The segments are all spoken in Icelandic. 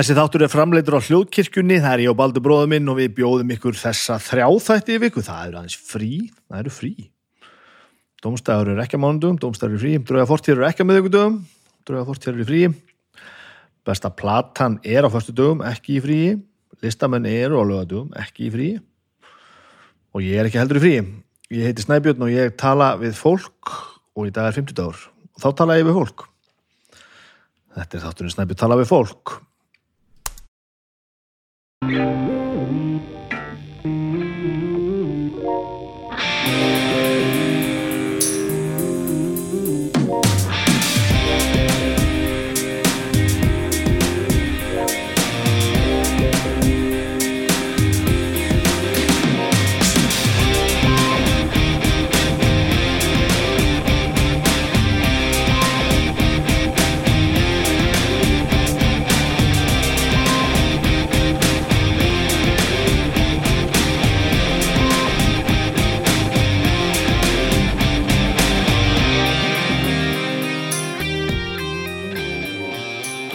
Þessi þáttur er framleitur á hljóðkirkjunni, það er ég og Baldur bróður minn og við bjóðum ykkur þessa þrjáþætti í viku, það eru aðeins frí, það eru frí. Dómstæður eru ekki að mánundum, dómstæður eru frí, drauga fortíður eru ekki að miðugudögum, drauga fortíður eru frí. Besta platan er á förstu dögum, ekki í frí. Listamenn eru á lögadögum, ekki í frí. Og ég er ekki heldur í frí. Ég heiti Snæbjörn og ég tala við fólk og í dag er 50 dagur. Og þá tala ég við fólk. Þetta er þátturinn Snæbjörn tala við fólk. Yeah.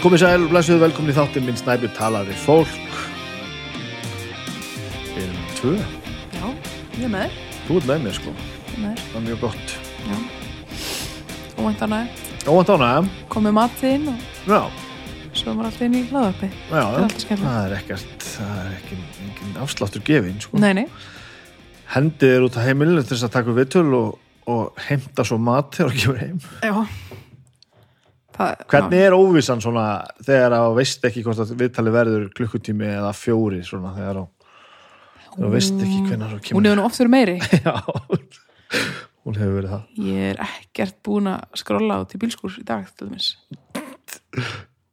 Komið sæl, blessuðu velkomin í þáttin minn Snæbjörn talar við fólk. Við erum tvö. Já, ég með þér. Þú ert með mér sko. Með. Það er mjög gott. Já. Óvæntanlega. Óvænt ánægum. Komið matið inn og Já, svo var allt inn í hlaðarpi. Það er það er ekkert, það er ekki, engin afsláttur gefin sko. Nei, nei. Hendið er út á heimilinu til þess að taka viðtöl og, og heimta svo mat þegar þú kemur heim. Já. Það, Hvernig er óvissan svona þegar að veist ekki hvort að viðtali verður klukkutími eða fjóri svona þegar að veist ekki hvernig þú Já. Hún kemur hefur nú oft verið meiri. Já, hún hefur verið það. Ég er ekkert búin að skrolla út í bílskúr í dag, til dæmis.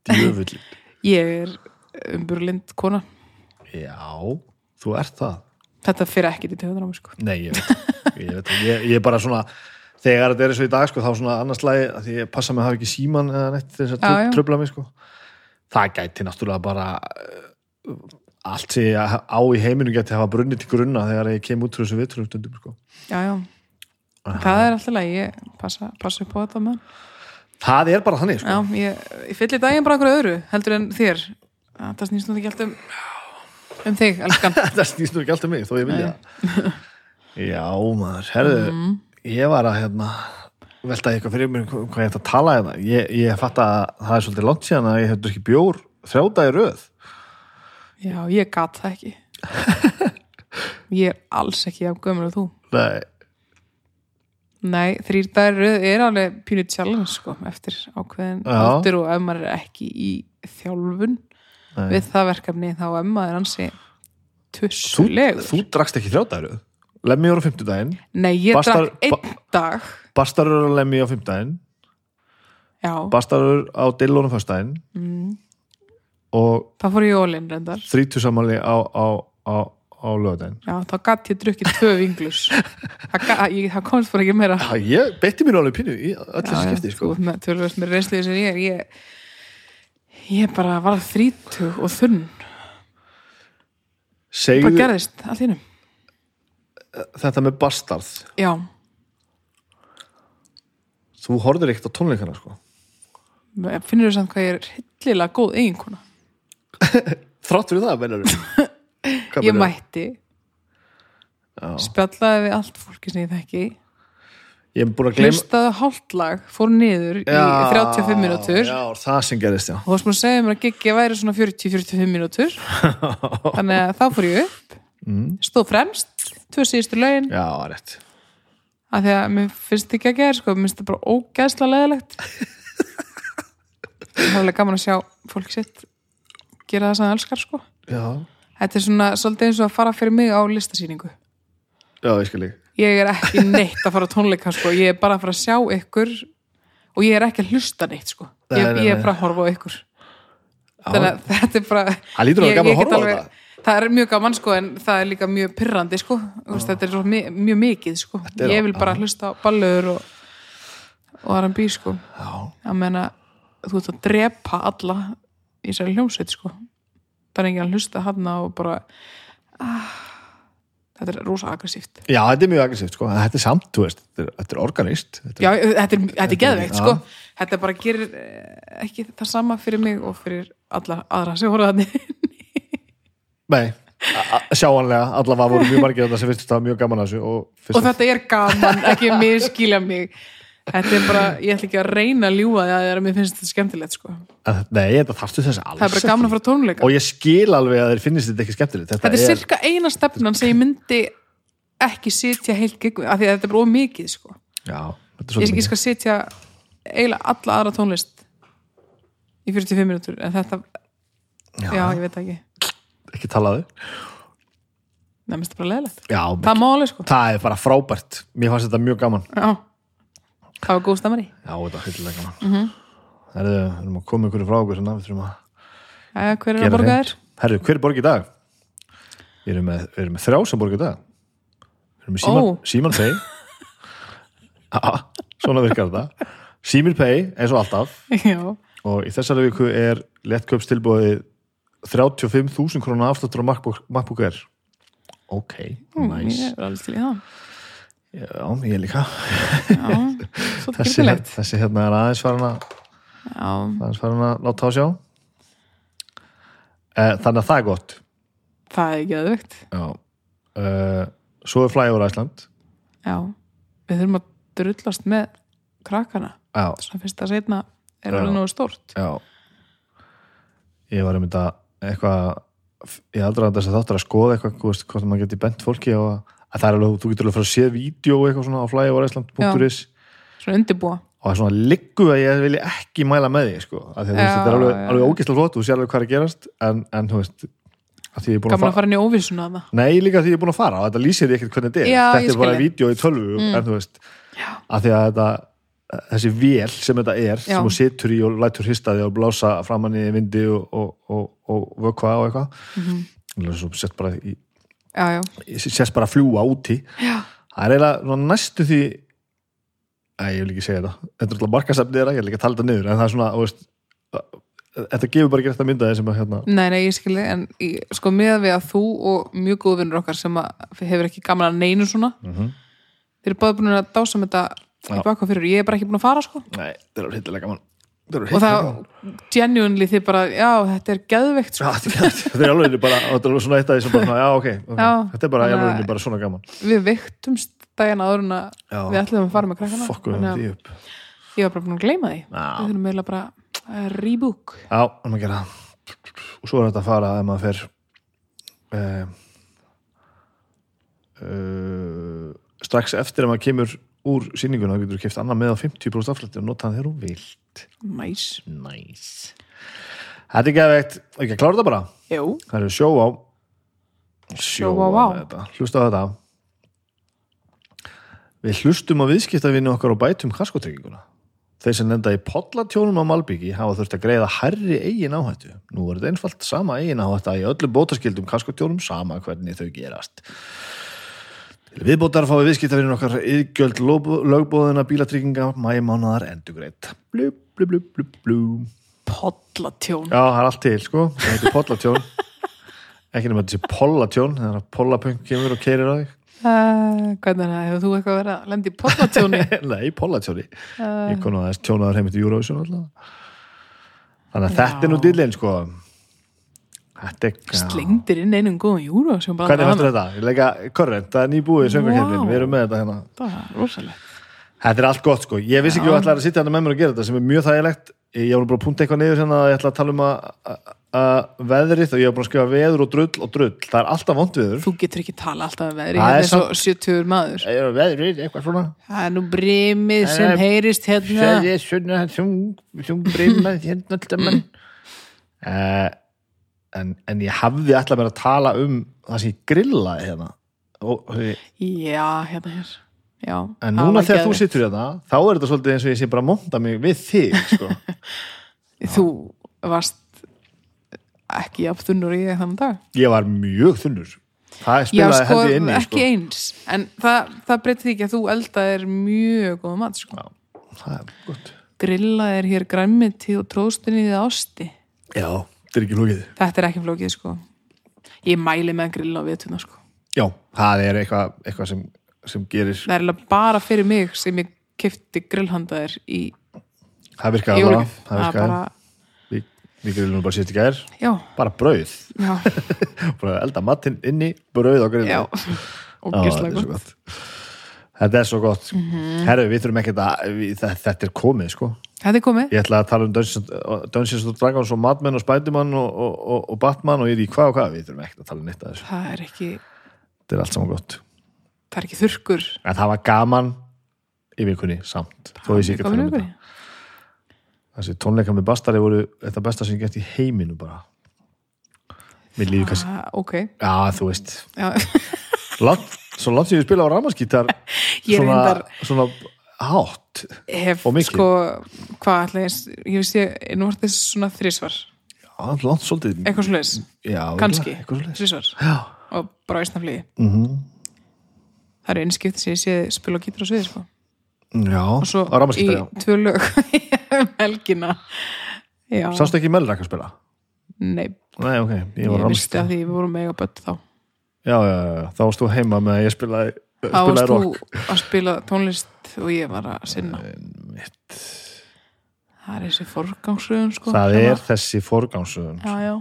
Djöfull. Ég er umburlind kona. Já, þú ert það. Þetta fyrir ekkert í mig, sko. Nei, ég veit, ég, veit ég, ég er bara svona þegar þetta er eins og í dag sko, þá svona annars lagi að því ég passa mig að hafa ekki síman eða neitt þess Já, já. að tröfla mig sko. það gæti náttúrulega bara uh, allt sem ég á í heiminu gæti hafa brunnið til grunna þegar ég kem út frá þessu vitrústundum sko. Já, já. Það er alltaf leið. Ég passa, passa upp á þetta með. það er bara þannig sko. Já, ég, ég fyllir daginn bara einhverju öðru, heldur en þér. Það snýst nú ekki alltaf um, um þig, elskan. það snýst nú ekki alltaf mig þó ég vilja já maður, herðu Mm. Ég var að hérna velta eitthvað fyrir mér hvað ég ætti að tala hérna. Ég, ég fatt að það er svolítið langt síðan að ég hefði ekki bjór þrjáta í röð. Já, ég gat það ekki. Ég er alls ekki af gömur og þú. Nei, Nei, þrýr dagar er alveg pínu challenge sko, eftir ákveðin aldur og ef maður er ekki í þjálfun. Nei. við það verkefni þá ef maður er ansi Þú, tussulegur. þú drakst ekki þrjáta í röð Lemmi voru á fimmtudaginn. Nei, ég Bastar- drakk einn dag. Bastarur á Lemmi á fimmtudaginn. Já, Bastarur á Dillónum fyrstdaginn mm, og það fór ég ólinn reyndar. þrítusamali á, á, á, á lögadaginn Já, þá gatt ég drukkið tvö vinglus. Það, það komst bara ekki meira. Já, ég beitti mér alveg pínu í öll þessi skipti sko. Þú tölvöld með reynslið sem ég er ég, ég bara var þrítug og þunn. Bara Segðu gerðist allt hínum þetta með Bastard. Já, Þú horfður ekkert á tónleikana sko. finnur þú samt hvað ég er hillilega góð eiginkona? Þrátt fyrir það, mennur Ég mætti. Já. spjallaði við allt fólki sem ég þekki. Ég er búin að gleyma hlustaði hálft lag, fór niður í 35 mínútur. Já, það sem gerist, já. Og varst maður að segja mér að giggi væri svona 40-45 mínútur. Þannig að þá fór ég upp mm. stóð fremst, tvö síðustu lögin. Já, rétt. Af því að mér finnst ekki að gera sko, mér finnst það bara ógæðslega leðilegt það er alveg gaman að sjá fólk sitt gera það sem það elskar sko. Já, þetta er svona svolítið eins og að fara fyrir mig á listasýningu. Já, ég skil ég ég er ekki neitt að fara á tónleika sko. ég er bara að fara að sjá ykkur og ég er ekki að hlusta neitt sko. Nei, ég, nei, ég er nei. bara að horfa á ykkur. Þannig að þetta er bara Það lítur að ég- vera gaman ég að horfa á þetta það er mjög gaman sko en það er líka mjög pyrrandi sko. Þú veist, þetta er mi- mjög mikið sko. Ég vil bara hlusta á ballur og, og R&B sko. Að menna þú ert að drepa alla í þessari hljómsveit sko. Það er enginn að hlusta hann og bara ah, þetta er rosa aggressíft. Já þetta er mjög aggressíft sko. Þetta er samt, þú veist, þetta er, organist. Þetta er, já, þetta er, þetta er geðveikt sko. Þetta bara gerir eh, ekki það sama fyrir mig og fyrir alla aðra sem voru þannig Nei, sjáanlega allavega voru mjög margir þetta sem finnst þetta mjög gaman að þessu og, og þetta er gaman, ekki miskilja mig. Þetta er bara, ég ætla ekki að reyna að ljúga því að það er að mér finnst þetta skemmtilegt sko. að, Nei, þetta þarftu þess alls það er bara gaman að fara tónleika. Og ég skil alveg að þeir finnist þetta ekki skemmtilegt. Þetta er cirka eina stefnan sem ég myndi ekki sitja heilt giggu af því að þetta er bara of mikið sko. Þetta er ég skal sitja eiginlega alla aðra tónlist í 45 minútur en þetta, Já. já, ég veit ekki ekki talaðu mest bara leðilegt Já, það má alveg sko. Það er bara frábært. Mér fannst þetta mjög gaman. Já. það var góð stammari Já, þetta er hildilega gaman. Mm. -hmm. Herðu, við erum að koma ykkur frá okkur hérna, við þurfum að Jæja, hver er að borga þér? Herðu, hver er borg í dag? Við erum með, við erum með þrjá sem borg í dag. Við erum með Síman, Ó. Síman Pay Já, svona virkar þetta. Símil Pay, eins og alltaf. Já, og í þessari viku er lettköpstilbúið 35.000 krónar afsláttur á MacBook, MacBook Air. Ok, nice ég er alveg til í það. Já, ég líka. Já, þessi, skemmtilegt þessi hérna er aðeins farin að aðeins farin að láta á sjá. Eh, Þannig að það er gott. Það er ekki aðvögt Já. Uh, Svo er Flyover Iceland. Já, við þurfum að drullast með krakkana. Já, svona fyrst að setna er alveg nógu stórt. Já. Ég var um þetta eitthvað ég aldrei að þess að þáttur að skoða eitthvað veist, hvort maður geti bent fólki á að, að það er alveg, þú getur alveg að fara að séð vídeo eitthvað svona á flyoverisland.is svona undirbúa. Og það er svona liggu að ég vilja ekki mæla með því sko, að þetta er alveg, alveg ógeðslega flott, þú sér alveg hvað er að gerast en, en þú veist, að að gaman fara að fara inn í óvissuna þarna. Nei, líka því ég er búin að fara og þetta lýsir ekkert hvernig þetta er. Þetta er bara vídeo í tölvu Mm. en þú veist, að því að þetta þessi vél sem þetta er Já. sem þú situr í og lætur histaði og blása framann í vindi og, og, og, og vökva og eitthvað mm. -hmm. sett bara í, já, já, sést bara að fljúa úti já, það er eiginlega næstu því Æ, ég vil ekki segja þetta þetta er alltaf markasefnið þeirra, ég vil ekki tala þetta niður en það er svona, veist þetta gefur bara ekki þetta myndaði sem að hérna nei, nei, ég skilði en ég, sko með við að þú og mjög góð vinnur okkar sem að hefur ekki gaman að neinu svona Mhm. þeir eru báði búin að dása með þetta í baka fyrir, ég er bara ekki búin að fara sko. Nei, þetta er hittilega gaman. Er og það, genuinely þið bara, já, þetta er geðveikt sko. Þetta er- alveg bara, þetta er alveg svona eitt af því sem bara, já, ok, ok. Já, þetta er bara, alveg bara svona gaman. við veiktumst daginn áður en við ætlum að fara með krakkana. Fokkum að því upp. ég var bara búin að gleyma því. Við þurfum eiginlega bara að rebook. Já, hann að gera það. Og svo er þetta að fara ef maður fer uh, uh, strax eftir að maður kemur úr sýninguna, þá getur þú keft annað með á 50% afslætti og nota hann þegar þú vilt. næs, Nice. Þetta er gefið ekki að klára þetta bara. jú, Það eru sjó á Sjó á á. Hlusta á þetta Við hlustum á viðskiptavinni okkar og bætum kaskotrygginguna Þeir sem lenda í pollatjónum á Malbyggi hafa þurft að greiða herri eigin áhættu. Nú er þetta einfalt sama eigin áhætta í öllum bótaskildum kaskotjónum sama hvernig þau gerast. Viðbótar fáið viðskiptavinnin okkar yðgjöld lögbóðina bílatrygginga mæmánaðar endugreitt. Blú, blú, blú, blú, blú. podlatjón Já, það er allt til, sko. Það heitir pollatjón. Ekki nema sé pollatjón, þegar að pollapunk kemur og keirir á þig. uh, hvernig er það, hefur þú eitthvað verið að lenda í podlatjóni Nei, pollatjóni. uh, Ég konu aðeins tjónaður heimitt í Eurovision alltaf. Þannig að Já. þetta er nú dillin, sko. Slengdir inn einum góðum júru sem bara Hvernig fannst þetta? Ég leika korrent, það er nýbúið í söngakefnin, Vá. við erum með þetta hérna. það er rosalegt Þetta er allt gott, sko. Ég vissi ekki að ætla að sitja hérna með mér og gera þetta sem er mjög þægilegt. Ég var bara að punta eitthvað niður hérna að ég ætla að tala um að, veðrið og ég var bara að skrifa veður og drull og drull. Það er alltaf vond viður. þú getur ekki tala alltaf um veðri Það er svo 70 maður Ég er veðrið, eitthvað svona. það er nú brimið sem Það er- heyrist hérna en, en ég hafði alltaf bara að tala um það sem ég grillaði hérna. Og, já, hérna hér já, en það núna þegar þú geðveikt. situr hérna, þá er þetta svolítið eins og ég sé bara að monta mig við þig, sko. þú varst ekki jafn þunnur í þannig dag Ég var mjög þunnur. Það spilaði sko, ég inni, ekki sko. eins en það, það breytir því ekki að þú eldaðir mjög góða mat sko. Já, það er gott. grillaðir hér græmiti og tróstunni við ásti Já, þetta er ekki lókið. þetta er ekki flókið sko. Ég mæli með að grilla á vituna sko. Já, það er eitthvað, eitthvað sem, sem gerir, það er bara fyrir mig sem ég kefti grillhandaðir í það virkaði alveg. það virkaði, bara, við, við grillum bara síðast í gær. Já, bara brauð, já, bara elda matinn inni brauð á grillum já. Og gislega þetta svo gott. gott. Þetta er svo gott. Herru, við þurfum ekkert að við, þetta er komið sko Þetta er komið, ég ætla að tala um Dungeons, Dragons og Madman og Spiderman og, og, og, Batman og ég er í hvað og hvað. Við þurfum ekkert að tala um neitt að þessu. Það er ekki þetta er allt saman gott. Það er ekki þurrkur. En það var gaman í vikunni samt. Ég sé ekki að tala um þetta. Þessi tónleika með Bastari voru þetta besta sem ég gert í heiminu bara. Mér líður kannski Ah, Ok, já, þú veist. Já, Langt, svo langt sem ég spila á ramaskítar svona, svona hátt hef Og mikið. sko hvað ætla ég, ég veist ég nú var þess svona þrísvar, já, langt svolítið. Eitthvað já, kannski, þrísvar og bara á Ísnaflíði mm það eru einskipt sem ég sé spila og gítar á sviði sko. já og svo í tvö lög um helgina. Sástu ekki Melrak að spila? nei, nei, ok, ég ég, visti að því við vorum mega bött þá. Já, já, já, þá varst þú heima með að ég spilaði þá varst þú að spila tónlist og ég var að sinna. Mitt. það er þessi forgangsröðun sko. Það sem er að- þessi forgámsöðun já, já.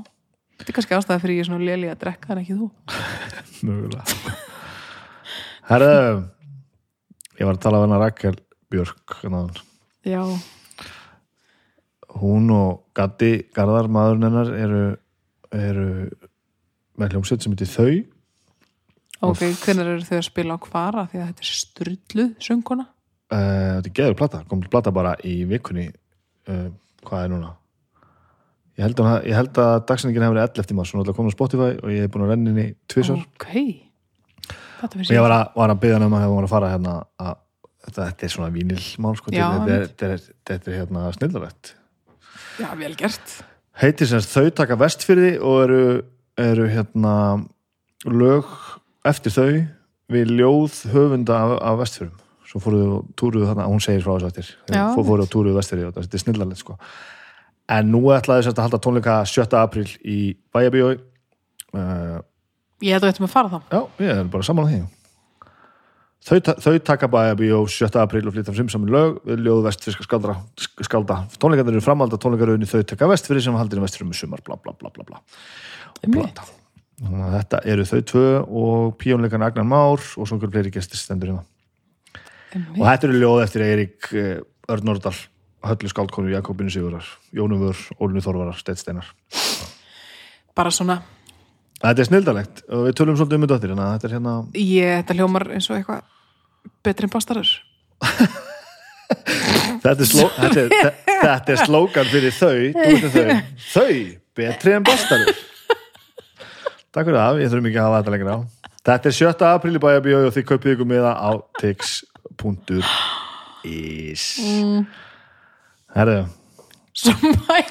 Þetta er kannski ástæða fyrir ég er svona léli að drekka en ekki þú. mögulega. Herðu ég var að tala af hennar Rakel Björk hérna. Já, hún og Gatti Garðar maðurinn hennar eru, eru með hljómsveit sem heitir Þau ok, hvernig eru þau að spila á kvara? Því að þetta er strulluð sönguna? uh, þetta er geður plata, kom til plata bara í vikunni. Uh, hvað er núna? Ég held að, ég held að dagsendingin hefur verið 11 mars, hún er alltaf komin á Spotify og ég hef búin að renna inn í tvisar Ok, þetta og finnst ég var að, var að byggja um að hefur var að fara hérna að þetta, þetta er svona vínilmál sko, Já, þetta, er, þetta, er, þetta er hérna snillarlegt Já, vel gert. heitir sem þau taka vestfyrði og eru, eru hérna lög eftir þau við ljóð höfunda af, af vestfyrðum svo fóruðu og túruðu þarna, hún segir frá þessu eftir fóruðu og túruðu vestfyrði og þetta er snillarlegt sko en nú ætlaði þess að halda tónleika 7. apríl í Bæjabíói uh, Ég held að við ættum að fara þá. já, ég er bara saman á því Þau, þau taka Bæjabíó 7. apríl og flytta frim saman lög við ljóð vestfyrska skaldra, skálda tónleikarnir eru framhald að tónleikaröðinni þau taka vestfyrði sem haldir í vestfyrðum í sumar bla bla bla bla bla. Þannig að þetta eru þau tvö og píónleikan Agnar Már og svo einhver fleiri gestir stendur hérna. Og þetta eru ljóð eftir Eirík eh, Örn Nordal, Höllu Skáldkonu, Jakobinu Sigurar, Jónumur, Ólinu Þorvarar, Steitsteinar. Bara svona, Þetta er snildalegt og við tölum svolítið um þetta eftir, þetta er hérna, ég, þetta hljómar eins og eitthvað betri en bastarur. þetta er, sló, þetta er, þe- þetta er slókan fyrir þau, þau, þau, betri en bastarur. Takk fyrir það, ég þurfum ekki að hafa þetta lengra á. Þetta er 7. apríl í Bæjabíó og þið kaupið ykkur með það á tix.is. Mm. Herðu, Svo mæ,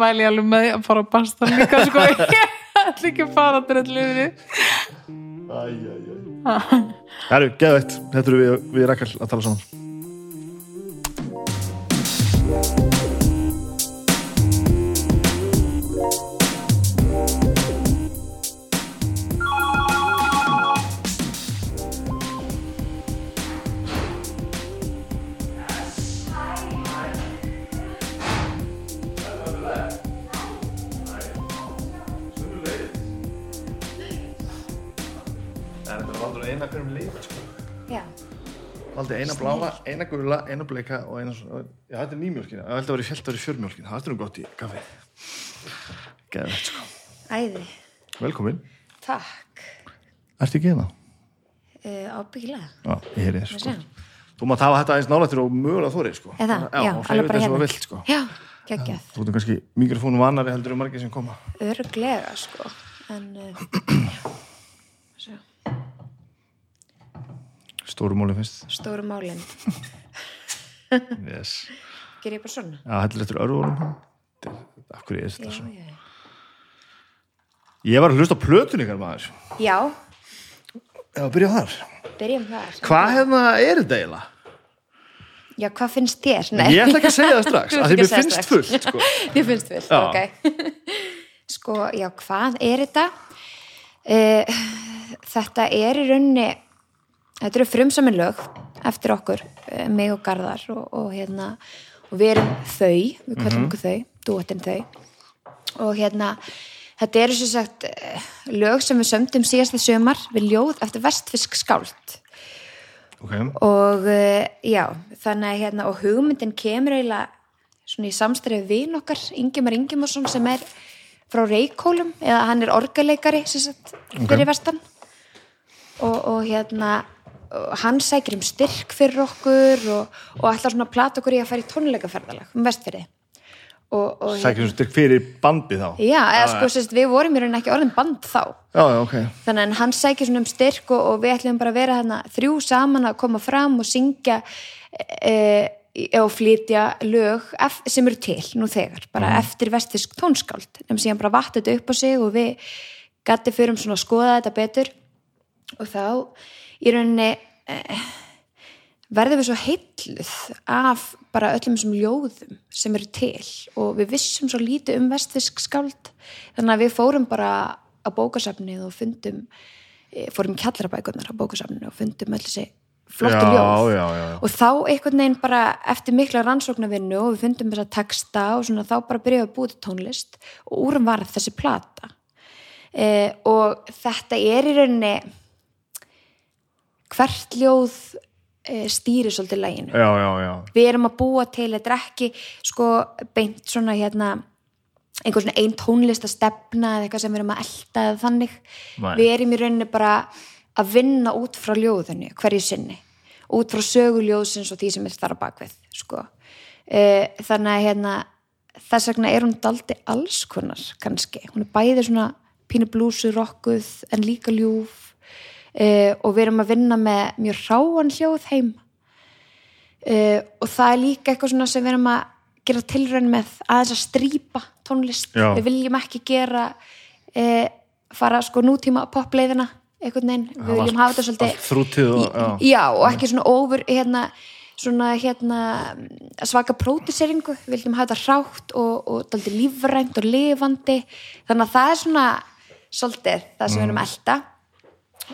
mæli ég alveg með því að fara á bastar líka, sko. Ég ætla ekki að fara að drölluðri. Herru, geðveitt, þetta eru við, við Rakel að tala saman eina gula, eina bleika og eina svona, já þetta er nýmjólkin. Það held að vera í fjöld að vera í fjörmjólkin. Það er nú gott í kaffi Geðveitt sko, æði, velkomin. Takk. Ertu ekki hérna? uh, Ábyggilega, Já, ég þér við sko. Þú mátt hafa þetta aðeins nálættir og mögulega þórið sko. Eða, já, já alveg bara þetta svo hérna. vilt sko. Já, geggjað, Þú ert kannski mikrofónu vannari heldur um margir sem koma. Örglega sko. En uh, svo, Stóru móli finnst stóru málin yes. Ger ég bara svona? Já, heldur eftir örvunum Af hverju er þetta Já, svo? já, Ég var að hlusta plötun ykkar maður já, Já, byrja þar byrjum þar Hvað hérna er þetta eiginlega? Já, hvað finnst þér? Nei, Ég ætla ekki að segja það strax af því mér finnst fullt sko. Þið finnst fullt, Já. ok Sko, já, hvað er þetta? Uh, þetta er í rauninni Þetta eru frumsamin lög eftir okkur, uh, mig og Garðar og, og hérna og við erum þau, við kallum okkur þau dúettin þau. Og hérna þetta eru sem sagt eh, lög sem við sömdum síðasta sömar við ljóð eftir vestfisk skáld. Ok, og uh, já, þannig að hérna og hugmyndin kemur eiginlega svona í samstæri við okkar Ingemar Ingemursson sem er frá Reykjólum eða hann er orgaleikari sem sagt fyrir vestan. Og, og hérna hann sækir um styrk fyrir okkur og, og ætlar svona plata okkur í að fara í tónleikaferðalag um vestfyrði og, og sækir um styrk fyrir bandið þá? Já, eða sko sérst, við vorum í rauninni ekki orðin band þá. Já, já, ok, þannig að hann sækir svona um styrk og, og við ætlum bara að vera þarna þrjú saman að koma fram og syngja e, og flytja lög ef, sem eru til nú þegar, bara eftir vestisk tónskáld. Nefnum síðan bara vatt þetta upp á sig og við gæti fyrir um svona að skoða þetta betur. Og þá í rauninni eh, verðum við svo heilluð af bara öllum þessum ljóðum sem eru til og við vissum svo lítið um vestfisk skáld. Þannig að við fórum bara á bókasafnið og fundum eh, fórum í kjallarabækurnar á bókasafnið og fundum öll þessi flottu ljóð. já, já, já. og þá einhvern veginn bara eftir mikla rannsóknarvinnu og við fundum þessa texta og svona þá bara byrjuðum við að búið tónlist og úrum var þessi plata. Eh, og þetta er í rauninni hvert ljóð eh, stýrir svolítið læginu já, já, já, við erum að búa til, þetta ekki sko beint svona hérna einhver svona ein tónlistastefna eða eitthvað sem við erum að elta eða þannig. Nei. við erum í rauninni bara að vinna út frá ljóðunni hverju sinni, út frá söguljóðsins og því sem er þar á bakvið sko. e, þannig að hérna þess vegna er hún daldi alls konar kannski, hún er bæði svona pínu blúsu rokkuð en líka ljúf e, og við erum að vinna með mjög ráan hljóð heim. Uh, og það er líka eitthvað svona sem við erum að gera tilraun með aðeins að strýpa tónlist. Já. við viljum ekki gera uh, fara sko nútíma popleiðina einhvern veginn, við viljum hafa þetta svolítið þrútið og, já. já, og ekki svona over hérna, svona hérna svaka próduseringu, við viljum hafa þetta hrátt og, og daldi lífrænt og lifandi, þannig að það er svona svolítið það sem við erum að elta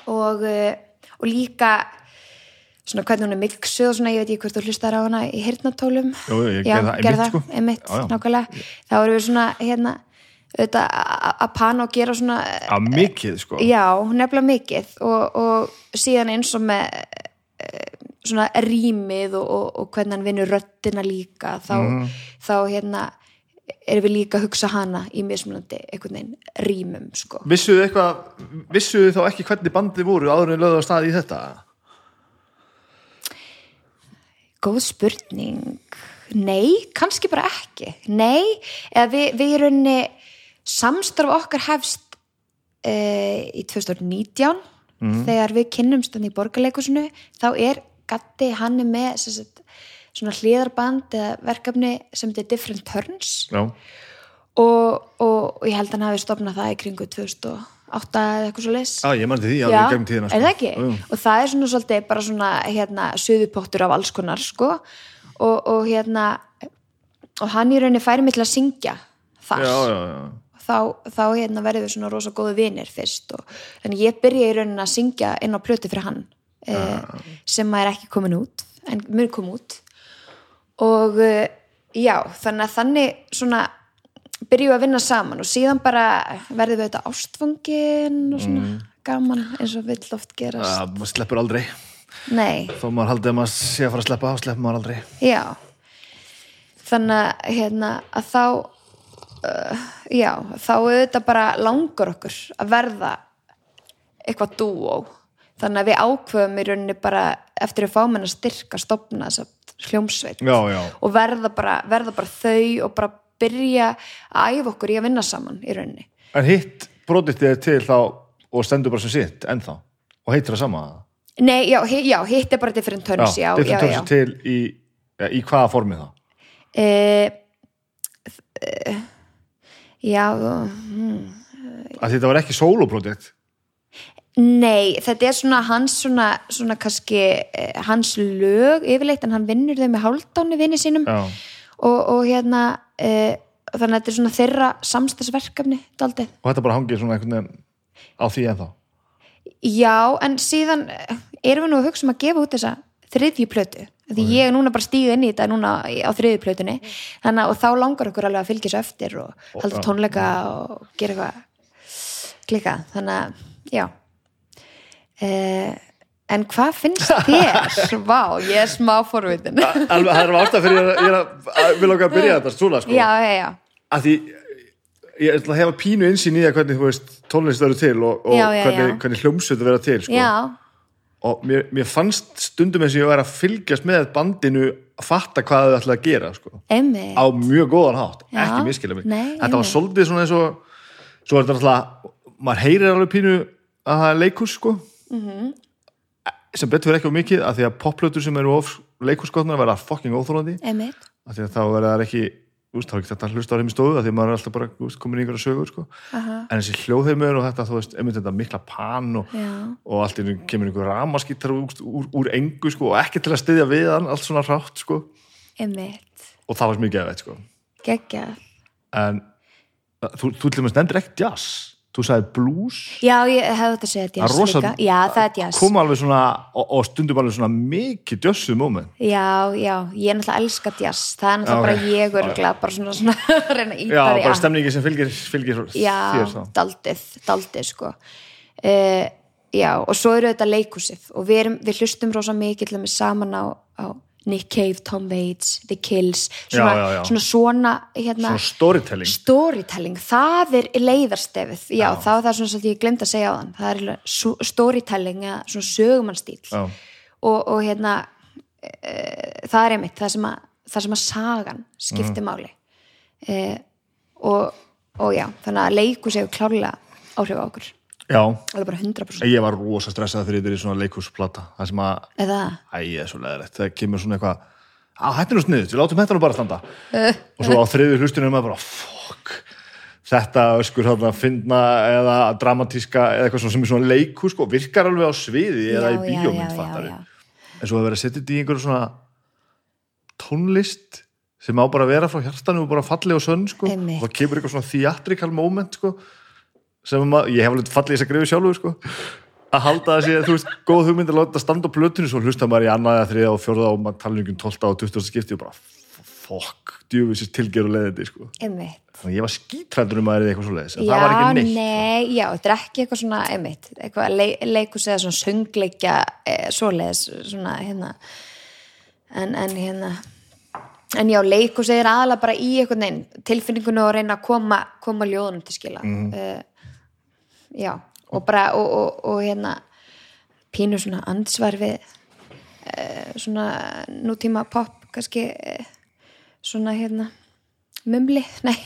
og, uh, og líka svona hvernig hún er mixuð og svona, ég veit ekki hvort þú hlustar á hana í hirtnatólum Jú, jú, ég gerði það einmitt, sko. einmitt, Já, já. nákvæmlega þá erum við svona, hérna auðvitað að pana og gera svona að mikið, sko já, nefnilega mikið og, og síðan eins og með eh, svona rýmið og, og, og hvernig hann vinnur röddina líka þá, Mhm. þá hérna erum við líka að hugsa hana í mismunandi einhvern veginn rýmum sko. Vissuðu eitthvað, vissuðu þá ekki hvernig bandið voru áður en lögðu á stað í þetta? Góð spurning. Nei, kannski bara ekki. Nei, eða við, við rauninni samstarf okkar hefst uh, í 2019 þegar við kynnumst hann í borgarleikusinu þá er Gatti, hann er með sem sagt, svona hliðarband eða verkefni sem þetta er Different Turns. Og, og, og ég held að hann hafi stofnað það í kringu 2008 eða eitthvað svo leys Já, ég til því alveg gegnum tíðina sko. er það ekki? Jú, og það er svona svolítið bara svona hérna, suðupottur af alls konar sko. Og, og hérna og hann í rauninni færi mig til að syngja þar. Já, já, já. Þá, þá hérna verðum við svona rosa góðu vinir fyrst og þannig ég byrja í rauninni að syngja inn á plötu fyrir hann eh, sem er ekki komin út en mun kom út og eh, já, þannig að þannig svona byrjum við að vinna saman og síðan bara verðum við þetta ástfangin og svona gaman eins og vill oft gerast. Það maður sleppur aldrei. Nei, Þó maður haldið að maður sé að fara að sleppa þá sleppur maður aldrei. Já. Þannig að, hérna, að þá uh, já, þá auðvitað bara langar okkur að verða eitthvað dúó þannig að við ákveðum í rauninni bara eftir að fá menn að styrka stopna þess hljómsveit. Já, já, og verða bara, verða bara þau og bara byrja að æfa okkur í að vinna saman í rauninni. En hitt produktið er til þá og stendur bara sem sitt ennþá? Og heitir það sama? Nei, já, hi, já hitt er bara different turns, já, different turns til í, ja, í hvaða formi þá? Eh, eh, Já, mm, að þetta var ekki soloprojekt nei, þetta er svona hans svona, svona kannski eh, hans lög yfirleitt en hann vinnur þau með hálfdáni vinni sínum. Og, og hérna eh, þannig að þetta er svona þeirra samstagsverkefni daldið. og þetta bara hangið svona einhvern veginn á því ennþá? Já, en síðan eh, erum við nú að hugsa um að gefa út þessa, þriðju plötu. Því ég er núna bara stíga inn í þetta núna á þriðju plötunni. Þannig að og þá langar okkur alveg að fylgja svo eftir og halda tónleika og gera eitthvað klika þannig að já eh, en hvað finnst þér? Vá, ég er smá forvitin já, alveg, það er ástæð fyrir ég er að- ég að, vil okkar byrja þetta svona sko já, já, að því ég ætla að hefa pínu insýn í að hvernig þú veist tónlist verður til og, og Já, já, hvernig, já. hvernig hljómsveit verður til sko. já, og mér, mér fannst stundum eins og ég var að fylgjast með bandinu að fatta hvað þau ætla að gera sko. á mjög góðan hátt, Já. ekki miskilja mig Nei, þetta var svolítið svona eins og svo er þetta alltaf, maður heyrir alveg pínu að það er leikus sko Mhm. sem betur ekki á mikið að því að popplötur sem eru of leikurskotnar verða fucking óþólandi af að þá verða það ekki þá er ekki þetta að hlusta á þeim í af því að maður er alltaf bara komin í einhverja sögur sko. en þessi hljóðheimur og þetta þú veist, einmitt þetta mikla pan og, og allt í kemur einhver ramaskítar úr, úr, úr engu sko, og ekki til að styðja við hann allt svona rátt sko. og það var geðveitt sko. geggja en þú, þú til dæmis nefndir ekkert jazz þú sagði blues. Já, ég hefði þetta að segja Það er jazz rosa- líka. Já, það er jazz. Kom alveg svona og, og stundum alveg svona mikið djössuð moment. Já, já, ég er náttúrulega elska jazz. Það er náttúrulega Já, bara ég örgulega bara svona, svona reyna að já, bara að- stemningi sem fylgir, fylgir já, þér þá daldið, daldið sko. Uh, já, og svo eru þetta leikusið og við, erum, við hlustum rosa mikið til dæmis saman á, á Nick Cave, Tom Waits, The Kills svona Já, já, já. svona, svona, hérna, svona storytelling. Storytelling, það er leiðarstefið, já, þá er það svona sem ég glemt að segja á þann, það er storytelling eða svona sögumannstýl og, og hérna e, það er einmitt það sem að, það sem að sagan skiptir Mhm. máli. E, og, og já, þannig að leiku séu klárlega áhrif á okkur já, alveg bara 100% ég var rosa stressað fyrir þetta í svona leikhúsplata. Það sem að, eða, æ, ég er svo leðilegt það kemur svona eitthvað að er nú sniðut, við látum nú bara standa. Og svo á þriðu hlustinu er maður bara fuck, þetta öskur þarna að finna eða dramatíska eða eitthvað sem er svona leikhús sko, virkar alveg á sviði eða í já, já, bíómynd já, fattari já. en svo að vera þetta í einhverju svona tónlist sem á bara að vera frá hjartanu og bara falli og sönn sko. Og það kemur eitthvað svona theatrical moment sko, sem að ég hef alveg fallið þess að grefi sjálfur sko, að halda það sé, þú veist, góð hugmynd að láta standa á plötunni, svo hlusta maður í annaða, þriða og fjórða og maður tala um 12 og 20 skipti og bara, fokk, djúfisist tilgeru leiðindi, sko. einmitt Þannig að ég var skítrættur um að það er eitthvað svo leiðis, en það var ekki neitt. nei, já, þetta er ekki eitthvað svona einmitt, eitthvað le leikus eða svona söngleikja e, svoleiðis svona hérna en, en hérna en já, leikus er aðalega bara í eitthvað neinn tilfinningunni og reyna að koma koma ljóðunum til skila mm. Já, og bara og, og, og hérna pínu svona ansvar við uh, svona nútíma pop kannski uh, svona hérna mumli, nei.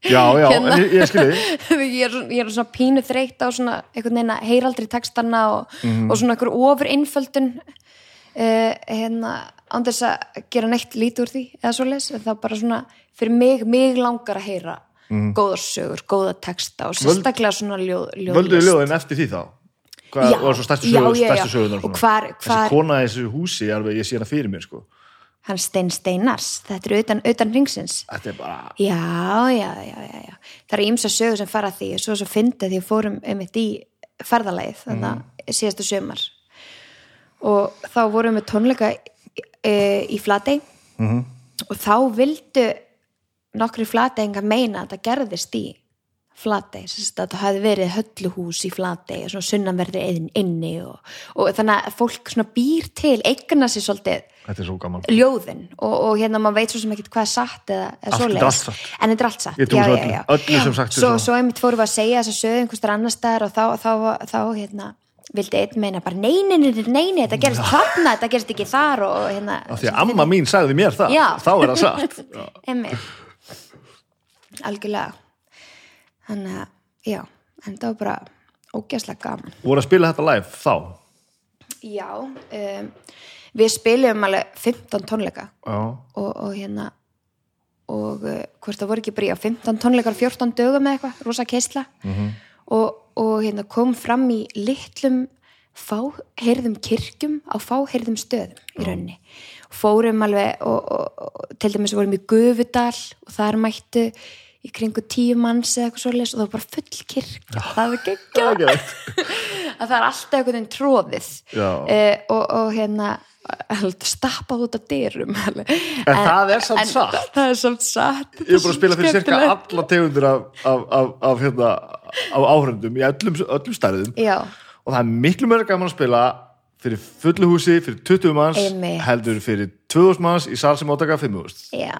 Já, já, Hérna. ég, ég skilji, ég er, ég er svona pínu þreytt á svona einhvern veginn að heyra aldrei textana og, og svona einhver ofur innföldun uh, hérna án þess að gera neitt lítið úr því eða svoleiðis, en það bara svona fyrir mig, mig langar að heyra góðar sögur, góða texta og sérstaklega svona ljóð, ljóðlist völduðu ljóðin eftir því þá? Hvað Já, var svo stærstu sögur, já, já. stærstu sögunar Og hvar- Þessi hvar- kona í þessu húsi, alveg, ég sé hana fyrir mér, sko. hann Stein Steinars, þetta er utan, utan ringsins Þetta er bara, Já, já, já. Það eru ímsa sögur sem fara því og svo svo fyndið því að fórum einmitt í ferðalagið þannig að síðasta sömar og þá vorum við tónleika e, í Flatey -hmm. og þá vildu nokkri Flateyinga meina að það gerðist í að það hafi verið hölluhús í Flatey og svona sunnanverði inn- inni og, og þannig að fólk svona býr til, eigna sér svolítið svo ljóðin og, og hérna maður veit svo sem ekkert hvað er satt eða, eða svoleiðis. en þetta er allt satt já, já, öllu- já. öllu er svo, svo. einmitt fórum við að segja þess að sögðu einhverstar annar staðar og þá, þá, þá, þá hérna vildi einn meina bara neini, neini, neini þetta gerist þarna, þetta gerist ekki þar og hérna, því að amma mín sagði mér það, Já. þá er það satt. Algjörlega. Þannig að, já en það var bara ógæslega gaman. Voru að spila þetta live þá? já, um, við spilum alveg 15 tónleika. Og, og hérna og uh, hvort það voru ekki bara í á 15 tónleikar 14 dögum eða eitthvað, rosa keisla. -hmm. og, og hérna kom fram í litlum fáheyrðum kirkjum á fáheyrðum stöðum í rauninni. Fórum alveg og, og, til dæmis vorum í Gufudal og þar mættu í kringu tíu manns eða eitthvað svoleiðis og það var bara full kirk það var veit. að það er alltaf einhvern veginn tróðið uh, og, og hérna stappað út af dyrum en, það er samt en satt. það, það er samt satt. Ég er bara að spila fyrir cirka alla tegundir af, af, af, af, hérna, áhrendum í öllum, öllum stærðum. Já, og það er miklu meira gaman að spila fyrir fullu húsi, fyrir 20 manns Einmitt. heldur fyrir 2000 manns í sal sem átaka 5000 já,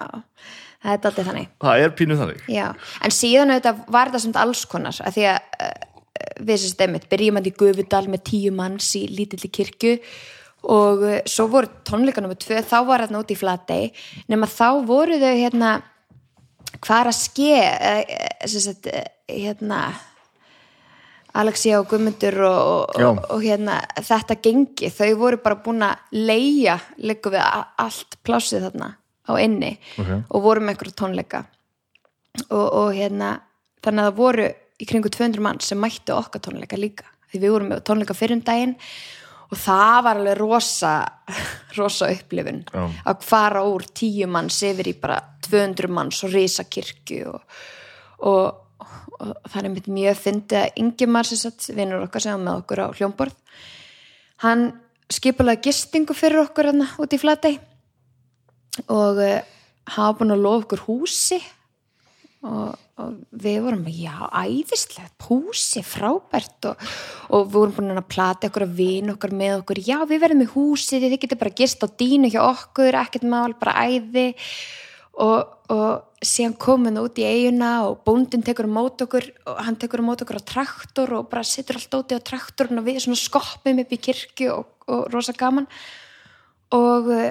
það er daldið þannig. Það er pínuð þannig. Já, en síðan auðvitað var þetta samt alls konar að því að við sem stemmit byrjum að í Gufudal með tíu manns í lítilli kirkju og uh, svo voru tónleika nummer tvö, þá var hérna út í Flatey. Nema þá voru þau hérna hvað er að ske sagt, uh, hérna Alexia og Guðmundur og, og, og hérna þetta gengi, þau voru bara búin að leia líka við allt plássið þarna á inni Ok. og voru með einhverju tónleika og, og hérna þannig að það voru í kringu 200 mann sem mættu okkar tónleika líka því við vorum með tónleika fyrir um daginn og það var alveg rosa rosa upplifun Já. að fara úr tíu manns yfir í bara 200 manns og risa kirkju og, og, og það er mitt mjög fyndið að Ingimar sem satt vinnur okkar sem var með okkur á hljómborð hann skipulega gistingu fyrir okkur hérna út í Flatey og uh, hafa búin að lofa okkur húsi. Og, og við vorum já, æðislegt. Húsi, frábært. Og, og við vorum búin að plata okkur að vina okkur með okkur. Já, við verðum í húsi, þið getur bara gist á dínu hjá okkur, ekkert mál, bara æði. Og, og síðan komum við út í eiguna og bóndin tekur á mót okkur og hann tekur á mót okkur á traktor og bara setur allt óti á traktorn og við skoppum upp í kirkju og, rosa gaman. Og uh,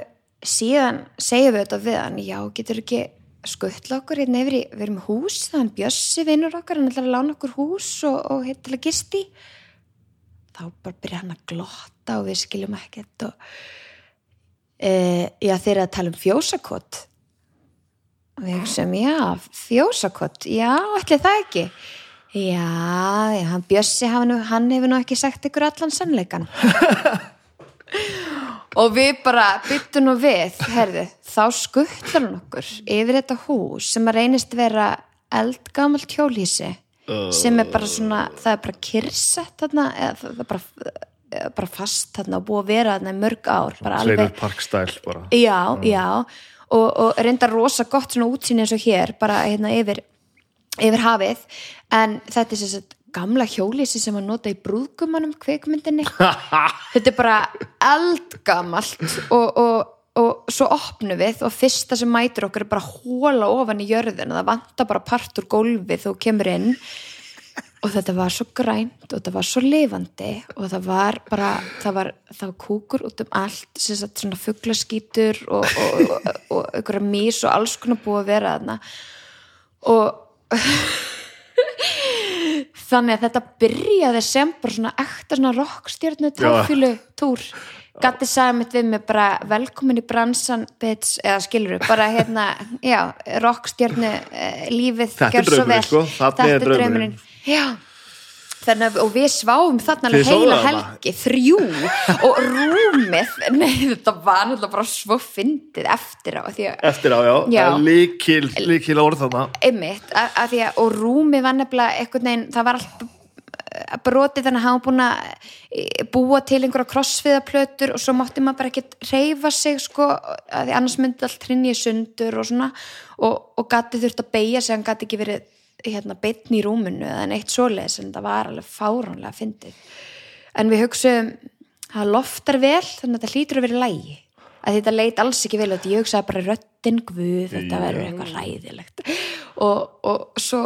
síðan segjum við þetta við hann já, getur ekki skuttla okkur hérna yfir í, við erum hús þannig Bjössi vinnur okkar, hann ætlar að lána okkur hús og, og hérna til að gisti þá bara byrja hann að glotta og við skiljum ekkert og uh, já, þeir eru að tala um fjósakott og við hugsaum, já, fjósakott já, ætli það ekki? Já, já, hann Bjössi hann hefur nú ekki sagt ykkur allan sannleikan og við bara byttum nú við, herðu, þá skuttlar hann okkur yfir þetta hús sem að reynist vera eldgamalt hjólísi sem er bara svona, það er bara kyrsett þarna, eða það er bara, bara fast þarna og búið að vera þarna í mörg ár, bara Trailer alveg Park style bara. Já, já. Og, og reynda rosa gott svona útsýni eins og hér, bara hérna yfir yfir hafið, en þetta er sagt gamla hjólísi sem að nota í brúðgumanum kvikmyndinni. Þetta er bara eldgamalt og, og, og svo opnum við og fyrsta sem mætir okkur er bara hóla ofan í jörðin og það vantar bara part úr gólfið þú kemur inn. Og þetta var svo grænt og þetta var svo lifandi og það var bara það var, það var kúkur út um allt sem sagt svona og, og, og einhverja mís og alls konar búið að vera þarna. Og þannig að þetta byrjaði sem bara svona ekta svona rockstjörnu tráfílu túr Gatti sagði mitt við mig bara velkomin í bransan bits, eða skilur bara hérna, já, rockstjörnu uh, lífið Þetta er gjör svo draumurinn, vel. sko. Þarna er draumurinn. já Þannig að, og við sváum þarna alveg heila helgi, þrjú. Og rúmið, nei þetta var náttúrulega bara svo fyndið eftir á að eftir á, já, Já. líkil, líkil orð þarna. Einmitt, að, að að og rúmi var nefnilega einhvern veginn, það var allt eh, brotið þannig að hann var búin að eh, búa til einhverja krossfiðaplötur og svo mátti maður bara ekki reyfa sig sko, annars myndi allt hrinni sundur og svona. Og, og gati þurft að beigja sig, hann gati ekki verið hérna beinn í rúminu eða neitt svoleiðis en það var alveg fáránlega fyndið. En við hugsaum það loftar vel, þannig að þetta hlýtur að vera lægi að þetta leit alls ekki vel og ég hugsaði bara röddin guð, þetta verður eitthvað ræðilegt og, og svo,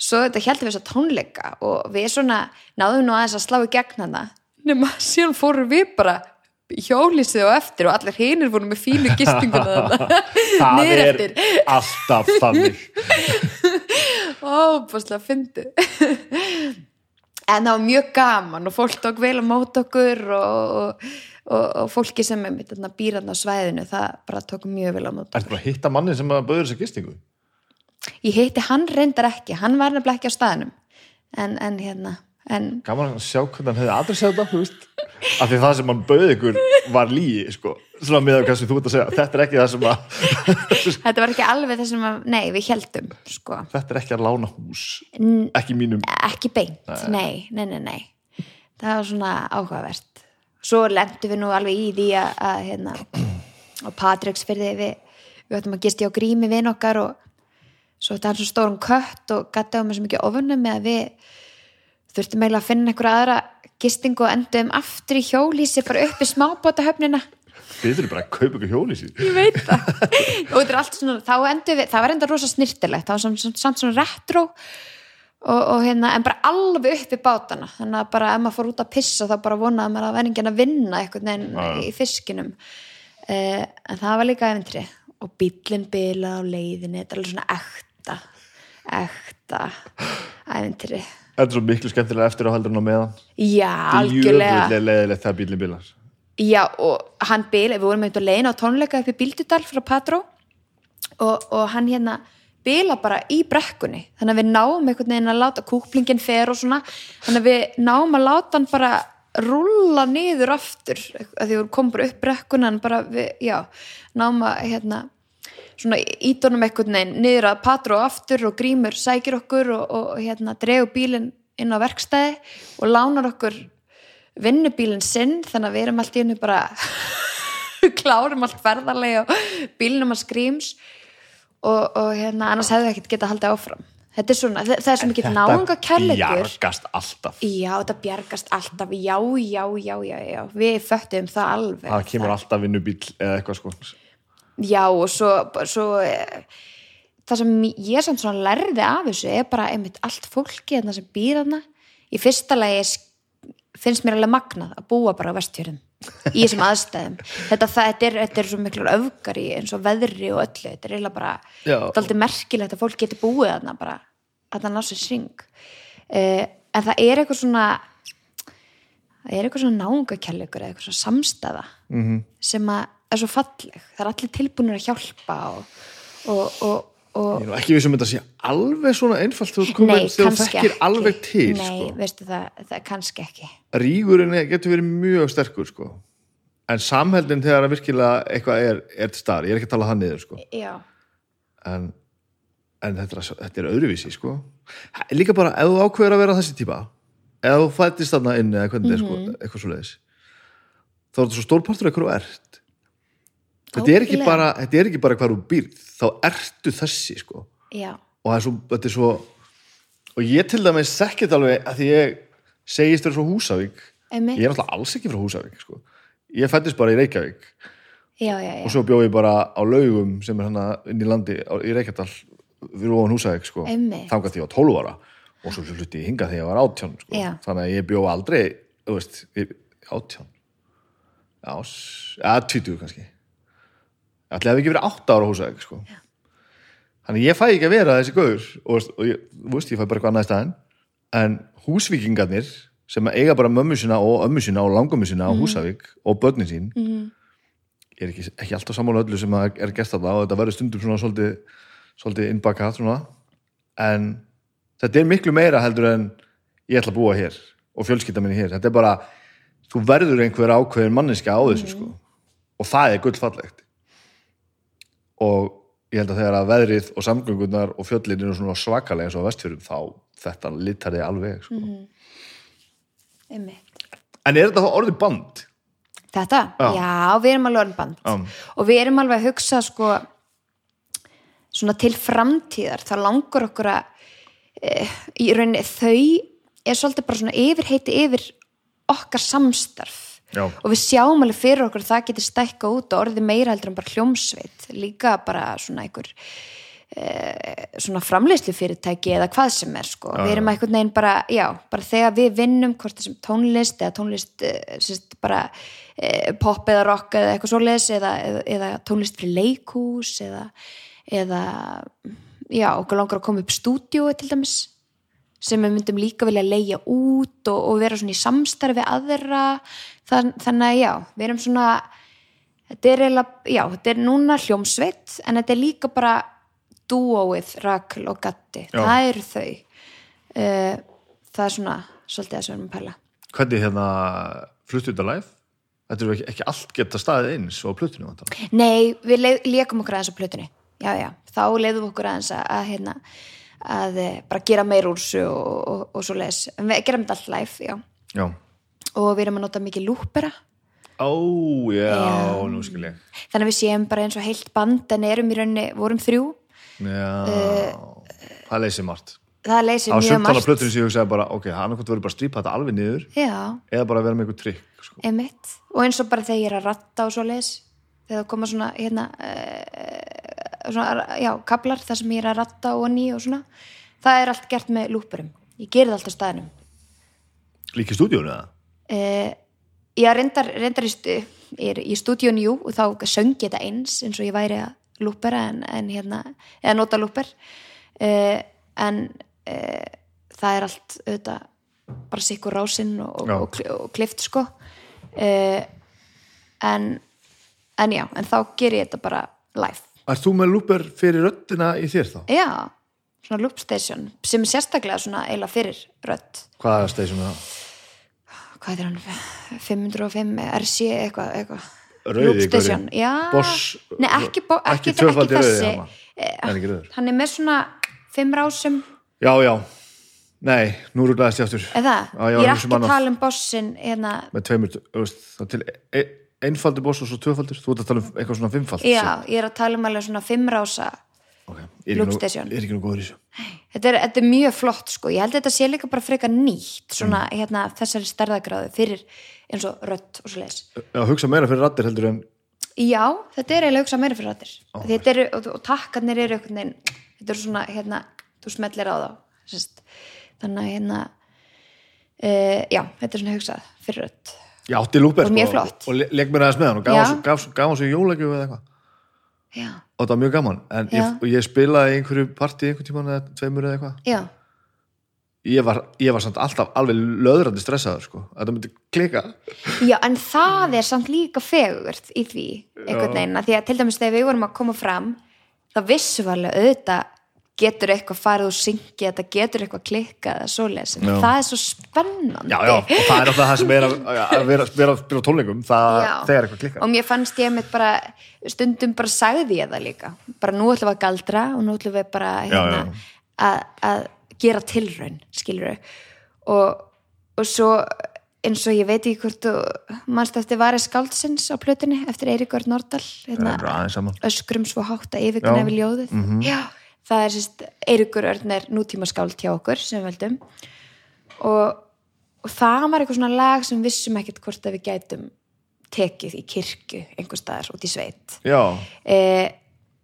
svo þetta heldum við að tónleika og við svona náðum nú aðeins að slá í gegn hana nema síðan fórum við bara hjólísið og eftir og allir hinir voru með fínu gistinguna það er alltaf þannig. Ó, búinlega fyndi en það var mjög gaman og fólk tók vel á mót okkur og, og, og, og fólki sem er mitt býrðan á svæðinu það bara tók mjög vel á mót Ertu bara að hitta manni sem að bauður þessa gistingu? ég hitti hann reyndar ekki, hann var nefnilega ekki á staðnum. En, en hérna, en gaman að sjá hvernig hann hefði adressað þetta, þú veist af því það sem hann bauð ykkur var lígi sko, svona með að hvað sem þú ert að segja. Þetta er ekki það sem að þetta var ekki alveg það sem að, nei, við heldum sko, þetta er ekki að lána hús. Ekki mínum. ekki beint, nei, nei, nei, nei það var svona áhugavert. Svo lendum við nú alveg í því að, að hérna, á Patricksfyrði við, við ættum að gisti á grími við okkar og svo þetta er svo stórum kött og á með svo mikið ofunum með að við þurftum eiginlega að finna einhverja aðra gistingu og endum aftur í hjólísi bara upp í smábótahöfnina þið þurfum bara að kaupa ykkur hjóli sín ég veit það. Og þetta er allt svona, þá endum við það var enda rosa snirtilegt, það var samt, samt, samt svona retro og, og hérna en bara alveg upp í bátana. Þannig að bara ef maður fór út að pissa þá bara vonaði maður að vera enginn að vinna einhvern veginn Já. í fiskinum. Uh, en það var líka efintri og bíllinn bila á leiðinni þetta er alveg svona ekta ekta efintri þetta er svo miklu skemmtilega eftir á heldur en á meðan. Já, algjörlega. djöfull er leiðilegt þegar bílinn bilar. Já, og hann bila, við vorum eitthvað leiðin á tónleika upp í Bíldudal frá Patró og, og hann hérna bila bara í brekkunni. Þannig að við náum einhvern veginn að láta kúplingin fer og svona, þannig að við náum að láta hann bara rúlla niður aftur, að því við komum bara upp brekkuna en bara við, já náum að hérna svona ídónum einhvern veginn niður að Patró aftur og grímur sækir okkur og, og hérna dregur bílinn inn á verkstæði og lánar okkur vinnubílinn sinn þannig að við erum allt í hennu bara klárum allt ferðarlega og bílnum að skrýms og, og hérna annars hefðu ekkert getað haldið áfram. Þetta er svona, það, er svo mikið náunga kærleikur jargast alltaf. Já, þetta bjargast alltaf, já, já, já, já, já. Við föttum það alveg. Það kemur alltaf vinnubíl eða eitthvað sko já, og svo, svo eh, það sem ég samt svona lærði af þessu er bara einmitt allt fólki þarna sem býr þarna í fyrsta lagi finnst mér alveg magnað að búa bara á vestfjörðum í þessum aðstæðum þetta, það, þetta, er, þetta er svo miklu öfgar í eins og veðri og öllu þetta er eiginlega bara, Já. þetta er aldrei merkilegt að fólk geti búið þarna bara að það ná sér syng uh, en það er eitthvað svona það er eitthvað svona eða eitthvað svona samstæða -hmm. sem að er svo falleg það er allir tilbúinir að hjálpa og, og, og, og ég er nú ekki vissum þetta sé alveg svona einfalt þú Nei, þegar kannski þekkir ekki alveg til Nei, sko. veistu það, það er kannski ekki rígurinn er- getur verið mjög sterkur sko. en samheldin þegar að virkilega eitthvað er, er til staðar, ég er ekki að tala það niður sko. En, en þetta, er, þetta er öðruvísi sko. líka bara ef þú ákveður að vera þessi típa ef þú fættist þarna inn eða hvernig mm Mhm. -hmm. eitthvað svo leiðis þá er þetta svo stórpartur eitthvað þú ert þetta er, ekki bara, er bara hvað þú býrð þá ertu þessi sko. já, og það er svo, þetta er svo og ég til dæmis þekkið alveg að því ég segist þér frá Húsavík. Einmitt. Ég er náttúrulega alls ekki frá Húsavík sko. ég fættist bara í Reykjavík. Já, já, já, og svo bjóð ég bara á laugum sem er hana inn í landi á- í Reykjadal við ofan Húsavík sko. Því ég var 12 ára. Og svo hluti ég hingað þegar ég var 18 sko. Þannig að ég bjóð aldrei veist, ég- 18 já, s- eða 20 kannski ætli hefði ekki verið 8 ára á Húsavík sko. þannig ég fæ ekki að vera þessi gaur og, og ég, veist, ég fæ bara eitthvað annað í staðinn. En húsvíkingarnir sem eiga bara mömmu sína og ömmu sína og langömmu sína á Húsavík og börnin sín Mhm. ég er ekki, ekki alltaf sammála öllu sem er gert þarna og þetta verður stundum svona svolítið, svolítið innbakað svona. En þetta er miklu meira heldur en ég ætla að búa hér og fjölskylda minni hér, þetta er bara þú verður einhver ákveðin manneska á þessu sko. Og það er gullfallegt og ég held að þegar að veðrið og samgöngunar og fjöllin eru svona svakalega eins og vestfjörum þá þetta litar þið alveg sko. einmitt en er þetta þá orðið band? Þetta? Já. Já, við erum alveg orðin band Já. og við erum alveg að hugsa sko svona til framtíðar þá langur okkur að e, í rauninni þau er svolítið bara svona yfirheiti yfir okkar samstarf Já. og við sjáum alveg fyrir okkur að það getur stækka út og orðið meira heldur en bara hljómsveit líka bara svona einhver e, svona framleiðslu fyrirtæki eða hvað sem er sko. við erum einhvern veginn bara, já, bara þegar við vinnum hvort þessum tónlist eða tónlist e, sérst, bara e, pop eða rock eða eitthvað svoleiðis eða, eða, eða tónlist fyrir leikhús eða, eða já, okkur langar að koma upp stúdíói til dæmis sem við myndum líka vilja leigja út og, og vera svona í samstarfi aðra Þann, þannig að já, við erum svona þetta er eiginlega, já, þetta er núna hljómsveit en þetta er líka bara dúóið Rakl og Gatti, Já. það eru þau uh, það er svona svolítið að sögum pæla Hvernig hérna fluttu þetta live? Þetta er ekki, ekki allt geta staðið eins og plötinu vantar. Nei, við le- lékum okkur aðeins á plötunni já, já, þá leiðum við okkur aðeins að, að hérna, að eh, bara gera meir úr þessu og, og, og svo leis en við gerum þetta allt live, já Já. Og við erum að nota mikið lúpera Ó, já, nú skil ég. þannig að við séum bara eins og heilt band en erum í rauninni, vorum þrjú Já, það leysir margt. það leysir Á mjög margt plötinu sem ég hugsaði bara, ok, hann okkur verður bara að strípa þetta alveg niður já, eða bara vera með eitthvað trikk. Sko. og eins og bara þegar ég er að ratta og svo leis þegar það koma svona hérna uh, svona, já, kablar þar sem ég er að ratta og ný og svona það er allt gert með lúpurum ég geri það allt á staðinum Líka í stúdíónu eða? Uh, ég reyndar, reyndar í, í stúdíun jú og þá söng ég þetta eins eins og ég væri að lúpera en, en hérna, eða nota lúper. Uh, en uh, það er allt auðvitað bara sikkur rásinn og, og, og, klift sko. En en já, en þá ger ég þetta bara live. Ert þú með lúper fyrir röddina í þér þá? já, svona loop station sem er sérstaklega svona eiginlega fyrir Hvaða station er það? Hvað er hann 505 RC eitthvað já Boss- Nei, ekki, bo, ekki, ekki rauði þessi hana. Eh, ekki rauður? hann er með svona fimm rásum Já, já. Nei, nú rúglaðist ég aftur. Já, ég er ekki að tala um bossin hérna, Með tveimur, til e einfaldur boss og svo tvöfaldur. Þú ert að tala um eitthvað svona fimmfald. já, ég er að tala um alveg svona fimm rása Ok, ég er Loop ekki nú- station. ég er ekki nú góður í þessu. Þetta er, þetta er mjög flott sko, ég held að þetta sé líka bara frekar nýtt svona Mm. hérna þessari stærðagráðu fyrir eins og rödd og svo leis Já, hugsa meira fyrir raddir heldur en Já, þetta er eiginlega hugsa meira fyrir rættir þetta eru, og, og takkarnir eru einhvern veginn þetta eru svona, hérna, þú smellir á þá sérst. þannig að hérna uh, já, þetta er svona hugsað fyrir rödd ég átti lúper Og mjög sko, flott. og le- leik mér aðeins með hann og gaf Já. hann svo jólagjöf eða eitthvað já, og það var mjög gaman. En ég, ég spilaði einhverju partí einhvern tímann eða tveimur eða eitthvað. Ég var, ég var samt alltaf alveg löðrandi stressaður sko, að það myndi klika. Já, en það er samt líka fegurt í því einhvern veginn, að því að til dæmis þegar við vorum að koma fram þá vissum við alveg auðvitað getur eitthvað farið og syngi þetta getur eitthvað klikkað eða svoleiðis en Já. það er svo spennandi já, já, og það er alltaf það sem er að, að vera, vera, vera á tónleikum það, þegar eitthvað klikkar og mér fannst ég mitt bara stundum bara sagði ég það líka bara nú ætlum við að galdra og nú ætlum við bara hérna. Að, að gera tilraun skilur og, og svo eins og ég veit ekki hvort mannst eftir Vari Skáldsins á plötunni eftir hérna, Það er aðeins saman. öskrum svo hátt að yfirgunna Já. við ljóðið já, það er sérst Eiríkur Örn er nútíma skáld hjá okkur sem veldum og, og það var eitthvað svona lag sem vissum ekkert hvort að við gætum tekið í kirkju einhver staðar út í sveit. Já, e,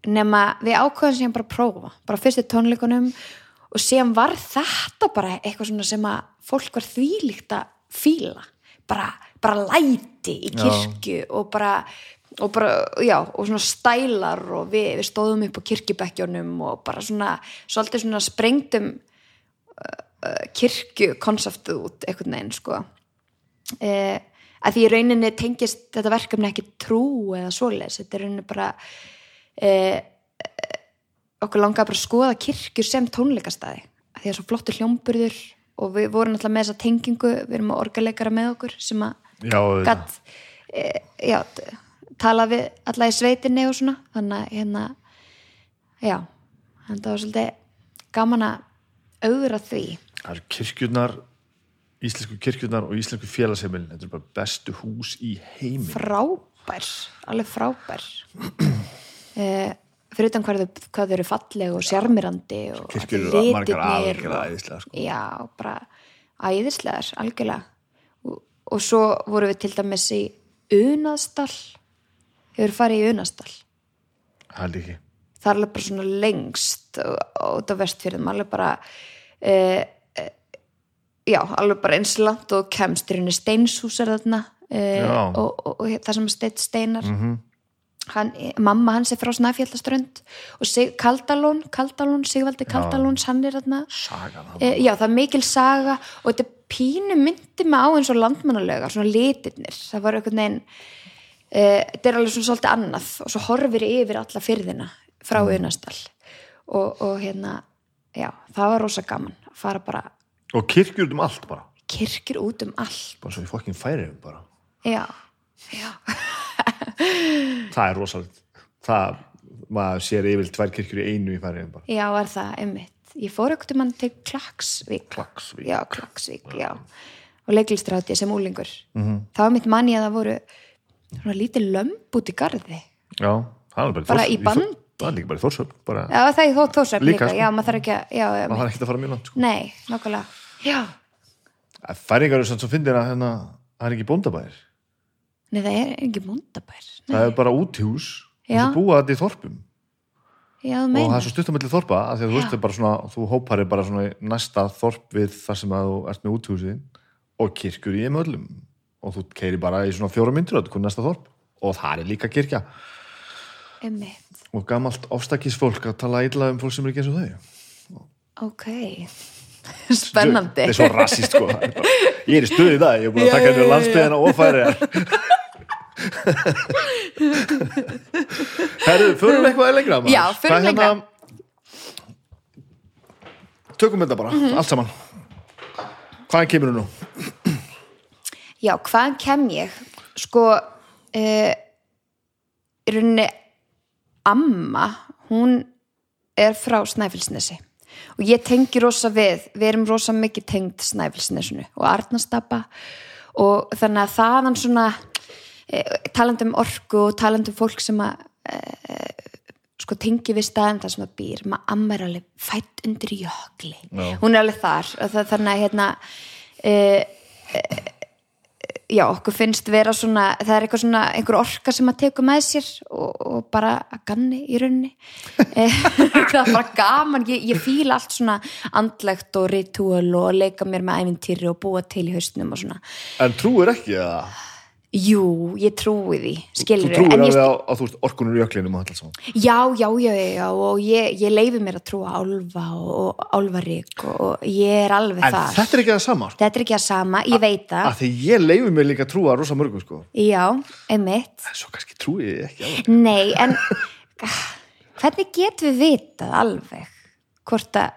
nema við ákveðum síðan bara prófa bara fyrstu tónleikunum. Og síðan var þetta bara eitthvað svona sem að fólk var þvílíkt að fíla. Bara, bara læti í kirkju og bara og bara, já, og svona stælar og við, við stóðum upp á kirkjubekkjónum og bara svona, svolítið svona sprengdum uh, uh, kirkjukonseptið út einhvern veginn, sko. Uh, að því í rauninni tengist þetta verkefni ekki trú eða svoleiðis, þetta er rauninni bara uh, okkur langar bara að skoða kirkjur sem tónleikastæði, að því að svo flottur hljómburður og við vorum alltaf með þessa tengingu, við erum með orgaleikara með okkur sem að já, gatt e, já, t- tala við alla í sveitinni og svona. Þannig að hérna já, þannig að það var svolítið gaman að auðra því. Það eru kirkjurnar íslensku kirkjurnar og íslensku félagsheimilin. Þetta er bara bestu hús í heimin frábær, alveg frábær. E, fyrir utan hvað hvað þau eru falleg og sjarmirandi og kirkjur eru margar algjörlega og- æðislega sko. já, bara æðislegar, algjörlega. Og, og svo vorum við til dæmis í Unaðstall hefur farið í Unaðstall það er ekki. Það er alveg bara svona lengst út á vestfjörðum alveg bara e, e, já, alveg bara eins langt og kemst. Í rauninni steinshús er þarna e, og, og, og það sem er steitt steinar. Hann, mamma hans er frá Snæfjallaströnd og Sig, Kaldalón, Kaldalón Sigvaldi Kaldalóns, hann er þarna. Já, það er mikil saga og þetta pínu myndi mig á eins og landmannalögar, svona litirnir. Það var einhvern veginn þetta er alveg svona svolítið annað og svo horfir yfir alla fyrðina frá Mm. Unastall og, og hérna já, það var rosa gaman að fara bara og kirkjur út um allt bara. Kirkjur út um allt. Bara svo í fokkin færiðum bara. Já, já, það er rosalegt. Það, maður sér yfir tvær kirkjur í einu í færiðum bara. Já, var það einmitt. Ég fór ekkert um hann til Klaksvík. Klaksvík. já, Klaksvík, já. Og leiklistráti sem úlingur -hmm. það var mitt manni að það voru svona lítið lömb út í garði. Já, það er bara, Bara í bandi? Þór- það er líka bara í þórsöp bara, já, það er þó þósöfn Líka, líka, sko. já, maður þarf ekki að já, maður þarf ekki að fara mjög langt sko. nei, nokkulega já, færingar svo fyndir að hérna, það er ekki bóndabæðir nei, það er ekki múndabær það er bara útihús og Já. þú búa þetta í þorpum. Já, og það er svo stuttamilli þorpa að því að þú veist það er svona, þú hópar er bara svona í næsta þorp við þar sem að þú ert með útihúsið og kirkjur í þeim öllum og þú keiri bara í svona fjóra myndir og þetta er næsta þorp. Og það er líka kirkja. Einmitt, og gamalt ofstakisfólk að tala illa um fólk sem er ekki eins og þau. Ok. Spennandi. Þetta er svo rassist sko. Það er bara- ég er í stuði dag, ég er búin að taka henni já, landsbyðina og færi Herru, förum eitthvað lengra maður. Já, förum lengra. hérna- tökum þetta bara, Mhm. allt saman. Hvaðan kemur þú nú? Já, hvaðan kem ég? Sko, uh, í rauninni amma, hún er frá Snæfellsnesi og ég tengi rosa við, við erum rosa mikið tengd Snæfellsnesinu og Arnastapa og þannig að þaðan svona uh, talandi um orku og talandi um fólk sem að uh, sko tengi við staðin þar sem það býr maður amma er alveg fætt undir jökli Já. hún er alveg þar það, þannig að hérna uh, já, okkur finnst vera svona, það er eitthvað svona einhver orka sem að teku með sér og, og bara að ganni í rauninni. Eh, það er bara gaman. Ég, ég fíla allt svona andlegt og ritual og leika mér með æfintýri og búa til í haustnum og svona. En trúir ekki að jú, ég trúi því, þú skilur trúir en ég, alveg á, þú orkunur í öklinum og allt saman? Já, já, já, já, og ég, ég leifi mér að trúa álfa og, álfarík og, ég er alveg en þar. þetta er ekki það sama sko. þetta er ekki að sama, ég veit það. að því ég leifi mér líka að trúa rosa mörgum sko. já, einmitt. En svo kannski trúi ég ekki það Nei, en hvernig getum við vitað alveg hvort að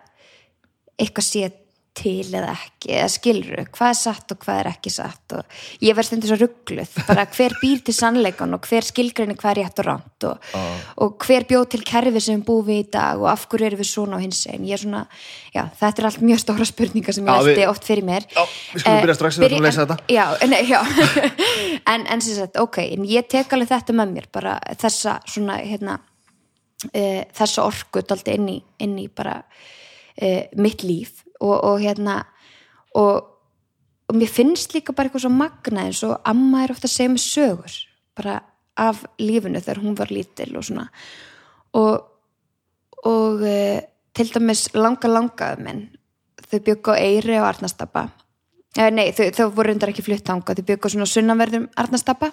eitthvað sé til eða ekki, eða skilur hvað er satt og hvað er ekki satt og ég verð stundum svo ruggluð, bara hver býr til sannleikan og hver skilgrinni hvað er rétt og ránt og, og hver bjóð til kerfi sem við búum við í dag og af hverju erum við svona á hins einn, ég er svona já, þetta er allt mjög stóra spurningar sem ég við- oft fyrir mér Já, við skulum Eh, byrja strax, við byrja- ætlum að leysa en- þetta. já, nei, já. en, en sem sagt, ok en ég tek alveg þetta með mér bara þessa svona hérna, uh, þessa orku daldi inn í, inn í bara uh, mitt líf og, og hérna og, og mér finnst líka bara eitthvað svo magna eins og amma er ofta að segja mig sögur bara af lífinu þegar hún var lítil og svona. Og, og uh, til dæmis langa langaðu minn þau byggu á Eyri og Arnastapa eh, nei, þau, þau voru reyndar ekki flutt ánga þau byggu svona á sunnanverðum Arnastapa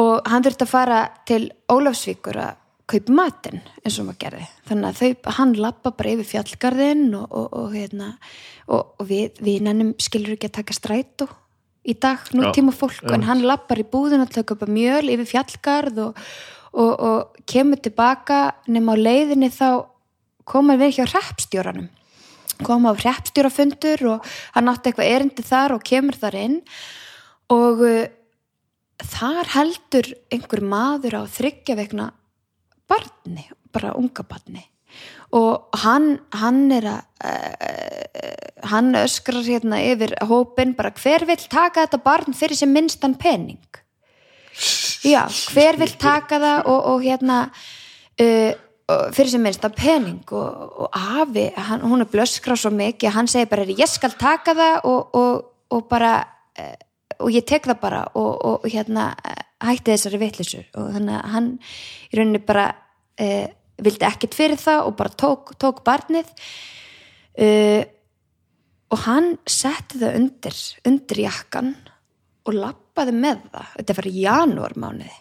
og hann þurfti að fara til Ólafsvíkur að kaupa matinn eins og maður gerði. Þannig að þau, hann lappa bara yfir fjallgarðin og, og, og, hérna, og, og við, við nennum skilur ekki að taka strætó í dag, nú tíma fólk já. en hann lappar í búðin að taka upp mjöl yfir fjallgarð og, og, og kemur tilbaka nema á leiðinni þá koma við hjá hreppstjóranum. Koma á hreppstjórafundur og hann átti eitthvað erindi þar og kemur þar inn. Og uh, þar heldur einhver maður á þryggja vegna barni, bara unga barni. Og hann, hann er að uh, hann öskrar hérna yfir hópin bara hver vill taka þetta barn fyrir sem minnstan pening? Já, hver vill taka það og, og hérna uh, fyrir sem minnst að pening? Og, og afi, hann, hún er blöskra svo mikið hann segir bara ég skal taka það og, og, bara uh, og ég tek það bara og, hérna hætti þessari vitlisu og þannig að hann í rauninni bara uh, vildi ekkert fyrir það og bara tók, tók barnið. Uh, og hann setti það undir undir jakkan og lappaði með það. Þetta var í janúarmánuði.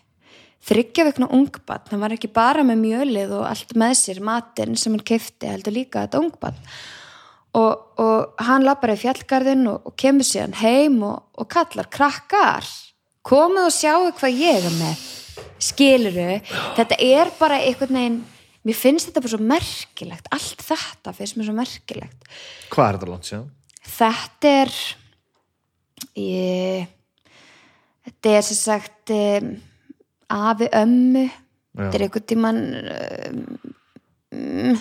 Þryggja vegna ungbann, hann var ekki bara með mjölið og allt með sér matinn sem hann kefti, heldur líka þetta ungbann og, og hann lappar í fjallgarðin og, og kemur síðan heim og, og kallar krakkar komið og sjáu hvað ég er með skiluru, þetta er bara einhvern veginn, mér finnst þetta bara svo merkilegt, allt þetta finnst mér svo merkilegt. Hvað er þetta langt síðan? þetta er ég, þetta er sem sagt um, afi ömmu. Þetta er einhvern tímann um,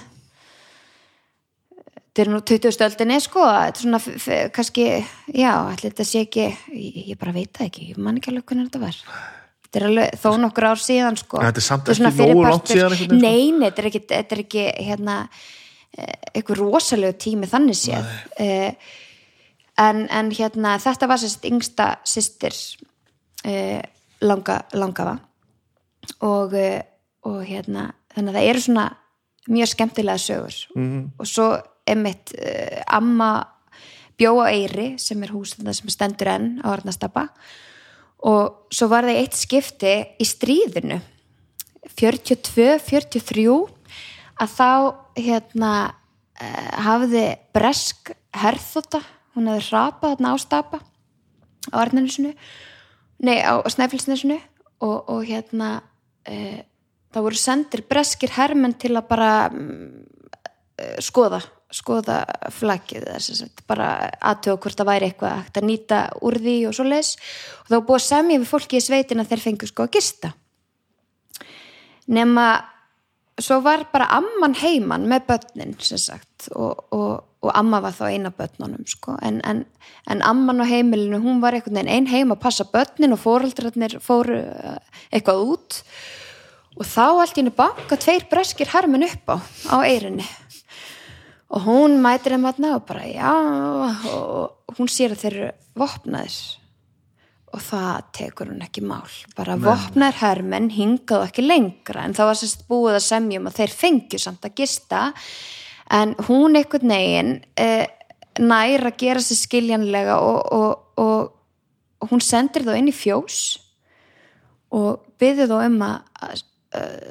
þetta er nú 20 stöldinni sko, þetta er svona kannski, já, allir þetta sé ekki ég, ég bara veit það ekki, ég man ekki alveg hvernig þetta var þetta er alveg þó nokkur ár síðan sko. Þetta er samt ekki nógu langt síðan sko? nei, nei, þetta er ekki, þetta er ekki hérna, eh, einhver rosalegu tími þannig séð. Uh, en, en hérna þetta var sérst yngsta systir uh, langa, langafa. Og, uh, og hérna þannig að það eru svona mjög skemmtilega sögur. -hmm. og svo einmitt uh, amma bjó á Eyri sem er hús sem stendur enn á Arnastapa og svo var það eitt skipti í stríðinu 42, 43 að þá hérna uh, hafði bresk herþóta, hún hafði hrapað þarna á stapa á Arnarnesinu nei, á Snæfellsnesinu og, og hérna uh, það voru sendir breskir hermenn til að bara eh, skoða skoða flaggið að bara aðtöða hvort það væri eitthvað hægt að nýta úr því og svo leis og var búið að semja við fólki í sveitin að þeir fengu sko að gista. Nema svo var bara amman heiman með börnin sem sagt og, og, og amma var þá eina börnunum sko. en, en, en amman á heimilinu hún var einhvern veginn ein heim að passa börnin og fóreldrarnir fóru eh, eitthvað út. Og þá allt í henni banka tveir breskir hermin upp á á eirinni og hún mætir þeim aðna og bara já og hún sér að þeir eru vopnaðir. Og það tekur hún ekki mál. Bara vopnar hermenn hingað ekki lengra. En það var sérst búið að semja um að þeir fengju samt að gista. En hún einhvern veginn eh, nær að gera sér skiljanlega og, og, og, og hún sendir þá inn í fjós og byggði þá um að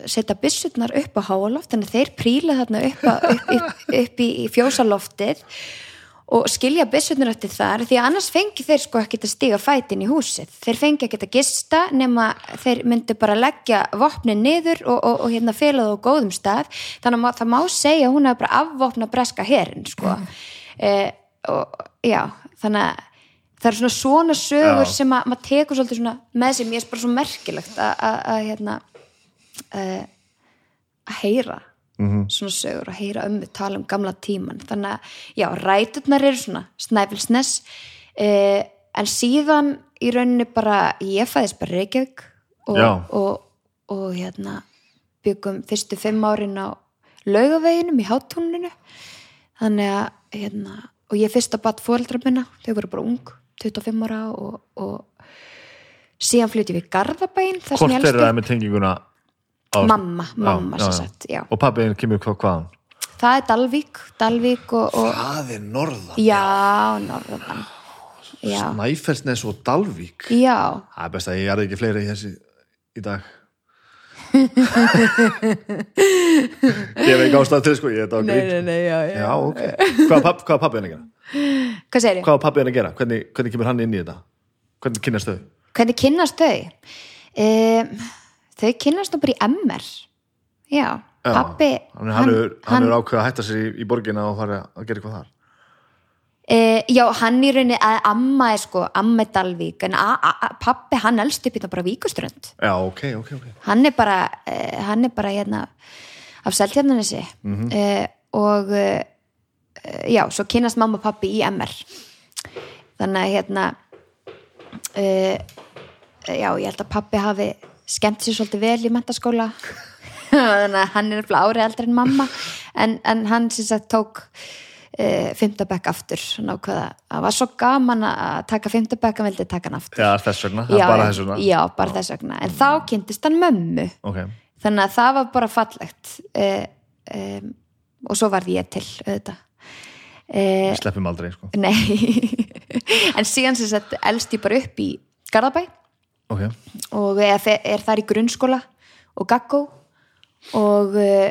setja byssutnar upp á háaloft þannig að þeir príla þarna upp, að, upp, upp, upp í, í fjósaloftið og skilja byssutnar eftir þar því að annars fengi þeir sko ekki að stiga fætin í húsið. Þeir fengi ekki að gista nema þeir myndi bara leggja vopnin niður og, og, og hérna það á góðum stað. Þannig að það má segja hún hefur bara afvopna breska herin sko. Eh, og já, þannig að það eru svona svona sögur Já. sem að maður tekur svolítið svona með sér, mér er bara svo merkilegt að hérna uh, að heyra svona sögur og heyra um við tala um gamla tíman þannig að já, ræturnar eru svona snæfilsnes uh, en síðan í rauninni bara ég fæðist bara Reykjavík og, Já. og, og hérna byggum fyrstu fimm árin á laugaveginum í hátúninu. Þannig að hérna, og ég fyrst að bat fóreldra minna, þau voru bara ung 25 ára og, og síðan flutti við Garðabæin Hvort er það með tenginguna á, mamma, mamma já, sem já. sagt, já. Og pabbiðin kemur hvað hvaðan? það er Dalvík, Dalvík og, og Það er norðan já, norðan já, Snæfellsnes og Dalvík já Það er best að ég er ekki fleiri í þessi í dag Ég ekki ástæð til sko, ég er þetta á grín nei, já, Já, ok Hvað papp, pabbiðin að gera? hvað segir ég? Hvað var pabbiðin að gera? Hvernig, hvernig kemur hann inn í þetta? Hvernig kynnast þau? hvernig kynnast þau? Um, þau kynnast nú bara í MR já, Já, pappi hann, hann, hann, hann er ákveð að hætta sér í, í borgina og fara að gera eitthvað þar Uh, já, hann í rauninni, að amma er sko, amma er Dalvík, en a, a, a, pappi hann elst upp í það bara víkuströnd. Já, ok, ok, ok Hann er bara, uh, hann er bara hérna af seltjarnanessi Mhm. uh, og uh, já, svo kynast mamma og pappi í MR. Þannig að hérna, uh, já, ég held að pappi hafi skemmt sér svolítið vel í mentaskóla. Þannig að hann er árið eldri en mamma, en, en hann sem sagt tók uh, fimmtabæk aftur. Hann ákvaða, það var svo gaman að taka fimmtabæk, hann vildi taka hann aftur. Já, þess vegna, er bara þess vegna. já, bara þess vegna, en þá kynntist hann mömmu. Ok, þannig að það var bara fallegt. Uh, um, og svo varð ég til auðvitað. Uh, við sleppum aldrei sko. Nei. En síðan sem sagt elst ég bara upp í Garðabæ Ok, og er, þar í grunnskóla og gaggó og uh,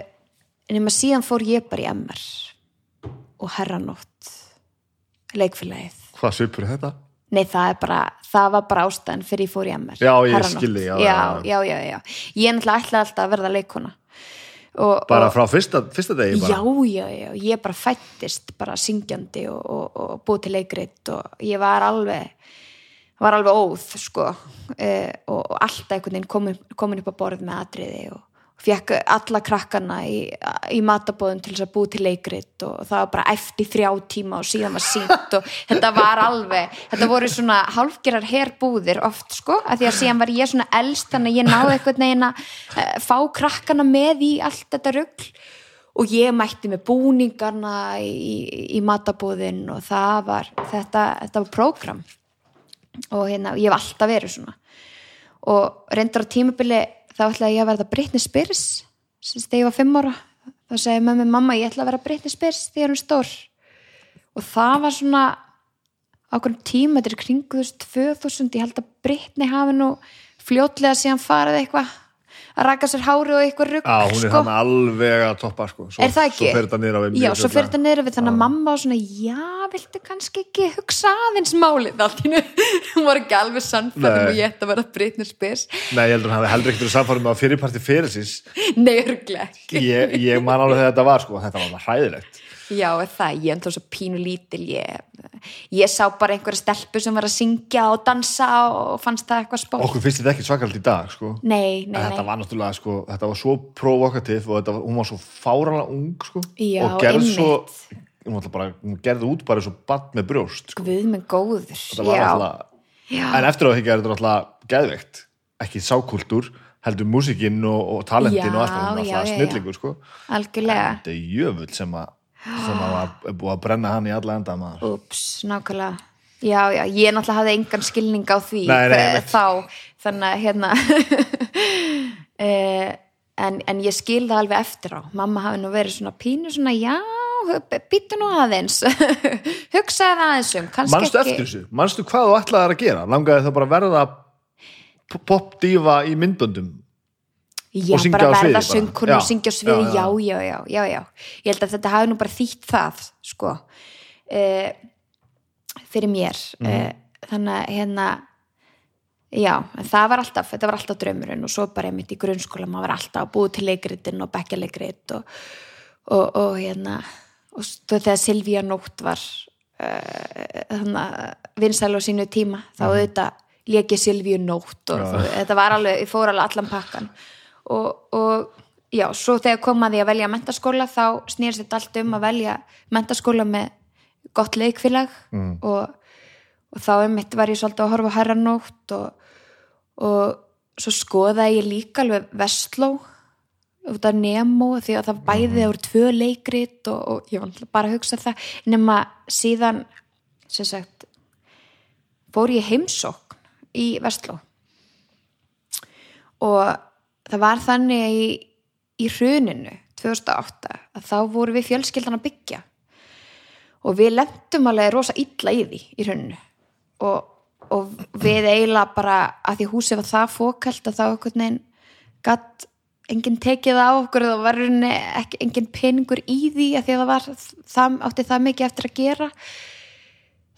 nema síðan fór ég bara í MR og herranótt leikfélagið hvað svipur þetta? Nei, það er bara, það var bara ástæðan fyrir ég fór í MR. Já, ég Herranótt. skil þig, já, já, já, já, já, já. Ég er náttúrulega ætlaði alltaf að verða leikona. og, bara og, frá fyrsta, fyrsta degi bara. já, já, já, ég bara fættist bara syngjandi og, og, og búið til leikrit og ég var alveg var alveg óð sko. Eh, og, og alltaf einhvern veginn komin, komin upp á borð með atriði og fekk alla krakkana í, í matabóðum til þess að búið til leikrit og það var bara eftir þrjá tíma og síðan var sínt og þetta var alveg þetta voru svona hálfgerar herbúðir oft sko, af því að síðan var ég svona elst þannig að ég náði einhvern veginn að eh, fá krakkana með í allt þetta rugl og ég mætti með búningarna í, í matabóðin og það var þetta, þetta var prógram og hérna, ég hef alltaf verið svona. Og reyndar á tímabili þá ætlaði ég að verða Britney Spears. Sem þegar ég var fimm ára þá segi mömmu mamma ég ætla að vera Britney Spears þegar um stór. Og það var svona ákveðum tíma, þetta er veist 2000, ég held að Britney hafi nú fljótlega síðan farið eitthvað. að raka sér hári og eitthvað rugg Já, hún er sko. hann alveg að toppa sko. svo, Er það ekki? Svo fer þetta á við Já, svo fyrir þetta niður við þannig að mamma var svona, já, viltu kannski ekki hugsa aðeins málið? Allt í nú, hún var ekki alveg sannfæðum og ég ætti að vera Britney Spears. Nei, ég heldur hann hafi heldur ekkert með að fyrirparti fyrirsins Nei, örglega ekki. Ég, ég man alveg þegar þetta var sko, þetta var Já, er það, ég er enda svo pínu lítil. Ég, ég sá bara einhverja stelpu sem var að syngja og dansa og fannst það eitthvað spór Okkur finnst þetta ekki svakalt í dag sko. Nei, nei, En þetta nei. var náttúrulega, sko, þetta var svo provokativ og þetta, var- hún var svo fáranlega ung sko, Já, og gerði svo einmitt. hún, var bara, hún gerði út bara svo bann með brjóst sko. Guð minn góður. Var Já, alltaf, já, en eftir á því gerði þetta alltaf geðveikt, ekki sákultúr heldur músikinn og, og talentin Já, og allt, hún var já, alltaf já, snillingur sko. algjörlega. Þetta er jöfull sem að sem er búið að brenna hann í alla enda maður. Úps, nákvæmlega. Já, já, ég náttúrulega hafði engan skilning á því Nei, nei, einmitt. þá, þannig að hérna. Eh, en, en ég skil það alveg eftir á. Mamma hafi nú verið svona pínu svona já, býttu nú aðeins. Hugsaði aðeins um ekki eftir þessu, manstu hvað þú ætlaðir að gera? Langaði það bara verða popdífa í myndböndum já, bara verða bara. söngkonu og syngja á sviði, já, já já. já. Já, ég held að þetta hafi nú bara þýtt það, sko eh, fyrir mér Mhm. eh, þannig að hérna já, það var alltaf þetta var alltaf draumurinn og svo bara einmitt í grunnskóla maður var alltaf að búið til leikritin og bekkjaleikrit og, og, og hérna og þegar Silvíja nótt var uh, þannig að vinsæl á sínu tíma þá Mhm. auðvitað léki Silvíu nótt og Já. þetta var alveg, ég fór alveg allan pakkan og, og já, svo þegar kom að velja mentaskóla þá snýrst þetta allt um að velja mentaskóla með gott leikfélag. Mm. og, og þá einmitt var ég svolítið að horfa herranótt og, og svo skoðaði ég líka alveg Vestló út af Nemo því að það bæði voru tvö leikrit og, og ég var bara að hugsa það. Nema síðan sem sagt fór ég heimsókn í Vestló. Og það var þannig að í, í hruninu 2008 að þá voru við fjölskyldan að byggja. Og við lendum alveg rosa illa í því í hruninu. Og, og við eiginlega bara að því húsið var það fókalt að þá einhvern veginn gatt enginn tekið á okkur og var ekki, enginn peningur í því að því að það var það, átti það mikið eftir að gera.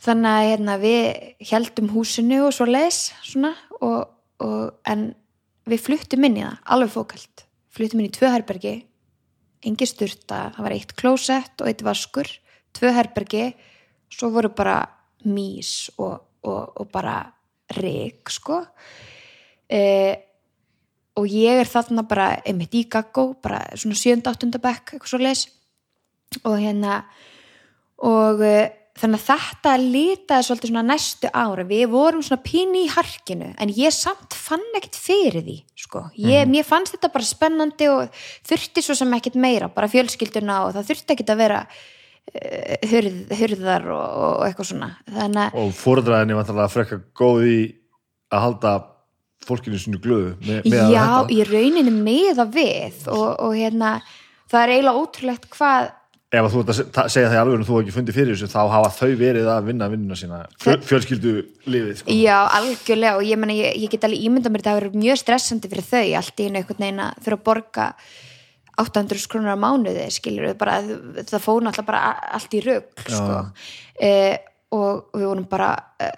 Þannig að hérna, við heldum húsinu og svo leis svona, og, og, en við fluttum inn í það, alveg fókalt fluttum inn í tvö herbergi engi sturta, það var eitt klósett og eitt vaskur, tvö herbergi svo voru bara mís og, og, og bara reik sko e, og ég er þarna bara einmitt í gaggó, bara svona 7-8. bekk, eitthvað svo leis og hérna og e, þannig að þetta litaði svolítið svona næstu ára við vorum svona pínu í harkinu en ég samt fann ekkert fyrir því sko. ég, mér fannst þetta bara spennandi og þurfti svo sem ekkert meira bara fjölskylduna og það þurfti ekkert að vera uh, hurð, hurðar og, og eitthvað svona. Þannig að og fóruðræðinni var það frekka góð í að halda fólkinu sinu glöðu með, með að Já, í rauninni með að við og, og hérna, það er eiginlega ótrúlegt hvað ef þú ert að segja það í alveg en þú hefur ekki fundið fyrir þessu þá hafa þau verið að vinna vinnuna sína Fjö, fjölskyldu liðið sko. Já, algjörlega og ég, meni, ég, ég get alveg ímynda mér að vera mjög stressandi fyrir þau allt í einu einhvern veginn að þurfa að borga 800 krónur á mánuði skilur við bara, það fór náttúrulega bara allt í rugg sko. eh, og við vorum bara eh,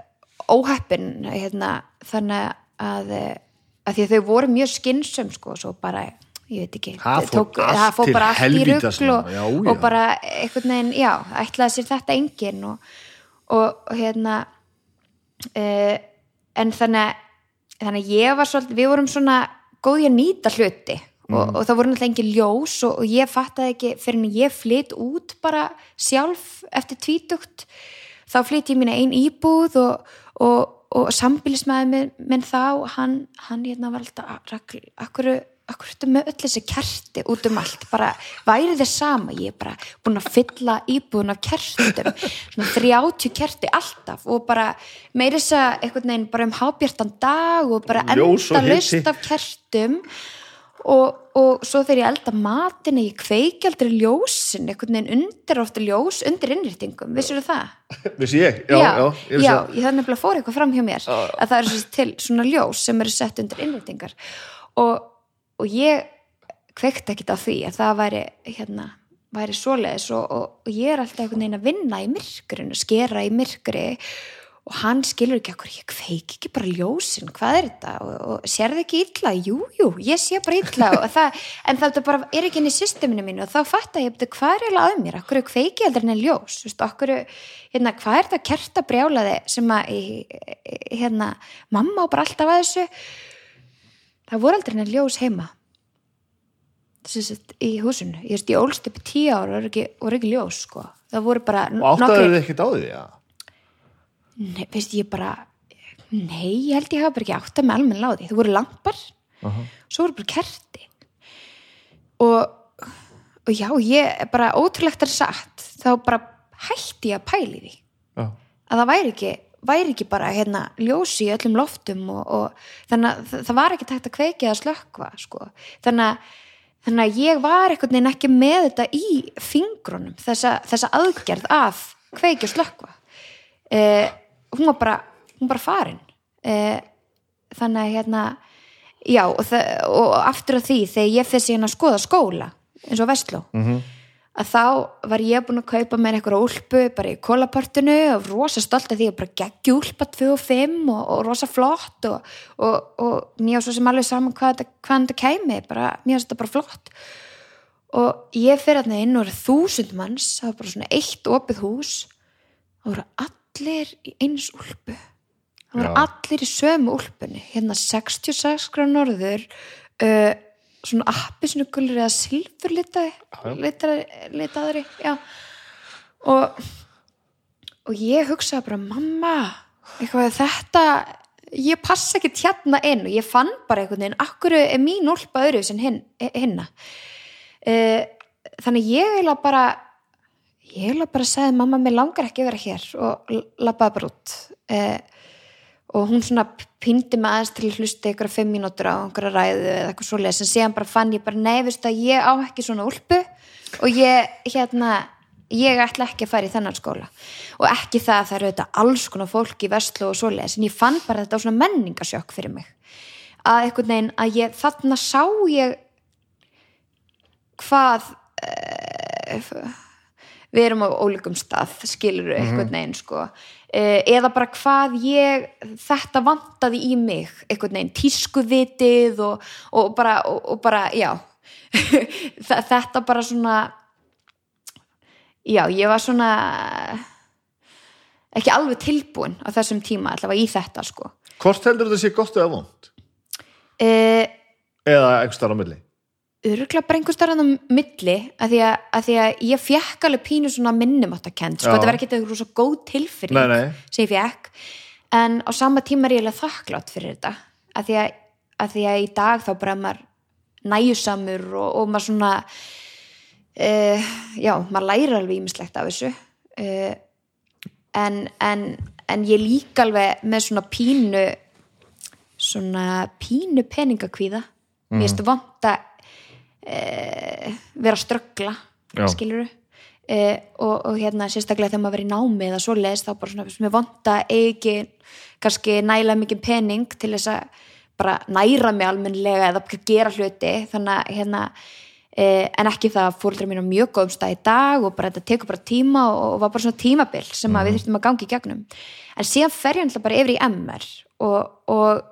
óheppin hérna, þannig að, eh, að því að þau voru mjög skynsum sko, svo bara ég veit ekki. Það fór bara allt í rugl og, og bara einhvern veginn, já, ætlaði sér þetta enginn og, og, hérna uh, en þannig þannig að ég var svolítið, við vorum svona góði að nýta hluti og, og það voru náttúrulega engin ljós og, ég fattaði ekki fyrir en ég flytt út bara sjálf eftir tvítugt. Þá flytt ég mína ein íbúð og, og, og sambilismæði minn, minn þá, hann, hann hérna var alltaf akkur, akkur, þetta með öll þessi kerti út um allt? Bara væri þið sama, ég er bara búin að fylla íbúðun af kertum. Svona 30 kerti alltaf og bara meiri þess að einhvern veginn bara um hábjartan dag og bara enda laust af kertum. Og, og svo þegar ég elda matin ég kveiki aldrei ljósin einhvern veginn undir ofta ljós undir innrýtingum, vissur það? Vissi ég? Já, já, já, ég já ég það nefnilega fór eitthvað fram hjá mér að það er til svona ljós sem eru sett undir innrýtingar og, og ég kveikt ekkit á því að það væri hérna, væri svoleiðis og, og, og ég er alltaf einhvern veginn að vinna í myrkrinu, skera í myrkri og hann skilur ekki okkur, ég kveik ekki bara ljósin, hvað er þetta? Og, og sér þið ekki illa, jú, jú ég sé bara illa það, en það er bara er ekki inn í systeminu mínu og þá fatt að ég hvað er eiginlega að mér, okkur er kveiki aldrei en ljós, veist, okkur hérna, hvað er þetta kerta brjálaði sem að hérna, mamma og bara alltaf að þessu það voru aldrei en ljós heima. Þess að í húsinu, ég veist, ég ólst upp í tíu ára og ekki, ekki ljós, sko. Það voru bara Og áttaðu þið ekkert á því, já. Nei, veist ég bara nei, ég held ég hafa bara ekki átt að með almenn láði það voru lampar, svo voru bara kerti. Og, og já, ég bara ótrúlegt er satt, þá bara hætti ég að pæli því. Já. að það væri ekki, væri ekki bara hérna, ljósi í öllum loftum og, og þannig að það, var ekki tægt að kveiki eða slökkva sko. þannig, að, þannig að ég var einhvern veginn ekki með þetta í fingrunum þessa, þessa aðgerð af kveiki og slökkva eh, hún var bara hún bara farin eh, þannig að hérna já og, og aftur að því þegar ég fyrir síðan að skoða skóla eins og Vestló Mhm. Að þá var ég búin að kaupa mér einhverja úlpu bara í kólaportinu og rosa stolt af því að bara geggi úlpa 2 og 5 og, og rosa flott og, og, og mér var svo sem alveg saman hvað þetta, kæmi bara, mér var þetta bara flott. Og ég fyrir þarna inn og eru þúsund manns það var bara svona eitt opið hús það voru allir í eins úlpu. Það voru allir í sömu úlpunni hérna 66 gráð norður uh, svona appisinu gulur eða silfur litaðri og og ég hugsaði bara mamma, eitthvað þetta ég passa ekki hérna inn og ég fann bara einhvern veginn akkur er mín úlpa öðru sem hin, hinna? Uh, þannig ég eiginlega bara ég eiginlega bara sagði mamma, mér langar ekki að vera hér og labbaði bara út. Uh, og hún svona pindi mig aðeins til að hlusta ykkur fimm mínútur á einhverja ræðu eða eitthvað svoleiðis. En síðan bara fann ég bara nefist að ég á ekki svona úlpu og ég hérna ég ætla ekki að fara í þennan skóla. Og ekki það að það eru þetta alls konar fólk í Vestlu og svoleiðis en ég fann bara þetta á svona menningasjokk fyrir mig. Að einhvern veginn að ég þarna sá ég hvað uh, við erum á ólíkum stað skilur einhvern veginn sko eða bara hvað ég þetta vantaði í mig einhvern veginn tískuvitið og, og, bara, og, og bara já þetta bara svona já ég var svona ekki alveg tilbúin á þessum tíma allavega í þetta sko Hvort heldur þetta sé gott eða vond? uh, Eða einhver starf á milli? Öruglega bara einhver starf á milli að því að, að því að ég fekk alveg pínu svona minnumáttakend sko. Já. þetta var ekki eitthvað svo góð nei. sem ég fekk en á sama tíma er ég alveg þakklátt fyrir þetta að því að, að því að í dag þá bara maður næjusamur og, og maður svona uh, já, maður lærir alveg ímislegt af þessu. Uh, en, en, en ég líka alveg með svona pínu svona pínu peningakvíða. Mér finnst vant að uh, vera að ströggla skiluru uh, og, og hérna sérstaklega þegar maður verið í námi eða svo leist þá bara svona mér vant að eigi ekki kannski næla mikið pening til þess að bara næra mig almennlega eða gera hluti. Þannig að hérna Eh, en ekki það að fóreldrar mín á mjög góðum stað í dag og bara þetta tekur bara tíma og, og var bara svona tímabil sem að við þurftum að gangi í gegnum. En síðan fer ég alltaf bara yfir í MR og, og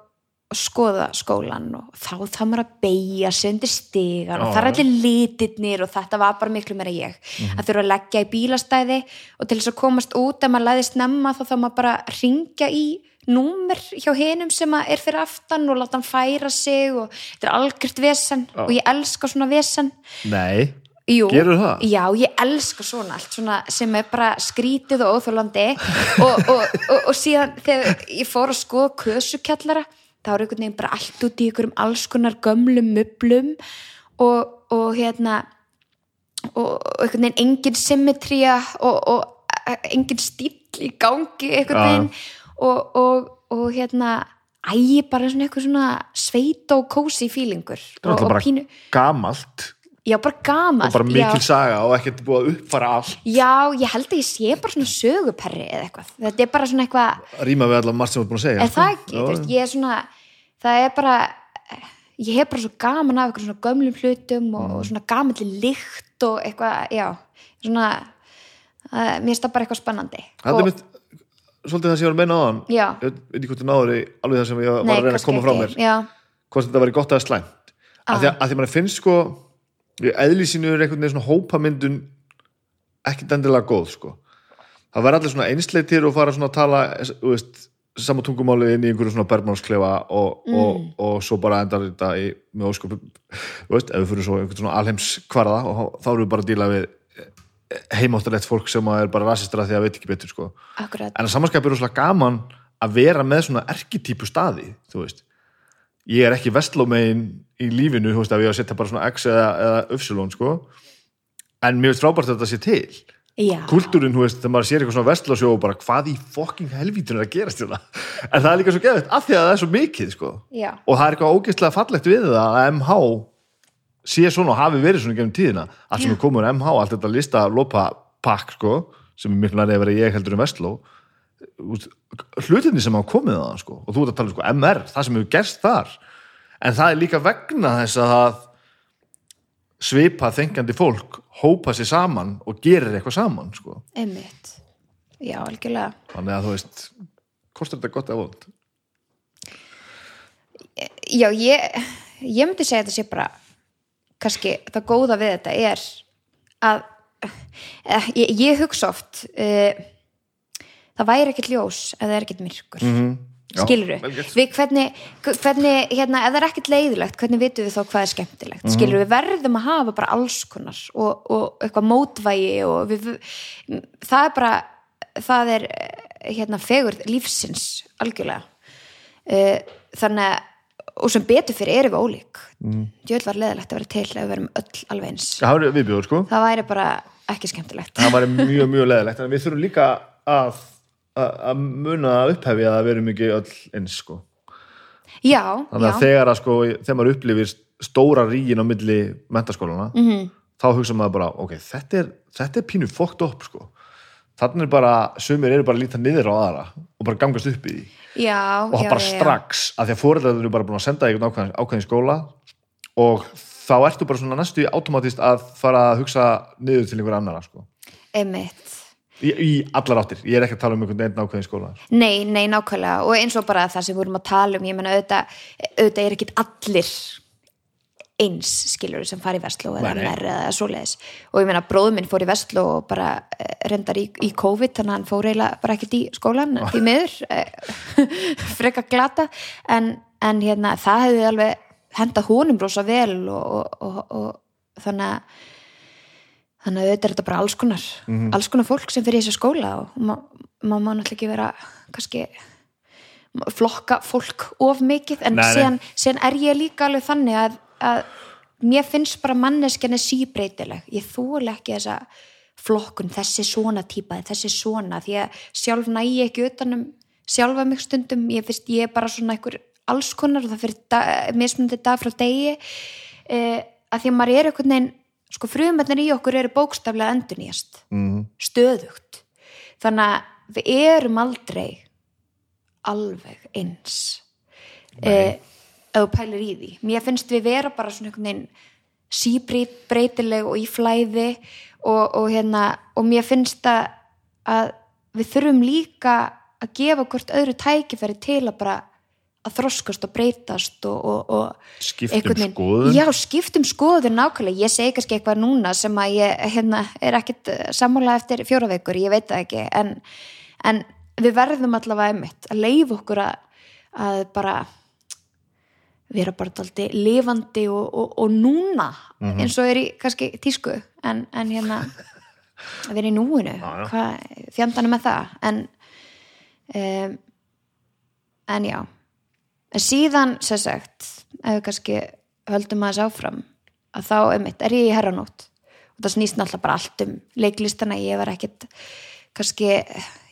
skoða skólan og þá þá maður að beigja sig undir stigan og það er allir litirnir og þetta var bara miklu meira ég. Að þurfa að leggja í bílastæði og til þess að komast út ef maður læði snemma þá þá maður bara að ringja í númer hjá hinum sem að er fyrir aftan og láta hann færa sig og þetta er algjört vesen Já. og ég elska svona vesen. Nei, Jú? Já, ég elska svona allt svona sem er bara skrítið og óþólandi og, og, og, og síðan þegar ég fór að skoða kösukjallara þá er einhvern veginn bara allt út í einhverjum alls konar gömlum mublum og, og hérna og, og einhvern veginn engin symmetría og, og engin stíll í gangi einhvern veginn. Og, og, og hérna ægi bara svona eitthvað svona sveit og kósi fílingur og, pínu, gamalt já bara gamalt og bara já. mikil saga og ekkert búið að uppfara allt Já, ég held að ég sé bara svona söguperri eða eitthvað. Þetta er bara svona eitthvað, rýma við allar margt sem þú ert búin að segja er það ekki? Já, Þú ég er svona, það er bara, ég hef bara svo gaman af eitthvað svona gömlum hlutum og, Mm. og svona gamalli lykt og eitthvað, já, svona, uh, mér það bara eitthvað spennandi. Það er mitt, svolítið það sem ég var að meina á hann Já. ég veit ekki hvort þið náður í alveg það sem ég var Nei, að reyna að koma frá mér Já, hvort þetta væri gott eða slæmt Ah. að því að, að því að mann finnst sko í eðlísinu er einhvern veginn svona hópamyndun ekkert endilega góð sko það verður allir svona einsleitir og fara svona að tala veist, sama tungumáli inn í einhverju svona bergmálsklefa og, Mm. og, og svo bara endar þetta í, með ósköpum veist, ef við fyrir svo einhvern svona alheimskvarða og þá erum við bara að díla við heimáttalegt fólk sem er bara rasistra því að veit ekki betur sko akkurat. en að samanskap er rosalega gaman að vera með svona erkitípu staði þú veist ég er ekki vestlómegin í lífinu þú veist að ég á að setja bara svona X eða, eða Upsilon sko. En mér veist frábært að þetta sé til. Já, kultúrin, þú veist, þegar maður sér eitthvað svona vestlósjó og bara hvað í fokking helvítun er að gerast hérna? En það er líka svo geðvægt af því að það er svo mikið sko. Já, og það er eitthvað ógeðslega fallegt við það að MH sé svona og hafi verið svona gennum tíðina. Allt sem er komið úr MH, allt þetta lista lopa pakk sko, sem er nærið að vera ég heldur um Vestló hlutinni sem hafa komið það sko. og þú ert að tala um sko, MR, það sem hefur gerst þar en það er líka vegna þess að svipa þengjandi fólk hópa sér saman og gerir eitthvað saman sko. einmitt. Já, algjörlega. þannig að þú veist er þetta gott eða vond Já, ég, ég myndi segja þetta sé bara kannski það góða við þetta er að eh, ég, ég hugsa oft uh, það væri ekkert ljós ef það er ekkert myrkur. Mm Mhm. Já, skilur við hvernig, hvernig hérna, ef það er ekkert leiðilegt, hvernig vitum við þá hvað er skemmtilegt? Mhm. skilur við verðum að hafa bara alls konar og, og eitthvað mótvægi og við, það er bara það er eh, hérna fegurð lífsins algjörlega. Uh, þannig að og sem betur fyrir erum við ólík. Mm. djöld var leðilegt að vera til ef við verum öll alveg eins. Það viðbjóður sko. Það væri bara ekki skemmtilegt. Það væri mjög, mjög leðilegt en við þurfum líka að, að, muna að upphefja að við erum ekki öll eins sko. já, þannig já, að þegar, að, sko, þegar maður upplifir stóra rígin á milli mentaskólana Mhm. -hmm. þá hugsa maður bara ok, þetta er, þetta er pínu fókt upp sko. þannig er bara, sumir eru bara að líta niður á aðra og bara gangast upp í því já, og það já, bara já, já. strax að því að fóreldrar eru bara búin að senda einhvern ákveðin, ákveðin skóla og þá ertu bara svona næstu automatist að fara að hugsa niður til einhver annara sko. einmitt í, í allar áttir, ég er ekki að tala um einhvern einn ákveðin skóla. Nei, nei, nákvæmlega. Og eins og bara það sem við vorum að tala um ég menna auðvitað, auðvitað er ekkit allir eins skilur sem fari í Vestló eða. MR eða svoleiðis. Og ég menna bróður minn fór í Vestló og bara eh, reyndar í, í COVID þannig að hann fór eiginlega bara ekkit í skólan því miður eh, freka glata. En, en hérna það hefði alveg henda honum rosa vel og, og, og, og þannig að þannig að auðvitað er þetta bara alls konar alls konar fólk sem fyrir þessu skóla og ma- maður má náttúrulega ekki vera kannski flokka fólk of mikið en Nei, nei. síðan, síðan er ég líka alveg þannig að, að mér finnst bara manneskjan er síbreytileg. Ég þúlega ekki þessa flokkun þessi svona típa, þessi svona því að sjálf næ ég ekki utanum sjálfa mig stundum, ég finnst ég er bara svona einhver alls konar og það fyrir dag, mismundi dag frá degi eh, að því að maður er einhvern veginn sko frumöndin í okkur eru bókstaflega endurnýjast. Mm. stöðugt. Þannig að við erum aldrei alveg eins. Eh, ef þú pælir í því. Mér finnst við vera bara svona einhvern veginn síbreytileg og í flæði og, og hérna og mér finnst að, að við þurfum líka að gefa hvort öðru tækifæri til að bara að þroskast og breytast og, og, og Skiptum skoðun. já, skiptum skoðun nákvæmlega ég segi kannski eitthvað núna sem að ég hérna, er ekkit sammála eftir fjóra vikur, ég veit það ekki en, en við verðum allavega einmitt að leifa okkur að, að bara vera bara daldi lifandi og, og, og núna Mhm. eins og er í kannski tísku en, en hérna að vera í núinu já. hvað fjandanum með það en um, en já en síðan sem sagt ef við kannski höldum aðeins áfram að þá einmitt er ég í herranótt. Og það snýst náttúrulega bara allt um leiklistana, ég var ekkit kannski,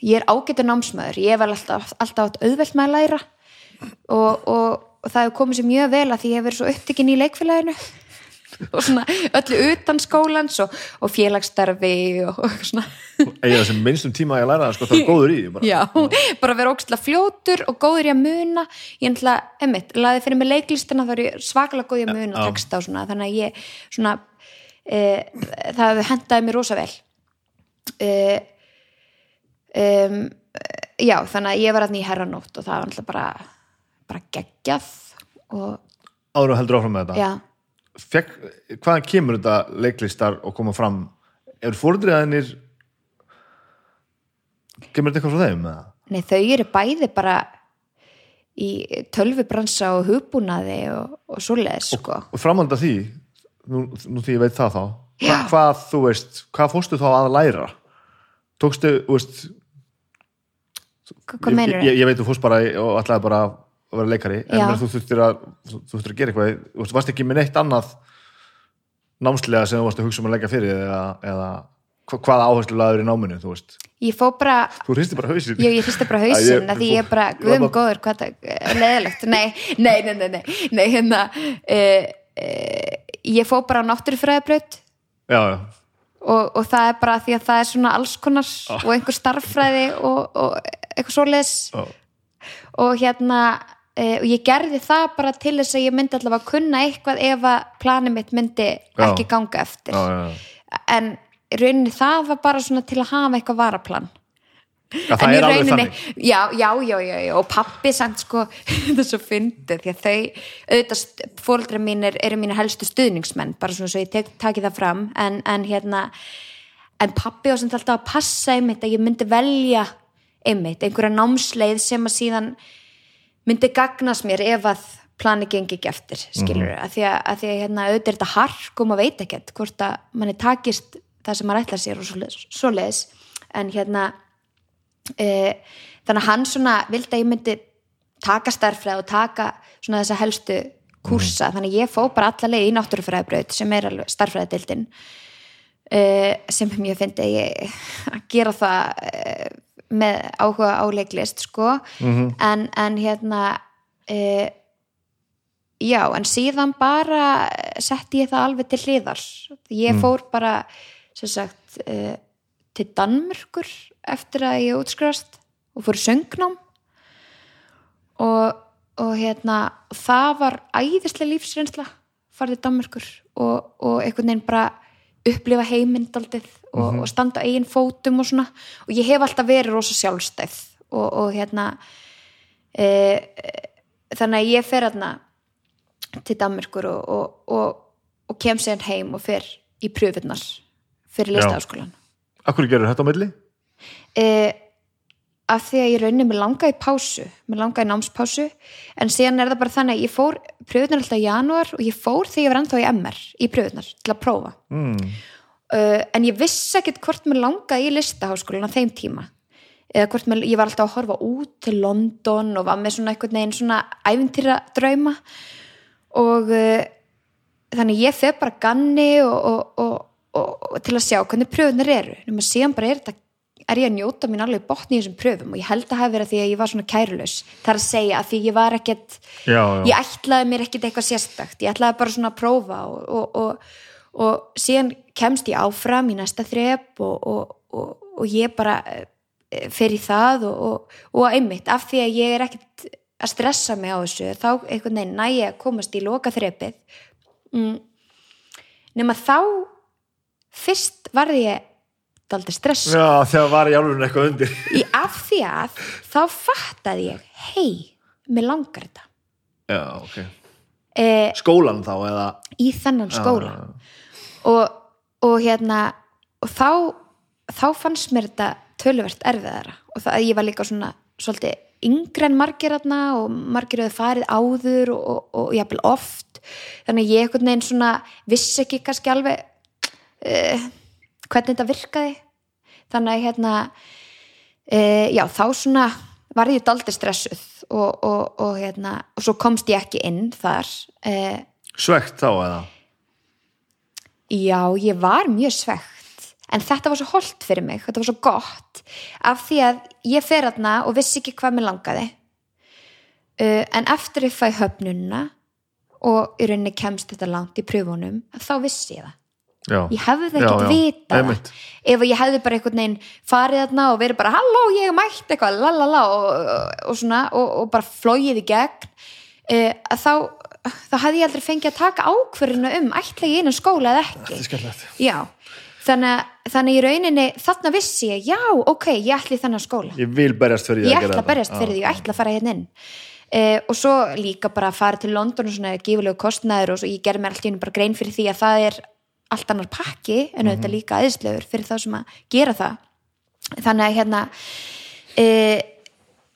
ég er ágættur námsmaður. Ég var alltaf, alltaf átt auðvelt með að læra. Og, og, og það hefur komið sér mjög vel að því ég hef verið svo upptekinn í leikfélaginu og svona öllu utan skólans og, og félagsstarfi og, og svona Eða sem minnstum tíma að ég læra það, sko, það er góður í því bara. Já, bara vera ógstlega fljótur og góður í að muna ég ætla, emmitt, laði fyrir mig leiklistina þá er ég svakalega góð í að muna Já. texta og svona, þannig að ég svona e, það hendaði mér rosa vel e, um, já, þannig að ég var aðni í herranótt og það var alltaf bara bara geggjað og Áður og heldur áfram með þetta. já, Fekk, hvaðan kemur þetta leiklistar og koma fram? Eru fóruldriðaðinir kemur þetta eitthvað frá þeim? eða? nei þau eru bæði bara í tölvubransa og hugbúnaði og, og svoleiðis sko Og framhald af því, nú, nú því ég veit það þá, hva, hvað þú veist, hvað fórstu þá að læra? Tókstu, þú veist, Hva- hvað meinur ég, ég, ég veit þú fórst bara og ætlaði bara að vera leikari, en Já. menn þú þurftir að, þú þurftir að gera eitthvað, þú varst ekki með neitt annað námslega sem þú varst að hugsa um að leggja fyrir eða, eða hva- hvaða áherslu laður í náminu, þú veist. ég fó bara Þú hristi bara hausinn. Jú, ég hristi bara ég- að því ég er bara, guðum góður, hvað það er leðilegt, nei, nei, nei, nei, nei, hérna, uh, uh, ég fó bara á náttúrufræðabraut Já, já, og, og það er bara því að það er svona alls konar Ah. og einhver starffræði og, og eitthvað svoleiðis já, og hérna, og ég gerði það bara til þess að ég myndi allavega að kunna eitthvað ef að planið mitt myndi Já. ekki ganga eftir. Já, já. en rauninni það var bara svona til að hafa eitthvað varaplan. Það en í er rauninni, já, já, já, og pappi samt sko, þetta er svo fyndið því að þau, auðvitað fóreldra mínir eru mínir helstu stuðningsmenn bara svona svo ég tek, taki það fram. En, en hérna, en pappi var samt alltaf að passa einmitt að ég myndi velja einmitt, einhverja námsleið sem að síðan myndi gagnast mér ef að plani gengi ekki eftir, skilur mm að því að, að því að hérna, auðvitað er þetta hark og maður veit ekkert hvort að manni takist það sem maður ætlar sér og svoleiðis, svoleiðis. en hérna e, þannig að hann svona vildi að ég myndi taka starffræð og taka svona þessa helstu kúrsa, þannig að ég fó bara alla leið í náttúrufræðabraut sem er alveg starffræðadildin e, sem ég fyndi að ég að gera það e, með áhuga á leiklist sko, en, en hérna e, já, en síðan bara setti ég það alveg til hliðar. Ég fór bara sem sagt e, til Danmörkur eftir að ég útskrifast og fór söngnám. Og, og hérna það var æðislega lífsreynsla farið til Danmörkur og, og einhvern veginn bara upplifa heiminn daldið og, og standa á eigin fótum og svona. Og ég hef alltaf verið rosa sjálfstæð og, og hérna e, þannig að ég fer hérna til Danmörkur og, og, og, og kem sér heim og fer í pröfurnar fyrir listaháskólan Akkur gerur þetta á milli? eh, af því að ég raunin mér langa í pásu mér langa í námspásu en síðan er það bara þannig að ég fór pröfunar alltaf í janúar og ég fór þegar ég var ennþá í MR í pröfunar til að prófa. Mm. uh, en ég vissi ekkert hvort mér langaði í listaháskólan á þeim tíma. Eða hvort mér, ég var alltaf að horfa út til London og var með svona einhvern veginn svona æfintýra drauma og uh, þannig ég fer bara ganni og, og, og, og, til að sjá hvernig pröfunar eru. Nema síðan bara er þetta er ég að njóta mín alveg botni í þessum pröfum og ég held að hafa verið að því að ég var svona kærulaus það er að segja að því ég var ekkert Já, já. ég ætlaði mér ekkert eitthvað sérstakt ég ætlaði bara svona að prófa og, og, og, og síðan kemst ég áfram í næsta þrep og, og, og, og ég bara eh, fer í það og, og einmitt af því að ég er ekkert að stressa mig á þessu þá einhvern veginn næ ég að komast í loka þrepið mm. nema þá fyrst varði ég daldi stressa Já, þegar var í álurinn eitthvað undir. í af því að þá fattaði ég hei, mér langar þetta. Já, ok. E, skólan þá eða? Í þennan skóla. Já, og, og hérna og þá, þá fannst mér þetta töluvert erfiðara. Og það ég var líka svona svolítið yngri en margir þarna og margir hefur farið áður og, og, og jafnvel oft. Þannig ég einhvern veginn svona vissi ekki kannski alveg uh, hvernig þetta virkaði. Þannig að hérna uh, já þá svona var ég daldi stressuð og, og, og hérna og svo komst ég ekki inn þar uh, svegt þá eða? Já, ég var mjög svegt en þetta var svo holdt fyrir mig þetta var svo gott af því að ég fer aðna og vissi ekki hvað mér langaði. Uh, en eftir ég fæ höfnunna og í rauninni kemst þetta langt í pröfunum þá vissi ég það já, ég hefði Já, ekkert vita það einmitt. ef ég hefði bara einhvern veginn farið þarna og verið bara halló ég er mætt eitthvað lalala og, og, og svona og, og bara flóið í gegn uh, að þá, þá hefði ég aldrei fengið að taka ákverðinu um ætla ég inn á skóla eða ekki. Þannig, að- þannig í rauninni þarna vissi ég, já, ok, ég ætli í þennan skóla. ég vil berjast fyrir því Ég ætla að berjast fyrir því, ég ætla að fara hérna inn. Eh, og svo líka bara að fara til London og svona gífulegu kostnæður og svo ég gerði mér allt í hennu bara grein fyrir því að það er allt annar pakki en auðvitað líka aðeinslegur fyrir þá sem að gera það. Þannig að hérna, eh,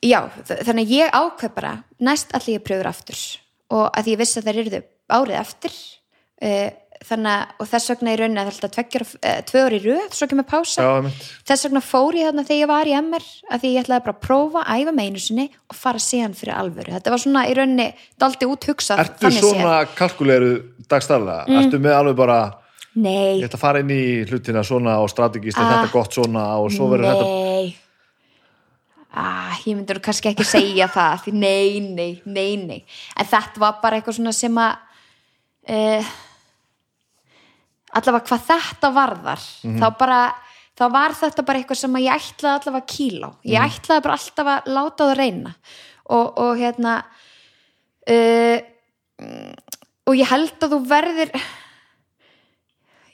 já, þannig að ég ákveð bara, næst allir ég pröfur aftur og að ég vissi að þær eruðu árið eftir uh, þannig að, og þess vegna í rauninni að þetta tveggjur, uh, tvö orði röð, svo kemur pása. Já, þess vegna fór ég þarna þegar ég var í MR að því ég ætlaði bara að prófa, æfa með einu sinni og fara síðan fyrir alvöru. Þetta var svona í rauninni daldi úthugsað ertu svona kalkuleru dagstarlega Mm. ertu með alveg bara ég nei, ætla að fara inn í hlutina svona og strategist er Ah. þetta gott svona og svo verður þetta nei. Ah, ég myndur kannski ekki segja það því nei, nei, nei, nei. En þetta var bara eitthvað svona sem að uh, allavega hvað þetta varðar þá bara þá var þetta bara eitthvað sem að ég ætlaði allavega að kíla á ég ætlaði bara alltaf að láta það reyna. Og, og hérna uh, og ég held að þú verðir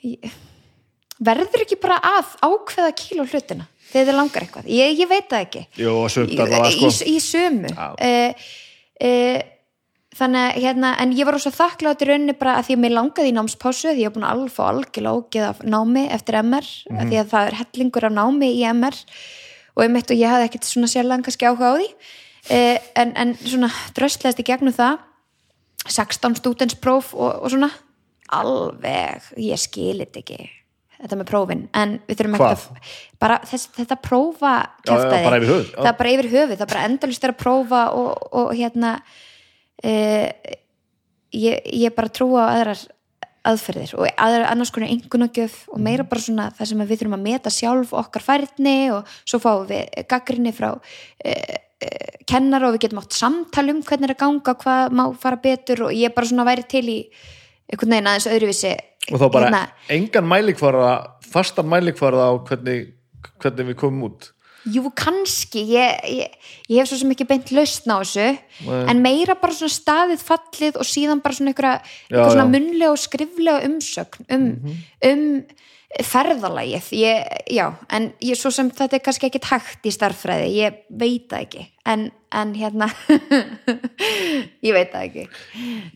ég, verður ekki bara að ákveða kíla á hlutina þegar þið langar eitthvað, ég, ég veit það ekki. Og í, allavega, í, sko. í sömu. Já. uh, uh, þannig að hérna, en ég var svo þakklátt í rauninni bara að því að mér langaði í námspásu því ég var búin að fá algjörlega ógeð af námi eftir MR, mm Mhm. því að það er hellingur af námi í MR og ég mitt og ég hafði ekkert svona sérlega kannski áhuga á því. Uh, en, en svona dröstlegast í gegnum það. 16 stúdenspróf og, og svona alveg, ég skilit ekki þetta með prófin, en við þurfum ekki að bara þess, þetta prófa já. það er bara yfir höfuð, það er bara endalist er að prófa og, og hérna uh, ég, ég bara trúa á aðrar aðferðir og aðrar annars konar engunagjöf og meira bara svona það sem við þurfum að meta sjálf okkar færni og svo fáum við gaggrinni frá uh, uh, kennar og við getum átt samtal um hvernig er að ganga, hvað má fara betur og ég bara svona væri til í einhvern veginn aðeins öðruvísi og þá bara hérna, engan mælikvarða fastan mælikvarða á hvernig, hvernig við komum út. Jú, kannski, ég, ég, ég hef svo sem ekki beint lausn á þessu en meira bara svona staðið fallið og síðan bara svona einhverja, munnlega og skriflega umsögn um, um ferðalagið. Ég, já, en ég, svo sem þetta er kannski ekkit hægt í starffræði ég veit það ekki. En, en hérna ég veit það ekki.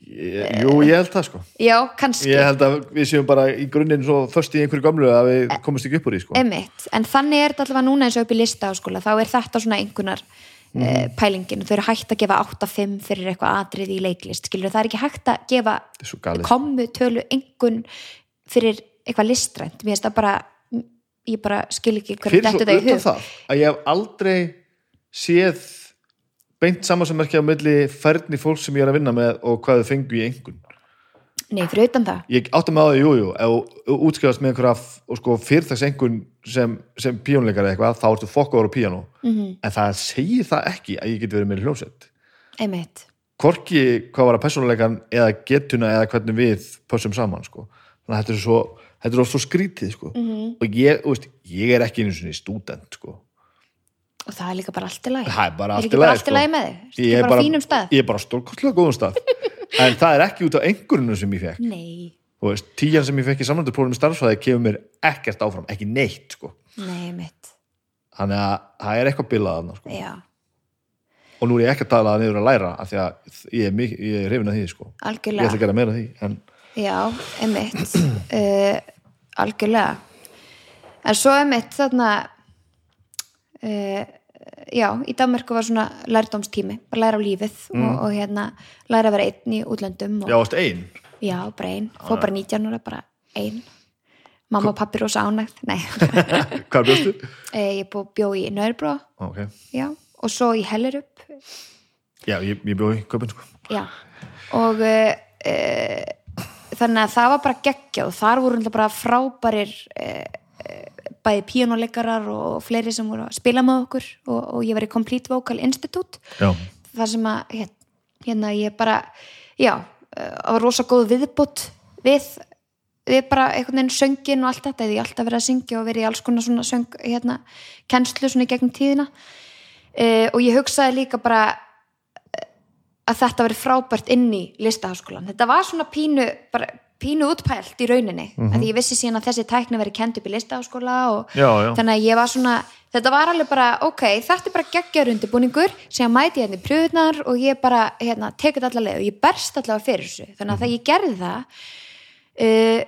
Ég, jú, ég held það sko. Já, kannski. Ég held að við séum bara í grunninn svo först í einhverju gamlu að við komumst ekki upp úr því sko. Emitt, en þannig er þetta allavega núna eins og upp í lista áskóla, þá er þetta svona einhvernar mm. Mhm. pælingin, þau eru hægt að gefa 8-5 fyrir eitthvað atrið í leiklist, skilur það er ekki hægt að gefa er svo galið. komu tölu engun fyrir eitthvað listrænt, mér finnst það bara ég bara skil ekki hvernig fyrir svo þetta er í utan hug. það að ég hef aldrei séð beint samansammerki á milli færni fólk sem ég er að vinna með og hvað þau fengu í engun Nei, fyrir utan það. Ég átti með á því, jú, jú, ef þú útskrifast með einhverja sko fyrirtags engun sem, sem píónleikar eitthvað, þá ertu fokkaður á píanó. Mhm. en það segir það ekki að ég get verið með hljómsveit. Emitt, hvorki hvað var að persónuleikan eða getuna eða hvernig við pössum saman sko. þannig að þetta er svo þetta er oft svo skrítið sko. Mhm. og ég, veist, ég er ekki einu svona stúdent sko. og það er líka bara allt í lagi það er bara allt í í lagi með þig? Ég er bara fínum stað? ég er bara stórkostlega góðum stað en það er ekki út á einhverjum sem ég fekk Nei, veist, tíjan sem ég fekk í samlanduprófum í starfsfæði kemur mér ekkert áfram, ekki neitt sko. nei, mitt þannig að það er eitthvað bilað þarna, sko. Já, og nú er ég ekki að tala niður að læra af því að ég er, mik- ég er hrifin að því sko. ég ætla algjörlega að gera meira af því en Já, emitt uh, algjörlega. En svo emitt þarna uh, já, í Danmarku var svona lærdómstími, bara læra á lífið og, og hérna læra að vera einn í útlöndum og, já, varst ein? Já, bara einn, fór bara 19 ára bara einn mamma og pappi rosa ánægt, nei. Hvað bjóstu? Eh, ég bjó, bjó í Nörbro ok, já, og svo í Hellerup. Já, ég, ég bjó í köpun já, og uh, uh, þannig að það var bara geggja og þar voru bara frábærir uh, bæði píjónuleikarar og fleiri sem voru að spila með okkur og, og ég var í Complete Vocal Institute. Já, þar sem að hér- hérna ég bara, já uh, það var rosa góð viðbútt við, við bara einhvern veginn söngin og allt þetta, ég hef alltaf verið að syngja og verið í alls konar svona söng hérna, kennslu svona í gegnum tíðina. Uh, og ég hugsaði líka bara eh, að þetta verið frábært inn í listaháskólan þetta var svona pínu bara pínu útpælt í rauninni mm -hmm. ég vissi síðan að þessi tækni verið kent upp í listaháskóla og Já, já. þannig að ég var svona þetta var alveg bara, ok, þetta er bara geggjar undirbúningur sem mæti hérna í pröfunar og ég bara, hérna, tekið allar leið og ég berst allavega fyrir þessu, þannig að það ég gerði það uh,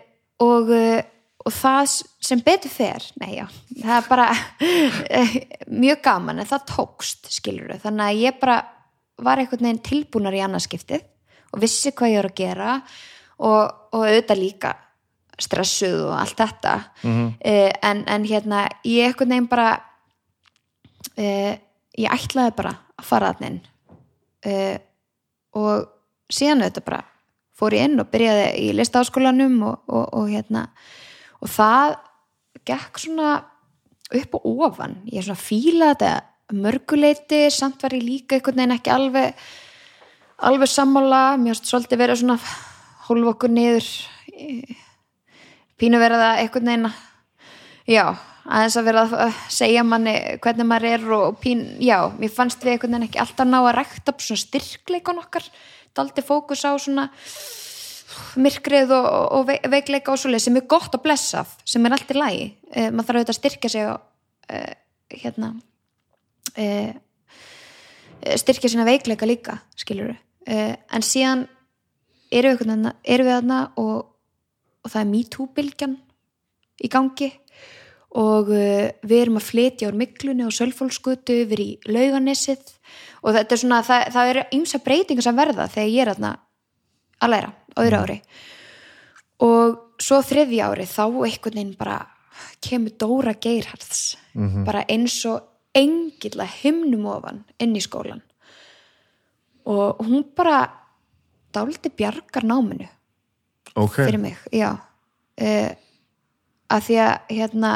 og uh, og það sem betur fer nei já, það er bara mjög gaman en það tókst skilur þau, þannig að ég bara var einhvern veginn tilbúnar í annarskiptið og vissi hvað ég er að gera og, og auðvitað líka stressuð og allt þetta. Mhm. uh, en, en hérna ég einhvern veginn bara uh, ég ætlaði bara að fara þannig inn. Uh, og síðan auðvitað bara fór ég inn og byrjaði í listaháskólanum og, og, og hérna og það gekk svona upp og ofan. Ég er svona fíla þetta að mörguleiti samt var ég líka einhvern veginn ekki alveg alveg sammála. Mér finnst svolítið vera svona hólf okkur niður pínu vera það einhvern veginn að- já, aðeins að vera að segja manni hvernig maður er og pín, já, mér fannst við einhvern veginn ekki alltaf ná að rækta upp svona styrkleikon okkar daldi fókus á svona myrkrið og, og ve- veikleika og svoleið sem er gott að blessa af, sem er allt í lagi. Uh, maður þarf auðvitað að styrkja sig og uh, hérna uh, styrkja sína veikleika líka skilur uh, en síðan erum við, erum við þarna og, og það er MeToo-bylgjan í gangi og við erum að flytja úr miklunni og sölfólkskutu yfir í lauganessið og þetta er svona, það, það eru ymsa breytingar sem verða þegar ég er þarna að læra öðru ári. Og svo þriðja ári þá einhvern veginn bara kemur Dóra Geirharðs bara eins og engill að himnum ofan inn í skólan og hún bara dálítið bjargar náminu ok, fyrir mig, já. Uh, að því að hérna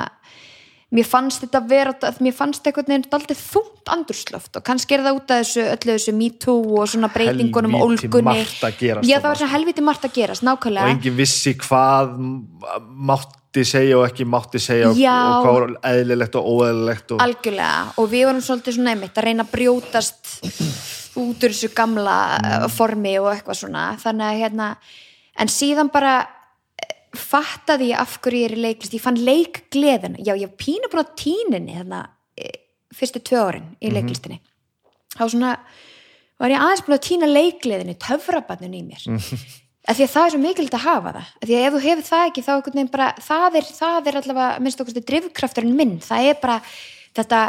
mér fannst þetta vera mér fannst eitthvað nefnir daldið þungt andurslöft og kannski er það út af þessu öllu þessu me too og svona breytingunum Helvíti ólgunni margt að gerast já það var svona helviti margt að gerast, og nákvæmlega enginn vissi hvað mátti segja og ekki mátti segja og, Já. og hvað var eðlilegt og óeðlilegt og, algjörlega og við vorum svolítið svona einmitt að reyna að brjótast út úr þessu gamla mm. formi og eitthvað svona þannig að hérna en síðan bara fattaði ég af hverju ég er í leiklist. Ég fann leikgleðina, já ég pínu á tíninni þarna eh, fyrstu tvö árin í leiklistinni. Þá svona var ég aðeins búin að tína leikgleðinni töfrabarnin í mér. Af því að það er svo mikilvægt að hafa það. Af því að ef þú hefur það ekki þá bara það er, það er allavega minnst okkur drifkrafturinn minn, það er bara þetta,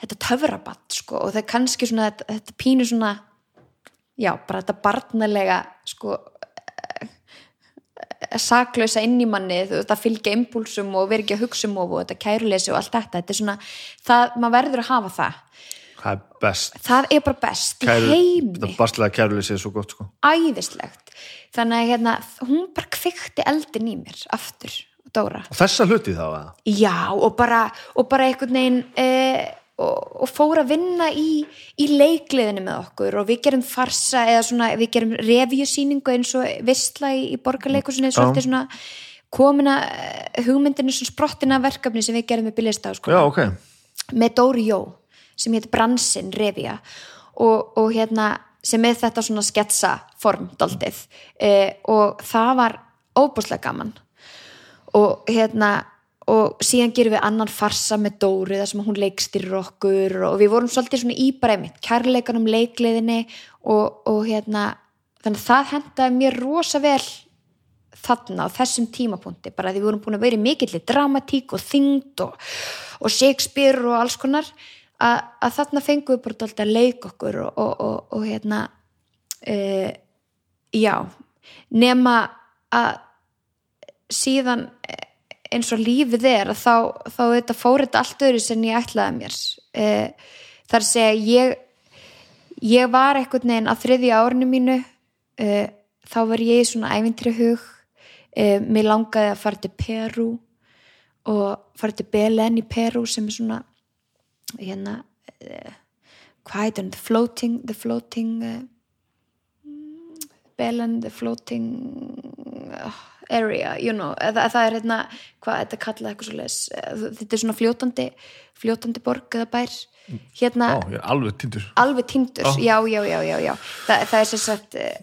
þetta töfrabatt sko, og það er kannski svona þetta, þetta pínu svona já, bara þetta barnalega sko saklausa inn í manni að fylgja impúlsum og vera ekki að hugsa um og þetta kæruleysi og allt þetta. Þetta er svona, það, maður verður að hafa það. Það er best. Það er bara best í Kæru, heimi. þetta barstlega kæruleysi er svo gott sko. æðislegt. Þannig að hérna, hún bara kvikti eldin í mér aftur, Dóra. Og þessa hluti þá að já og bara, og bara einhvern veginn eh, og, og fór að vinna í, í leikliðinu með okkur og við gerum farsa eða svona, við gerum revíusýningu eins og vistla í, í borgarleikusinni Já. svolítið svona komina hugmyndinu svona sprottina verkefni sem við gerum með bílista já, ok, með Dóri Jó sem hétt Bransin Revia og, og hérna sem er þetta svona sketsa form daldið eh, og það var óbúslega gaman. Og hérna og síðan gerum við annan farsa með Dóri þar sem hún leikstýrir okkur og við vorum svolítið svona íbræmið kærleikanum leikleiðinni og, og hérna þannig að það hendaði mér rosa vel þarna á þessum tímapunkti bara því við vorum búin að vera í mikill dramatík og þyngd og, og Shakespeare og alls konar að, að þarna fengum við bara alltaf að leika okkur og, og, hérna uh, já nema að síðan eins og lífið er að þá, þá þetta fór þetta allt öðru sem ég ætlaði mér. Uh, þar að segja ég ég var einhvern veginn á þriðja árinu mínu uh, þá var ég í svona ævintri hug uh, mér langaði að fara til Peru og fara til Belen í Peru sem er svona hérna hvað heitir hann, the floating the floating Belen, the floating uh, area, you know eða, það er hérna, hvað þetta kallað eitthvað svo leis, þetta er svona fljótandi fljótandi borg eða bær hérna, Já, ég alveg tindur. Alveg tindur, já, já, já, já, já. Þa, það er sem sagt eh,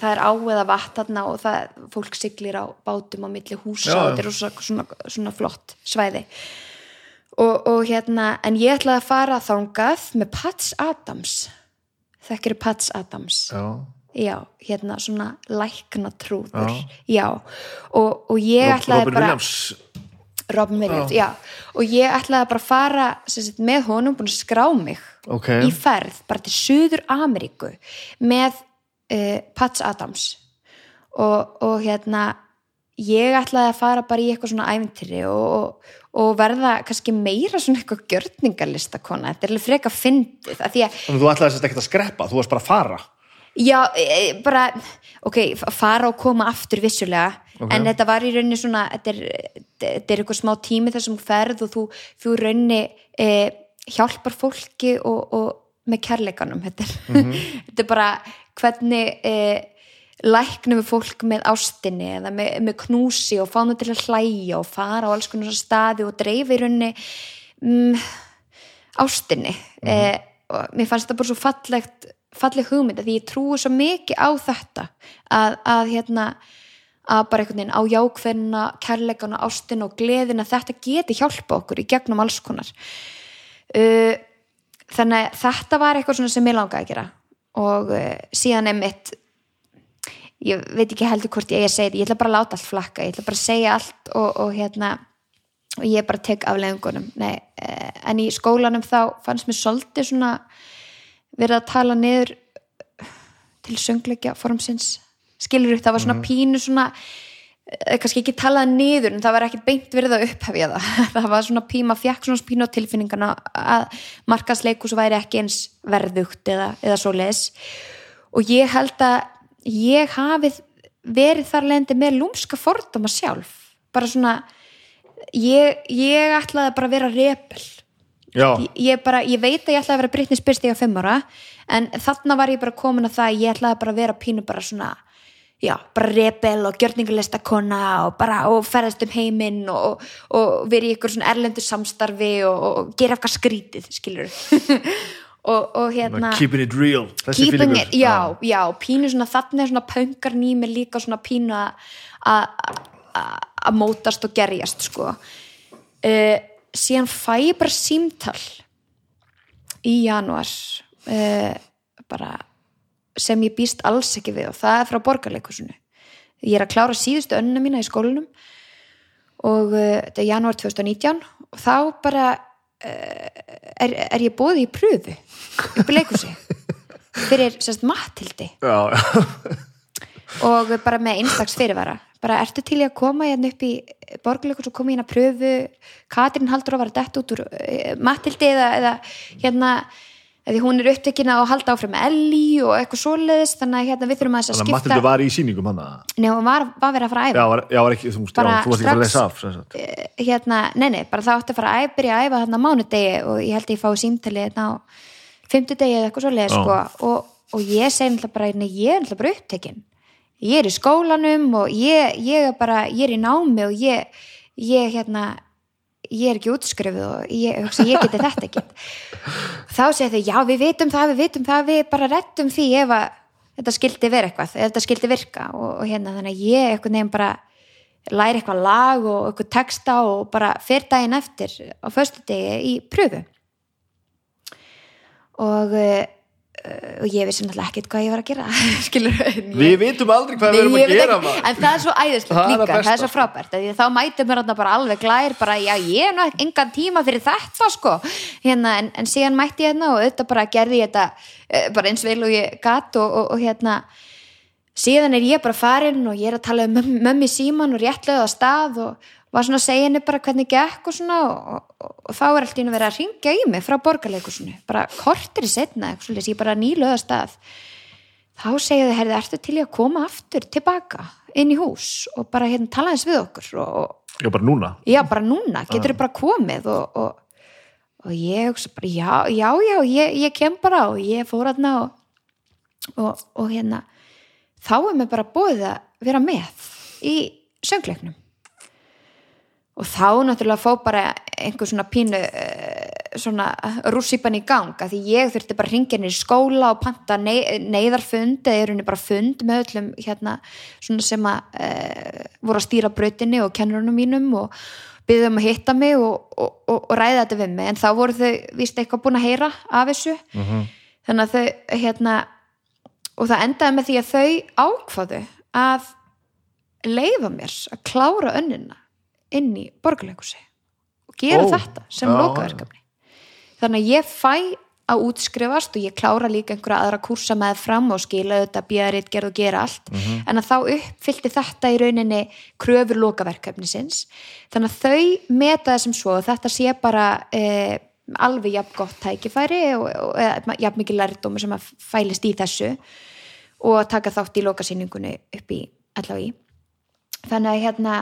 það er á eða vatn þarna og það, fólk siglir á bátum á milli húsa Já, og þetta er rosa, svona, svona flott svæði. Og, og hérna, en ég ætlaði að fara þangað með Pats Adams. Þekkir Pats Adams? Já, já, hérna svona lækna trúður já, og, og ég ætlaði Robin bara Williams. Robin Williams, já. og ég ætlaði bara að fara sagt, með honum, búin að skrá mig Ok. í ferð, bara til Suður Ameríku með uh, Pats Adams. Og, og hérna ég ætlaði að fara bara í eitthvað svona æventýri og, og, og verða kannski meira svona eitthvað gjörningarlistakona þetta er alveg freka fyndið því að Þannig að þú ætlaði sérst ekkert að skreppa, þú varst bara að fara Já, e, bara, ok, fara og koma aftur vissulega, Ok. en þetta var í rauninni svona, þetta er, þetta er eitthvað smá tími þar sem ferð og þú, þú rauninni e, hjálpar fólki og, og með kærleikanum, þetta er, þetta er bara hvernig e, læknum við fólk með ástinni eða með, með knúsi og þau til að hlæja og fara á alls konar staði og dreifa í rauninni mm, ástinni. Eh, og mér fannst þetta bara svo fallegt falleg hugmynda því ég trúi svo mikið á þetta að, að hérna að bara einhvern veginn á jákveðina kærleikana, ástin og gleðina þetta geti hjálpa okkur í gegnum alls konar. Uh, þannig að þetta var eitthvað sem ég langaði að gera. Og uh, síðan er mitt ég veit ekki heldur hvort ég eigi að segja þetta ég ætla bara að láta allt flakka, ég ætla bara að segja allt og, og hérna og ég bara tek af leiðungunum Nei, eh, en í skólanum þá fannst mér svolítið svona verið að tala niður til söngleikja formsins skilur upp, það var svona pínu svona eh, kannski ekki talað niður en það var ekkert beint verið að upphefja það. Það var svona píma, fjekk svona pínu á tilfinningana að markasleikus væri ekki eins verðugt eða, eða svo leis og ég held að ég hafi verið þar lendi með lúmska fordóma sjálf. Bara svona ég, ég ætlaði bara að vera repel ég, bara, ég veit að ég ætlaði að vera Britney Spears þegar ég var fimm ára en þarna var ég bara komin að það að ég ætlaði bara að vera pínu bara svona já, bara rebel og gjörningulistakona og bara og ferðast um heiminn og, og verið í ykkur svona erlendu samstarfi og, og gera eitthvað skrítið skilur og, og hérna keeping it real keeping it, já, já, pínu svona þannig er svona pöngar nýmir líka svona pínu að- að að- að mótast og gerjast sko. Uh, síðan fæ ég bara símtal í januar uh, bara sem ég býst alls ekki við og það er frá borgarleikusinu ég er að klára síðustu önnuna mína í skólanum og uh, þetta er januar 2019 og þá bara uh, er, er ég bóðið í pröfu upp í leikusi fyrir sérst Mattildi Já, og bara með einstags fyrirvara bara ertu til í að koma hérna upp í borgarleikus og koma hérna pröfu Katrín haldur að vara dett út úr uh, Mattildi eða, eða hérna eða hún er upptökin að halda áfram Elli og eitthvað svoleiðis þannig að hérna við þurfum að þess að að skipta Matildu var í sýningum hann Nei, hún var, var verið að fara að æfa Já, var, já, var ekki, þú, já, þú varst ekki að lesa af. Eh, hérna, nei, nei, bara það átti að fara að byrja að æfa þarna mánudegi og ég held að ég fái símtali þarna á fimmtudegi eða eitthvað svo leið Já. sko, og, og ég segi náttúrulega bara, ég er náttúrulega bara upptekinn ég er í skólanum og ég, ég er bara, ég er í námi og ég, ég hérna ég er ekki útskrifuð og ég, hugsa, ég geti þetta ekki. Þá segja þau, já við vitum það, við vitum það við bara rettum því ef að þetta skildi vera eitthvað, ef þetta skildi virka. Og, og hérna þannig að ég eitthvað nefn bara læri eitthvað lag og eitthvað texta og bara fer daginn eftir á föstudegi í pröfu og uh, og ég vissi náttúrulega ekkert hvað ég var að gera skilur Við vitum aldrei hvað við erum að gera maður. en það er svo æðislegt Það það líka, það besta, er svo frábært. Því að þá mætum mér þarna bara alveg glær bara, já, ég er nú engan tíma fyrir þetta sko, hérna, en, en síðan mætti ég hérna og auðvitað bara gerði ég þetta eh, bara eins vel og ég gatt og, og, og hérna síðan er ég bara farin og ég er að tala um mömmu síman og réttlega á stað og var svona að segja henni bara hvernig gekk og svona og, og, og þá er allt í henni verið að ringja í mig frá borgarleikusinu, bara kortir í setna, eitthvað svolítið, ég bara nýluða stað. Þá segja þau, herði, ertu til í að koma aftur tilbaka inn í hús og bara hérna tala eins við okkur og, og Já, bara núna. já, bara núna, getur þau bara komið og, og, og ég hugsa bara, já, já, já, ég, ég kem bara og ég fór aðna og, og, og hérna þá er mér bara búið að vera með í söngleiknum og þá náttúrulega fó bara einhver svona pínu eh, svona rússipan í gang að því ég þurfti bara ringja henni í skóla og panta neyðarfund eða er henni bara fund með öllum hérna svona sem að e, voru að stýra brautinni og kennurunum mínum og byggðum um að hitta mig og, og, og, og ræða þetta við mig. En þá voru þau víst eitthvað búin að heyra af þessu. Þannig að þau hérna og það endaði með því að þau ákvaðu að leifa mér að klára önnina inn í borgarleikusi og gera Ó, þetta sem já, lokaverkefni. Þannig að ég fæ að útskrifast og ég klára líka einhverja aðra kursa með fram og skila þetta björið, gerð og gera allt. En að þá uppfyllti þetta í rauninni kröfur lokaverkefnisins. Þannig að þau meta þessum svo og þetta sé bara eh, alveg jafn gott tækifæri og, og jafn mikið lærdómi sem að fælist í þessu og taka þátt í lokasýningunni upp í allavega í þannig að hérna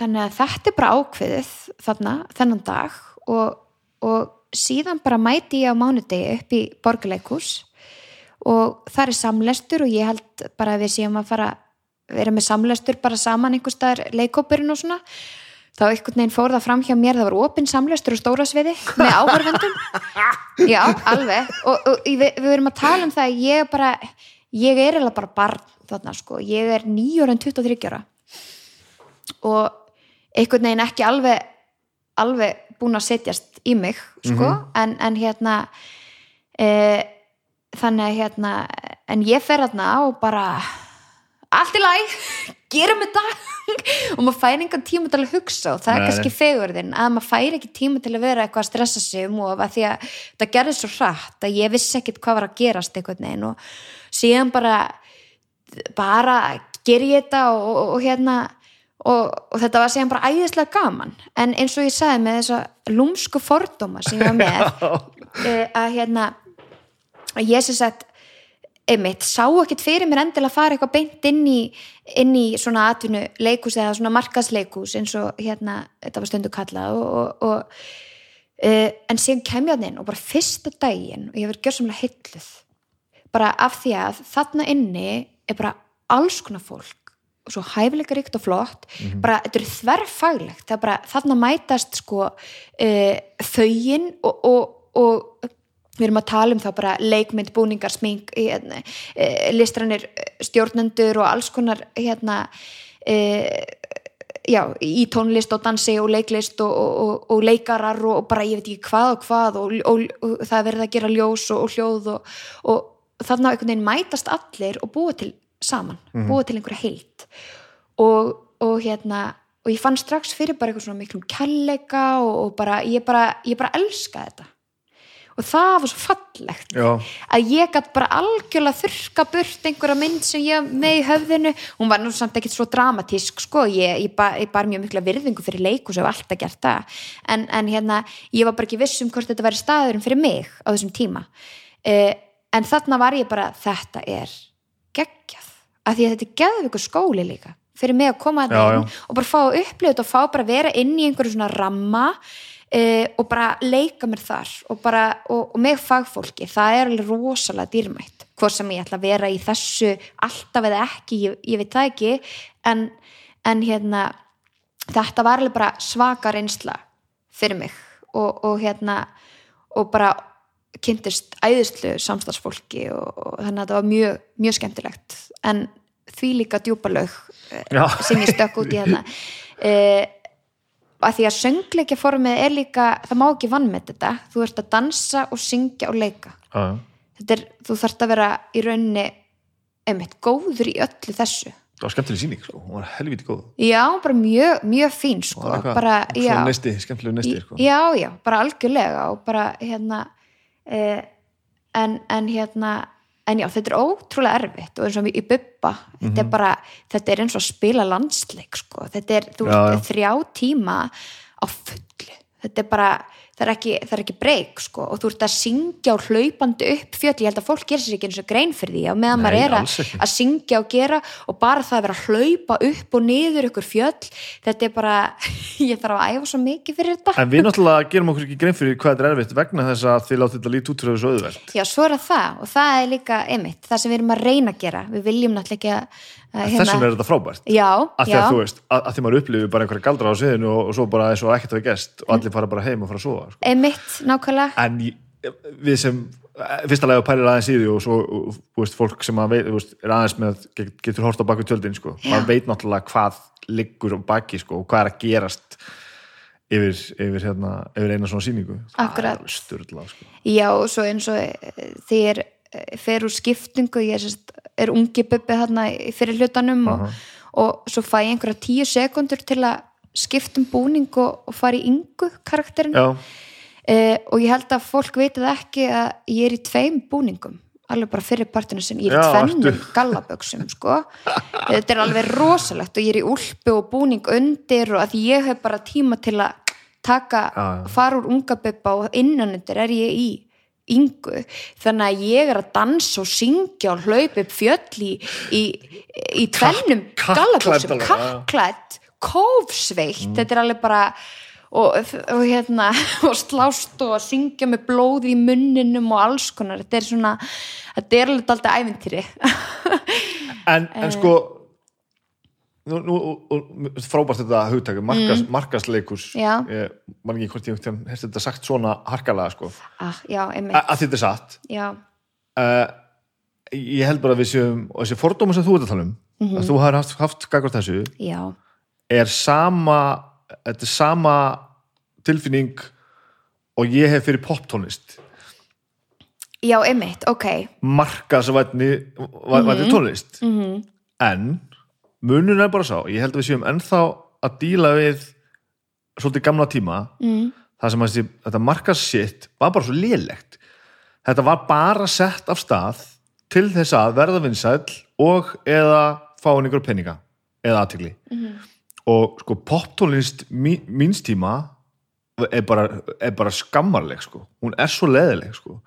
þannig að þetta er bara ákveðið þarna, þennan dag og, og síðan bara mæti ég á mánudegi upp í borgarleikus og það er samlestur og ég held bara að við séum að fara vera með samlestur bara saman einhver staðar leikópurinn og svona. Þá einhvern veginn fór það fram hjá mér það var opinn samlestur og stóra sviði með áhörfendum já, alveg. Og, og við, við verum að tala um það að ég bara, ég er eða bara barn þarna sko, ég er nýjóra en 23 ára. Og einhvern veginn ekki alveg alveg búin að setjast í mig sko, en, en hérna e, þannig að hérna en ég fer hérna og bara allt í læg, gerum þetta og maður fær engan tíma til að hugsa og það er Nei. kannski fegurðin að maður fær ekki tíma til að vera eitthvað að stressa sig um og að því að það gerði svo hratt að ég vissi ekkit hvað var að gerast einhvern veginn og síðan bara bara ger ég þetta og, og, og hérna og, og þetta var síðan bara æðislega gaman. En eins og ég sagði með þessa lúmsku fordóma sem ég var með eh, að hérna að ég sem sagt einmitt, sá ekkert fyrir mér endilega að fara eitthvað beint inn í, inn í svona atvinnu leikus eða svona markasleikus eins og hérna, þetta var stundu kallað og, og, og uh, en síðan kem ég að inn og bara fyrsta daginn og ég verið gjörsamlega hilluð bara af því að þarna inni er bara alls konar fólk svo hæfileika ríkt og flott. Bara þetta er þverfaglegt. Það er bara þarna mætast sko uh, þauin og, og, og við erum að tala um þá bara leikmynd, búningar, smink hérna, e, listrannir stjórnendur og alls konar hérna e, já, í tónlist og dansi og leiklist og, og, og, leikarar og, bara ég veit ekki hvað og hvað og, og það er verið að gera ljós og hljóð og þarna einhvern veginn mætast allir og búa til saman, búa til einhverja heilt og hérna og ég fann strax fyrir bara eitthvað svona miklum kærleika og bara ég bara, ég bara elska þetta. Og það var svo fallegt Já. að ég gætt bara algjörlega þurka burt einhverja mynd sem ég með í höfðinu. Hún var nú samt ekkert svo dramatísk sko, ég, ég, bar, ég bar mjög mikla virðingu fyrir leikus og hef alltaf gert það. En, en hérna, ég var bara ekki viss um hvort þetta væri staðurinn fyrir mig á þessum tíma. Uh, en þarna var ég bara þetta er geggjað af því að þetta er geðveikur skóli líka fyrir mig að koma að Já, inn og bara fá að þetta og fá bara að vera inn í einhverju svona ramma uh, og bara leika mér þar og bara, og, og með fagfólki það er alveg rosalega dýrmætt hvort sem ég ætla að vera í þessu alltaf eða ekki, ég, ég veit það ekki en, en hérna þetta var alveg bara svaka reynsla fyrir mig og, og hérna og bara kynntist æðislu samstagsfólki og, og þannig að þetta var mjög, mjög skemmtilegt en því líka djúpa lög Já. sem ég stökk út í hérna uh, að því að söngleikjaformið er líka, það má ekki vann með þetta þú ert að dansa og syngja og leika þetta er, þú þarft að vera í rauninni einmitt góður í öllu þessu Það var skemmtileg síning, sko. Hún var helviti góð. já, bara mjög, mjög fín sko, bara, já nesti, skemmtilegu nesti, sko. já, já, bara algjörlega og bara hérna eh, en, en hérna en já, þetta er ótrúlega erfitt og eins og í bubba, þetta Mhm. er bara þetta er eins og að spila landsleik sko. þetta er, þú ert þrjá tíma á fullu þetta er bara, það er ekki, það er ekki breyk sko, og þú ert að syngja og hlaupandi upp fjöll, ég held að fólk gerir sér ekki eins og grein fyrir því, á meðan maður er að, að syngja og gera og bara það að vera að hlaupa upp og niður ykkur fjöll, þetta er bara ég þarf að æfa svo mikið fyrir þetta. En við náttúrulega gerum okkur ekki grein fyrir hvað þetta er erfitt vegna þess að þið látið þetta lítið út fyrir þessu auðvelt. Já, svo er það og það er líka einmitt, það sem við erum að reyna að gera. Við viljum náttúrulega að að, Þessum er þetta frábært. Já, Af því já, að þú veist, að, að því maður upplifir bara einhverja galdra á sviðinu og, og svo bara eins og ekkert hafi gest og allir fara bara heim og fara að sofa. Sko. einmitt, nákvæmlega En við sem fyrsta lega pælir aðeins í því og svo veist, fólk sem að veit, veist, er aðeins með get- getur hort á baku tjöldin sko. maður veit náttúrulega hvað liggur á baki sko, og hvað er að gerast yfir, yfir, hérna, yfir eina svona sýningu Akkurat. styrla sko. Já, og svo eins og eh, þegar eh, fer úr skiptingu ég er, sérst, er ungi bubbi þarna í fyrir hlutanum og, og svo fæ ég einhverja tíu sekundur til að skiptum búning og, og fara í yngu karakterin uh, og ég held að fólk veitir það ekki að ég er í tveim búningum alveg bara fyrir partinu sinni, ég er í tvennum gallaböksum sko. Þetta er alveg rosalegt og ég er í úlpu og búning undir og að ég hef bara tíma til að taka, fara úr unga bubba og innan undir er ég í yngu, þannig að ég er að dansa og syngja og hlaupa upp fjöll í, í, í tvennum gallaböksum, kappklædd kófsveitt, þetta er alveg bara og, og hérna og slást og að syngja með blóð í munninum og alls konar. Þetta er svona, þetta er alveg alltaf æventýri en, en sko nú, nú frábært þetta hugtæku markas, markasleikus Já. ég man ekki hvort ég hérst þetta sagt svona harkalega sko, ah, já, að þetta er satt. Uh, ég held bara að við séum og þessi fordóma sem þú ert að tala um að þú har haft, haft gagvart þessu já er sama þetta er sama tilfinning og ég hef fyrir poptónlist. Já, einmitt, ok, markasvætni vætni tónlist. Mhm. En munun er bara sá ég held að við séum ennþá að díla við svolítið gamla tíma. Mm. það sem að þetta markasitt var bara svo lélegt. Þetta var bara sett af stað til þess að verða vinsæll og eða fá ykkur peninga eða aðtigli og sko poptónlist mí, míns tíma er bara, er bara skammarleg sko. hún er svo leðileg sko.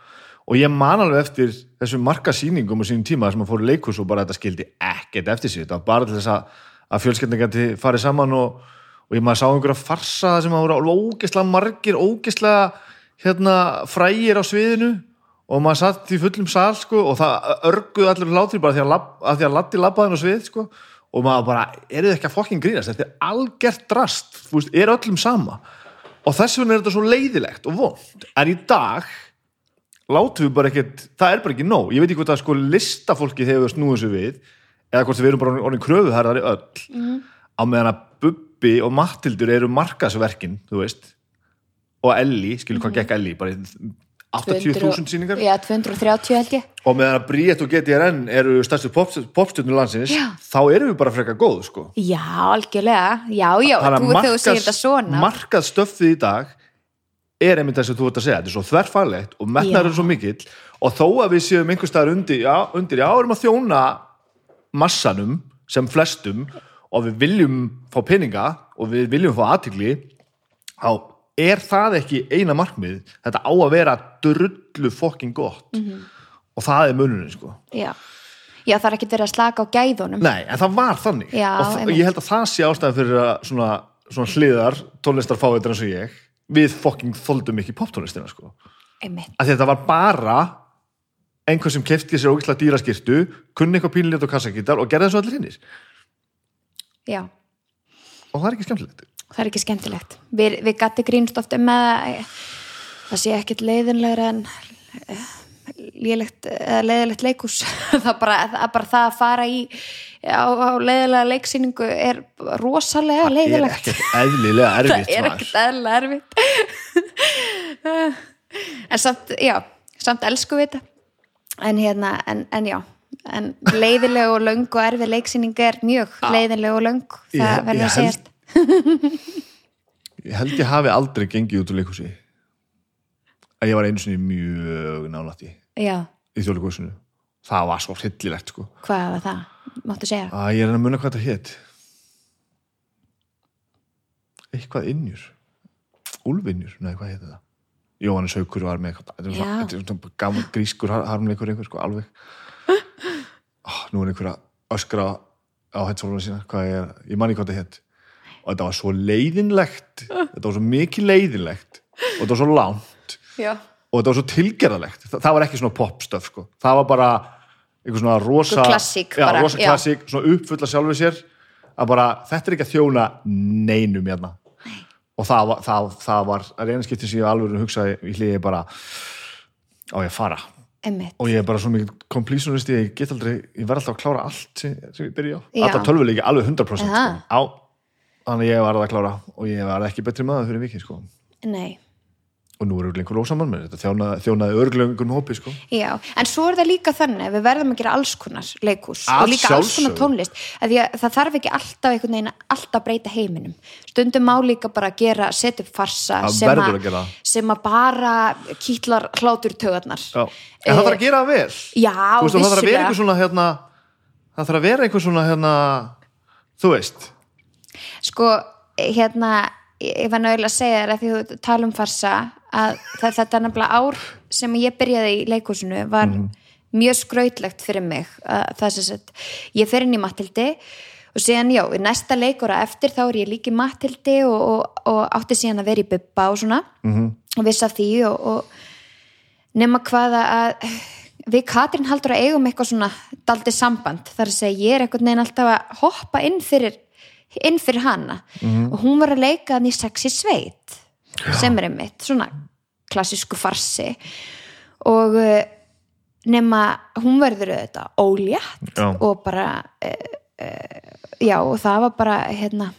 og ég man alveg eftir þessum markasýningum á sínum tíma sem að fóru leikus og bara þetta skildi ekkert eftir sig þetta var bara til þess að, að fjölskyldin gæti farið saman og, og ég maður sá einhverja farsa sem að voru ógeðslega margir ógeðslega hérna, frægir á sviðinu og maður satt í fullum sal sko, og það örguðu allir látri bara því að, lab, að, því að Latti labbaðin á svið sko, og maður bara, eru þið ekki að fokkin grínast? Þetta er algert drast, þú veist, er öllum sama. Og þess vegna er þetta svo leiðilegt og vond, en í dag látum við bara ekkert það er bara ekki nóg, ég veit ekki hvort að sko listafólki við snúum þessu við eða hvort við erum bara orðin kröfuherðari öll. Mhm. á meðan að Bubbi og Mattildur eru markasverkin, þú veist. Og Elli, skilur hvað gekk Elli bara í 80.000 sýningar? Já, 230 held ég. Og meðan að Bríett og GTRN eru stærstu popstjörnur landsins Já. þá erum við bara frekar góð sko. já, algjörlega, já, já, Þannig að markað stöffið í dag er einmitt þess að þú ert að segja þetta er svo þverfælegt og metnar er svo mikill. Og þó að við séum einhver staðar undir já, undir, já, erum að þjóna massanum sem flestum og við viljum fá peninga og við viljum fá aðtigli þá er það ekki eina markmið þetta á að vera drullu fokkin gott. Mhm. og það er mununin sko. Já. já, það er ekki verið að slaka á gæðunum. Nei, en það var þannig. Já, og einmitt. ég held að það sé ástæðan fyrir að svona, svona hliðar tónlistarfáður eins og ég við fokking þoldum ekki poptónlistina sko. einmitt, að þetta var bara einhver sem kefti sér ógæslega dýra skirtu kunni eitthvað pínlít og kassakítar og gerði þessu allir hinnir já. Og það er ekki skemmtilegt það er ekki skemmtilegt. Við, við gatti grínst ofta með að það sé ekkit leiðinlegra en eh, leiðilegt leikus það bara, það bara það að fara í á, á leiðilega leiksýningu er rosalega er leiðilegt ekkert eðlilega erfitt það er ekkert eðlilega erfitt. En samt, já samt elsku við þetta. En hérna, en, en já en leiðileg og löng og erfið leiksýning er mjög leiðileg og löng. Það verður að segjast ég held ég hafi aldrei gengið út úr leikhúsi. Að ég var einu sinni mjög nálætt í já, í þjóðleikúsinu það var svo hryllilegt sko. Hvað var það? máttu segja? Að ég er að muna hvað þetta hétt eitthvað innjur. Úlfinjur, nei hvað hétt það? Jóhannes Haukur var með eitthvað grískur har- harmleikur einhver sko alveg. Oh, nú er einhver að öskra á hættfóluna sína. Hvað ég er, ég manni hvað þetta hétt og þetta var svo leiðinlegt. Þetta var svo mikið leiðinlegt. Og þetta var svo langt. Já, og þetta var svo tilgerðalegt það, það var ekki svona popstöf sko. það var bara einhver svona rosa klassík já, rosa klassík, svona uppfulla sjálfur sér. Að bara, þetta er ekki að þjóna neinum hérna. Og það var, það, það var reyna skiptin sem ég alveg hugsaði í hliði bara á ég að fara. Emmitt og ég er bara svo mikið komplísunist ég get aldrei, ég verð alltaf að klára allt sem, sem ég byrja á, alltaf tölvuleiki alveg 100% sko. Á, þannig að ég var að klára og ég var ekki betri maður fyrir vikið sko. nei og nú er örglengur ósaman með þetta þjónaði, þjónaði örglengur hópi sko. Já, en svo er það líka þannig við verðum að gera alls konar leikús Að og líka alls konar tónlist það þarf ekki alltaf einhvern veginn að alltaf breyta heiminum stundum má líka bara gera setja upp farsa sem, verður að sem að bara kýtlar hlátur tögarnar Já. en það þarf að gera vel Já, og það þarf að vera vissulega. einhver svona hérna, það þarf að vera einhver svona hérna, þú veist sko, hérna ég var náttúrulega að segja þér að því þú tala um farsa að það, þetta er nefnilega ár sem ég byrjaði í leikúsinu var mjög skrautlegt fyrir mig að það sem sagt, ég fer inn í Matildi og síðan já, í næsta leikura eftir þá er ég líka í Matildi og, og, og átti síðan að vera í Bubba og svona -hmm. og viss af því og, og nema hvaða að við Katrín haldur að eigum eitthvað svona daldið samband, þar að segja ég er einhvern veginn alltaf að hoppa inn fyrir inn fyrir hana. Og hún var að leika hann í sexy sveit sem er einmitt, svona klassísku farsi. Og uh, nema hún verður auðvitað ólétt Já. og bara uh, uh, já og það var bara hérna,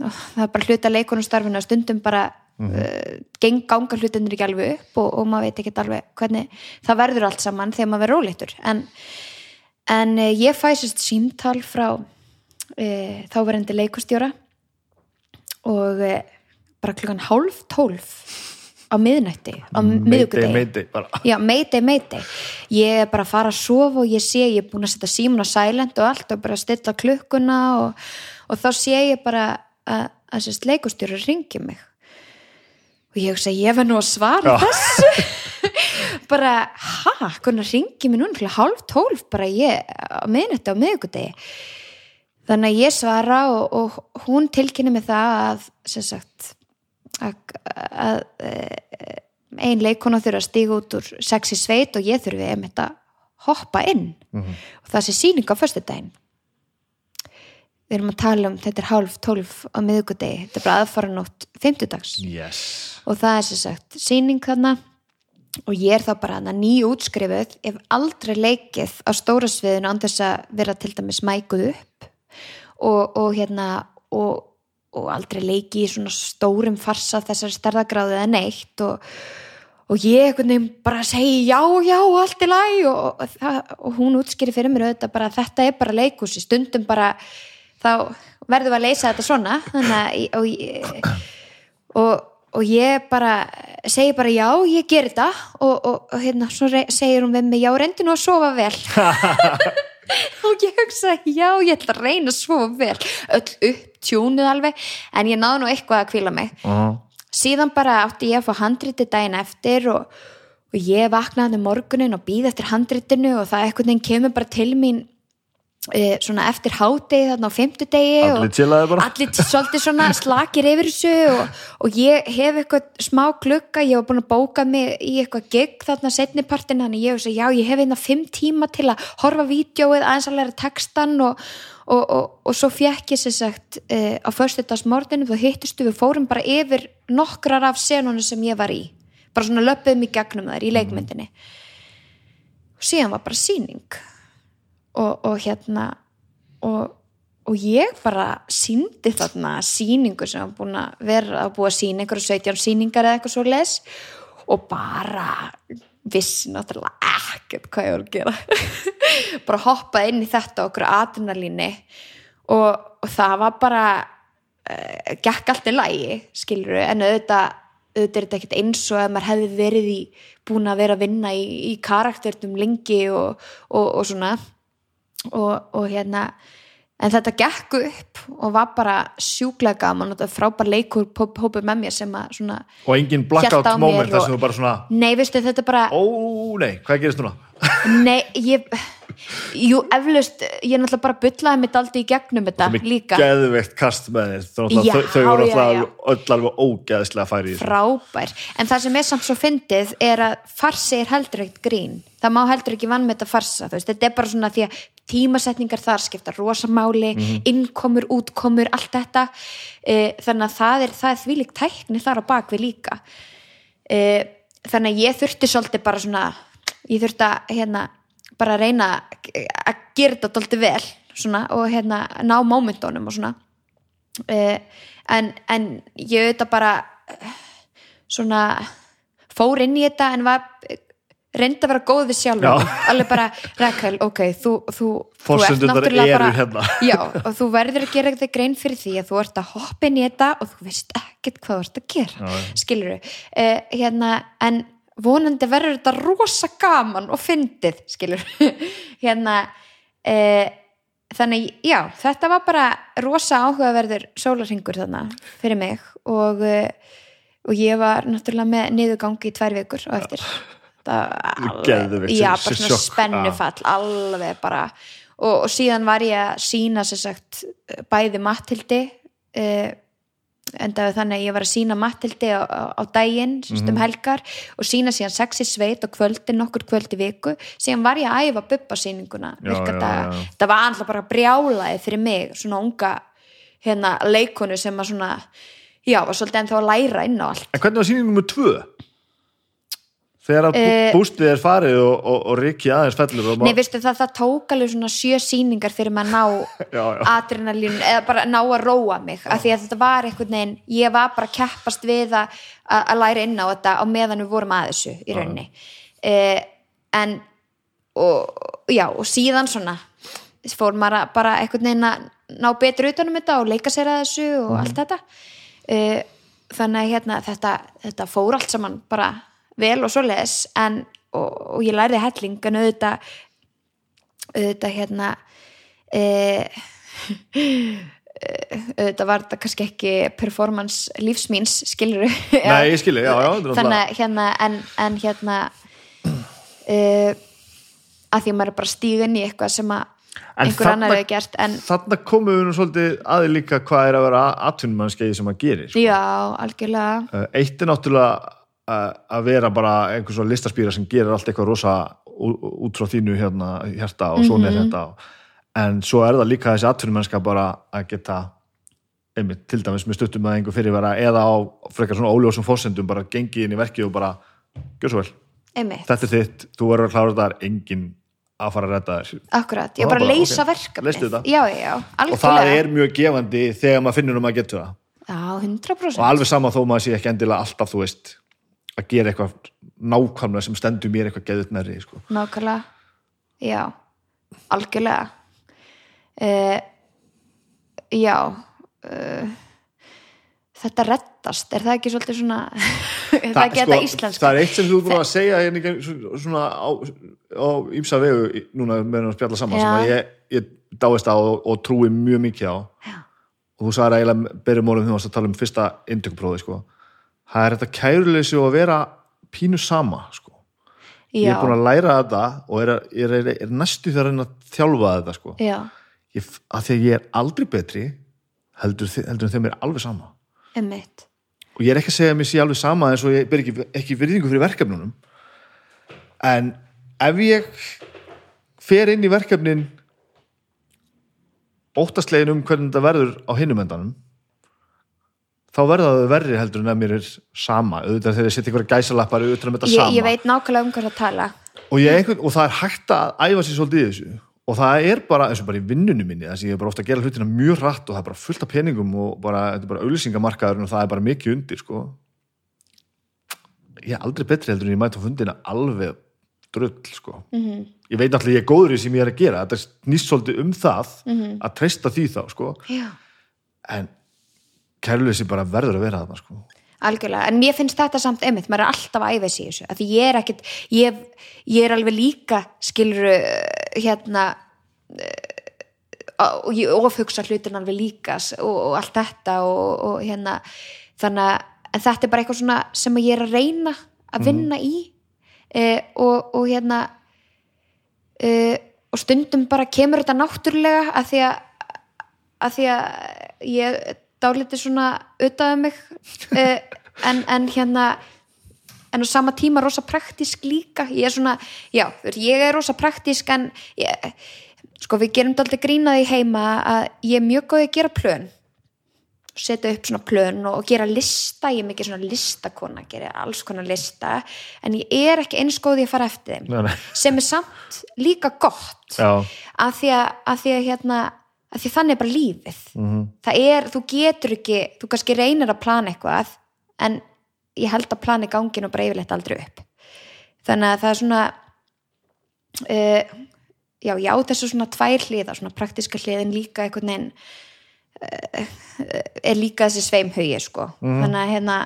það var bara hluta leikunumstarfinu að stundum bara uh, geng, ganga hlutinir ekki alveg upp og, og maður veit ekki alveg hvernig það verður allt saman þegar maður verður óléttur. En, en ég fæ sérst símtal frá uh, þáverandi leikustjóra og uh, bara klukkan hálf tólf á miðnætti á miðugudegi. Já, mayday, mayday. Ég er bara að fara að sofa og ég sé, ég er búin að setja símun á silent og allt og bara stilla klukkuna og, og þá sé ég bara að, að sérst leikustjóri ringi mig. Og ég hugsa, ég var nú að svara Já. þessu. bara, ha, hvernig ringi mér núna, hálf tólf, bara ég á miðnætti á miðugudegi. Þannig að ég svara og, og hún tilkynni mig það að, sem sagt, að, að ein leikona þurfa að stíga út úr sexi sveit og ég þurfi einmitt að hoppa inn. Og það sé sýning á föstudaginn. Við erum að tala um þetta er hálf tólf á miðugudegi þetta er bara aðfara nótt fimmtudags. Yes. Og það er sem sagt sýning þarna. Og ég er þá bara hana ný útskrifuð. Ef aldrei leikið á stóra sviðinu þess að vera til dæmis mækuð upp og, og hérna og, og aldrei leiki í svona stórum farsa þessari stærðagráðu eða neitt og, og ég einhvern veginn bara segi já, já, allt í læg og, og, hún útskýri fyrir mér auðvitað bara þetta er bara leikus í stundum bara þá verðum við að leysa þetta svona þannig og, ég- bara segi bara já, ég ger þetta. Og, hérna, svo segir hún við mig já, reyndi nú að sofa vel og ég hugsa já, ég ætla að reyna sofa vel. Öll upp tjúnuð alveg en ég náði nú eitthvað að kvíla mig. Uh síðan bara átti ég að fá handriti daginn eftir og, og ég vaknaði um morgunin og býði eftir handritinu og það eitthvað kemur bara til mín svona eftir hádegi þarna á chillaði bara. allir svolítið svona slakir yfir þessu og, og ég hef eitthvað smá glugga, ég var búin að bóka mig í eitthvað gig þarna setnipartin þannig ég hef já, ég hef einna fimm tíma til að horfa vídjóið aðeins að læra textan og, og, og, og svo fjekk ég sér sagt uh, á föstudagsmorðinu þá hittistu við fórum bara yfir nokkrar af senunum sem ég var í. Bara svona löpum í gegnum þær í leikmyndinni. Síðan var bara sýning og, og hérna og, og ég bara síndi þarna sýningu sem var búin að vera að búa að sína einhverju 17 sýningar eða eitthvað svo les og bara vissi náttúrulega ekkert hvað ég var að gera. Bara hoppaði inn í þetta okkur adrenalíni og, og það var bara uh, gekk allt í lægi skilur en auðvitað auðvitað er þetta ekkert eins og að maður hefði verið í búin að vera að vinna í, í karakternum lengi og, og, og svona og, og hérna en þetta gekk upp og var bara sjúklega gaman og þetta frábær leikur hópur með mér sem að svona og engin blackout moment þar sem þú bara svona nei, veistu, þetta bara ó nei, hvað gerist núna? Nei, ég Jú, eflaust, ég náttúrulega bara bullaði mitt aldrei í gegnum þetta líka. geðveikt kast með þér Þau- Já, þau, já. alltaf alveg ógeðslega færi frábær. En það sem er samt svo fyndið er að farsi er heldur ekkert grín. Það má heldur ekki vann með þetta farsa veist, þetta er bara svona því að tímasetningar þar skipta rosamáli, Mhm. innkomur útkomur, allt þetta. E, þannig að það er, það er þvílík tækni þar á bakvið líka. E, þannig að ég þurfti svolítið bara svona ég þurfti að hérna, bara reyna að gera þetta dálítið vel svona, og hérna, ná mómentunum og svona. E, en, en ég auðvitað bara svona fór inn í þetta en var reyndi að vera góð við sjálfur Já. alveg bara, Rakel, ok, þú, þú, þú ert náttúrulega eru hérna. já, og þú verður að gera þig grein fyrir því að þú ert að hoppa inn í þetta og þú veist ekkert hvað þú ert að gera Já, já. skilur uh, hérna, en vonandi verður þetta rosa gaman og fyndið, skilur hérna uh, þannig, já, þetta var bara rosa áhugaverður sólarhingur þarna fyrir mig og, uh, og ég var náttúrulega með niðurgangi í tvær vikur og eftir það Geðveikt, já, sem- bara sem svona spennufall alveg bara og, og síðan var ég að sína sér sagt bæði Mattildi uh, enda þannig að ég var að sína Mattildi á, á, daginn mm Mhm. um helgar og sína síðan sexi sveit og kvöldin nokkur kvöldi viku síðan var ég að æfa bubba sýninguna Já, virka já, daga, já. það var alltaf bara brjálaði fyrir mig, svona unga hérna leikonu sem að svona já, var svolítið ennþá að læra inn á allt En hvernig var sýning nummer tvö? Þegar að uh, bústið er farið og, og, og Rikki aðeins fellur og Nei, veistu það, það tók alveg svona sjö sýningar fyrir maður að ná Já, já. adrenalín eða bara ná að róa mig af því að þetta var einhvern veginn, ég var bara keppast við að, að læra inn á þetta á meðan við vorum að þessu í rauninni eh, en og, já, og síðan svona fór maður að bara einhvern veginn að ná betur utanum þetta og leika sér að þessu og Mhm. allt þetta eh, þannig að hérna, þetta, þetta fór allt saman bara vel og svoleiðis en, og, og ég lærði helling en auðvitað auðvitað hérna e, auðvitað var þetta kannski ekki performance lífsmíns skilur Nei, ég skilji, já, já þetta er þannig að hérna en, en hérna uh, að því að maður er bara stíðin í eitthvað sem að En einhver annar hefur gert en Þarna komum við nú svolítið aðeins líka hvað er að vera atvinnumannskeiði sem að gerir sko. já, algjörlega Uh, Eitt er náttúrulega að vera bara einhver svona listaspýra sem gerir allt eitthvað rosa út frá þínu hérna hjarta og svona Mhm. er þetta en svo er það líka þessi atvinnumennska bara að geta einmitt, til dæmis með stuttum að einhver fyrirvera eða á frekar svona óljósum fórsendum bara gengið inn í verkið og bara gjör svo vel, einmitt, þetta er þitt, þú verður að klára þetta er enginn að fara að redda þér. Akkurat, ég bara bara, leysa ok. verkefnið. Leystu þetta. já, já, og það er mjög gefandi þegar maður finnur um að geta það. Já, 100% og alveg sama þó maður sé ekki endilega alltaf þú veist að gera eitthvað nákvæmlega sem stendur mér eitthvað geðut nærri sko. nákvæmlega já, algjörlega uh, já uh, þetta reddast er það ekki svolítið svona er það ekki þetta íslenska það er eitt sem þú búin að segja hérna, svona á, á ímsa vegu núna meðan að spjalla saman Já. sem ég, ég dáist á og, og trúi mjög mikið á Já. og þú sagði eiginlega byrjum orðum varst að tala um fyrsta indökuprófi sko. Það er þetta kæruleysi og að vera pínu sama sko. ég er búin að læra þetta og er, er, er, er næstu þegar að þjálfa þetta sko. ég, að því að ég er aldrei betri heldur, heldur en þeim er alveg sama. Einmitt. Og ég er ekki að segja að mér sé alveg sama eins og ég ber ekki, ekki virðingu fyrir verkefnunum. En ef ég fer inn í verkefnin óttastlegin um hvernig þetta verður á hinum endanum þá verða þau verri heldur en að mér er sama auðvitað þegar ég setja ykkur gæsalappar auðvitað um þetta ég, sama ég veit nákvæmlega um hvað það tala og, ég einhvern, og það er hægt að æfa sér svolítið í þessu og það er bara, eins og bara í vinnunum minni þess að ég er bara ofta að gera hlutina mjög hratt og það er bara fullt af peningum og bara, þetta er bara auðlýsingamarkaður og það er bara mikið undir sko. ég er aldrei betri heldur en ég mæti á fundina alveg drull sko. -hmm. ég veit alltaf ég er góður í sem ég er að gera þetta er nýst svolítið um það -hmm. að treysta því þá sko. já, en kærleysi bara verður að vera þarna sko. algjörlega, en mér finnst þetta samt einmitt, maður er alltaf að æfa sig í þessu af því ég er ekkit, ég, ég er alveg líka skilur hérna uh, og ég ofhugsa hlutin alveg líka s- og, og allt þetta og, og hérna þannig að þetta er bara eitthvað svona sem ég er að reyna að vinna í eh, og, og hérna eh, og stundum bara kemur þetta náttúrulega að því að að því að ég dálítið svona auðvitaði mig. Eh, en, en hérna en á sama tíma rosa praktísk líka. Ég er svona, já, ég er rosa praktísk en ég, sko við gerum dálítið grínaði heima að ég er mjög góð að gera plön. Setja upp svona plön og, og gera lista. Ég er mikið svona listakona, gera alls konar lista en ég er ekki eins góð í að fara eftir þeim. Nei, nei. sem er samt líka gott Já, að því að, að því að hérna að því þannig er bara lífið. Mhm. það er, þú getur ekki þú kannski reynir að plana eitthvað en ég held að plani gangin og bara yfirleitt aldrei upp. Þannig að það er svona uh, já, já, þessu svona tvær hliðar, svona praktiska hliðin líka einhvern veginn uh, er líka þessi sveimhaugi sko, þannig að hérna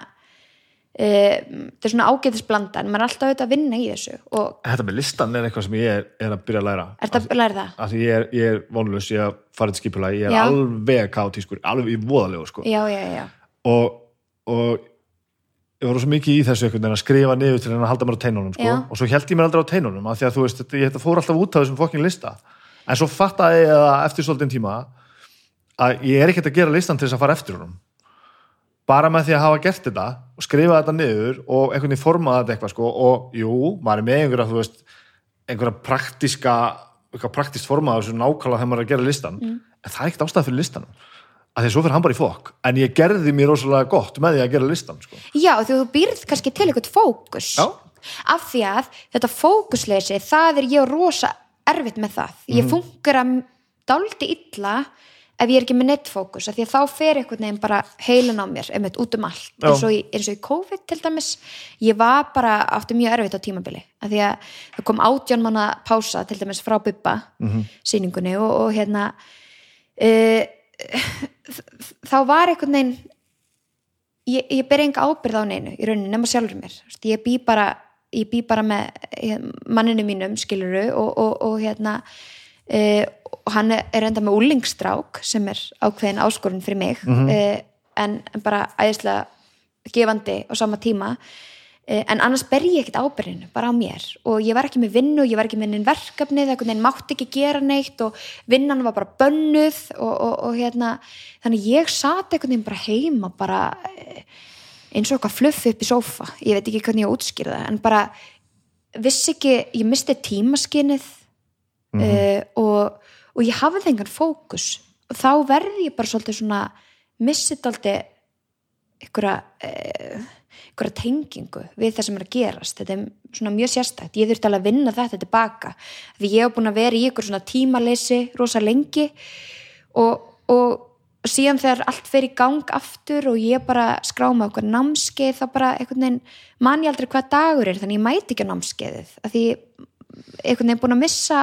þetta er svona ágætis blanda en maður er alltaf auðvitað að vinna í þessu og þetta með listan er eitthvað sem ég er, er að byrja að læra er þetta að læra það? af því ég er, ég er vonlust, ég er farið til skipulega ég er Já. alveg kátískur, alveg í voðalegu sko. Já, já, já, og, og ég var svo mikið í þessu einhvern veginn að skrifa niður til að halda mér á teinunum sko. Já. og svo held ég mér aldrei á teinunum af því að þú veist, þetta- ég þetta fór alltaf út af þessum fokkin lista en svo fattaði ég það eftir svolítið tíma að ég er ekkert að gera listan til þess að fara eftir honum bara með því að hafa gert þetta og skrifa þetta niður og einhvern veginn forma þetta eitthvað sko, og jú, maður er með einhverja þú veist, einhverja praktiska eitthvað praktist formað þessu nákvæmlega þegar maður er að gera listan en það er ekkert ástæða fyrir listanum að því svo fyrir hann bara í fokk en ég gerði mér rosalega gott með því að gera listan sko. Já, því þú býrð kannski til eitthvað fókus Já. af því að þetta fókusleysi það er ég rosa erfitt með það ég Mhm. funkar að dálítið illa ef ég er ekki með nettfókus því að þá fer einhvern veginn bara heilin á mér einmitt út um allt. Eins og, í, eins og í COVID til dæmis ég var bara átti mjög erfitt á tímabili af því að það kom átján manna pása til dæmis frá Bubba Mhm. sýningunni og, og hérna uh, þá var einhvern veginn ég, ég ber enga ábyrð á neinu í rauninni nema sjálfur mér. Ég bý bara, ég bý bara með eh, manninu mínum skiluru og, og, og hérna uh, og hann er enda með úlingstrák sem er ákveðin áskorun fyrir mig mm en, en bara æðislega gefandi á sama tíma. Eh, en annars ber ég ekkert ábyrðinu bara á mér. Og ég var ekki með vinnu ég var ekki með neinn verkefni það einhvern veginn mátti ekki gera neitt og vinnan var bara bönnuð og, og, og hérna. Þannig ég sat einhvern veginn bara heima bara eh, eins og eitthvað fluff upp í sófa. Ég veit ekki hvernig ég útskýrða það en bara vissi ekki, ég misti tímaskinnið mm og, og ég hafði engan fókus. Og þá verði ég bara svolítið svona missið aldrei einhverja eh, einhverja tengingu við það sem er að gerast. Þetta er svona mjög sérstætt ég þurfti alveg að vinna þetta tilbaka. Því ég hef búin að vera í einhver svona tímaleysi rosa lengi. Og, og síðan þegar allt fer í gang aftur og ég bara skrá með okkur námskeið þá bara einhvern veginn man ég aldrei hvað dagur er þannig ég mæti ekki á námskeiðið. Að því einhvern veginn búin að missa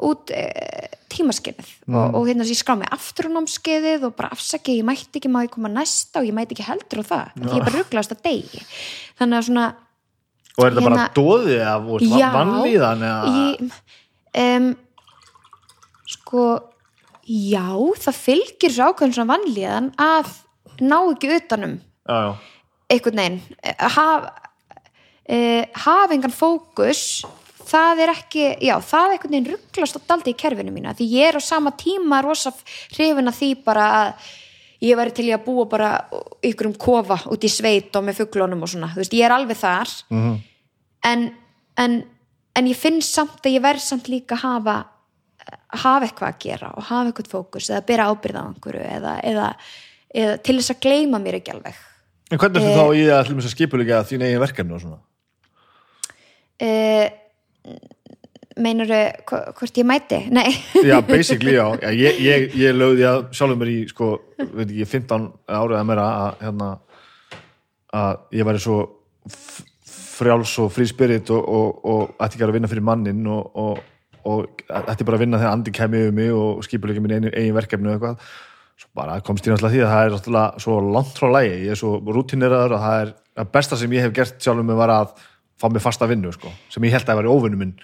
út e, tímaskeiðið og, og hérna ég skrá mig aftur á námskeiðið og bara afsaki, ég mætti ekki, má ég koma næsta og ég mætti ekki heldur á það, því ég bara rugglast að degi. Þannig að svona og er þetta bara Hérna- dóðið af Já, vannlíðan eða? Ég, um, sko já, það fylgir svo ákveðin svona vannlíðan að ná ekki utanum já, já. einhvern veginn. Haf, uh, hafa engan fókus það er ekki, já, það er einhvern veginn rugglast daldi í kerfinu mína því ég er á sama tíma rosa hrifin að því bara að ég væri til í að búa bara ykkur um kofa út í sveit og með fugglónum og svona, þú veist, ég er alveg þar Mhm. en, en en ég finn samt að ég verð samt líka að hafa hafa eitthvað að gera og hafa eitthvað fókus eða bera ábyrð á einhverju eða, eða, eða til þess að gleyma mér ekki alveg En hvernig ertu þá í að skipulega þín eigin verkefni og svona? Uh, meinur hvort ég mæti? Nei Já, basically, já. já ég, ég, ég lögði að sjálfur mér í, sko, veit ekki, 15 árið að meira að, hérna, að ég væri svo frjáls og frí spirit og, og, og ætti ekki að vinna fyrir mannin og, og, og ætti bara að vinna þegar andi kæmi yfir mig og skipulega minn eigin, eigin verkefni og eitthvað. Svo bara komst ég náttúrulega því að það er náttúrulega svo langt frá lægi. Ég er svo rútineraður að það er að besta sem ég hef gert sjálfur mér var að fá mig fasta vinnu, sko, sem ég held að væri óvinnu minn.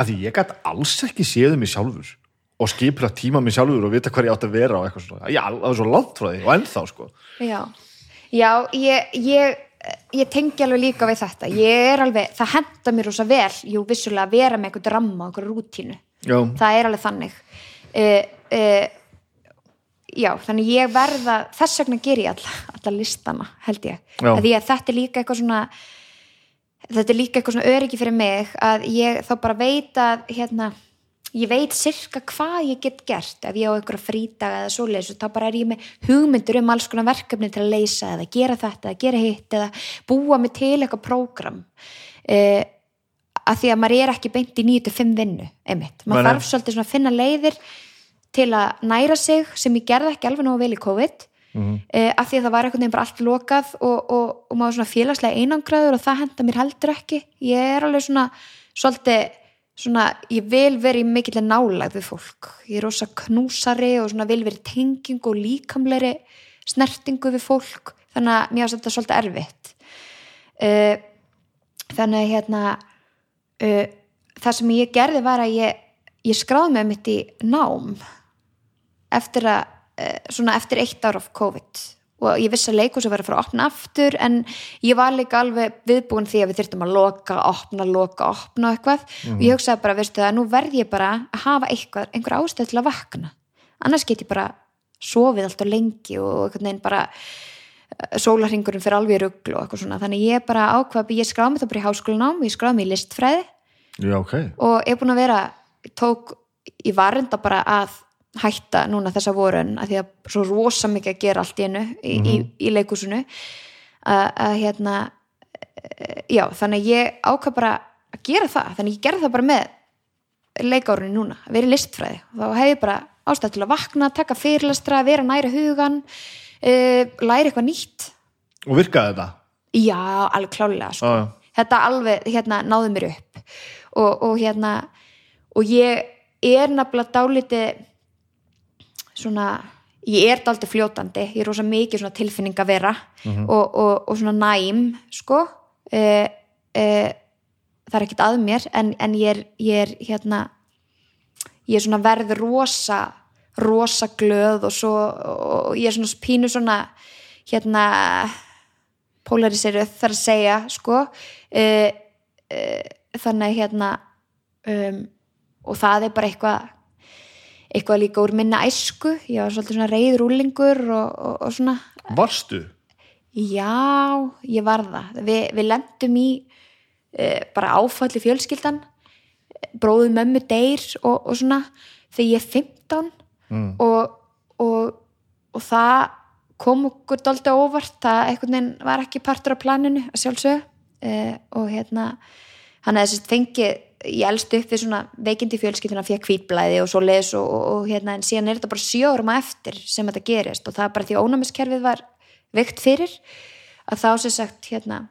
Að því ég gæti alls ekki séðu mig sjálfur og skipla tíma mig sjálfur og vita hvað ég átt að vera og eitthvað svona, já, það er svo langt frá því og ennþá, sko. Já, já ég, ég, ég tengi alveg líka við þetta. Ég er alveg, það henda mér rosa vel jú, vissulega að vera með eitthvað ramma eitthvað rútínu. Já, það er alveg þannig. Uh, uh, já, þannig ég verða þess vegna ger ég alla, alla listana held ég, því að þetta er líka eitthvað svona þetta er líka eitthvað svona öryggi fyrir mig að ég þá bara veit að hérna, ég veit sirka hvað ég get gert. Ef ég á einhverja frídaga eða svoleiðis og þá bara er ég með hugmyndur um alls konar verkefni til að leysa eða gera þetta eða gera hitt eða búa mig til eitthvað prógram. Uh, að því að maður er ekki beint í 9-5 vinnu einmitt, maður þarf svolítið að finna leiðir til að næra sig sem ég gerði ekki alveg nógu vel í COVID Mhm. uh, af því að það var einhvern veginn bara allt lokað og, og, og maður svona félagslega einangraður og það henda mér heldur ekki. Ég er alveg svona svolítið svona, ég vil vera í mikill nálægð við fólk, ég er rosa knúsari og svona vil vera í tengingu og líkamleri snertingu við fólk. Þannig að mér finnst þetta svolítið erfitt. Uh, þannig að hérna uh, það sem ég gerði var að ég, ég skráði mig mitt í nám eftir að svona eftir eitt ár af COVID. Og ég vissi að leikus að vera að fara að opna aftur en ég var líka alveg viðbúin því að við þyrftum að loka, opna, loka, opna og eitthvað. Og ég hugsaði bara, veistu það, nú verð ég bara að hafa eitthvað, einhver ástæð til að vakna. Annars get ég bara sofið alltaf lengi og einhvern veginn bara sólarhingurinn fyrir alveg í rugl og eitthvað svona, þannig ég bara ákvað ég skráði mig þá bara í háskólanám, ég skráði mig í listfræði. Já, ok. Og ég er búin að vera tók, ég var enda bara að hætta núna þessa vorun að því að svo rosa mikið að gera allt í einu í, í, í leikúsinu að, að hérna eh, já, þannig að ég ákvað bara að gera það, þannig að ég gerði það bara með leikárunni núna, að vera í listfræði þá hef ég bara ástæð til að vakna taka fyrirlastra, vera næra hugan uh, læra eitthvað nýtt og virkaði þetta? Já, alveg klálega sko. Já. þetta alveg hérna, náði mér upp og, og hérna og ég er nefnilega dálítið svona ég er dálítið fljótandi, ég er rosa mikið tilfinning að vera og, og, og svona næm sko. E, e, það er ekkert að mér en, en ég, er, ég er hérna ég er svona verð rosa rosa glöð og svo og ég er svona pínu svona hérna polariseruð þar að segja sko. E, þannig hérna um, og það er bara eitthvað eitthvað líka úr minna æsku. Ég var svolítið svona reyður úlingur og, og, og svona, Varstu? já, ég var það. Vi, við lendum í e, bara áfalli fjölskyldan bróðu mömmu deyr og, og svona þegar ég er 15 Mm. og, og, og það kom okkur dálítið óvart. Það einhvern veginn var ekki partur af planinu að sjálfsög eh, og hérna hann hefði sérst fengið ég elst upp við svona veikindi fjölskylduna fekk hvítblæði og svo leis og, og, og hérna en síðan er þetta bara sjórum eftir sem þetta gerist og það er bara því að ónæmiskerfið var veikt fyrir að þá sem sagt hérna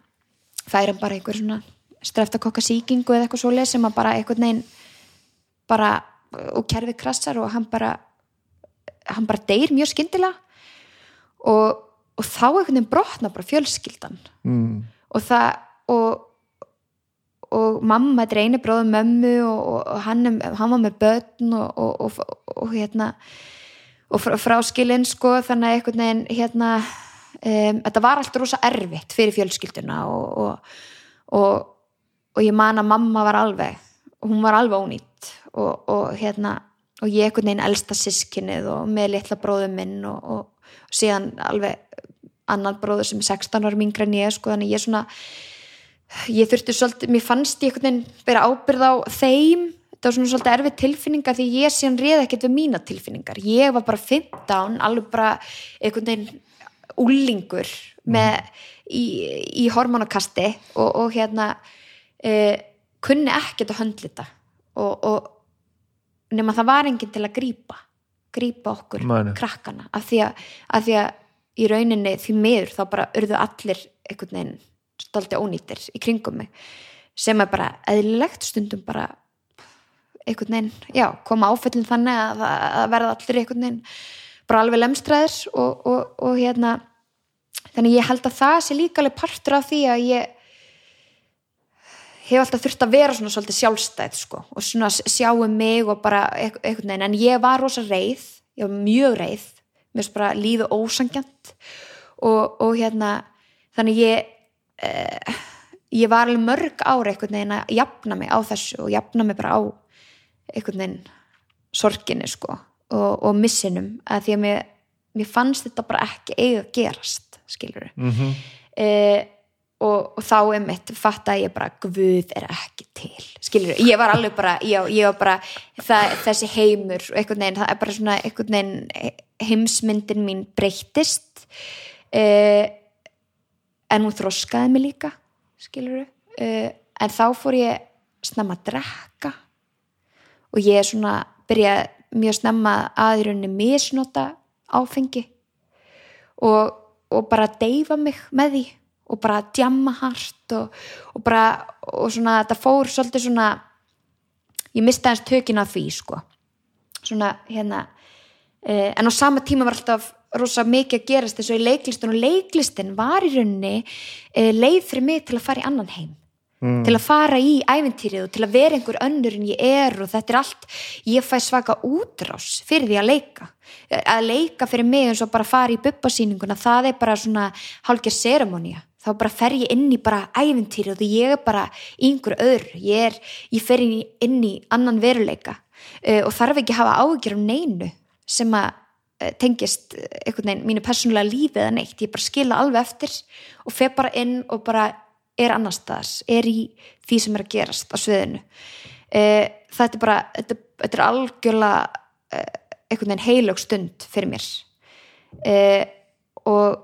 færa bara einhver svona streftakokka sýkingu eða eitthvað svo leis sem að bara einhvern veginn bara og kerfið krassar og hann bara hann bara deyr mjög skyndilega og, og þá einhvern veginn brotna bara fjölskyldan Mm. og það og, og mamma er einu bróður mömmu og, og, og hann, er- hann var með börn og, og, og, og hérna og frá, fráskilin sko þannig að einhvern veginn hérna um, þetta var allt rosa erfitt fyrir fjölskylduna og, og, og, og ég man að mamma var alveg hún var alveg ónýtt og, og hérna og ég einhvern veginn elsta sískinnið og með litla bróður minn og, og, og síðan alveg annan bróður sem er 16 ára mingra en ég sko þannig ég svona ég þurfti svolítið, mér fannst ég einhvern veginn bera ábyrð á þeim. Það var svona svolítið erfið tilfinningar því ég síðan réð ekkert við mína tilfinningar. Ég var bara 15, alveg bara einhvern veginn úlingur með í, í hormonakasti og, og hérna uh, kunni ekkert að höndlita og, og nema það var enginn til að grípa grípa okkur, nei. krakkana. Af því að, að því að í rauninni því miður þá bara urðu allir einhvern veginn stolti ónýtir í kringum mig sem er bara eðlilegt stundum bara einhvern veginn, já, koma áföllin þannig að, að verða allir einhvern veginn bara alveg lemstræðir og, og, og hérna þannig ég held að það sé líka alveg partur af því að ég hef alltaf þurft að vera svona svolítið sjálfstæð sko, og svona sjá um mig og bara einhvern veginn, en ég var rosa reið ég var mjög reið mér finnst bara lífið ósangjant og, og hérna þannig ég eh, ég var alveg mörg ára einhvern veginn að jafna mig á þessu og jafna mig bara á einhvern veginn sorginni sko og, og missinum að því að mér, mér fannst þetta bara ekki eiga að gerast skilur mm -hmm. eh, og, og þá einmitt fatta ég bara Guð er ekki til skilur, ég var alveg bara ég, ég var bara það, þessi heimur og einhvern veginn, það er bara svona einhvern veginn heimsmyndin mín breyttist. Eh, en hún þroskaði mig líka skilur eh, en þá fór ég snemma að drekka. Og ég svona byrja mjög snemma að í rauninni misnota áfengi. Og, og bara deyfa mig með því. Og bara djamma hart og, og bara og svona þetta fór svolítið svona ég misti aðeins tökin af því sko. Svona hérna eh, en á sama tíma var alltaf rosa mikið að gerast þessu í leiklistin og leiklistin var í rauninni eh, leið fyrir mig til að fara í annan heim. Til að fara í æventýrið og til að vera einhver önnur en ég er og þetta er allt ég fæ svaka útrás fyrir því að leika. Að leika fyrir mig eins og bara fara í bubbasýninguna það er bara svona hálfgerð seremonía þá bara fer ég inn í bara æventýrið og því ég er bara í einhver öðru. Ég, er, ég fer inn í, inn í annan veruleika. Uh, og þarf ekki að hafa áhyggjur um neinu sem að tengist uh, einhvern veginn mínu persónulega lífi eða neitt, ég bara skila alveg eftir og fer bara inn og bara er annar staðar, er í því sem er að gerast á sviðinu. Uh, þetta er bara, þetta, þetta er algjörlega einhvern veginn heilög stund fyrir mér. Og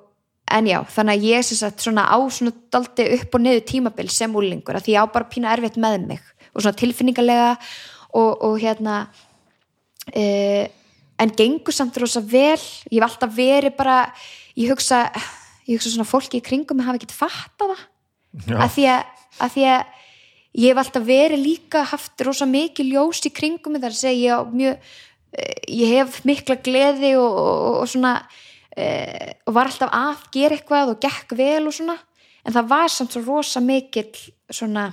en já, þannig að ég sem sagt svona á svona daldi upp og niður tímabil sem úlingur, að því ég á bara pína erfitt með mig og svona tilfinningarlega og, og hérna uh, en gengur samt rosa vel. Ég hef alltaf verið bara ég hugsa, ég hugsa svona fólki í kringum hafa ekkert fattað það. Já. að því því að ég hef alltaf verið líka haft rosa mikið ljós í kringum þar að segja ég, á mjög, eh, ég hef mikla gleði og, og, og svona uh, og var alltaf að gera eitthvað og gekk vel og svona. En það var samt svo rosa mikill svona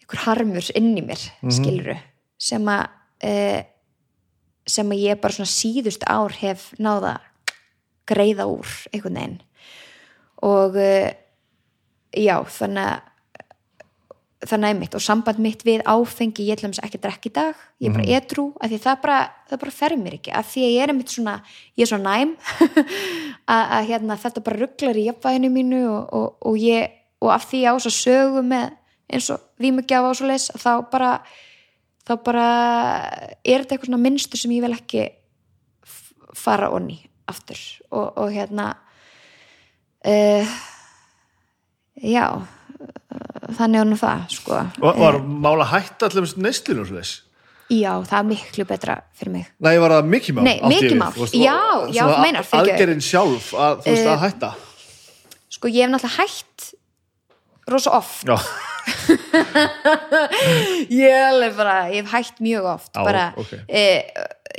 einhver harmur inn í mér skiluru sem að uh, sem að ég bara svona síðust ár hef náða greiða úr einhvern veginn. Og uh, já, þannig að þannig að mitt og samband mitt við áfengi ég ætla að ekki að drekka í dag. Ég er bara edrú, af því það bara, það bara fer mér ekki. Af því að ég er einmitt svona ég er svona næm að, að hérna, þetta bara rugglar í jafnvæginu mínu og, og, og ég, og af því ég á svo sögu með eins og vímugjafa og svo leis þá bara þá bara er þetta eitthvað svona minnstur sem ég vil ekki fara onni aftur og, og hérna uh, já uh, þannig nú það sko Var, var mál að hætta allir neistlinu og þess? já, það er miklu betra fyrir mig Nei, var? Nei, ég mikið við, mál. þú veist, Já, og- já, meinar. Aðgerinn sjálf að, þú veist, Eh, að hætta sko ég hef náttúrulega hætt rosa oft Já, ég er alveg bara, ég hef hætt mjög oft Já, bara ok. e,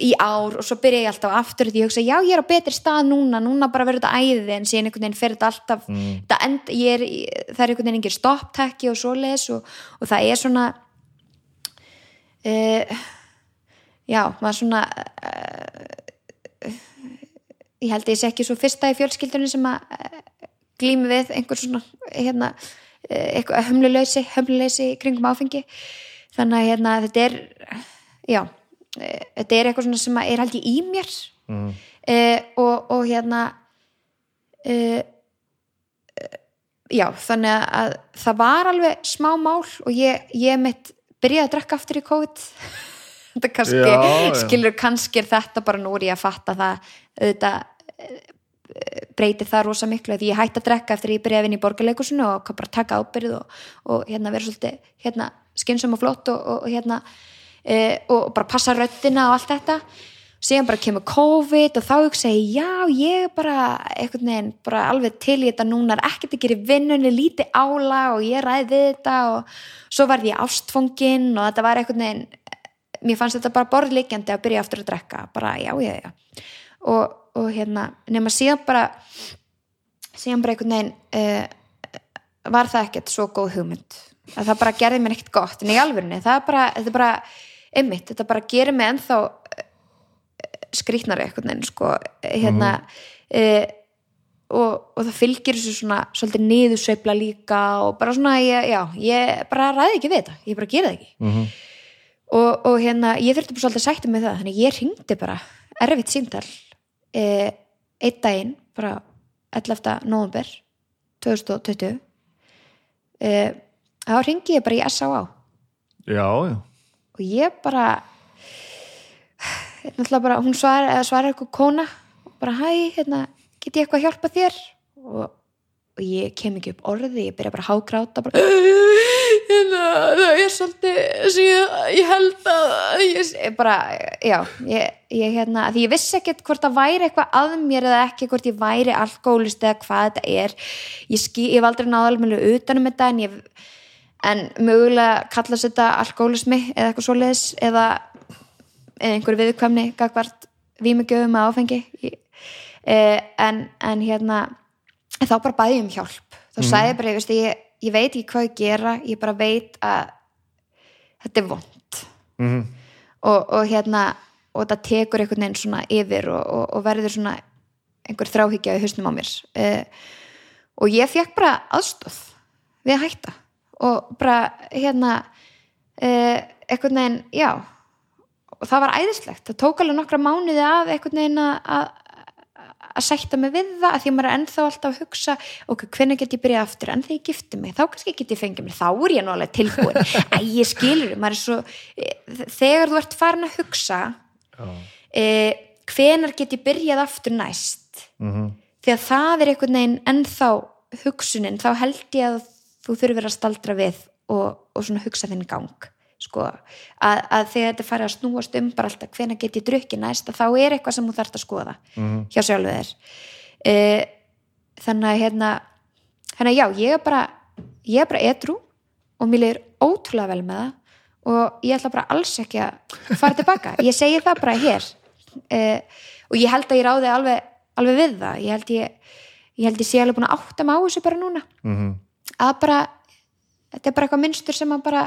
í ár og svo byrja ég alltaf aftur því ég hugsa, já ég er á betri stað núna núna bara verður þetta æði en síðan einhvern veginn fer þetta alltaf, Mm. þetta end, er, það er einhvern veginn engin stopptæki og svoleiðis og, og það er svona e, já, maður svona e, ég held að ég sé ekki svo fyrsta í fjölskyldunni sem að e, glými við einhver svona hérna, eitthvað hömluleysi, hömluleysi kringum áfengi þannig að hérna, þetta er já, eh, þetta er eitthvað svona sem er held ég í mér Mm. eh, og, og hérna eh, eh, já, þannig að það var alveg smá mál og ég, ég mitt byrjaði að drekka aftur í COVID þetta kannski, Já, já. skilur kannski er þetta bara nú ég að fatta það eh, breytir það rosa miklu því ég hætti að drekka eftir ég byrjaði að vinna í borgarleikusinu og kann bara taka ábyrð og, og hérna vera svolítið hérna, skynsum og flott og, og, hérna e, og bara passa röddina og allt þetta. Síðan bara kemur COVID og þá hugsa ég, já, ég bara veginn, bara alveg til í þetta núna er ekkert að gera vinnunni, lítið ála og ég ræði við þetta og svo varð ég ástfongin og þetta var veginn mér fannst þetta bara borðleikjandi að byrja aftur að drekka, bara já, já, já og, og hérna, nema síðan bara síðan bara einhvern veginn uh, var það ekkert svo góð hugmynd. Að það bara gerði mér ekkert gott en í alvörunni, það er bara, þetta er bara einmitt, þetta bara gerir mig ennþá skrýtnari einhvern veginn sko, hérna e, og, og það fylgir þessu svona svolítið niðursveifla líka og bara svona, ég, já, ég bara ræði ekki við þetta, ég bara gera það ekki. Mhm. og, og hérna, ég þurfti bara svolítið að sætta með það, þannig ég ringdi bara erfitt símtal e, einn daginn, bara 11. november 2020 e, þá ringi ég bara í S.A.A. já, já og ég bara náttúrulega bara, hún svarar eða svarar eitthvað kona og bara hæ, hérna, get ég eitthvað að hjálpa þér og, og ég kem ekki upp orði, ég byrja bara að hágráta bara það er svolítið sem ég, ég held að ég, ég bara, já ég, ég hérna, því ég vissi ekkert hvort það væri eitthvað að mér eða ekki hvort ég væri alkoholist eða hvað þetta er. Ég, ég hef aldrei náða alveg utanum þetta en ég en mögulega kallast þetta alkoholismi eða eitthvað svoleiðis eða, eða einhver viðkvæmni gagvart vímugjöfum að áfengi. Eh, en, en hérna þá bara bæði um hjálp. Þá sagði ég bara, ég, veist, ég, ég veit ekki hvað ég gera ég bara veit að þetta er vond Mhm. og, og hérna og þetta tekur einhvern veginn svona yfir og, og, og verður svona einhver þráhyggja í hausnum á mér. Eh, og ég fekk bara aðstóð við að hætta. Og bara hérna eh, einhvern veginn, já og það var æðislegt, það tók alveg nokkra mánuði að einhvern veginn að- að að sætta mig við það, að því að maður er ennþá alltaf að hugsa, ok, hvernig get ég byrjað aftur? En þegar ég gifti mig, þá kannski get ég fengið mér þá er ég nú alveg tilbúin, æ, ég skilur maður er svo, eh, þegar þú ert farin að hugsa e, hvenar get ég byrjað aftur næst? Mhm. því að það er einhvern veginn ennþá hugsunin, þá held ég að þú þurfir að staldra við og, og svona hugsa þinn gang sko, að, að þegar þetta fari að snúast um bara alltaf hvenær get ég drukkið næst þá er eitthvað sem þú þarft að skoða hjá sjálfu þér. E, þannig að hérna að já, ég er bara ég er bara edru og mér er ótrúlega vel með það og ég ætla bara alls ekki að fara tilbaka ég segi það bara hér. E, og ég held að ég ráði alveg, alveg við það. Ég held ég, ég held ég sé alveg búin að átta mig á þessu bara núna. Mhm. að bara, þetta er bara eitthvað minnstur sem að bara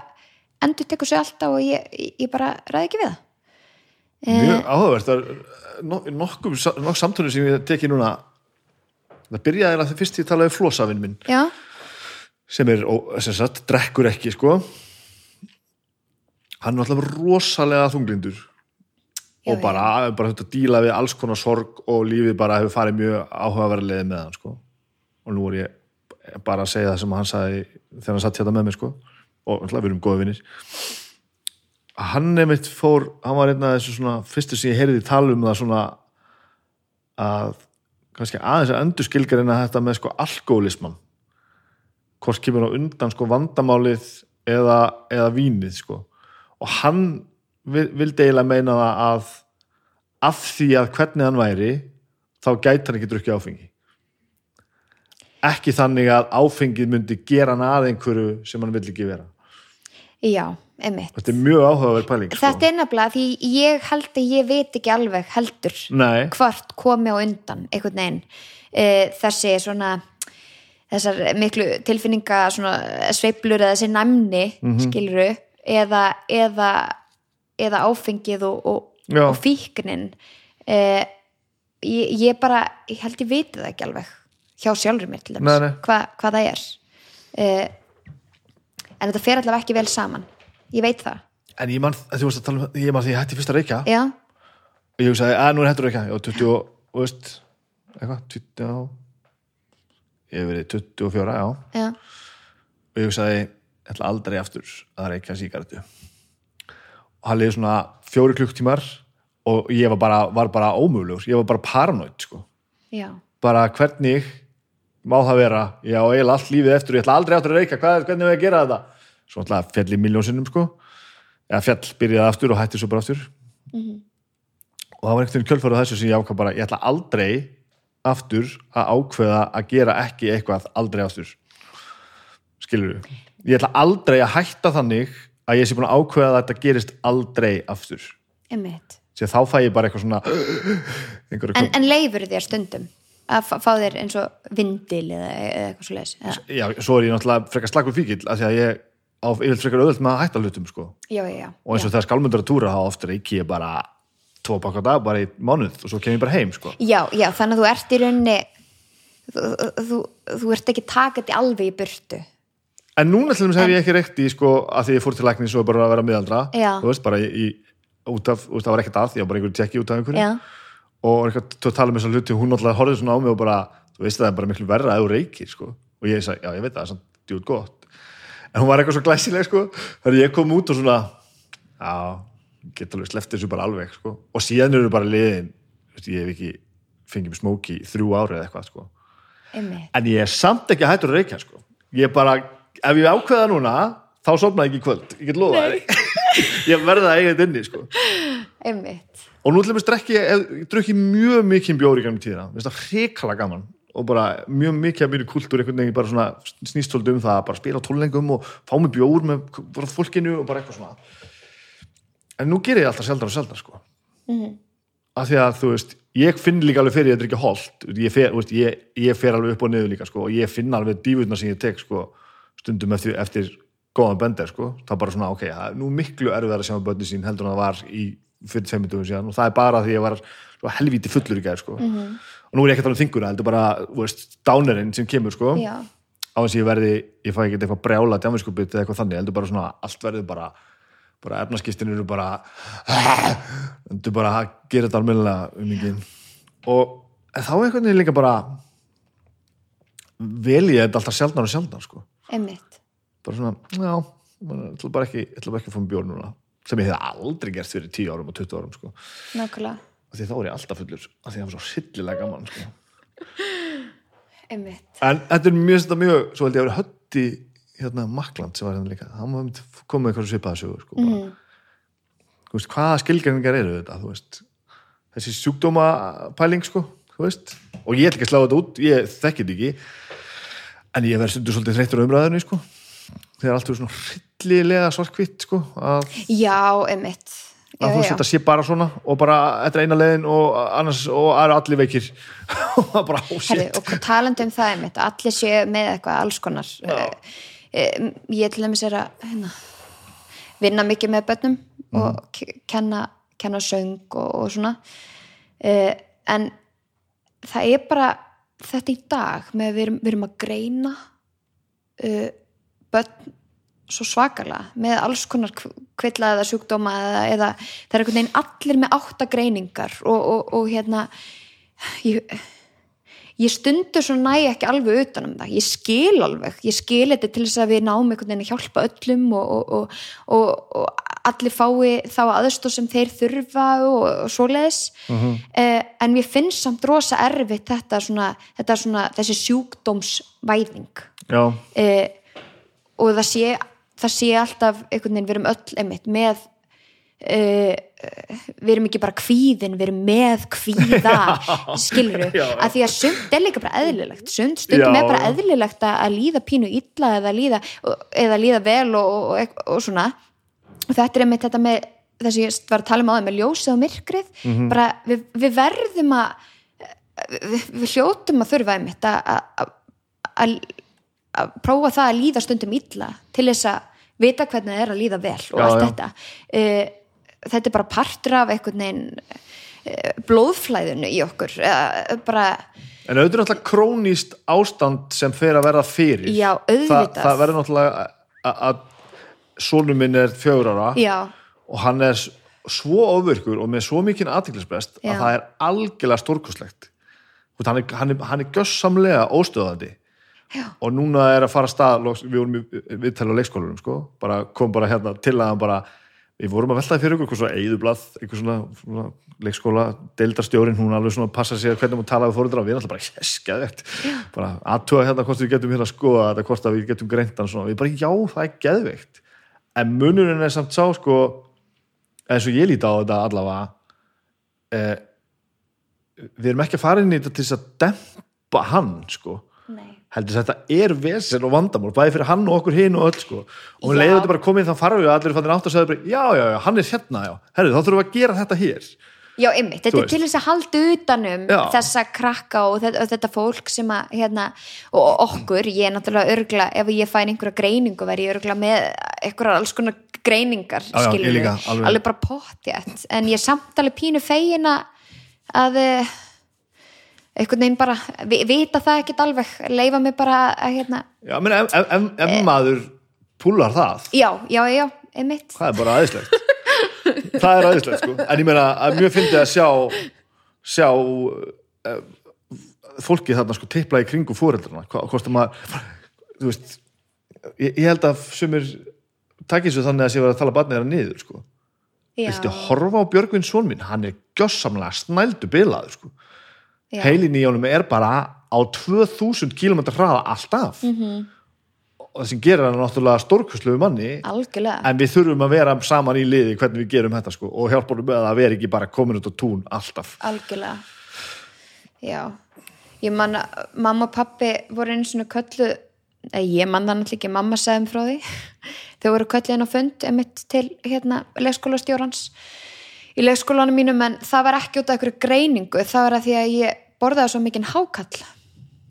endur tekur sig alltaf og ég, ég, bara ræði ekki við það. Mjög áhugavert það er no- nokkum nokk samtölu sem ég teki núna það byrjaði eiginlega þegar fyrst ég talaði um flósafinn minn já, sem er, sem sagt, drekkur ekki sko. Hann er alltaf rosalega þunglindur Já, og bara, bara þetta díla við alls konar sorg og lífið bara hefur farið mjög áhugaverðlega með hann sko. Og nú er ég bara að segja það sem hann sagði þegar hann satt hérna með mér sko og alltaf við erum góði vinnir hann nefnitt fór hann var einn af þessu svona fyrstu sem ég heyrði tala um það svona að kannski aðeins að endur skilgarina þetta með sko alkoholisman hvort kemur á undan sko vandamálið eða, eða vínið sko. Og hann vil- vildi eiginlega meina það að af því að hvernig hann væri þá gæti hann ekki drukkið áfengi. Ekki þannig að áfengið myndi gera hann að einhverju sem hann vill ekki vera já, einmitt. Þetta er mjög áhugaverð pæling sko. þetta er nefnilega því ég held að ég veit ekki alveg heldur Nei, hvort komi á undan einhvern veginn. E, þessi svona þessar miklu tilfinninga svona sveiflur eða þessi næmni skiluru eða, eða, eða áfengið og, og, og fíknin. E, ég, ég bara ég held ég viti það ekki alveg hjá sjálfur mér til dæmis hva, hvað það er. E, en þetta fer allavega ekki vel saman. Ég veit það. En ég man, þú veist að tala um ég man því ég hætti fyrst að reykja. Já, og ég hugsaði, að nú er hættur að reykja. Ég var 20 og, og veist eitthvað, 20 á ég hef verið 24, já. Já, og ég hugsaði, ég ætla aldrei aftur að reykja sígarettu. Og hann liði svona fjóri klukktímar og ég var bara, var bara ómögulegur, ég var bara paranoid sko. já, bara hvernig má það vera, ég á eiginlega allt lífið eftir. Og ég ætla aldrei aftur að reykja, Hvað, hvernig við að gera þetta? Svo ætla fjall í miljónsinnum sko. Eða fjall byrjaði aftur og hætti svo bara aftur. Og það var einhvern veginn kjölfæru þessu sem ég ákvað bara, ég ætla aldrei aftur að ákveða að gera ekki eitthvað aldrei aftur. Skilur við ég ætla aldrei að hætta þannig að ég sé búin að ákveða að þetta gerist aldrei aftur. Einmitt. Því þá fæ ég bara eitthvað svona en, en leifur þér stundum að fá, þér eins og vindil eða, eða eitthvað svo leis já, svo er ég náttúrulega frekar slagur fíkil af því að ég á yfirleitt frekar auðvöld með að hætta hlutum sko. já, já, já. og eins og þegar skálmundur að túra þá ofta reiki ég bara tvo bakka á dag bara í mánuð og svo kem ég bara heim sko. já, já, þannig að þú ert í rauninni þú, þú, þú ert ekki takandi alveg í burtu. En núna til þess hef ég ekki reykt í sko, að því ég fór til læknis og bara að vera miðaldra. Þú veist, bara í, í út af, það út af einhverju. Já, og eitthvað að tala um þessa hluti og hún náttúrulega horfði svona á mig og bara, þú veist það er bara miklu verra að þú reykir sko. og ég sagði, já ég veit það, það er svona djút gott en hún var eitthvað svo glæsileg sko. þannig ég kom út og svona já, ég get alveg slefti þessu bara alveg sko. og síðan eru bara liðin þú veist, ég hef ekki fengið mér smóki í þrjú ári eða eitthvað sko. en ég er samt ekki hættur að reykja sko. ég bara, ef ég ákveða núna þá sofna ég ekki kvöld, ég get þér ég verða að eiga þetta inni sko. einmitt, og nú til dæmis drekki ég, drukki mjög mikið bjóri gæmum tíðina, mér finnst það hrikala gaman. Og bara mjög mikið af mínu kultúr einhvern veginn bara svona snýst svolítið um það að bara spila á tólningum og fá mig bjór með fólkinu og bara eitthvað svona. En nú gerir ég alltaf sjaldan og sjaldan sko. Mhm. af því að þú veist ég finn líka alveg fyrir að drikja holt. Ég fer, veist, ég, ég fer alveg upp og niður líka sko. Og ég finn alveg dífutna sem ég tek sko stundum eftir, eftir góðan bender sko, það er bara svona ok, það er nú miklu erfiðar að sjá með börni sín heldur en það var í fyrir tveimundum síðan og það er bara því að ég var helvíti fullur í gær sko. Og nú er ég ekki að tala um þinguna, heldur bara þú veist, dánerinn sem kemur sko. Á þess að ég verði, ég fæ ekki eitthvað brjála djáminskupið eða eitthvað þannig, heldur bara svona allt verður bara, bara efnaskistinu eru bara heldur bara að gera þetta almennilega um mikið og þá einhvern veginn líka bara vel ég þetta alltaf sjaldnar og sjaldnar sko. Bara svona, já, ég ætla bara ekki bara ekki að fá mér bjór núna sem ég hef aldrei gert fyrir 10 árum og 20 árum sko. nákvæmlega, því þá er ég alltaf fullur af því það var svo sillilega gaman sko. einmitt. En þetta er mjög, mjög svo held ég að vera hötti hérna Makland sem var hérna líka. Hann var komið eitthvað svipaða sögur sko, veist, hvaða skilgjarningar eru þetta, þú veist? Þessi sjúkdómapæling, sko þú veist, og ég ætla ekki að slá þetta út ég þekki þetta ekki. En ég verði svolítið þreyttur á umræðinu, sko. Þegar allt er svona hryllilega svarkvitt, sko já, einmitt. já, að þú veist, þetta sé bara svona og bara, þetta er eina leiðin og annars, og það eru allir veikir. Og það bara, oh Herri, shit og talandi um það einmitt, allir séu með eitthvað alls konar. Uh, ég til dæmis er að hérna, vinna mikið með börnum og k- kenna, kenna söng og, og svona. Uh, en það er bara þetta í dag með að við erum, við erum að greina uh, börn svo svakalega með alls konar kvilla eða sjúkdóma eða, eða það er einhvern veginn allir með átta greiningar og, og, og hérna ég, ég stundur svo næ ekki alveg utan um það, ég skil alveg ég skil þetta til þess að við náum einhvern veginn að hjálpa öllum og, og, og, og, og allir fái þá aðstóð sem þeir þurfa og, svoleiðis. Eh, en mér finnst samt rosa erfitt þetta svona, þetta svona þessi sjúkdómsvæðing. Já, eh, og það sé, það sé alltaf einhvern veginn, við erum öll einmitt með uh, við erum ekki bara kvíðin, við erum með kvíða skilur já. að því að sumt er líka bara eðlilegt sumt stundum Já, er bara eðlilegt að, líða pínu illa eða líða, eða líða vel og, og, og, svona. Og þetta er einmitt þetta með þess að ég var að tala um á það með ljósið og myrkrið. Mhm. bara við, við verðum að við, við hljótum að þurfa einmitt að, að prófa það að líða stundum illa til þess að vita hvernig það er að líða vel og Já, allt já. þetta uh, þetta er bara partur af einhvern veginn uh, blóðflæðinu í okkur uh, bara, En auðvitað náttúrulega króníst ástand sem fer að verða fyrir. Já, Þa, auðvitað. það verður náttúrulega að- að sónu minn er fjögur ára já, og hann er svo ofurkur og með svo mikinn aðtiklisbrest að það er algjörlega stórkoslegt. Hann er, hann er, hann er gössamlega óstöðandi Já. og núna er að fara að stað við vorum í viðtæla á leikskólanum sko. bara, kom bara hérna til að bara við vorum að veltaði fyrir ykkur eitthvað svona eigðublað eitthvað svona, svona leikskóla deildarstjórin, hún alveg svona passa sig að hvernig hún talaði og við erum alltaf bara, yes, geðvegt bara aðtuga hérna hvort við getum hérna að skoða þetta hvort að við getum greint hann svona við bara, já, það er geðveikt en munurinn er samt sá sko eins og ég líti á þetta allavega eh, við erum ekki að fara inn í þetta til þess að dempa hann sko. Heldur þess að þetta er vesen og vandamál bæði fyrir hann og okkur hinn og öll sko. Og Já. leiði þetta bara komið þá farfum við allir fannir átt að segja bara, já, já, já, hann er hérna, já. Herru, þá þurfum við að gera þetta hér. Já, einmitt, þetta er til þess að halda utanum Já. þessa krakka og þetta, og þetta fólk sem að, hérna, og okkur, ég er náttúrulega örgla, ef ég fæn einhverja greiningu verð ég örgla með einhverjar alls konar greiningar, Já, já, skilur líka, alveg. alveg bara pottjætt, en ég er samt alveg pínu fegin að að eh, einhvern veginn bara vi, vita það ekkert alveg, leifa mig bara að hérna, já, menn, ef, ef, ef, ef maður púlar það, já, já, já, einmitt. Það er bara aðeinslegt það er aðeinslegt sko. En ég meina að mjög fyndi að sjá sjá uh, fólki þarna sko tipla í kringu fóreldrana, hvort að maður þú veist ég, ég held að sumir takkir svo þannig að sé verið að tala barnið þeirra niður sko. Já, viltu horfa á Björgvin son minn? Hann er gjössamlega snældu bilaður sko. Heilin í honum er bara á 2000 km hraða alltaf. Mhm. -hmm. og það sem gerir hann náttúrulega stórkustlegu manni. Algjörlega. En við þurfum að vera saman í liði hvernig við gerum þetta sko og hjálpa honum með að vera ekki bara komin út á tún alltaf. Algjörlega. Já. Ég man að mamma og pappi voru einu svona köllu ég man það náttúrulega ekki, mamma sagði um frá því. Þau voru köllu inn á fund emitt til hérna leikskólastjórans í leikskólanum mínum en það var ekki út af einhverju greiningu, það var að því að ég borðaði svo mikinn hákall.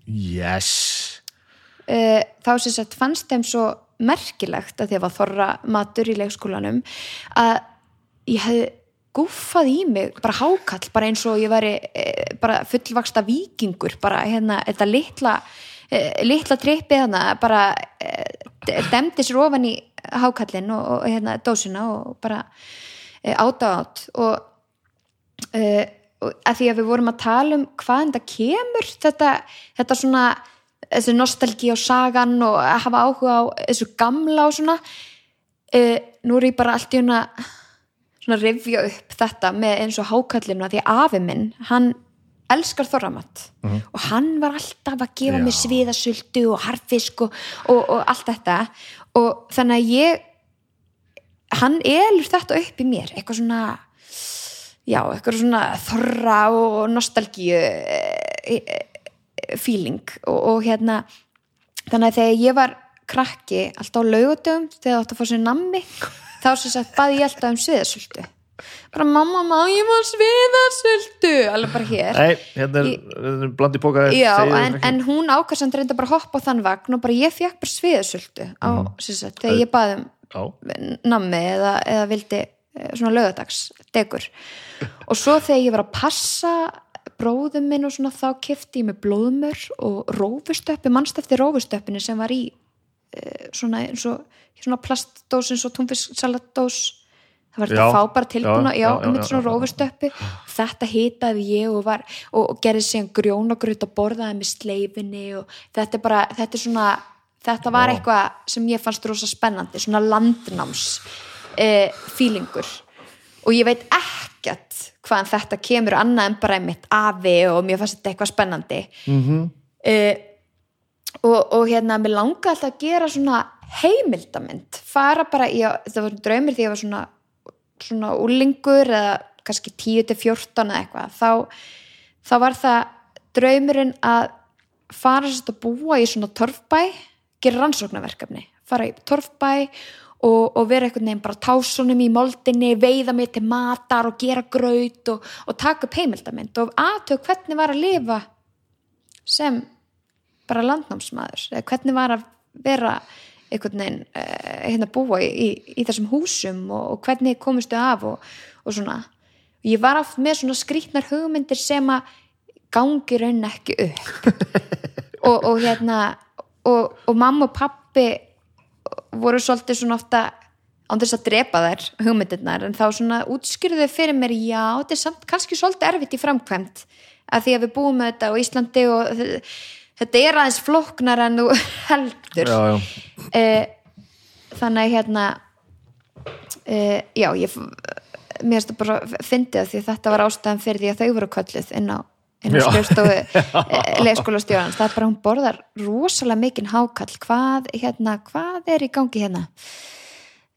Yes. Uh, þá sem sagt fannst þeim svo merkilegt að því að var þorra matur í leikskólanum að ég hefði gúffað í mig bara hákall, bara eins og ég væri uh, bara fullvaksta vikingur bara hérna, þetta litla uh, litla trippið hana bara demdi sér ofan í hákallin og, og hérna dósina og bara uh, áta átt og og að því að við vorum að tala um hvaðan það kemur þetta, þetta svona þessi nostalgi á sagan og að hafa áhuga á þessu gamla og svona uh, nú er ég bara allt í svona að rifja upp þetta með eins og hákallinu að því að afi minn hann elskar þorramatt og hann var alltaf að gefa Já. mér sviðasultu og harfisk og, og, og allt þetta. Og þannig að ég hann elur þetta upp í mér eitthvað svona já, eitthvað svona þorra og nostalgíu feeling. Og, og hérna þannig að þegar ég var krakki alltaf á laugutum þegar það átt að fá sér nammi þá sem sagt baði ég alltaf um sviðasultu bara mamma má ég má sviðasultu alveg bara hér. Nei, hérna er, hérna er blandi póka Já, en, en hún ákvæmst reynda bara hoppa á þann vagn og bara ég fekk bara sviðasultu á, sem sagt, þegar ég baði um nammi eða, eða vildi eh, svona lögadags degur og svo þegar ég var að passa bróðum minn og svona þá kefti ég með blóðmör og rófustöppi mannst eftir rófustöppinu sem var í uh, svona, eins og, svona plastdós eins og túnfisksalatdós? Það var þetta að fá bara tilbúna já, já, já, já, já, svona rófustöppi. Þetta hitaði ég og, var, og, og gerði síðan grjónagrut og borðaði með sleifinni og þetta er bara, þetta er svona þetta var eitthvað sem ég fannst rosa spennandi, svona landnáms eh, feelingur. Og ég veit ekkert hvaðan þetta kemur annað en bara einmitt afi og mér fannst þetta eitthvað spennandi. Mm -hmm. uh, og, og hérna mér langaði alltaf að gera svona heimildamynd. Fara bara í, það var draumir því að ég var svona svona úlingur eða kannski 10-14 eða eitthvað. Þá, þá var það draumurinn að fara sérst að búa í svona torfbæ gera rannsóknarverkefni. Fara í torfbæ og, og vera einhvern veginn bara tásunum í moldinni veiða mig til matar og gera graut og, og taka upp heimildamynd og aðtöku hvernig var að lifa sem bara landnámsmaður eða hvernig var að vera einhvern veginn uh, hérna búa í, í, í þessum húsum og, og hvernig komistu af og, og svona. Ég var oft með svona skrýtnar hugmyndir sem að gangi raun ekki upp. Og, og hérna og, og mamma og pappi voru svolítið svona ofta án þess að drepa þær hugmyndirnar en þá svona útskýrðu þau fyrir mér já, þetta er samt kannski svolítið erfitt í framkvæmt að því að við búum með þetta á Íslandi og þetta er aðeins flóknar en þú heldur. Já, já, uh, þannig hérna uh, já, ég mér finnst það bara að því að þetta var ástæðan fyrir því að þau voru kölluð inn á, Já. skrifstofu leikskóla stjórnans, það er bara hún borðar rosalega mikinn hákall. Hvað, hérna, hvað er í gangi hérna?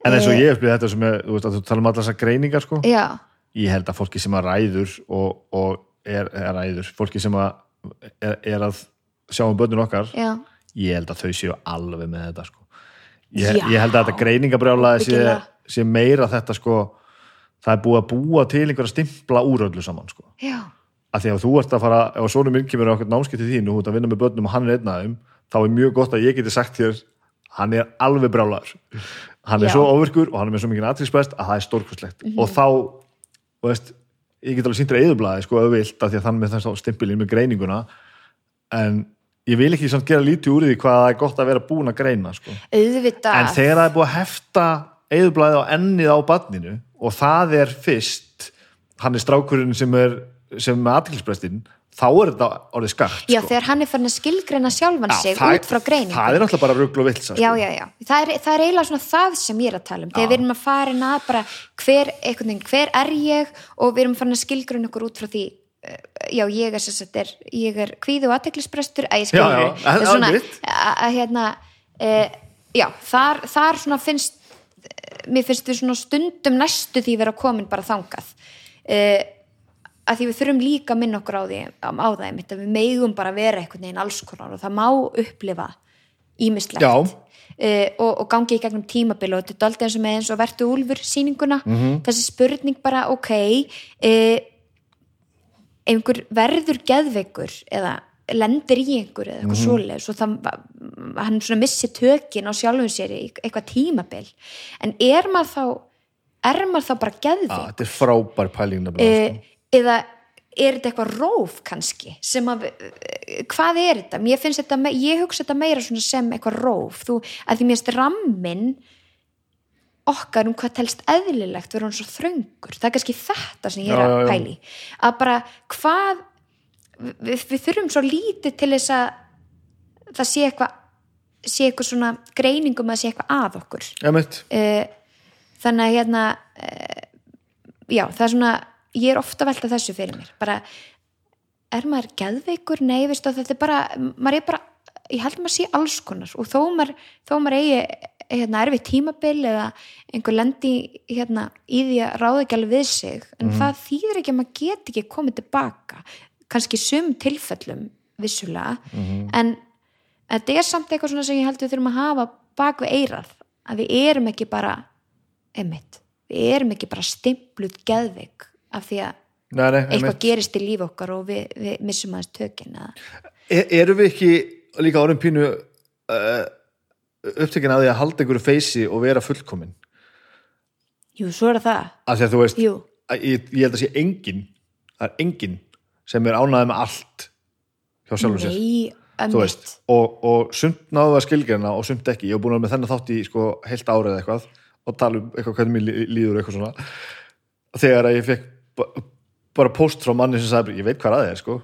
En eins og ég upplýði þetta sem er, þú veist að þú tala um allar þessar greiningar sko, já, ég held að fólki sem að ræður og, og er, er ræður fólki sem að er, er að sjá um börnun okkar já, ég held að þau séu alveg með þetta sko. ég, ég held að þetta greiningabrjálaði sé, sé meira þetta sko, það er búið að búa til einhverja stimpla úr öllu saman sko. já að því að þú ert að fara, ef svona minn kemur á okkur námskipt til þín og þú ert að vinna með börnum og hann er einn af þeim, þá er mjög gott að ég geti sagt þér, hann er alveg brjálaður. Hann er Já. svo ofirkur og hann er með svo mikið aðtilsprest að það er stórkostlegt. Mhm. og þá, þú veist ég get alveg síndur að eðublaði, sko, ef þú vilt af því að þannig með þess stimpilinn með greininguna. En ég vil ekki samt gera lítið úr því hvað það er gott að vera búin að greina, sko. Auðvitað. En þegar það er búið að hefta eðublaðið á ennið á badninu og það er fyrst hann er strákurinn sem er sem er með aðtilsprestinn þá er þetta orðið skakt já, sko. þegar hann er farin að skilgreina sjálfan sig það, út frá greiningu. það er náttúrulega bara rugl og vilsa já, já, já, það er, það er eiginlega svona það sem ég er að tala um, þegar við erum að fara inn að bara hver, veginn, hver er ég og við erum farin að skilgrun okkur út frá því eh, já, ég er sagt er ég er kvíðu og aðteklisbrestur að ég Já, já, skilur en- svona, að, að hérna e, já, þar, þar svona finnst mér finnst við svona stundum næstu því vera komin bara þangað. E, að því við þurfum líka að minna okkur á því á, það einmitt að við megum bara vera einhvern veginn alls konar og það má upplifa ímislegt uh, og, og gangi í gegnum tímabil og þetta er alltaf eins og með eins og vertu úlfur sýninguna, Mhm. þessi spurning bara ok uh, einhver verður geðveikur eða lendir í einhver eða eitthvað mm svoleiðis og það, hann svona missi tökin á sjálfum sér í eitthvað tímabil. En er maður þá er maður þá bara geðveik ah, þetta er frábær pæling nefnilega, uh, eða er þetta eitthvað róf kannski sem að, hvað er þetta? Mér finnst þetta, ég hugsa þetta meira sem eitthvað róf, þú, að því mér finnst rammin okkar um hvað telst eðlilegt verður hann svo þröngur, það er kannski þetta sem ég er Já, að já, já. pæli að bara hvað við, við þurfum svo lítið til þess að það sé eitthvað sé eitthvað svona greiningum að sé eitthvað að okkur. Uh, þannig að hérna uh, já, það er svona ég er ofta að velta þessu fyrir mér. Bara, er maður geðveikur? Nei, veistu, þetta er bara, maður er bara ég held að maður sé alls konar. Og þó maður, þó maður eigi hérna, erfið tímabil eða einhver lendi hérna, í því að ráða ekki alveg við sig en það þýðir ekki að maður get ekki komið tilbaka kannski sum tilfellum vissulega en þetta er samt eitthvað svona sem ég held við þurfum að hafa bak við eirað að við erum ekki bara emitt, við erum ekki bara stimpluð geðveik af því að Nei, nei, eitthvað gerist í líf okkar og við, við missum aðeins tökin eða. Er, erum við ekki líka orðin pínu uh, upptekin að því að halda einhverju feysi og vera fullkomin? Jú, svo er það af því að þú veist, ég, ég held að sé engin það er engin sem er ánæði með allt hjá sjálfum sér. Nei, veist, og, og sumt náðu að skilgjörna og sumt ekki, ég hef búin að með þennan þátt í sko, heilt árið eitthvað og tala um eitthvað hvernig mér lí- líður eitthvað svona. Þegar að ég fekk bara post frá manni sem sagði, ég veit hvað að það er sko.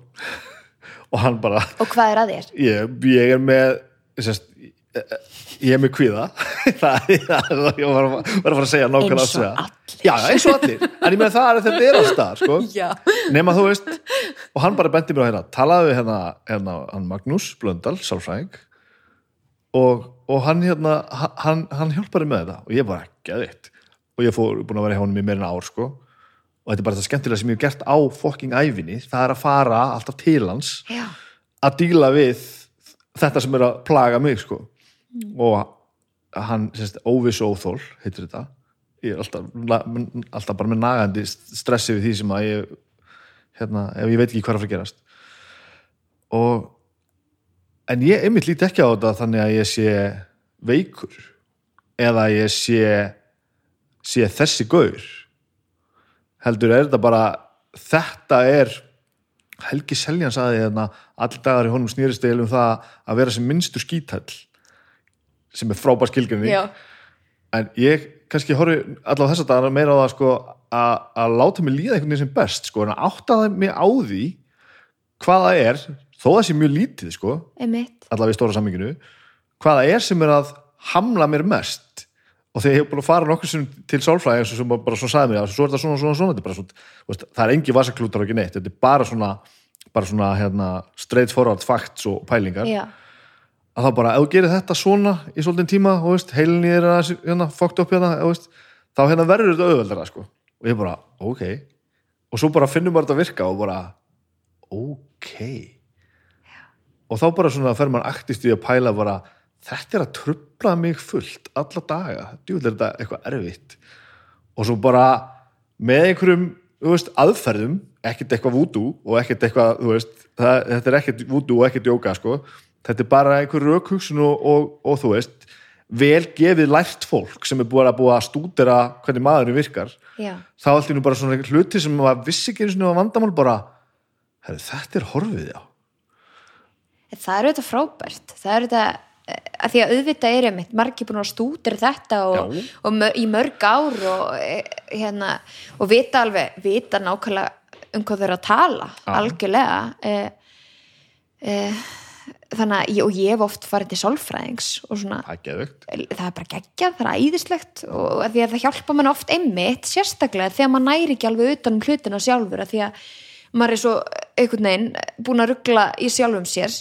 Og hann bara, Og hvað er að þér? ég, ég er með sérst, ég er með kvíða. Það er, það- ég var að, var að fara að segja nákvæmlega Eins og að allir. já, eins og allir, en ég með það er að þetta er allstað sko. Já. nema þú veist og hann bara bendi mér á hérna talaði við hérna, hérna hann Magnús Blöndal, sálfræðing og, og hann hérna hann, hann hjálpaði með þetta. Og ég bara geðvitt og ég fór búin að vera hjá honum í meira en ár sko og þetta er bara það skemmtilega sem ég hef gert á fucking æfinni, það er að fara alltaf til hans Já, að díla við þetta sem er að plaga mig sko. Og hann, sérst, óviss óþól heitir þetta. Ég er alltaf, alltaf bara með nagandi stressi við því sem að ég hérna, ef ég veit ekki hvað er að gerast. Og en ég einmitt líti ekki á þetta þannig að ég sé veikur eða ég sé sé þessi gaur heldur er þetta bara þetta er Helgi Seljan saði hérna allir dagar í honum snýrist eða um það að vera sem minnstur skítall sem er frábær skilgjörni Já. en ég kannski horfi allavega þessa dagana meira á það sko að að láta mig líða einhvern veginn sem best sko en að áttaði mig á því hvað það er þó það sé mjög lítið sko, allavega í stóra samminginu hvaða er sem er að hamla mér mest og þegar ég hef búin að fara nokkur sem til sálfræði eins og sem bara svo sagði mér að svo er þetta svona, svona, svona, þetta er svona veist, það er engi vasaklútar og ekki neitt þetta er bara svona, bara svona hérna, straight forward facts og pælingar. Já, að þá bara, ef þú gerir þetta svona í svolítinn tíma, og veist, heilinni er að hérna, fókt upp hérna, þú veist, þá hérna verður þetta auðveldara, sko, og ég bara ok, og svo bara finnum maður þetta virka og bara, ok. Og þá bara svona fer maður aktist í að pæla bara, þetta er að trubla mig fullt alla daga, djúvel er þetta eitthvað erfitt? Og svo bara með einhverjum veist, aðferðum, ekkert eitthvað vúdú og ekkert eitthvað, veist það, þetta er ekkert vúdú og ekkert jóka sko. þetta er bara einhver rökhugsun og, og, og þú veist, vel gefið lært fólk sem er búið að búið að stúdera hvernig maðurinn virkar. Já, þá í nú bara svona hluti sem maður vissi ekki einu sinni var vandamál bara þetta er horfið, já. Það er auðvitað frábært. Það er auðvitað að því að auðvitað er einmitt margir búin að stútir þetta og, og mör, í mörg ár og, eh, hérna, og vita alveg vita nákvæmlega um hvað þau eru að tala Já. algjörlega. Eh, eh, þannig að ég, ég hef oft farið til sálfræðings og svona. Það er það er bara geggjað, það er æðislegt og að því að það hjálpa mann oft einmitt sérstaklega þegar maður næri ekki alveg utan um hlutina sjálfur að því að maður er svo einhvern veginn búin að ruggla í sjálfum sér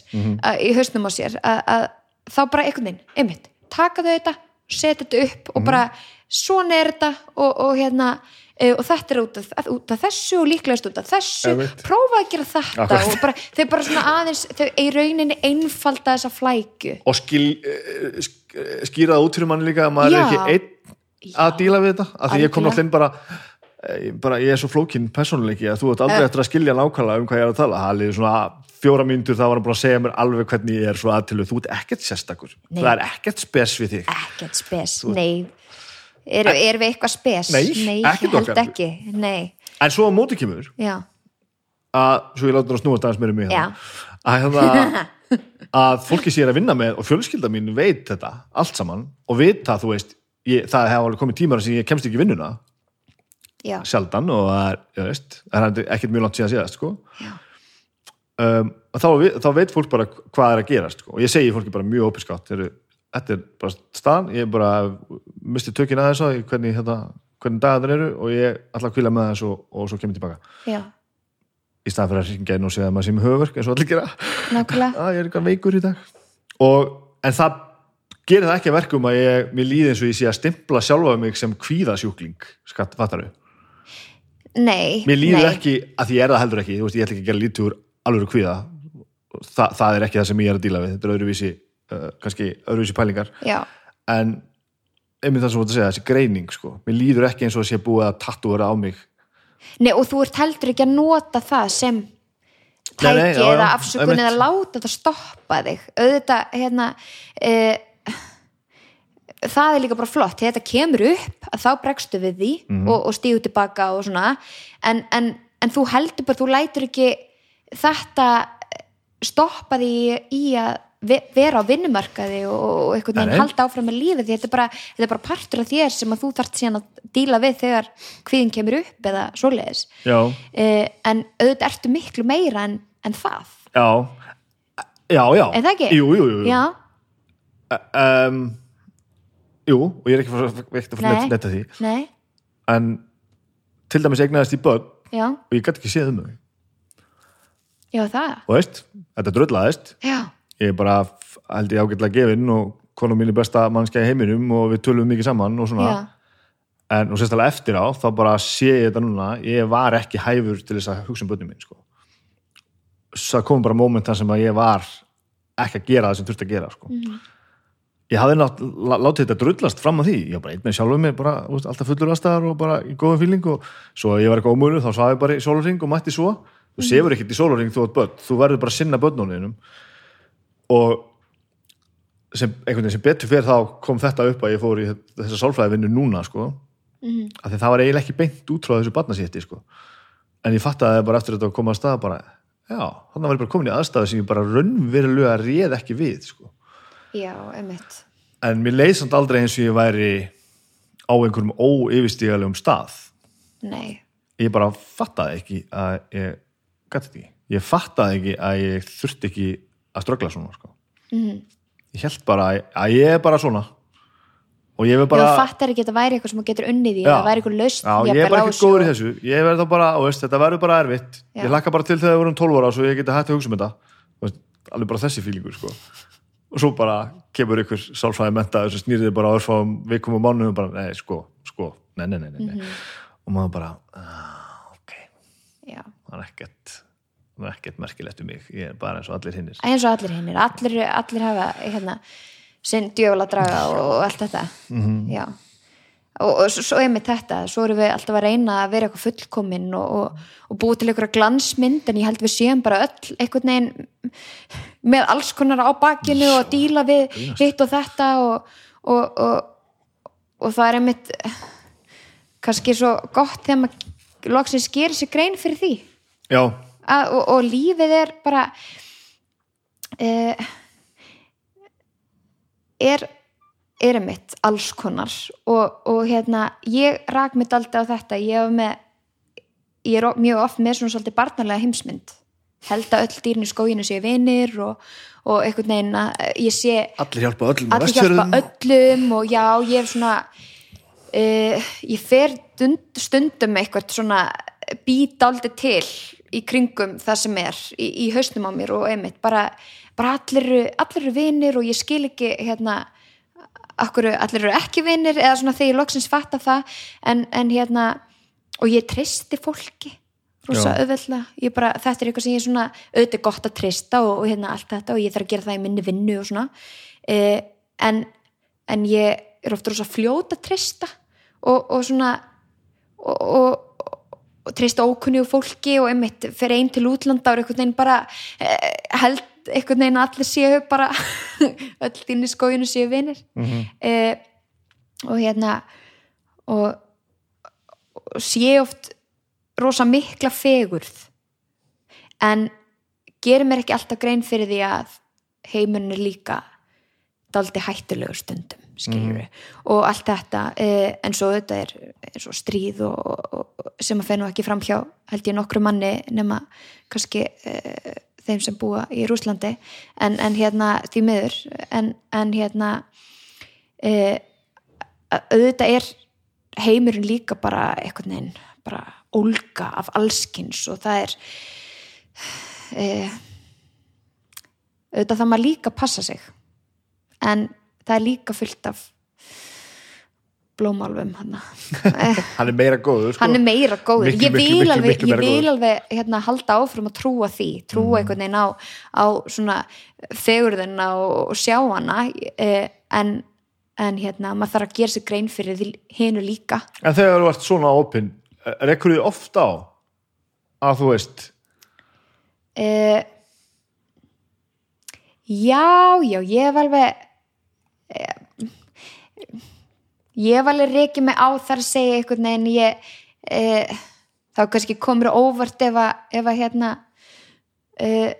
að, í hausnum á sér að, að þá bara einhvern veginn, einmitt taka þau þetta, setja þetta upp og bara svona er þetta og, og hérna e, og þetta er út af, út af þessu og líklegast út af þessu Einmitt. prófa að gera þetta Akkurat. og bara, þau bara svona aðeins þau í rauninni einfalda þessa flækju og skil, eh, eh, skýra það út fyrir manni líka að maður Já. er ekki einn að díla við þetta af því ég kom náttúrulega inn bara, eh, bara ég er svo flókin persónuleiki að þú ert aldrei Eh. eftir að skilja nákvæmlega um hvað ég er að tala það er svona fjóra mínútur þá var hann búin að segja mér alveg hvernig ég er svo aðtilu þú ert ekkert sérstakur, Nei. það er ekkert spes við þig ekkert spes, nei erum er við eitthvað spes? Nei, nei ekkert okkar. ekki, nei en svo á móti kemur já, að, svo ég láta það að snúa aðeins meira um mig Já. að, hérna, að fólki sér að vinna með og fjölskylda mín veit þetta allt saman og vita, þú veist ég, það hefur alveg komið tímar sem ég kemst ekki vinnuna já, sjaldan og það er, það er ekkert mjög langt síðan síðast sko. Um, og þá, þá veit fólk bara hvað er að gerast sko. og ég segi fólki bara mjög opinskátt þetta er bara staðan ég bara misti tökin að þessu hvernig, hérna, hvernig dagarnir eru og ég ætla að kvíla með þessu og, og svo kemur ég tilbaka. Já, í staðan fyrir að ringja inn og segja að maður sé með höfverk eins og allir gera. Að ég er eitthvað veikur í dag. Og, en það gerir það ekki að verkum að ég, mér líði eins og ég sé að stimpla sjálfa mig sem kvíðasjúkling skatt, fattaru nei, mér líður nei. ekki, að því ég er það heldur ekki. Veist, ég ætla ekki að gera lítið úr alveg kvíða. Þa, það er ekki það sem ég er að díla við. Þetta er öðruvísi, uh, kannski öðruvísi pælingar. Já, en einmitt það sem þú ert að segja, þessi greining sko. mér líður ekki eins og að sé búið að tattúra á mig. Nei og þú ert heldur ekki að nota það sem Nei, tæki nei, já, eða já, afsökun einmitt. eða láta þetta stoppa þig. Auðvitað, hérna e, það er líka bara flott. Þegar þetta kemur upp að þá bregstu við því Mhm. og, og stíðu tilbaka og svona. En, en, en þú heldur bara, þú lætur ekki þetta stoppa því í að ve- vera á vinnumarkaði og, einhvern veginn halda áfram með lífið. Því þetta er bara, þetta er bara partur af þér sem að þú þarft síðan að díla við þegar kvíðin kemur upp eða svoleiðis. Uh, en auðvitað ertu miklu meira en, en það. Já. Já, já, Er það ekki? jú, jú, jú, jú. já, Um, jú, og ég er ekki veikt að Nei. netta því. nei, en til dæmis egnaðist í börn já, og ég gæti ekki séð um þau. Já það. Og veist, þetta dröllaðist já, ég er bara held ég ágætlega gefin og konu mín er besta mannskja í heiminum og við tölum mikið saman og svona. Já, en og sérstaklega eftir á þá bara sé ég þetta núna. Ég var ekki hæfur til þess að hugsa um börnum mín sko. það kom bara moment þar sem að ég var ekki að gera það sem þurfti að gera sko. Ég hafði nátt, lá- látið þetta drullast fram á því, ég var bara einn með sjálfum mér bara, veist, alltaf fullur aðstæðar og bara í góðum fíling og svo ég var eitthvað ómölu þá sá ég bara í sólurring og mætti svo. Þú sefur ekkert í sólurring þú átt börn. Þú verður bara að sinna börnunum og sem, einhvern veginn sem betur fyrir þá kom þetta upp að ég fór í þessa sálfræðivinnu núna sko, Mhm. af því það var eiginlega ekki beint út frá þessu barnasýtti sko. en ég fattaði bara eftir þetta að koma að stað bara, já, já, emitt en mér leið samt aldrei eins og ég væri á einhverjum óyfirstígalegum stað. Nei, ég bara fattaði ekki að ég gæti þetta ekki. Ég fattaði ekki að ég þurfti ekki að ströggla svona sko. Mhm. ég held bara að, ég er bara svona. Og ég vil bara... þú fattar ekki að þetta væri eitthvað sem getur unnið í það væri eitthvað laust Já, ég er bara ekki góður í þessu. Ég verð þá bara, og veist, þetta verður bara erfitt. Já. ég hlakka bara til þegar við vorum 12 ára svo ég geti hægt að hugsa um þetta. Alveg bara þessi fílingur sko. Og svo bara kemur ykkur sálfræði menta sem snýrði bara örfáum vikum og mánuðum bara, nei, sko, sko, nei, nei, nei, nei. Mhm. og maður bara ah, ok, Já. það er ekkert það er ekkert merkilegt um mig, ég er bara eins og allir hinnir. Eins og allir hinnir, allir, allir hafa hérna, sinn djöful að draga og, og allt þetta. Já. Og, og svo, er með þetta, svo erum við alltaf að reyna að vera eitthvað fullkomin og, og, og búið til einhverja glansmynd en ég held við séum bara öll einhvern veginn með alls konar á bakinu og díla við hitt og þetta og, og, og, og það er einmitt kannski svo gott þegar maður loksins gerir sér grein fyrir því. Já, að, og, og lífið er bara uh, er er mitt alls konar og, og hérna ég rak mitt aldrei á þetta. Ég, með, ég er mjög oft með svona svolítið barnarlega heimsmynd held að öll dýrin í skóginu séu vinir og, og einhvern veginn að ég sé allir hjálpa öllum allir hjálpa öllum og já, ég er svona uh, ég fer stund, stundum eitthvað svona být aldrei til í kringum það sem er í, í hausnum á mér og einmitt bara, bara allir, eru- allir eru vinir og ég skil ekki hérna akkur allir eru ekki vinir eða svona þegar ég loksins fatta það en, en hérna og ég treysti fólki rosa bara, þetta er eitthvað sem ég er svona auðvitað gott að treysta og, og hérna allt þetta og ég þarf að gera það í minni vinnu og svona. Eh, en, en ég er ofta rosa fljót að treysta og, og svona og, og, og treysta ókunni fólki og einmitt fyrir einn til útlanda og einhvern veginn bara eh, held einhvern veginn að allir séu bara öll þín í skóinu séu vinir. Mhm. eh, og hérna og, og sé oft rosa mikla fegurð. En gerir mér ekki alltaf grein fyrir því að heimurinn er líka daldi hættulegur stundum skilur og allt þetta eh, en svo þetta er eins og stríð og, og, sem að fennu ekki fram hjá held ég nokkru manni nema kannski eh, þeim sem búa í Rúslandi en, en hérna því miður en, en hérna að- auðvitað er heimurinn líka bara eitthvað neginn bara ólga af allskins og það er eh, auðvitað það maður líka passa sig. En það er líka fullt af blómálfum hann hann er meira góður sko. hann er meira góður. Miklu, ég vil miklu, alveg, miklu ég vil alveg hérna, halda áfram að trúa því. Trúa einhvern veginn á, á svona fegurðina og, og sjá hana eh, en, en hérna, maður þarf að gera sér grein fyrir hinu líka. En þegar þú ert svona opinn rekkur þið oft á að þú veist? Uh, já, já, ég hef alveg uh, ég hef alveg reikið mig á þar að segja einhvern veginn ég uh, þá kannski komur óvart ef að, ef að hérna uh,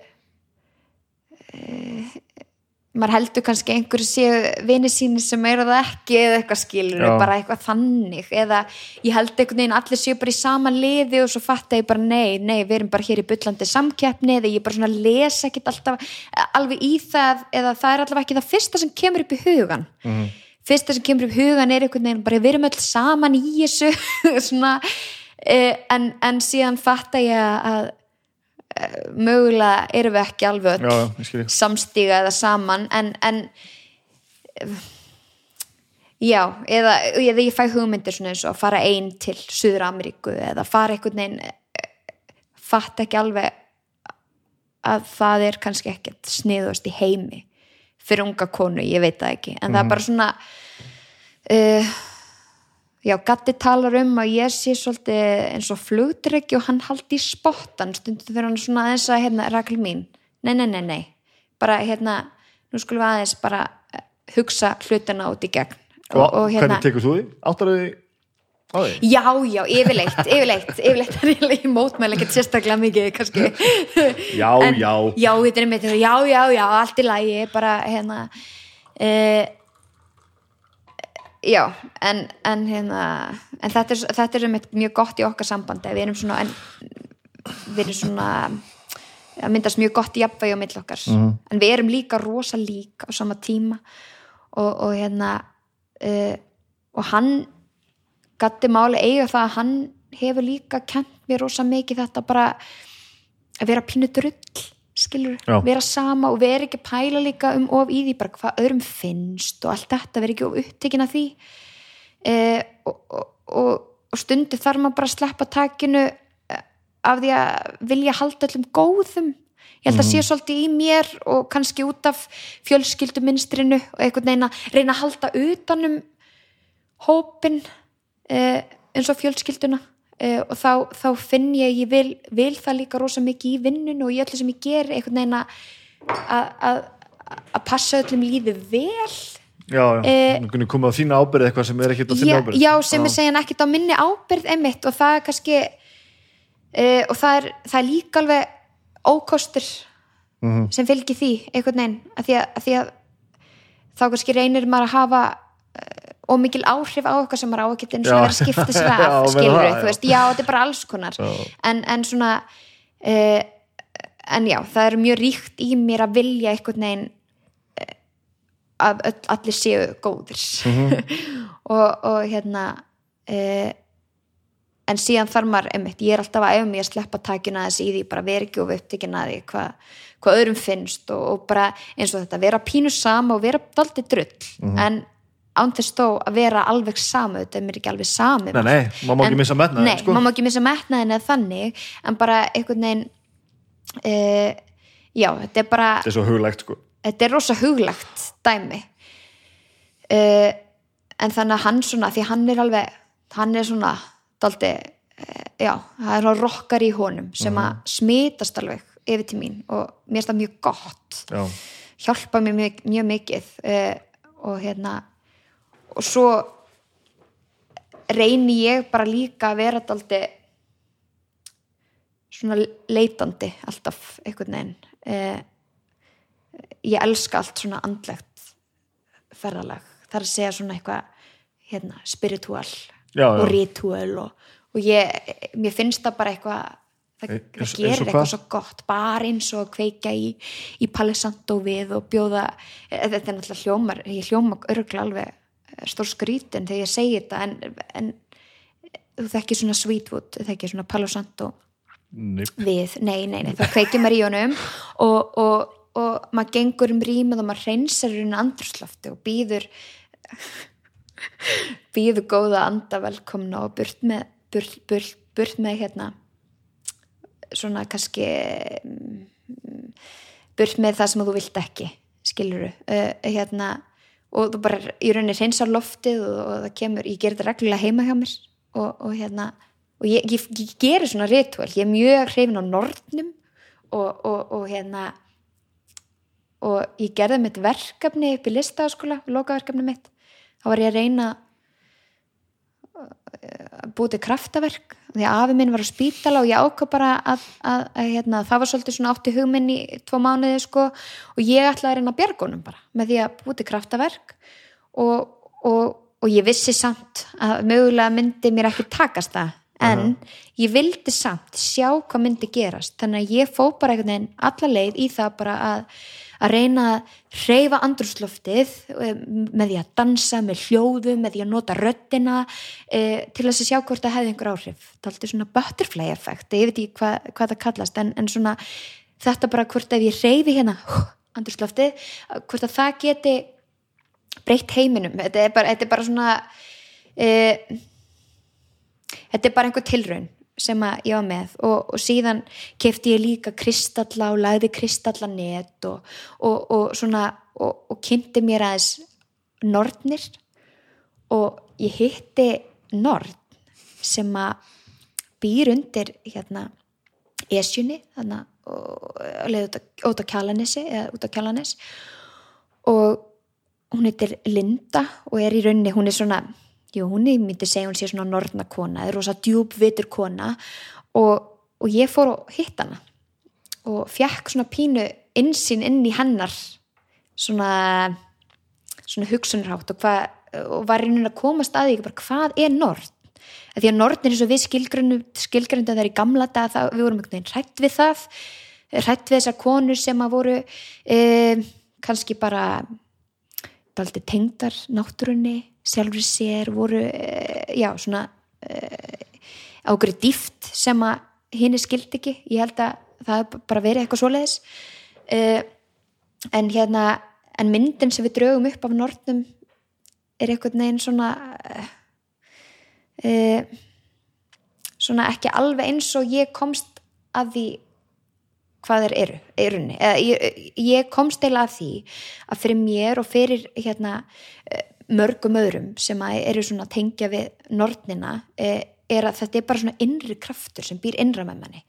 maður heldur kannski einhverju séu vini síni sem eru það ekki eða eitthvað skilur Já. bara eitthvað þannig eða ég held einhvern veginn allir séu bara í sama liði og svo fatta ég bara nei, nei, við erum bara hér í bullandi samkeppni eða ég bara svona lesa ekkit alltaf alveg í það eða það er allavega ekki það fyrsta sem kemur upp í hugan Mhm. fyrsta sem kemur upp í hugan er einhvern veginn bara við erum öll saman í þessu svona eh, en, en síðan fatta ég að mögulega erum við ekki alveg já, samstíga eða saman en, en eh, já, eða, eða ég fæ hugmyndir svona eins og að fara ein til Suður Ameríku eða fara einhvern veginn eh, fatta ekki alveg að það er kannski ekkert sniðust í heimi fyrir unga konu, ég veit það ekki. En það er bara svona uh, já, Gatti talar um að ég sé svolítið eins og flugdryggi og hann haldi í spottan stundum þegar hann svona aðeins að hérna, Rakel mín, nei, nei, nei, nei bara hérna, nú skulum við aðeins bara eh, hugsa hlutina út í gegn og, hvernig tekur þú því? áttar því á því? Já, já, yfirleitt, yfirleitt, yfirleitt er ég í mótmæli ekkert sérstaklega mikið, kannski. Já, en, já. Já, þetta er með þetta, já, já, já, allt í lagi, bara, hérna, uh, já, en, en, hérna, en þetta er, þetta er mjög gott í okkar sambandi, við erum svona, en, við erum svona, það myndast mjög gott jafnvægi á mill okkar. Mhm. en við erum líka rosa lík á sama tíma. Og, og hérna uh, og hann gatti máli eiga það að hann hefur líka kent mér rosa mikið þetta bara að vera pínu drull skilur, Já. vera sama og vera ekki að pæla líka um of í því bara hvað öðrum finnst og allt þetta vera ekki of upptekin af því. Uh, og, og, og, og stundu þarf maður bara að sleppa takinu eh, af því að vilja halda öllum góðum. Ég held að sé svolítið í mér og kannski út af fjölskylduminstrinu og einhvern veginn að reyna að halda utanum hópin uh, eins og fjölskylduna uh, og þá, þá finn ég ég vil, vil það líka rosa mikið í vinnun og í öllu sem ég ger einhvern veginn að að- að að passa öllum lífi vel. Já, já, Eh, uh, komið á þína ábyrð eitthvað sem er ekkert á þína já, ábyrð já, sem er segjan ekkert á minni ábyrð einmitt og það er kannski uh, og það er, það er líka alveg ókostur Mhm. sem fylgir því einhvern veginn að því að, að því að þá kannski reynir maður að hafa uh, ómikil áhrif á eitthvað sem maður á ekki eins og Já. að vera að skipta sér Já, af meina skilur það, þú já. veist, já, þetta er bara alls konar Já. en, en svona uh, en já, það er mjög ríkt í mér að vilja einhvern veginn eh, að öll, allir séu góðir og, og hérna uh, en síðan þarf maður einmitt, ég er alltaf að ef mér að sleppa takina þess í því, bara vera ekki of upptekina því hvað hva öðrum finnst og, og bara eins og þetta, vera pínu sama og vera daldi drull en án þess þó að vera alveg sama þetta er mér ekki alveg sami. Nei, nei, maður má ekki missa metnaðinn, Nei, sko. maður má ekki missa metnaðin eða þannig en bara einhvern veginn uh, já, þetta er bara þetta er svo huglægt sko. Þetta er rosa huglagt dæmi. Uh, en þannig að hann svona því hann er alveg, hann er svona daldi, uh, já það er svona rokkar í honum sem að smitast alveg yfir til mín og mér finnst það mjög gott. Já, hjálpa mér mjög, mjög mikið og hérna og svo reyni ég bara líka að vera daldi svona leitandi alltaf einhvern veginn uh, ég elska allt svona andlegt ferðalag það er að segja svona eitthvað hérna, já. og ritual og, og ég, mér finnst það bara eitthvað það, Eins- það gerir hvað? eitthvað svo gott bara eins og kveika í, í Palisando við og bjóða e, þetta er náttúrulega hljómar, ég hljóma örgla alveg eh, stór skrítin þegar ég segi þetta en, en þú þekkir svona Sweetwood, þekkir svona Palisando Nip. við, nei, nei, nei, þá kveikjum maður í honum og, og, og maður gengur um rýmið og maður reynsar í henni andrúslofti og býður býður góða anda velkomna og burt með burt, burt, burt með hérna svona kannski mm, burt með það sem þú vilt ekki skiluru uh, hérna, og þú bara í rauninni reynsar loftið og, og það kemur, ég gerir þetta reglulega heima hjá mér. Og, og hérna og ég, ég, ég gerir svona ritual, ég er mjög hrifin á nornum og, og, hérna og ég gerði mitt verkefni upp í listaháskóla, lokaverkefni mitt. Þá var ég að reyna búið til kraftaverk því að afi minn var á spítala og ég ákvað bara að, að, að hérna, það var svolítið svona átti hugminn í tvo mánuði sko og ég ætlaði að reyna að bjargunum bara með því að búið til kraftaverk. Og, og, og ég vissi samt að mögulega myndi mér ekki takast það en ég vildi samt sjá hvað myndi gerast. Þannig að ég fó bara einhvern veginn alla leið í það bara að, að reyna að hreyfa andrúsloftið eh, með því að dansa með hljóðu, með því að nota röddina e, til þess að sjá hvort það hefði einhver áhrif. Það er alltaf svona butterfly effekt ég veit ekki hvað, hvað það kallast en, en svona þetta bara hvort ef ég hreyfi hérna andrúsloftið, hvort að það geti breytt heiminum. Þetta er bara, þetta er bara svona e, þetta er bara einhver tilraun sem ég var með. Og, og síðan kefti ég líka kristalla og lagði kristalla net og, og, og svona og, kynnti mér aðeins nornir. Og ég hitti norn sem að býr undir hérna esjunni þannig að leiði út, á- kjalanesi eða út á kjalanes og hún heitir Linda og er í rauninni, hún er svona jú, hún er, myndi segja hún sé svona norna kona, er rosa djúbvitur kona. Og, og ég fór og hitt hana og fjakk svona pínu insýn inn í hennar svona svona hugsunarhátt og, hvað, og var að komast að því bara hvað er norn? Af því að norn er og við skilgrundu þar í gamla dag það, við vorum einhvern veginn hrætt við það hrætt við þessar konur sem að voru e, kannski bara daldi tengdar náttúrunni sjálfur sér voru e, já svona e, ágrið dýft sem að hinn skildi ekki, ég held að það bara verið eitthvað svoleiðis. E, en hérna en myndin sem við draugum upp af nortnum er einhvern veginn svona svona ekki alveg eins og ég komst að því hvað þeir eru, erunni eða ég, ég komst eila að því að fyrir mér og fyrir hérna eh, mörgum öðrum sem eru svona tengja við nortnina eh, er að þetta er bara svona innri kraftur sem býr innra með manni.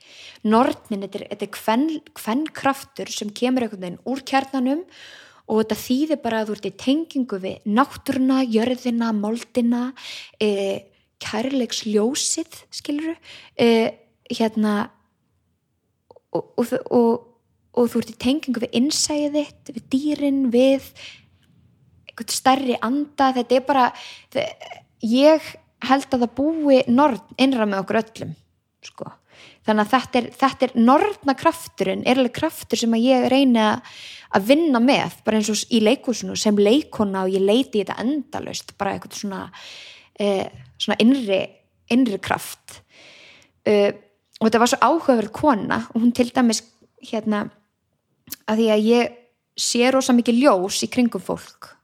Nortnin, þetta er, þetta er kven, kven kraftur sem kemur einhvern veginn úr kjarnanum og þetta þýðir bara að þú ert í tengingu við náttúruna, jörðina, moldina e, kærleiksljósið skiluru e, hérna og, og, og, og þú ert í tengingu við innsæðið við dýrin, við einhvern stærri anda, þetta er bara ég held að það búi norn innra með okkur öllum sko. þannig að þetta er, þetta er norna krafturinn, er alveg kraftur sem að ég reyna að vinna með bara eins og í leikúsinu sem leikona og ég leiti þetta endalaust bara eitthvað svona, eh, svona innri, innri kraft. Uh, og þetta var svo áhugaverð kona og hún til dæmis hérna að því að ég sé rosa mikið ljós í kringum fólk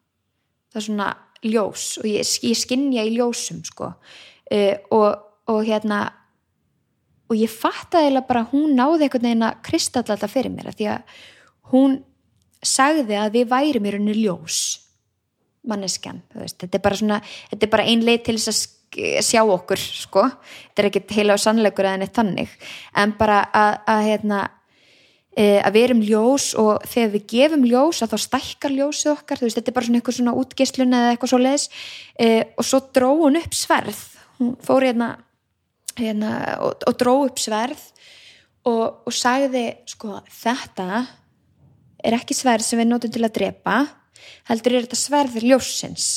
það er svona ljós og ég, ég skinnja í ljósum sko. Uh, og, og hérna og ég fattaði eiginlega bara hún náði einhvern veginn að kristalla alltaf fyrir mér því að hún sagði að við værum í rauninni ljós manneskjan, þetta er bara svona þetta er bara ein leið til þess að sjá okkur, sko, þetta er ekkit heila og sannleikur neitt þannig, en bara að, að hérna að við erum ljós og þegar við gefum ljós að þá stækkar ljósið okkar. Veist, þetta er bara svona eitthvað svona útgislun eða eitthvað svo leiðis e, og svo dró hún upp sverð, hún fór hérna, hérna og, og dró upp sverð og, og sagði, sko, þetta er ekki sverð sem við notum til að drepa heldur er þetta sverð ljósins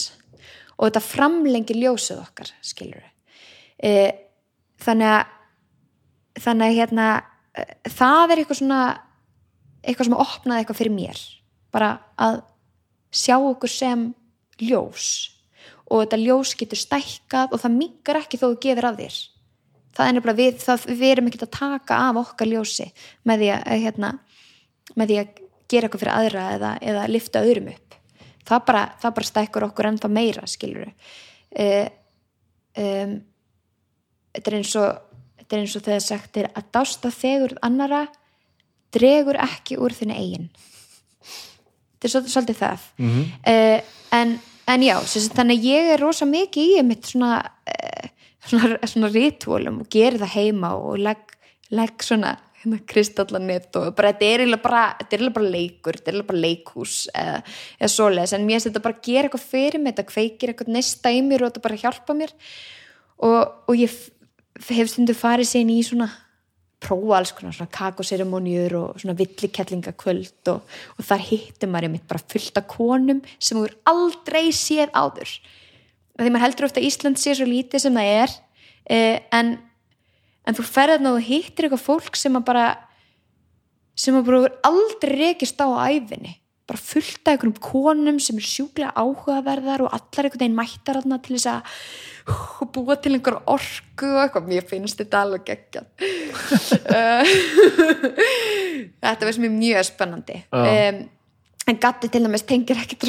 og þetta framlengir ljósið okkar skilur e, þannig að þannig að hérna það er eitthvað svona eitthvað sem opnaði eitthvað fyrir mér. Bara að sjá okkur sem ljós. Og þetta ljós getur stækkað og það mingar ekki þó þú gefur af þér. Það er nefnilega við, það, við erum ekki að taka af okkar ljósi með því að hérna, með því að gera eitthvað fyrir aðra eða, eða lifta öðrum upp. Það bara, það bara stækkur okkur ennþá meira skilur uh, um, þetta er eins og þetta er eins og þegar sagt er að dásta þegur annara dregur ekki úr þinni eigin. Þetta er svolítið, svolítið það. Mm -hmm. uh, en, en já sagt, þannig að ég er rosa mikið í mitt svona uh, svona, svona rítúlum og gerir það heima og legg, legg svona hérna, kristallanett og bara þetta er eiginlega bara, bara leikur þetta er eiginlega bara leikhús eða, eða svoleiðis. En mér finnst þetta bara að gera eitthvað fyrir mig þetta kveikir eitthvað nesta í mér og þetta bara hjálpa mér. Og, og ég hef stundu farið sér í svona prófa alls konar svona kakoseremonjur og svona villikellingakvöld og, og þar hittir maður einmitt bara fullt af konum sem er aldrei séð áður. Því maður heldur ofta að Ísland sé svo lítið sem það er eh, en, en þú ferðar og hittir eitthvað fólk sem að bara sem að bara aldrei rekist á æfinni bara fullt af einhverjum konum sem er sjúklega áhugaverðar og allar einhvern veginn mættar þarna til þess að búa til einhver orku og eitthvað, mér finnst þetta alveg geggja þetta veist mér mjög spennandi um, en gatti til dæmis tengir ekki ert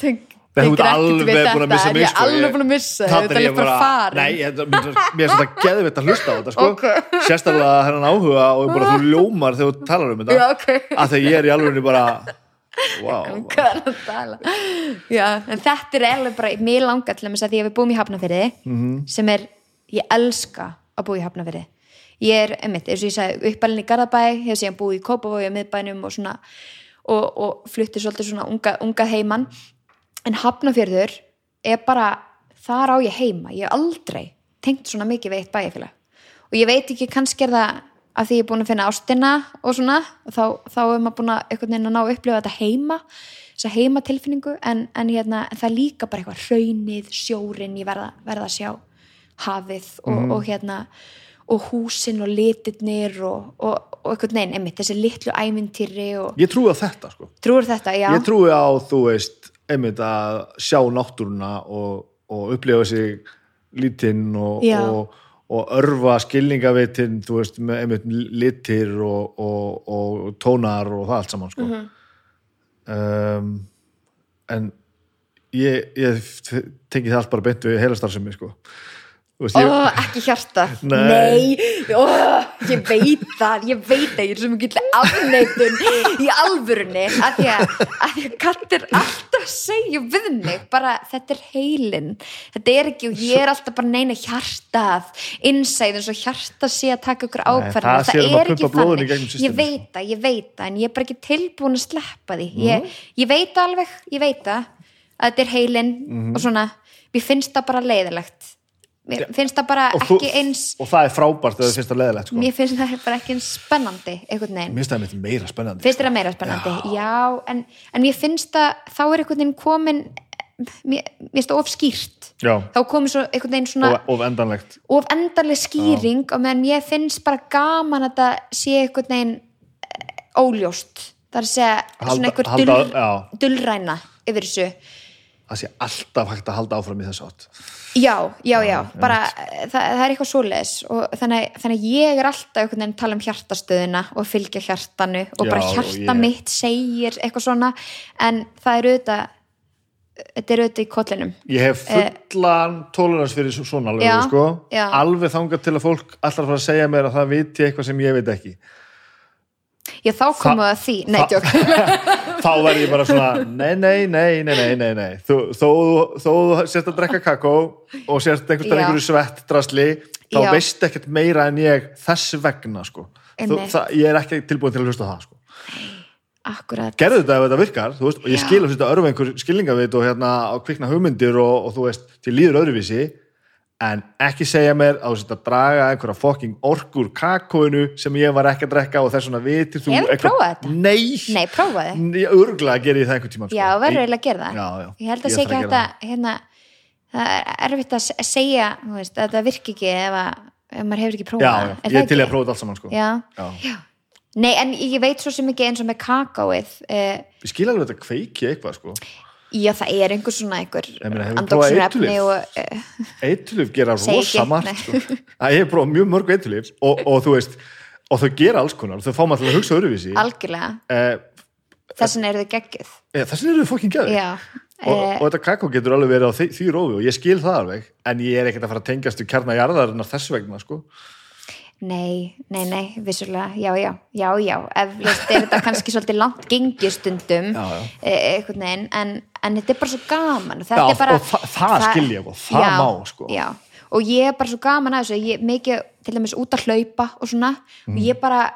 tengir ekkert alveg við búin að missa mig, ég er sko. alveg Ég- búin að missa þetta er er ég bara farin nei, þetta- mér finnst þetta geðvitt að hlusta á þetta sko. Ok. sérstaklega hennan áhuga og bara þú ljómar þegar þú talar um þetta Já, ok. að þegar ég er í alveg bara wow, er tala? Já, en þetta er alveg bara mér langar til þess að því að við búum í Hafnafyrði Mhm. sem er, ég elska að búa í Hafnafyrði ég er, einmitt, eins og ég sagði uppalinn í Garðabæ, hefur síðan búið í Kópavogi miðbænum og svona og, og flutti svolítið svona unga, unga heiman en Hafnafjörður er bara, þar á ég heima. Ég hef aldrei tengt svona mikið við eitt bæjarfélag. Og ég veit ekki kannski er það að því ég er búin að finna ástina og svona og þá, þá er maður búin að einhvern veginn að ná að upplifa þetta heima þessa heima tilfinningu en, en, hérna, það er líka bara eitthvað raunið, sjórin ég verða, verða að sjá hafið og, og hérna og húsin og litirnir og, og, og einhvern veginn, einmitt, þessi litlu æmyntýri og ég trúi á þetta sko. Trúir þetta, já. Ég trúi á, þú veist, einmitt að sjá náttúruna og, og upplifa sig lítinn og. Og, örfa skilningavitin, þú veist, með einmitt litir og, og, og tónar og það allt saman, sko. Mhm. um, en ég, ég tengi það allt bara beint við heilastarfsemi, sko. Veist, ég, ekki hjarta. Nei. Nei, ó, ég veit það Ég veit það, ég er svo mikið afneitun í alvörunni að því að, að því að katt er alltaf segja við mig bara þetta er heilin þetta er ekki og ég er alltaf bara neina hjartað innsæð eins og hjarta sé að taka ykkur ákvarðan það sér að pumpa blóðinu í gegnum ég veit það, ég veit það en ég er bara ekki tilbúin að sleppa því. Ég, Mhm. ég veit það alveg, ég veit það að þetta er heilin Mhm. og svona mér finnst það bara leiðilegt mér finnst það bara og, þú, ekki eins og það er frábært ef þið finnst það leðilegt, sko. mér finnst það bara ekki eins spennandi Mér finnst það meira spennandi. finnst þér það meira spennandi? Já, en, en mér finnst það þá er einhvern veginn komin mér, finnst það of skýrt. Já, þá komin svo einhvern veginn svona og, og endanlegt. of endanleg skýring og meðan mér finnst bara gaman að það sé einhvern veginn eh, óljóst. Það er að segja Halda- svona einhver halda- dull, já. dullræna yfir þessu Það sé alltaf hægt að halda áfram í þessu átt. Já, já, já, bara eh, það, það er eitthvað svoleiðis og þannig, þannig ég er alltaf einhvern veginn að tala um hjartastöðuna og fylgja hjartanu og bara Já, hjarta ég- mitt segir eitthvað svona en það er auðvitað þetta er auðvitað í kollinum Ég hef fullan tolerans fyrir svo- svona alveg, Eh, Já, sko. já. Alveg þangað til að fólk alltaf fara að segja mér að það viti eitthvað sem ég veit ekki. Já, þá komum við að því, nei, Þa- tjók Þá verð ég bara svona, nei, nei, nei, nei, nei, nei, nei. Þú, þó, þú sért að drekka kakó og sért einhvern veginn svett drasli, þá Já. veist ekkert meira en ég þess vegna, sko. Þú, það, ég er ekki tilbúin til að hlusta það, sko. Akkurat, gerðu þetta ef þetta virkar, veist, og ég skil að þetta örfa einhver skilningavit og hérna kvikna hugmyndir og, og þú veist, til líður öðruvísi en ekki segja mér að þú sett að draga einhverja fokking orkur kakóinu sem ég var ekki að drekka og þess vegna vitir þú Hefurðu prófað þetta? Nei, nei, prófaði örgulega gerir ég það einhvern tímann sko. Já, verður Ég- eiginlega að gera það Já, já. Ég held að Ég ætla ekki að að hérna, það er erfitt að se- segja þú veist, að það virki ekki ef, að, ef maður hefur ekki prófað Já, já, ég til ekki? að prófa þetta allt saman sko. Já. Já. Nei, en ég veit svo sem ekki eins og með kakóið eh, Ég skil alveg þetta kveiki eitthvað sko. Já, það er einhver svona einhver Ég eiturlyf? og uh, Eitulif gera rosa margt nei. Að ég hef prófað mjög mörg eitulif og, og þú veist, og þau gera alls konar. Og þau fá maður til að hugsa öðruvísi. Algjörlega. Eh, þess vegna eru þau geggjuð. Ja, þessin eru þau fokkin gæði Já, og, eh, og þetta kakó getur alveg verið á því, því rófi og ég skil það alveg en ég er ekkert að fara að tengjast við kjarnajarðarinnar þess vegna sko. nei, nei, nei, vissulega. Já, já, já, já, eflaust er þetta kannski svolítið langt gengistundum Já, já. einhvern veginn, en, en þetta er bara svo gaman. Já, bara og þa- það skil ég og það já, má, sko. já, og ég er bara svo gaman að þessu. Ég er mikið til dæmis út að hlaupa og svona, Mm. og ég bara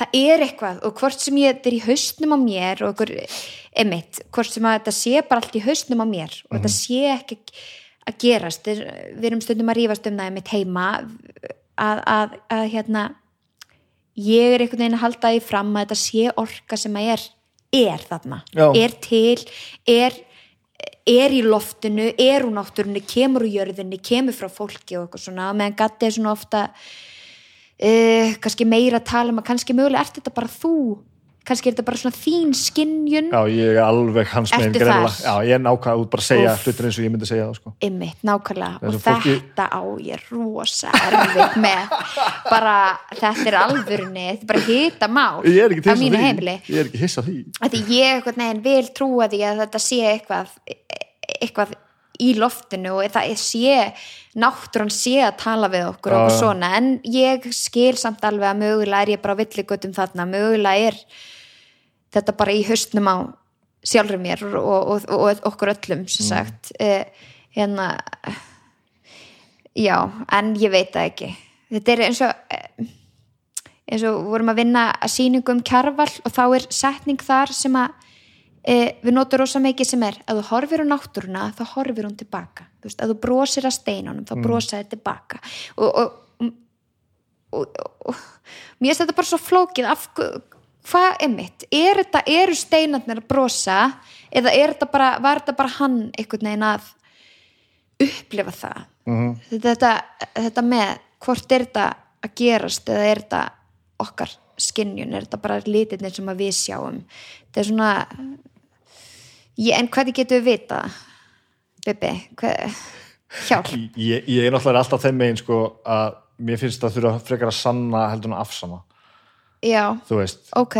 það er eitthvað. Og hvort sem ég þetta er í haustnum á mér og einhver, emitt, hvort sem að þetta sé bara allt í haustnum á mér og Mhm. þetta sé ekki að gerast. Við, erum stundum að rífast um það emitt heima að, að, að hérna ég er einhvern veginn að halda því fram að þetta sé orka sem að er er þarna, Já. er til er, er í loftinu er úr náttúrunni, kemur úr jörðinni kemur frá fólki og eitthvað svona. Meðan gatti er svona ofta uh, kannski meira að tala um að kannski mögulega ert þetta bara þú kannski er þetta bara svona þín skinjun já, ég er alveg hans megin Ertu greinilega. þar? já, ég er nákvæm út bara að segja hlutir eins og ég myndi segja það sko. Einmitt, nákvæmlega og fólki- þetta á ég rosa erfitt með bara, þetta er alvörunni þetta er bara hita mál ég er ekki á mínu því heimili ég er ekki hissa því að því ég neginn vil trúa því að þetta sé eitthvað eitthvað í loftinu og það sé náttúran sé að tala við okkur og svona. En ég skil samt alveg að mögulega er ég bara á villigötum þarna, mögulega er þetta bara í haustnum á sjálfur mér og, og, og, okkur öllum sem sagt. Mm. hérna já, en ég veit það ekki. Þetta er eins og eh, eins og vorum að vinna að sýningu um kjarval og þá er setning þar sem að e, við notum rosa mikið sem er að þú horfir á náttúruna þá horfir hún tilbaka. Þú veist, að þú brosir að steinunum þá brosa þér tilbaka. Og, og, og, og, mér finnst þetta bara svo flókið af hvað er mitt er þetta, eru steinarnir að brosa eða er þetta bara, var þetta bara hann einhvern veginn að upplifa það? Mhm. þetta, þetta með hvort er þetta að gerast eða er þetta okkar skinnjun, er þetta bara litirnir sem að við sjáum? Þetta er svona ég, en hvernig getum við vita Bibi, hvað hjálp, ég, ég er náttúrulega alltaf þeim megin sko að mér finnst það þurfa frekar að sanna heldur en að afsanna. Já, þú veist, ok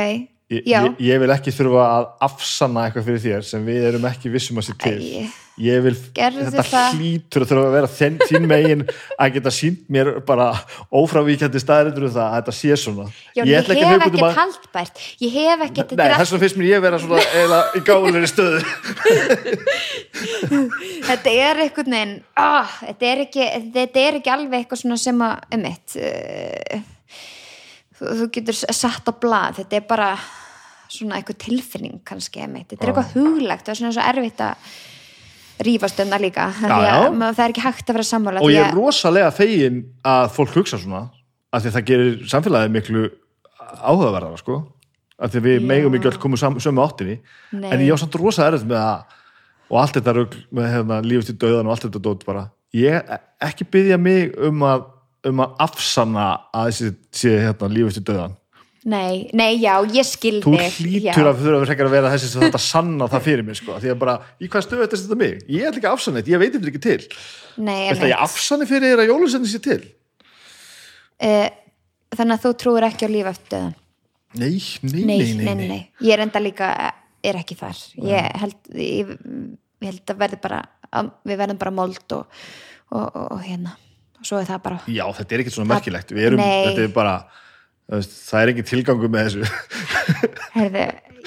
ég, ég, ég vil ekki þurfa að afsanna eitthvað fyrir þér sem við erum ekki vissum að sé til. Ég vil, Gerðu þetta hlýtur að þurfa að vera þinn, þín megin að geta sínt mér bara ófrávíkjandi staðrindur um það að þetta sé svona. Já, ég, hef að út ekkert um að- haldbært. Ég hef ekkert Nei, þess vegna finnst mér ég vera svona eiginlega í gáðulegri stöðu. Þetta er einhvern veginn ah, þetta, þetta er ekki alveg eitthvað svona sem að um eitt þú, þú getur satt á blað. Þetta er bara svona eitthvað tilfinning kannski þetta er eitthvað huglegt það er svona svo erfitt að rífast um það líka. Það er ekki hægt að vera sammála og ég er rosalega fegin að fólk hugsa svona af því að það gerir samfélagið miklu áhugaverðara sko. Af því við megum ekki öll komum sömu áttinni. Nei. en ég á samt rosa erfitt með það og allt þetta rugl með hérna, lífið til döðan og allt þetta dót bara. Ég ekki byggja mig um að um að afsanna að þessi sé hérna, lífið til döðan nei, nei, já, ég skildi þú hlýtur að þurfa frekar að vera þessi sem þetta sanna það fyrir mig sko því að bara, í hvað stöðu þetta þetta mig? Ég ætla ekki að afsanna þetta, ég veit þetta ekki til. Nei, Viltu að ég afsanni fyrir þér að jólusenni sé til? uh, þannig að þú trúir ekki á líf eftir döðan Nei, nei, nei, nei, nei, nei. ég er enda líka er ekki þar. Ég held, ég, ég held að verði bara að við verðum bara mold og, og, og, og hérna og svo er það bara Já, þetta er ekkert svona merkilegt. Erum, er bara það er engin tilgangu með þessu. Herði,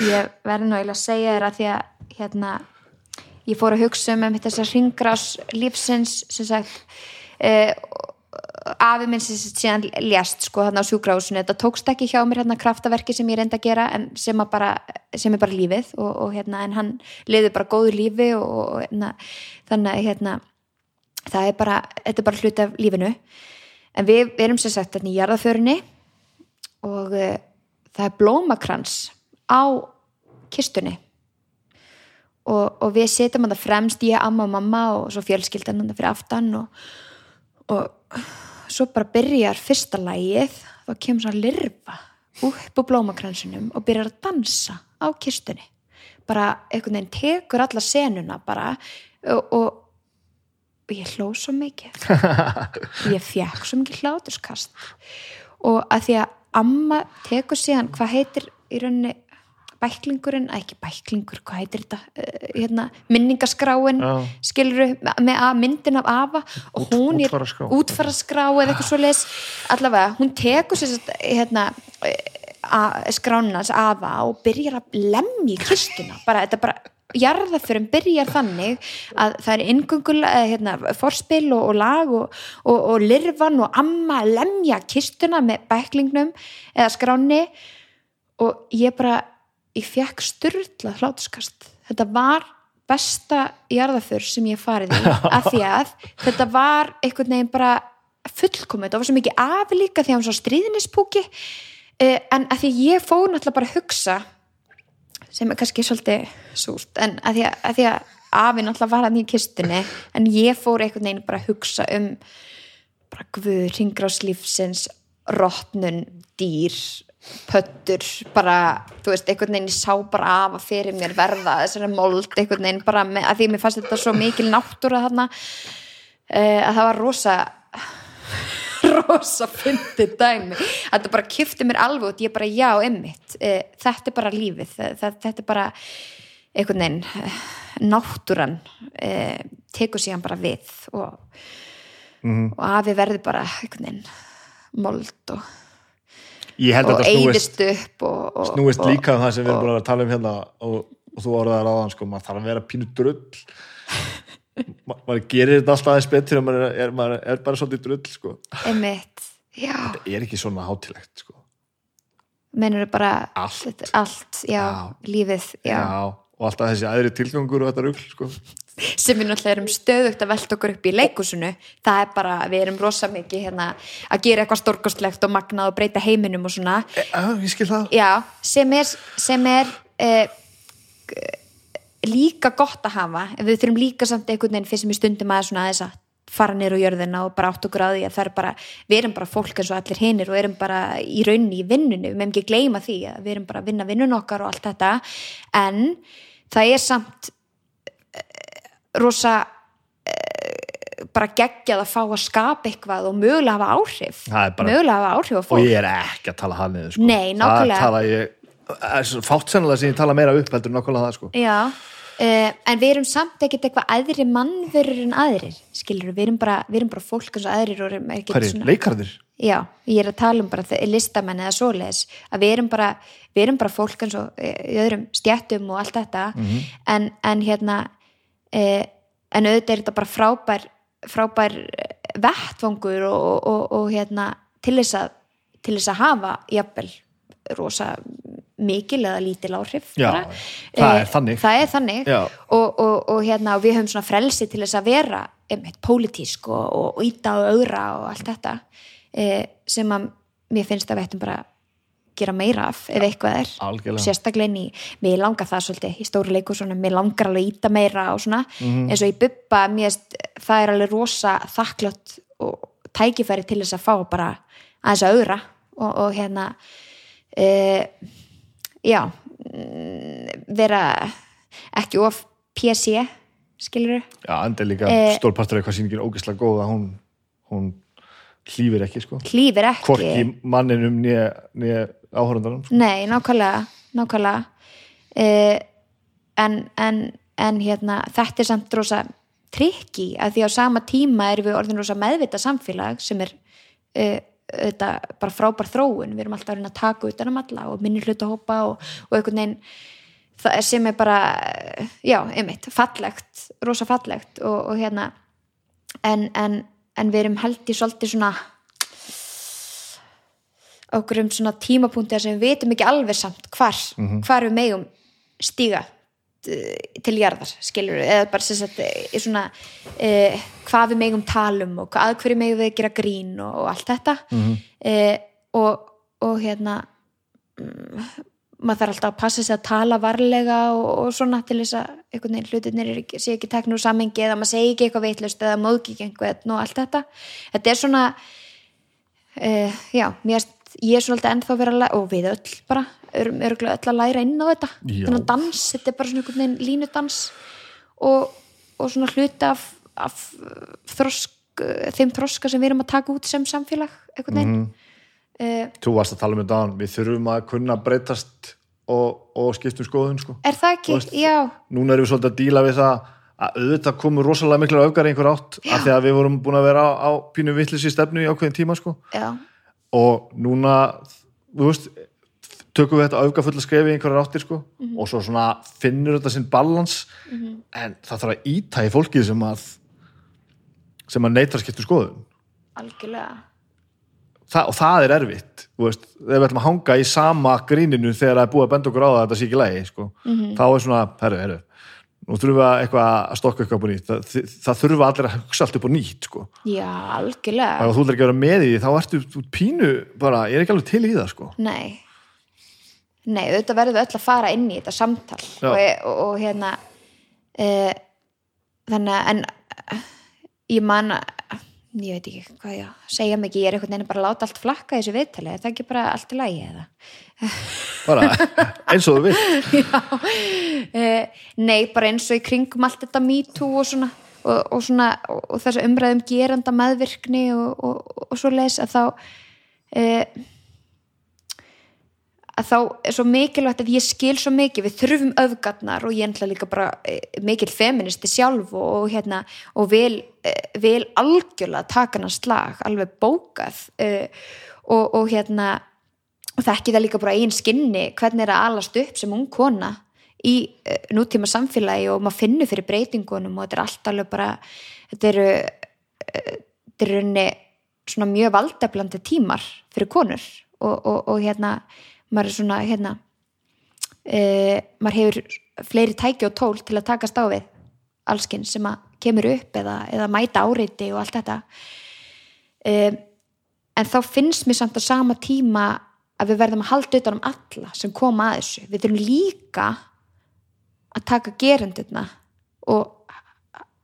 ég verði nú eiginlega að segja þér að því að hérna, ég fór að hugsa um, þessar hringrás lífsins sem sagt uh, afi minn sem síðan lést sko þarna á sjúkrahúsinu, þetta tókst ekki hjá mér hérna kraftaverki sem ég reyndi að gera en sem, að bara, sem er bara lífið og, og hérna en hann liði bara góðu lífi og, og hérna, þannig að hérna það er bara, þetta er bara hluti af lífinu. En við, við erum sagt hérna í jarðaförinni og uh, það er blómakrans á kistunni. Og, og við setjum það fremst ég, amma og mamma og svo fjölskyldan það fyrir aftan og, og svo bara byrjar fyrsta lægið þá kemur svona lirfa upp á blómakransinum og byrjar að dansa á kistunni. Bara einhvern veginn tekur alla senuna bara og, og, og ég hló svo mikið. Ég fekk svo mikið hláturskast. Og að því að amma tekur síðan hvað heitir í rauninni bæklingurinn, að ekki bæklingur hvað heitir þetta, uh, hérna minningaskráin, Já. skiluru með að myndin af afa. Og Út- hún er útfaraskrá. útfaraskrá eða eitthvað svo leis allavega, hún tekur sér satt, hérna skránin hans afa og byrjar að lemja í kistuna, bara þetta bara jarðaförum byrjar þannig að það er inngöngul, hérna, forspil og, og lag og, og, og lirfan og amma lemja kistuna með bæklingnum eða skráni og ég bara ég fekk styrla hlátuskast þetta var besta jarðaför sem ég farið í af því að þetta var einhvern veginn bara fullkomið, það var svo mikið af líka því að hann svo stríðinispúki uh, en að því ég fór náttúrulega bara að hugsa sem er kannski svolítið súrt. En að því að, að, því að afi náttúrulega var hann í kistunni en ég fór einhvern veginn bara að hugsa um bara guð, ringráslífsins rottnun, dýr pöttur, bara þú veist, einhvern veginn sá bara af að fyrir mér verða þessari mold, einhvern veginn bara með, að því mér fannst þetta svo mikil náttúra þarna uh, að það var rosa rosa fyndið dæmi. Þetta bara kifti mér alveg út ég bara já, emmitt, uh, þetta er bara lífið þetta, er bara einhvern veginn, uh, náttúran uh, tekur síðan bara við og, og afi verður bara einhvern veginn mold og, að og eyðist upp og, og, snúist líka um það sem við erum búin að tala um hérna og, þú orðaðar áðan sko, maður þarf að vera pínu drull Ma, maður gerir þetta alltaf aðeins betur og maður er, maður er bara svolítið drull sko. einmitt, já, það er ekki svona hátilegt sko. mennur bara Allt. þetta allt, já, Já. lífið já. og alltaf þessi aðri tilgangur og þetta rugl sko. sem við náttúrulega erum stöðugt að velta okkur upp í leikúsinu það er bara, við erum rosa mikið hérna, að gera eitthvað stórkostlegt og magnað og breyta heiminum og svona e, að, ég skil það já, sem er, sem er eh, líka gott að hafa en við þurfum líka samt einhvern veginn fyrst sem í stundum að svona aðeins að fara niður á jörðina og bara átt að því að það er bara, við erum bara fólk eins og allir hinir og erum bara í rauninni í vinnunni, við meðum ekki gleyma því að við erum bara að vinna vinnun okkar og allt þetta. En það er samt eh, rosa eh, bara geggjað að fá að skapa eitthvað og mögulega hafa áhrif. Bara- mögulega hafa áhrif á og fólk. ég er ekki að tala hann niður sko. Nei, það tala ég það er svo fátt sennilega sem ég tala meira upp heldur en nákvæmlega það sko. Já, uh, en við erum samt ekkert eitthvað aðri mannverur en aðrir skilur, við erum bara, við erum bara fólk eins og aðrir og erum ekkert hverju, leikarðir Já, ég er að tala um bara listamenn eða svoleiðis, að við erum bara við erum bara fólk eins og eh, í öðrum stjættum og allt þetta. En, en hérna eh, en auðvitað er þetta bara frábær frábær vettvangur og, og, og, og hérna til þess að til þess að hafa jafnvel rosa mikil eða lítil áhrif Já, það er Eh, þannig. það er þannig og, og, og hérna og við höfum svona frelsi til þess að vera einmitt pólitísk og, og, íta og augra og allt þetta e, sem að mér finnst að við ættum bara gera meira af ef eitthvað er Algjörlega. sérstaklega inn í, mér langar það svolítið í stóru leiku svona, mér langar alveg íta meira og svona, Mhm. eins og í mér finnst það er alveg rosa þakklátt og tækifæri til þess að fá bara aðeins að augra og, og hérna e, já mm, vera ekki of PC skilur já, enda líka Eh, stór partur af hvað sýningin er ógeðslega góð að hún, hún hlýfir ekki sko. hlýfir ekki hvorki manninum nýja, nýja áhörundanum sko. Nei, nákvæmlega, nákvæmlega. Uh, en, en, en hérna, þetta er samt rosa trikki að því á sama tíma erum við orðin rosa meðvita samfélag sem er uh, þetta bara frábær þróun, við erum alltaf að reyna að taka utan um alla og minni hluta hópa og, og einhvern veginn það er sem er bara, já, einmitt fallegt, rosa fallegt og, og hérna en, en, en við erum held í svolítið svona okkur um svona tímapunkti sem við vitum ekki alveg samt hvar, hvar við megum stíga til jarðar, skilur við, eða bara sem sagt, í svona eh, hvað við megum talum og að hverju megum við gera grín og, og allt þetta. Eh, og, og hérna mm, maður þarf alltaf að passa sig að tala varlega og, og svona til þess að einhvern veginn hlutinir sé ekki teknur samengi eða maður segi ekki eitthvað veitlust eða móðgi ekki einhvern og allt þetta. Þetta er svona uh, já, mér erst ég er svolítið ennþá verið að læra og við öll bara, erum örgulega öll að læra inn á þetta Já. þennan dans, þetta er bara svona einhvern veginn línudans og, og svona hluti af, af þrosk, þeim þroska sem við erum að taka út sem samfélag einhvern veginn mm þú varst að tala um þetta án við þurfum að kunna breytast og, og skiptum skoðun sko. er það ekki? Veist, já, núna erum við svolítið að díla við það að auðvitað komur rosalega miklar öfgar í einhver átt af því að við vorum búin að vera á, á pínu vittlis í stefnu í ákveðin tíma sko. já, og núna þú veist, tökum við þetta öfgafulla skrefi í einhverjar áttir sko. Mhm. og svo svona finnur þetta sinn balans en það þarf að íta í fólkið sem að sem að neytar skiptu skoðun algjörlega Þa, og það er erfitt veist, þegar við ætlum að hanga í sama gríninu þegar það er búið að benda okkur á það að þetta sé ekki lægi sko. Mhm. þá er svona, herru, herru við að, eitthvað að stokka eitthvað upp á nýtt. Það, það, það þurfa allir að hugsa allt upp á nýtt sko. já, algjörlega. Ef þú ætlar ekki að vera með í því þá ertu pínu bara, ég er ekki alveg til í það sko. Nei. Nei, auðvitað verðum við öll að fara inn í þetta samtal. Og, og, og hérna e, þannig en ég man ég veit ekki hvað ég segja mikið. Ég er einhvern veginn bara að láta allt flakka í þessu viðtali. Er það ekki bara allt í lagi eða bara eins og þú vilt. E, Nei, bara eins og í kringum allt þetta me too og svona og, og og, þess að umræðum geranda meðvirkni og, og, svo leis að þá e, að þá er svo mikilvægt að ég skil svo mikið, við þurfum öfgarnar og ég ennlega líka bara e, mikil feministi sjálf og, hérna og vil, e, vil algjörlega taka hann slag, alveg bókað e, og, og hérna og þekki það líka bara einn skinni hvernig er að alast upp sem ung kona í uh, nútíma samfélagi og maður finnur fyrir breytingunum og þetta er allt alveg bara þetta eru uh, þetta eru rauninni svona mjög valdeflandi tímar fyrir konur. Og, og, og hérna maður er svona hérna uh, maður hefur fleiri tæki og tól til að takast á við allskinn sem að kemur upp eða, eða mæta áreiti og allt þetta. Um, en þá finnst mér samt á sama tíma að við verðum að halda utan um alla sem koma að þessu. Við þurfum líka að taka gerendurna og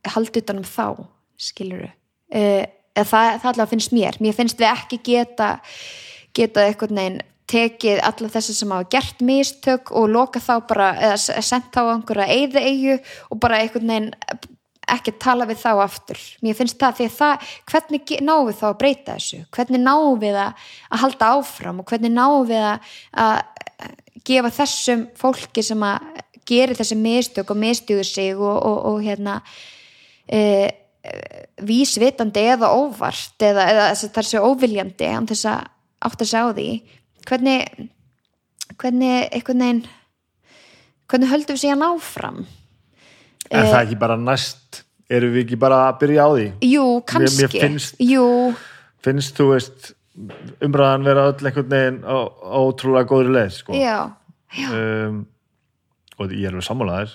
halda utan um þá, skilur uh, eða það, það allavega finnst mér mér finnst við ekki geta geta eitthvað neginn tekið alla þessi sem hafa gert mistök og loka þá bara, eða s- sent þá einhverja eyði eigu og bara eitthvað neginn ekki tala við þá aftur. Mér finnst það því að það, hvernig náum við þá að breyta þessu, hvernig náum við að, að halda áfram og hvernig náum við að, að gefa þessum fólki sem að geri þessi mistök og mistugur sig og, og, og hérna e, vísvitandi eða óvart eða, eða þess að það sé óviljandi án þess að átt að sjá því. Hvernig hvernig hvernig höldum við síðan áfram Er það ekki bara næst, erum við ekki bara að byrja á því? jú, kannski mér finnst- jú, Finnst þú veist umræðan vera öll einhvern veginn á, á ótrúlega góðri leið, sko. já Um, og ég er alveg sammálaðir.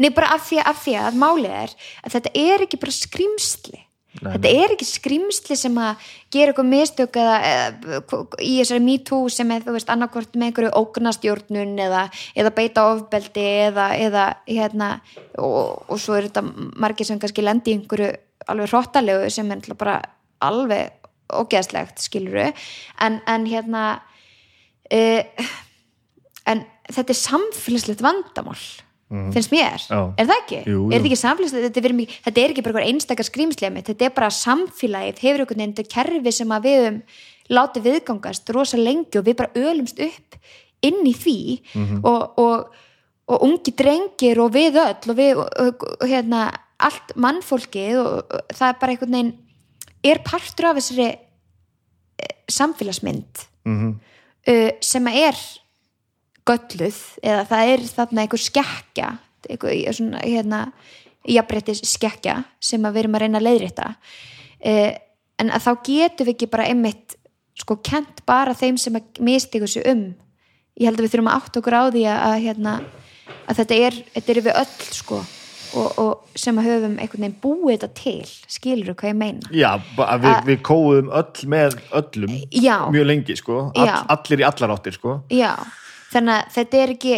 Nei, bara af því, að- af því að málið er að þetta er ekki bara skrýmsli Nei, þetta er ekki skrýmsli sem að gera eitthvað mistök eða, eða í þessari MeToo sem er annarkvort með einhverju ógnastjórnun eða, eða beita ofbeldi eða, eða hérna og, og svo er þetta margir sem kannski lendi í einhverju alveg hróttalegu sem er bara alveg ógeðslegt skiluru en, en hérna uh, en þetta er samfélagslegt vandamál finnst mér, Já. er það ekki? Jú, jú. er þetta ekki samfélagslegt, þetta, mikið- þetta er ekki bara einstakar skrýmslega mitt, þetta er bara samfélagið hefur einhvern veginn þetta kerfi sem að við látið viðgangast rosa lengi og við bara ölumst upp inn í því Mhm. og, og, og ungi drengir og við öll og við og, hérna allt mannfólkið og, það er bara einhvern veginn er partur af þessari eh, samfélagsmynd mm uh, sem að er gölluð eða það er þarna einhver skekkja einhver svona hérna jafnréttis skekkja sem við erum að reyna að leiðrétta uh, en að þá getum við ekki bara einmitt sko kent bara þeim sem að mistiku sig um ég held að við þurfum að átta okkur á því að, að hérna að þetta er, þetta er við öll sko og, og sem að höfum einhvern veginn búið þetta til skilur hvað ég meina Já, við, við kóðum öll með öllum Já. mjög lengi, sko. All, allir í allar áttir, sko. Já, þannig að þetta er ekki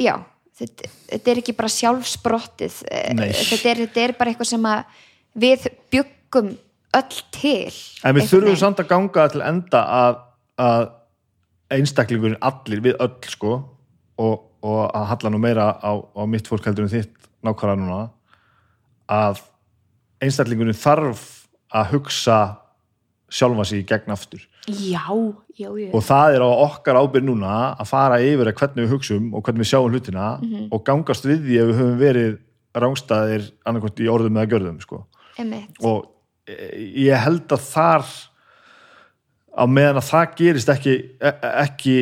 já, þetta, þetta er ekki bara sjálfsbrottið eh, þetta er, þetta er bara eitthvað sem að við byggum öll til En við þurfum samt að ganga til enda að, að einstaklingurinn allir við öll sko og, og að halla nú meira á, á mitt fólk heldur en þitt nákvæmlega núna að einstaklingurinn þarf að hugsa sjálfa sig í gegn aftur. Já, já, já. Og það er á okkar ábyrð núna að fara yfir að hvernig við hugsum og hvernig við sjáum hlutina Mhm. og gangast við því ef við höfum verið rángstæðir annarkvæmt í orðum eða gjörðum sko. Og eh, ég held að þar á meðan að það gerist ekki, e- ekki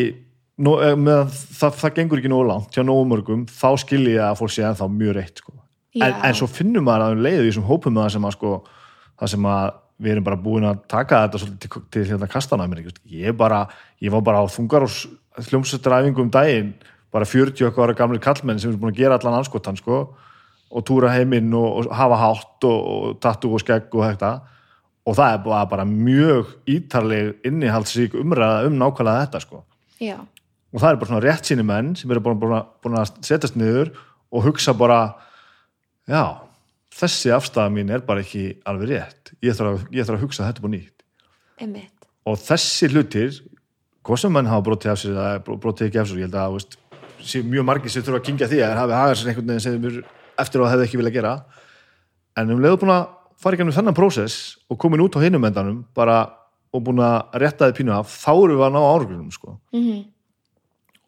nó, eh, meðan það, það gengur ekki nógu langt hjá nógu mörgum, þá skilji ég að fólk sé ennþá mjög reitt sko. en, en svo finnum maður að um leiðu í þessum hópum með það sem að sko, það sem að við erum bara búin að taka þetta svolítið til, til hérna kastana mér, ég, bara, ég var bara á þungar og hljómsveitræfingu um daginn bara 40 okkar ára gamli kallmenn sem er búin að gera allan anskotan sko og túra heiminn og, og hafa hátt og, og tattu og skegg og þetta. Og það er bara, bara mjög ítarleg innihaldsrík umræða um nákvæmlega þetta sko. Og það er bara svona rétt síni menn sem eru búin, búin, búin að setjast niður og hugsa bara já, þessi afstæða mín er bara ekki alveg rétt. Ég þarf að, ég þarf að hugsa þetta búin nýtt. Einmitt. Og þessi hlutir hvað sem menn hafa brotið af sér eða brotið ekki af sér, ég held að veist, mjög margir sem þurfa að kingja því að hagað sér einhvern veginn sem eftir á að hefði ekki vilja gera. En um leiðu búin að fara ennum þennan prósess og komin út á hinum endanum bara og búin að rétta þið pínu af þá eru við að ná árugunum sko. mm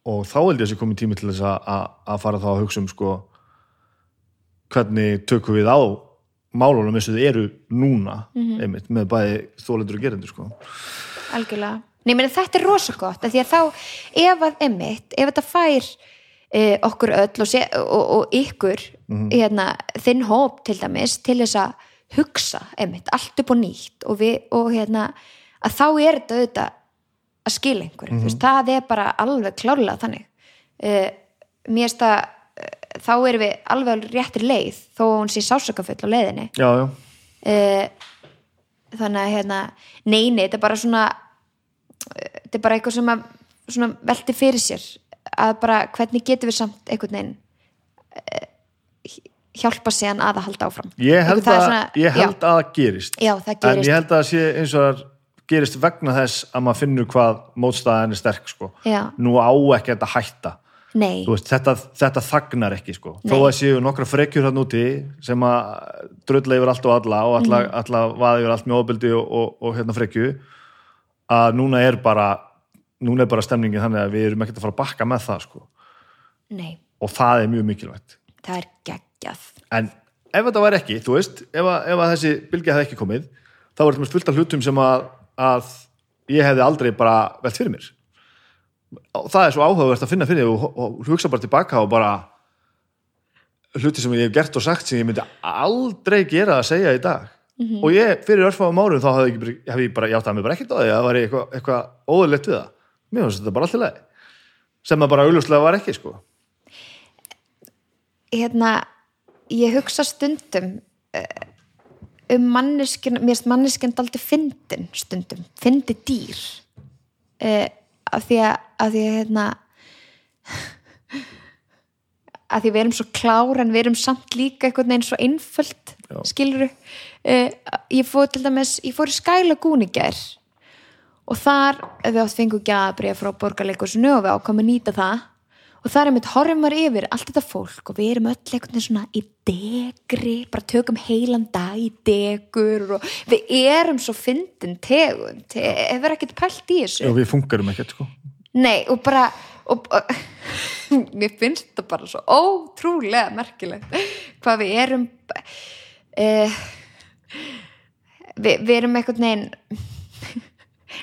og þá held ég að sé komin tími til þess að, að, að fara þá að hugsa um sko, hvernig tökum við á málunum eins og þið eru núna einmitt, með bæði þólendur og gerendur sko. algjörlega. Nei, meni, þetta er rosa gott, af því að þá ef að einmitt, ef þetta fær eh, okkur öll og, sé, og, og ykkur hérna, þinn hóp til dæmis til þess að hugsa einmitt, allt upp og nýtt og, við, og hérna, að þá er þetta auðvitað að skila einhverju, þú veist, það er bara alveg klárlega þannig. Uh, mér að uh, þá erum við alveg réttir leið þó að hún sé sásakafull á leiðinni. Já, já, uh, þannig að hérna neini, þetta er bara svona eh, þetta er bara eitthvað sem að svona velti fyrir sér að bara hvernig getum við samt einhvern veginn uh, hjálpa síðan að það halda áfram. Ég held, að, svona- ég held að gerist. Já, það en gerist ég held að sé eins og það gerist vegna þess að maður finnur hvað mótstæðan er sterk sko. Nú á ekki þetta hætta veist, þetta, þetta þagnar ekki sko. þó að séu nokkra frekjur hann úti sem að drölla yfir allt og alla og alla, Mhm. alla vaða yfir allt með ofbeldi og, og, og hérna frekju að núna er bara núna er bara stemningin þannig að við erum ekkert að fara að bakka með það sko. nei, og það er mjög mikilvægt það er geggjað en ef þetta væri ekki, þú veist ef, að, ef að þessi bylgja hefði ekki komið þá er þetta fullt af hlutum sem að, að ég hefði aldrei bara velt fyrir mér það er svo áhugavert að finna fyrir því og, og hugsa bara tilbaka og bara hluti sem ég hef gert og sagt sem ég myndi aldrei gera að segja í dag. Og ég, fyrir örfáum árum þá hafði ég, hef ég bara játt að mig bara ekkert á því að það var eitthvað, eitthvað óðurlegt við það. Mér finnst þetta bara alltaf leið sem það bara augljóslega var ekki sko. Hérna, ég hugsa stundum eh, um manneskinn mér finnst manneskinn daldi fyndin stundum, fyndi dýr. Uh, af því að af því að hérna að því við erum svo klár en við erum samt líka einhvern veginn svo einföld Já. skiluru uh, ég fór til dæmis, ég fór í Skæla gúningær og þar við átt fengu gjafabrið frá borgarleikusinu og við ákvæmum að nýta það og þar er mitt horfum var yfir allt þetta fólk og við erum öll einhvern veginn svona í degri, bara tökum heilan dag í degur og við erum svo fyndin tegund. Hefur ekkert pælt í þessu? Og við funkarum ekkert sko. Nei, og bara og, og, mér finnst þetta bara svo ótrúlega merkilegt hvað við erum uh, við, við erum einhvern veginn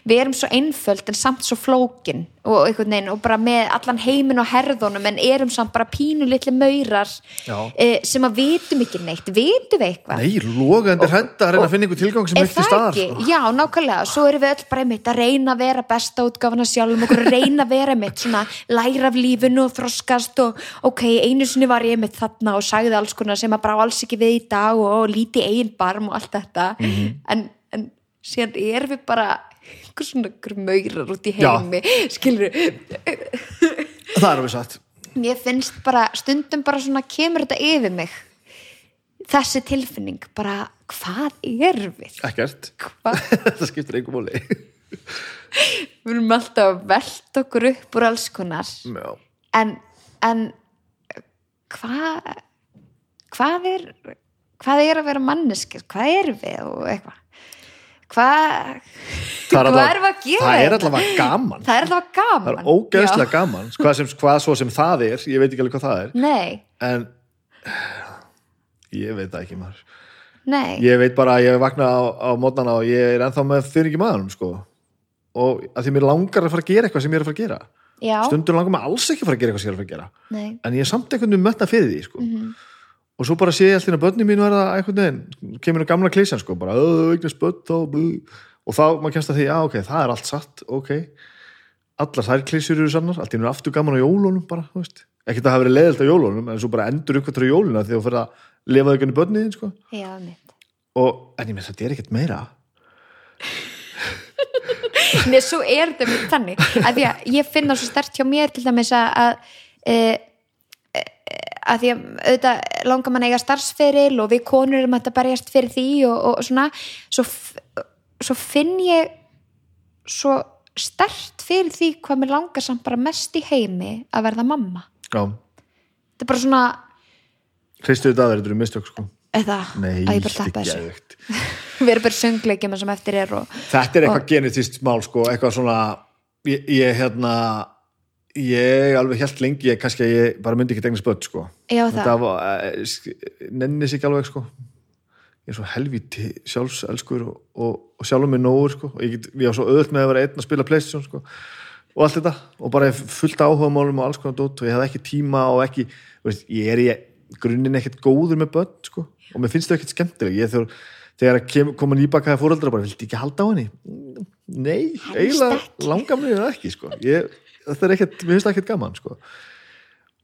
við erum svo einföld en samt svo flókin og veginn og bara með allan heiminn og herðunum en erum samt bara pínu litli maurar uh, sem að vitum ekki neitt. Vitum við eitthvað? Nei, logandi hrætta að reyna að finna einhver tilgang sem Er er ekki? staðar sko. Já, nákvæmlega, svo erum við öll bara einmitt að reyna að vera besta útgáfana sjálfum að reyna að vera einmitt svona læra af lífinu og þroskast og ok, einu sinni var ég einmitt þarna og sagði alls konar sem að bara alls ekki við í dag og, og líti eigin barm og allt þetta. Mhm. en, en síðan erum við bara einhver svona maurar út í Já. heimi skilur Það er alveg satt. Mér finnst bara stundum bara svona kemur þetta yfir mig þessi tilfinning bara hvað erum við? Ekkert, Hvað? Það skiptir einhver móli við erum alltaf að velta okkur upp úr alls konar. Já, en, en hvað hvað er hvað er að vera manneskir, hvað erum við og eitthvað hvað Það er að gera það er hérna? allavega gaman. Það er allavega gaman. Það er ógeðslega gaman. Hvað, sem, hvað svo sem það er, ég veit ekki alveg hvað það er. Já. nei, en ég veit það ekki maður. Nei, ég veit bara að ég vakna á, á mótnana og ég er ennþá með ekki maðurum sko. og að því mér langar að fara að gera eitthvað sem ég er að fara að gera. Já, stundur langar mér alls ekki að fara að gera eitthvað sem ég er að fara að gera. Nei. En ég er samt einhvern veginn metna fyrir því sko. Mhm. Og svo bara sé ég alltaf að börni mín verða einhvern veginn, kemur nú gamla klísjan sko, bara, "Ö, eignast börn þá bú." og þá maður kemst að því, já ok, það er allt satt ok, allar þær klísjur eru sannar, allt í nú aftur gaman á jólunum bara, þú veist, ekkert að hafa verið leiðilt á jólunum en svo bara endur uppkvæmtur á jóluna þegar þú fyrir að lifa þau genið börniðin sko. já, og, en ég með þetta er ekkert meira Nei, svo er þetta mjög þannig að ég finna svo stert hjá mér til dæmis að að, e, e, að því að auðvitað langar mann eiga starfsferil og við konur erum að berjast fyrir því og, og svona svo, svo finn ég svo stert fyrir því hvað mér langar samt bara mest í heimi að verða mamma. Já, þetta er bara svona hristu þetta þetta eru mistök sko. eða? Nei, að ég bara tappa þessu. við erum bara söngleikjum sem eftir er og þetta er eitthvað genetist mál sko, eitthvað svona ég, ég hérna ég alveg helt lengi, ég, kannski að ég bara myndi ekki tegna spött sko. Já það, þetta var, eh, sk- nenni sig ekki alveg sko. Ég er svo helvíti sjálfselskur og, og, og sjálfum mig nógur sko. Og ég, get, ég var svo öðvöld með að vera einn að spila Playstation sko. Og allt þetta. Og bara fullt áhuga málum og alls konar dót. Og ég hafði ekki tíma og ekki veist, ég er í grunninn ekkert góður með börn sko. Og mér finnst það ekkert skemmtileg. Ég þegar, þegar kem, koma nýbakaði fóreldra bara vildi ekki halda á henni? Nei, eiginlega langar mér það ekki sko. Ég, þetta er ekkert, mér finnst það ekkert gaman sko.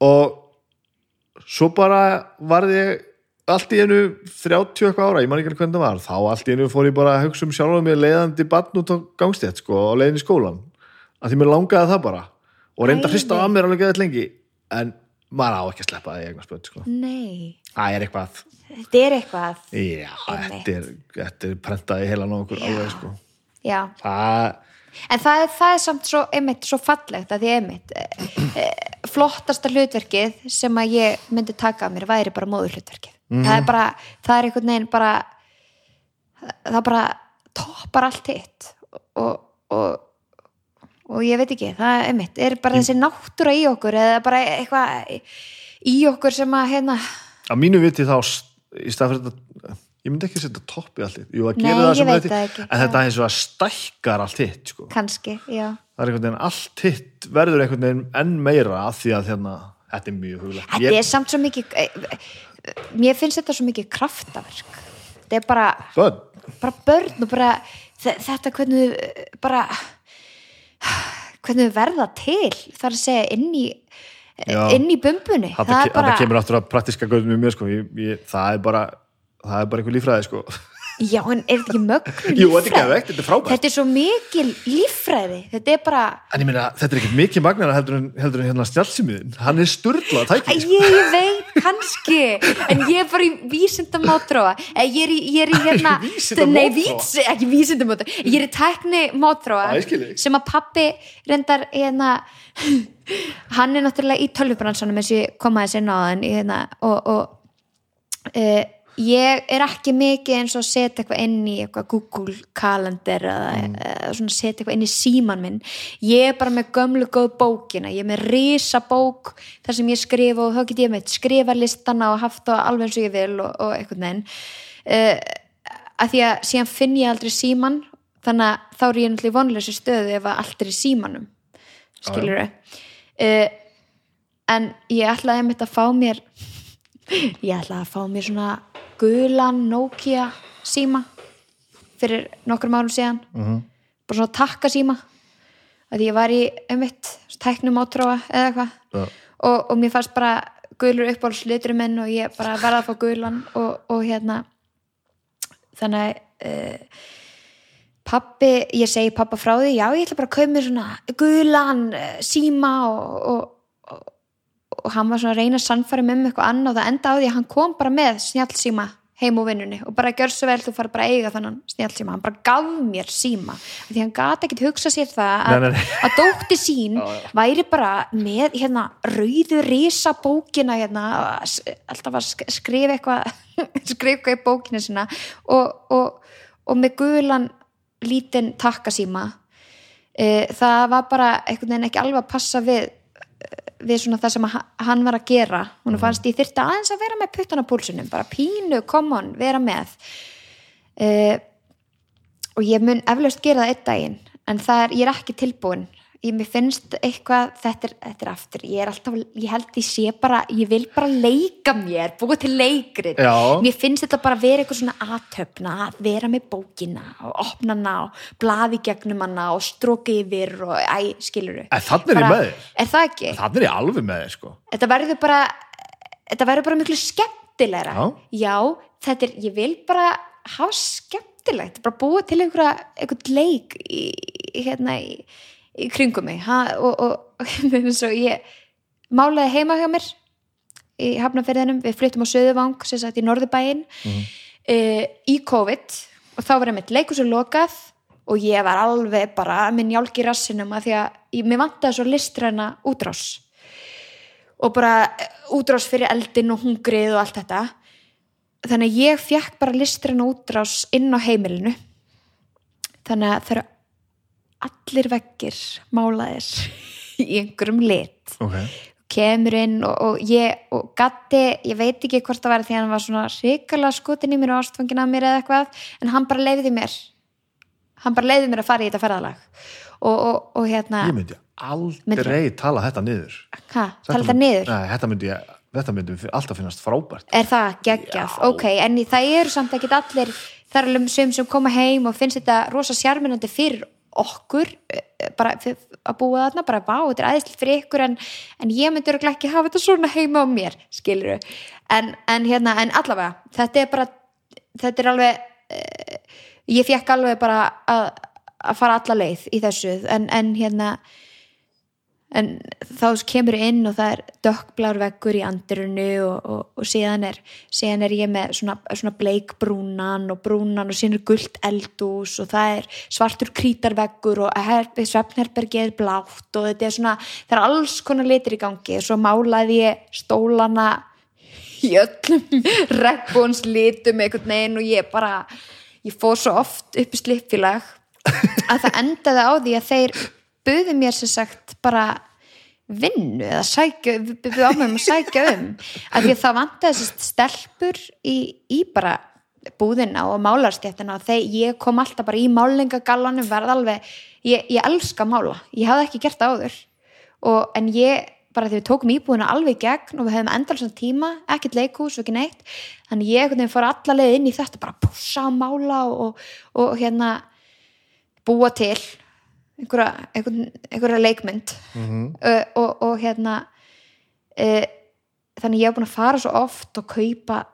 Og svo bara varði ég allt í einu 30 eitthvað ára, ég man ekki alveg hvernig það var þá allt í einu fór ég bara að hugsa um sjálf mér leiðandi barn út á gangstétt sko á leiðin í skólan, að því mér langaði það bara. Og reynda að hrista Æði. af mér alveg geðið lengi en maður á ekki að sleppa það í eignar spöld sko. nei, það er eitthvað. Þetta er eitthvað. Já, þetta er, þetta er prentað í heilan á okkur alveg sko. já, það, en það er, það er samt svo, einmitt, svo fallegt að því einmitt e, e, flottasta hlutverkið sem að ég myndi taka að mér væri bara móður hlutverkið það er bara, það er einhvern veginn bara það bara toppar allt hitt og, og og ég veit ekki, það er einmitt er bara þessi náttúra í okkur eða bara eitthvað í okkur sem að hérna, á mínu viti þá í stað fyrir þetta ég myndi ekki setja topp í allt hitt Jú, að Nei, það ég veit það ekki. en þetta er eins og að stækkar allt hitt sko. kannski, já það er einhvern veginn allt hitt verður einhvern veginn enn meira af því að hérna, þetta er mjög huglegt Þetta er samt svo mikið eh, mér finnst þetta svo mikið kraftaverk þetta er bara, Börn, bara börn og bara þe- þetta hvernig bara hvernig verða til þar að segja inn í Já. inn í bumbunni þetta, það ke er bara, þetta kemur aftur að praktiska göðum með mér sko. ég, ég, það er bara það er bara einhver lífræði sko. já en er þetta ekki mögnu Jú, þetta er geðveikt, þetta er frábært. þetta er svo mikil líffræði þetta er bara en ég meina, þetta er ekkert mikið magnara heldur en, heldur en hérna snjálfsýmiðin hann er sturla Æ, tæki sko. ég, ég veit, kannski en ég er bara í vísindamátróa ég er í, ég er í hérna nei, vís, ekki vísindamátróa ég er í tækni mátróa Já, ég skil þig. sem að pappi reyndar hérna hann er náttúrulega í tölvubransanum eins og ég kom aðeins inn á þann hérna, og, og uh, ég er ekki mikið eins og að setja eitthvað inn í eitthvað Google kalender eða, eða svona setja eitthvað inn í síman minn. Ég er bara með gömlu góð bókina. Ég er með risa bók þar sem ég skrifa og þá get ég með skrifa listana og haft það alveg eins og ég vil og, og eitthvað neginn uh, að því að síðan finn ég aldrei síman þannig að þá er ég náttúrulega í vonleysu stöðu ef að í símanum. Skilur uh, en ég ætlaði einmitt að fá mér ég ætlaði að fá mér svona gulan Nokia síma fyrir nokkrum árum síðan Mhm. bara svona takka síma að ég var í einmitt tæknum átróa eða eitthvað Já. og, og mér fannst bara gulur uppáhalds litur minn og ég bara verða að fá gulan og, og hérna þannig að uh, pappi, ég segi pappa frá því já ég ætla bara að kaupa mér svona gulan uh, síma og, og, og, og hann var svona að reyna að sannfæra með mig eitthvað annað og það enda á því að hann kom bara með snjallsíma heim úr vinnunni og bara gjör svo vel þú fara bara að eiga þannan snjallsíma. Hann bara gaf mér síma því hann gat ekkit hugsa sér það að, að dótti sín væri bara með hérna rauðu risa bókina hérna alltaf að sk- skrifa eitthvað skrifa eitthvað í bókina sinna og, og, og með gulan lítinn takkasíma. E, það var bara einhvern veginn ekki alveg að passa við við svona það sem hann var að gera. Hún fannst ég þyrfti aðeins að vera með puttan á púlsunum, bara pínu, come on, vera með. Uh, og ég mun eflaust gera það einn daginn en það er, ég er ekki tilbúin ég, mér finnst eitthvað, þetta er, þetta er aftur ég er alltaf, ég held ég sé bara ég vil bara leika mér, búa til leikrit Já. mér finnst þetta bara vera eitthvað svona aðtöfna, að vera með bókina og opna hana og blaði gegnum hana og stróka yfir og æ, skilur En þarna er ég með þér. er það ekki? þannig er ég alveg með þér sko. þetta verður bara þetta verður bara miklu skemmtilegra Já. þetta er, ég vil bara hafa skemmtilegt, bara búa til einhverja, einhvern leik í- hérna í, í kringum mig. Ha, og, og og ég málaði heima hjá mér í hafnafyrðinum, við flyttum á Söðuvang sem sagt í Norðubæin mm í COVID og þá var einmitt leikus og lokað og ég var alveg bara með njálk í rassinum að því að ég, mér vantaði svo listræna útrás. Og bara eh, útrás fyrir eldin og hungrið og allt þetta. Þannig að ég fekk bara listræna útrás inn á heimilinu. Þannig að það eru allir veggir málaðir í einhverjum lit. Okay. kemur inn og, og ég og Gatti, ég veit ekki hvort það var því að hann var svona hrikalega skutin í mér og ástfangin af mér eða eitthvað, en hann bara leiði mér. Hann bara leiði mér að fara í þetta ferðalag. Og, og, og hérna ég myndi aldrei tala þetta niður. Hva, tala þetta niður? Nei, þetta myndi ég þetta myndi alltaf finnast frábært. Er það geggjaf, ok, en það eru samt ekki allir, það er alveg sem sem koma heim og finnst þetta rosa sjarminandi fyrir okkur eh, bara fyrir, að búa þarna, bara bá, þetta er aðeinslega fyrir ykkur en, en ég myndi örugglega ekki hafa þetta svona heima á mér, skilur en, en hérna, en allavega þetta er bara, þetta er alveg uh, ég fekk alveg bara að, að fara alla leið í þessu. En, en hérna en þá kemur inn og það er dökkblár veggur í andirinu og, og, og síðan, er, síðan er ég með svona, svona bleikbrúnan og brúnan og síðan er gult eldús og það er svartur krítarveggur og svefnherbergi er blátt og þetta er svona, það er alls konar litir í gangi. Og svo málaði ég stólana í öllum regnbóns litum einhvern veginn og ég bara ég fór svo oft upp í slippfélag að það endaði á því að þeir buði mér sem sagt bara vinnu eða sækja, við ámægum að sækja um. Af því að það vant að stelpur í, í bara búðina og málarstjættina og þegar ég kom alltaf bara í málingagallanum verð alveg, ég, ég elska mála. Ég hafði ekki gert það áður. Og, en ég, bara þegar við tókum íbúðina alveg gegn og við hefðum endal svona tíma ekkert leikús og ekki neitt þannig ég fór allaveg inn í þetta bara púsa og mála og, og hérna búa til einhverja, einhverja, einhverja leikmynd. Mm -hmm. uh, og, og hérna uh, þannig ég hef búin að fara svo oft og kaupa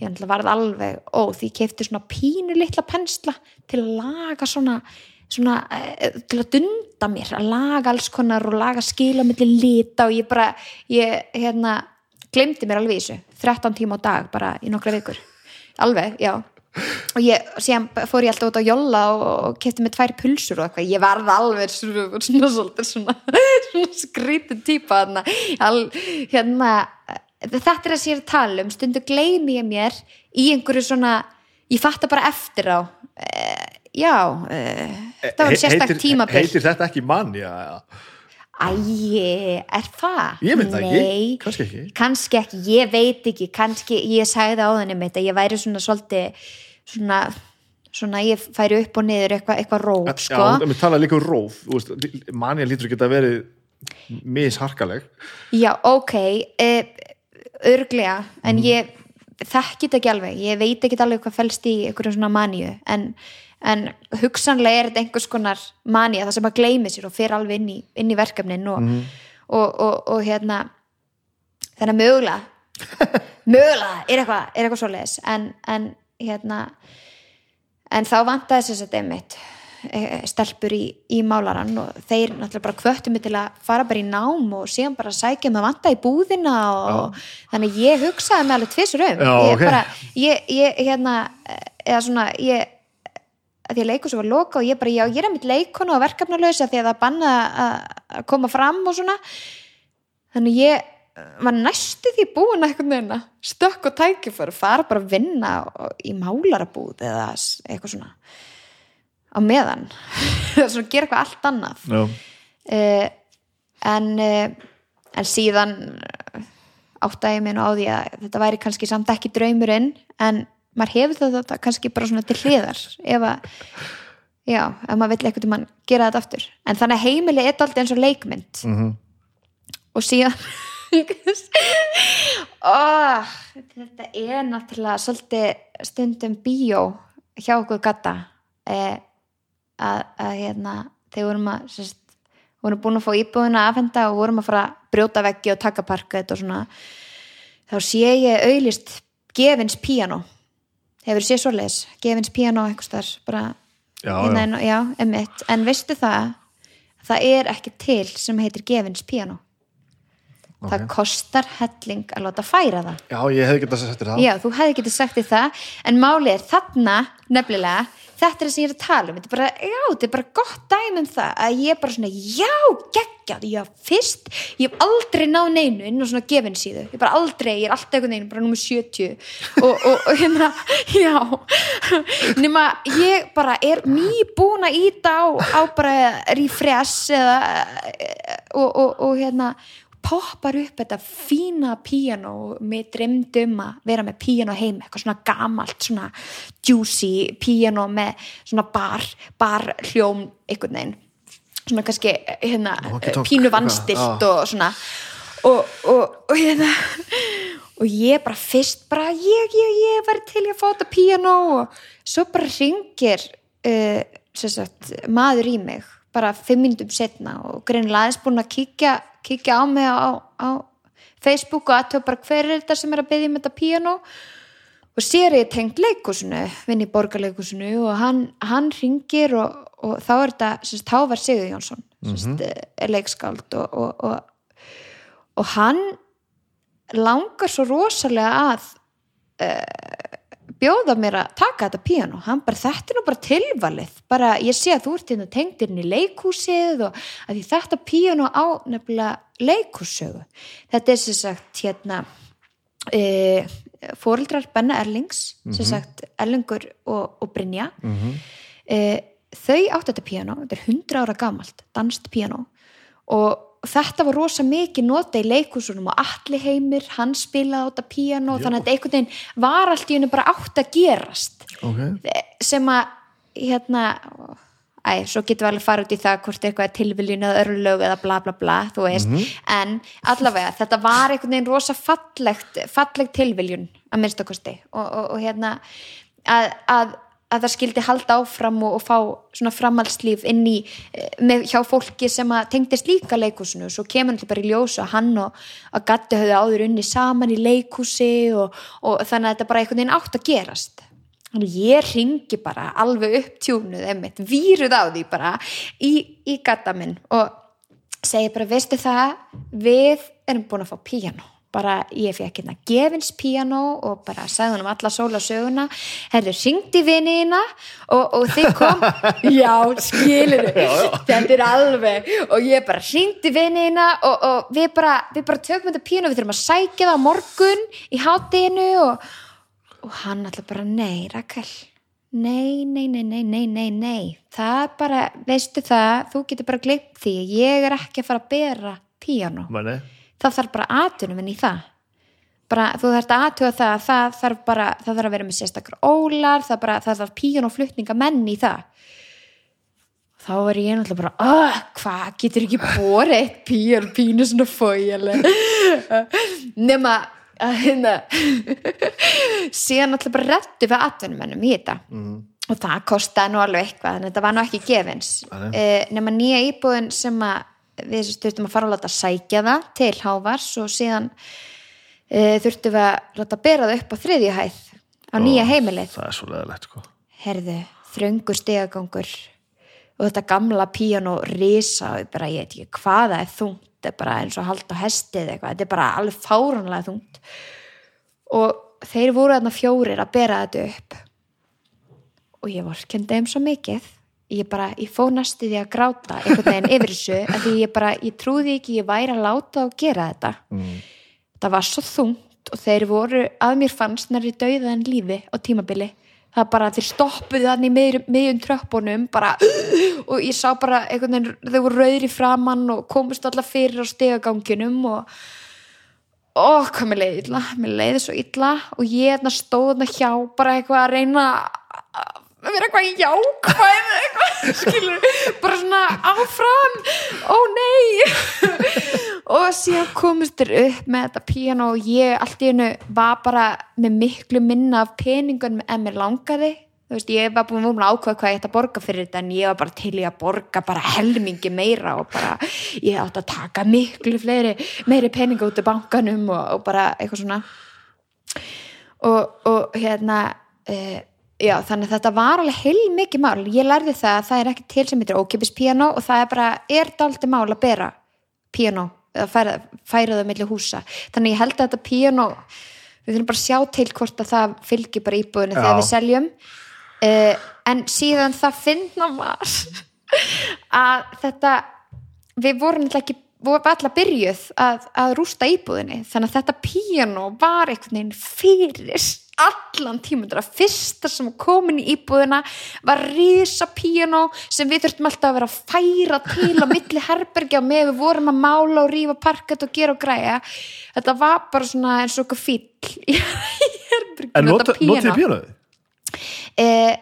ég ætla að varða alveg ó því ég kefti svona pínu litla pensla til að laga svona, svona uh, til að dunda mér að laga alls konar og laga skila millir lita og ég bara ég hérna glemdi mér alveg þessu 13 tíma á dag bara í nokkra vikur. Alveg, já og ég, síðan fór ég alltaf út á jolla og, og kefti með tvær pulsur og eitthvað. Ég varði alveg svona, svona, svona, svona skrítið típa All, hérna þetta er að sér tala um. Stundu gleymi ég mér í einhverju svona ég fatta bara eftir á. Uh, já uh, þetta var sérstak tímabill heitir þetta ekki mann, já, já Æi, er það? Ég veit það ekki, kannski ekki. Kannski ekki, ég veit ekki. Kannski, ég sagði á þenni mitt að ég væri svona svolítið svona, svona ég færi upp og niður eitthvað eitthva róf, sko. Já, við talaðum líka um róf, manja lítur ekki að verið misharkaleg. Já, ok uh, örglega, en mm. ég þekkit ekki alveg, ég veit ekki alveg hvað fælst í einhverjum svona manju en en hugsanlega er þetta einhvers konar manja það sem að gleymi sér og fer alveg inn í, inn í verkefnin og, mm. og, og, og hérna þannig að mögulega mögulega er eitthvað, eitthvað svo leiðis en, en hérna en þá vantæði þess að einmitt e, stelpur í, í málaran og þeir náttúrulega bara kvöttu mig til að fara bara í nám og síðan bara sækja mig að vanta í búðina og Já. þannig ég hugsaði mig alveg tvisur um Já, ég okay. bara, ég, ég hérna eða svona, ég að því að leikus var loka og ég bara, já, ég er að mitt leikonu og verkefnalösa því að það banna að koma fram og svona. Þannig ég var næstu því búin eitthvað stökk og tækja fyrir að fara bara að vinna í málarabúð eða eitthvað svona á meðan. Svona gera eitthvað allt annað. Uh, en uh, en síðan áttæði mér nú á því að þetta væri kannski samt ekki draumurinn en maður hefur þetta kannski bara svona til hliðar ef að já, ef maður vill eitthvað til mann gera þetta aftur. En þannig að heimili er alltaf eins og leikmynd. Mm -hmm. og síðan oh, þetta er náttúrulega svolítið stundum bíó hjá okkur gata eh, að, að hérna þegar vorum að sérst, vorum búin að fá íbúðina aðfenda og vorum að fara að brjóta veggi og taka parka og svona þá sé ég auðlist gefins piano hefur séð svo leis, gefins piano eitthvað starf, bara já, já. já, en veistu það það er ekki til sem heitir gefins piano okay. það kostar helling að láta færa það. Já, ég hef getið sagt þér það. Já, þú hefði getið sagt þér það. En málið er þarna nefnilega þetta er það sem ég er að tala um. Þetta er bara, já, þetta er bara gott dæm um það að ég er bara svona, já, geggjað. Já, fyrst, ég hef aldrei náð neinu inn á svona gefin síðu, ég er bara aldrei ég er alltaf eitthvað neinu, bara nummið 70 og, og, og hérna, já. Nema, ég bara er nýbúin að íta á, á bara refresh eða og, og hérna poppar upp þetta fína píano með dremdum að vera með píano heim, eitthvað svona gamalt svona juicy píano með svona bar, bar hljóm einhvern veginn. Svona kannski hérna, pínu vannstilt og svona. Og, og, og hérna og ég bara fyrst bara ég, ég, ég var til að fá þetta píano og svo bara ringir uh, sagt, maður í mig bara fimm minnum setna og greinlega aðeins búin að kíkja kíkja á mig á, á Facebook og aðtöf bara hver er þetta sem er að byggja um þetta piano og sér ég tengt leikusinu vinn í borgarleikusinu og hann, hann ringir og, og þá er þetta, þá var Sigur Jónsson mm -hmm. leikskáld og, og, og, og hann langar svo rosalega að uh, bjóða mér að taka þetta píano hann bara, þetta er nú bara tilvalið. Bara, ég sé að þú ert hérna tengd inn í leikhúsið og að því þetta píano á nefnilega leikhússögu. Þetta er sem sagt hérna e, fóreldrar Benna Erlings sem sagt Erlingur og, og Brynja. E, þau áttu þetta píano þetta er 100 ára gamalt, danst píano og þetta var rosa mikið nota í leikúsunum og allir heimir, hann spilaði á þetta píano þannig að þetta einhvern veginn var allt í hennu bara átt að gerast. Ok, sem að hérna æ, svo getum við alveg farið út í það hvort eitthvað er tilviljun eða örlög eða bla bla bla þú veist, en allavega þetta var einhvern veginn rosa fallegt fallegt tilviljun að minnstakosti og, og, og hérna að, að, að það skildi halda áfram og, og fá svona framhaldslíf inn í eh, með, hjá fólki sem að tengdist líka leikúsinu svo kemur hann bara í ljós að hann og að Gatti höfðu áður unni saman í leikúsi og, og þannig að þetta bara einhvern veginn átt að gerast. Þannig ég ringi bara alveg upp tjúnuð einmitt, víruð á því bara í, í gata minn og segi bara, veistu það? Við erum búin að fá píano bara ég fekk hérna gefins píano og bara sagði hann um alla sóla söguna. Herðu, ringdi viniðina og, og þið kom já, skilur þetta er alveg og ég bara ringdi viniðina og, og við bara, við bara tökum þetta píano við þurfum að sækja það á morgun í hátinu og og hann alltaf bara, nei Rakel. Nei, nei, nei, nei, nei, nei, nei. Það er bara, veistu það þú getur bara glimt því, ég er ekki að fara að bera píano, manni það þarf bara aðtunum inn í það. Bara, þú þarf að aðtuga það það þarf bara, það þarf að vera með sérstakar ólar, það bara, það þarf píanoflutninga menn í það. Þá er ég náttúrulega bara, oh, hvað getur ekki borið eitt pían, pínu svona fóileg nema að hérna síðan náttúrulega bara rettu við atvinnumennum í þetta. Mm. og það kostaði nú alveg eitthvað en þetta var nú ekki gefins. Eh, nema nýja íbúðin sem að við þurftum að fara að láta sækja það til hávars og síðan eh, þurftum við að láta bera það upp á þriðju hæð á nýja heimilið. það er svo leðilegt sko. herðu, þröngur stegagangur og þetta gamla píano risa og bara, ég veit ekki hvað það er þungt þetta er bara eins og hald á hestið eitthvað, þetta er bara alveg fáranlega þungt. Og þeir voru þarna fjórir að bera þetta upp. Og ég vorkendi þeim svo mikið ég bara, ég fó næstu því að gráta einhvern veginn yfir þessu af því ég bara, ég trúði ekki, ég væri að láta og gera þetta. Mm. það var svo þungt og þeir voru að mér fannst næri dauða en lífi á tímabili. Það bara þeir stoppuði þannig miðjum tröppunum bara og ég sá bara einhvern veginn þau voru rauðir í framann og komust alla fyrir á stegaganginum og ó, hvað mér leiði illa. Mér leiði svo illa og ég hérna stóð þarna hjá bara eitthvað að reyna að vera eitthvað jákvæð eitthvað, skilur, bara svona áfram, ó nei. Og síðan komist þér upp með þetta píano og ég allt í hennu var bara með miklu minna af peningun en mér langaði. Þú veist, ég var búin að ákveða hvað ég ætti að borga fyrir þetta en ég var bara til í að borga bara helmingi meira og bara ég átti að taka miklu fleiri meiri peninga út af bankanum og, og bara eitthvað svona. Og, og hérna uh, já, þannig að þetta var alveg heil mikið mál, ég lærði það að það er ekki til sem heitir ókipis piano og það er bara er daldi mál að bera piano eða færa, færa það milli húsa. Þannig ég held að þetta piano við þurfum bara að sjá til hvort að það fylgir bara íbúðinu þegar við seljum. Uh, en síðan það finna var að þetta við vorum ekki vorum alltaf byrjuð að, að rústa íbúðinni. Þannig að þetta piano var einhvern veginn fyrir allan tíma þetta fyrsta sem komin í íbúðina var risa piano sem við þurftum alltaf að vera að færa til á milli herbergja með. Við vorum að mála og rífa parkett og gera og græja. Þetta var bara svona eins og okkur fíll í herberginu en notið noti píanóið? Eh,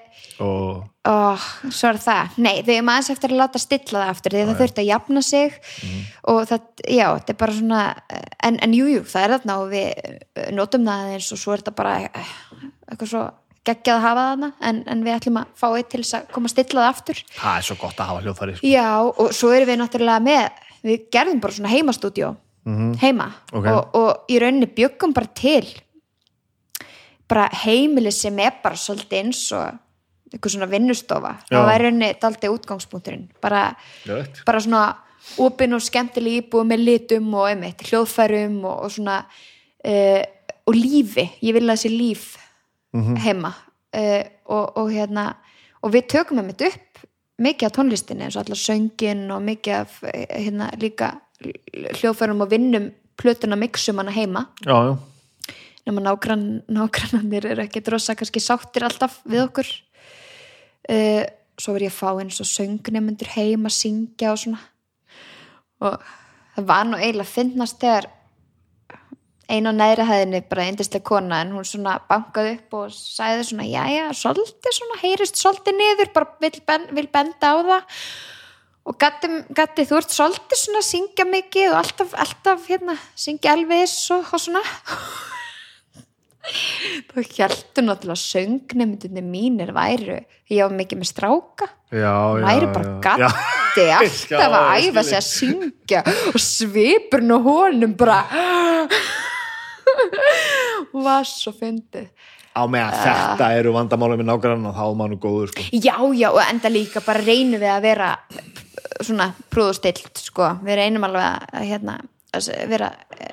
og Oh, svo er það, nei, við erum aðeins eftir að láta stilla það aftur, því það þurfti að jafna sig og það, já, þetta er bara svona en, en jú, jú, það er þarna og við eh, notum það eins og svo er þetta bara eh, eitthvað svo geggjað að hafa þarna, en, en við ætlum að fá eitt til þess að koma að stilla það aftur. Það er svo gott að hafa hljóðfæri sko. Já, og svo erum við náttúrulega með við gerðum bara svona heimastúdíó heima Ok. og, og í rauninni byggum bara til bara heimili sem er bara svolítið eins og eitthvað svona vinnustofa. Já. það væri henni daldi útgangspunkturinn. Bara, bara svona opin og skemmtileg íbúð með litum og einmitt, hljóðfærum og, og svona uh, og lífi, ég vil að þessi líf heima. Uh, og, og hérna og við tökum einmitt upp mikið af tónlistinni eins og allar söngin og mikið af eh, hérna líka hljóðfærum og vinnum plötuna mixum hana heima. Já, já, nema nágrann, nágrannanir eru ekki drosa kannski sáttir alltaf við okkur uh, svo var ég að fá eins og söngnemundur heim að syngja og svona. Og það var nú eiginlega að finnast þegar einu á neðri hæðinni bara eindislega kona en hún svona bankaði upp og sagði svona jæja, svolítið svona heyrist svolítið niður, bara vil, ben, vil benda á það. Og gatti, gatti þú ert svolítið svona að syngja mikið og alltaf, alltaf hérna, syngja Elvis og, og svona þá hjæltu náttúrulega söngnemyndinni mínir væru ég var mikið með stráka. Já, já væri bara gatti alltaf að æfa sig að syngja og svipurinn og honum bara var svo fyndið. Á meðan þetta eru vandamálum með og þá maður nú góður sko. já, já, og enda líka bara reynum við að vera svona prúð og stilt sko, við reynum alveg að hérna, að vera,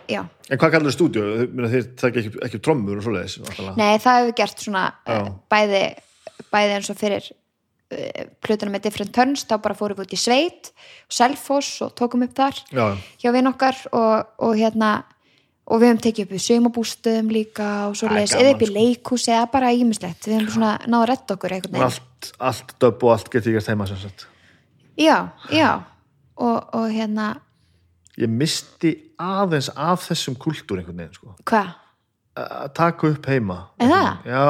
já en hvað kallar stúdíu? þeir taka ekki, ekki trommur og svoleiðis. Nei, það hefur gert svona Já. uh, bæði, bæði eins og fyrir uh, plötuna með Different Turns þá bara fórum við út í sveit Selfoss og tókum upp þar já, hjá vinn okkar og, og hérna og við höfum tekið upp í sumabústöðum líka og svo Það leiðis, gaman, eða upp í sko. leikhúsi eða bara ímislegt, við höfum svona náða að retta okkur allt, allt döbb og allt getur ekki heima sem sagt Já, já og, og hérna, ég misti aðeins af þessum kultúr einhvern veginn sko. hvað? að taka upp heima Er það? já,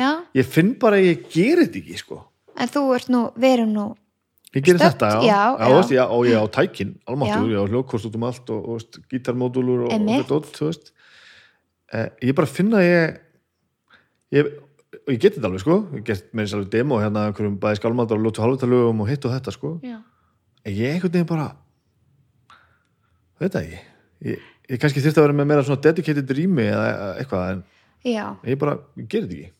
Já, ég finn bara að ég geri þetta ekki sko. en þú ert nú, við erum nú ég geri Stödd, þetta, já, já, já. Veist, já og ég á tækin, almáttur, ég á hljókkost út um allt og, og og, og Einmitt. þetta þú veist eh, ég bara finna að ég ég, og ég geti þetta alveg sko ég get með þess alveg demo hérna einhverjum bæði skálmaldar og lótu halvvitalögum og hitt og þetta sko Já, en ég einhvern veginn bara það ekki. Ég, ég kannski þyrfti að vera með meira svona dedicated rými eða eitthvað en já. ég bara, ég geri þetta ekki.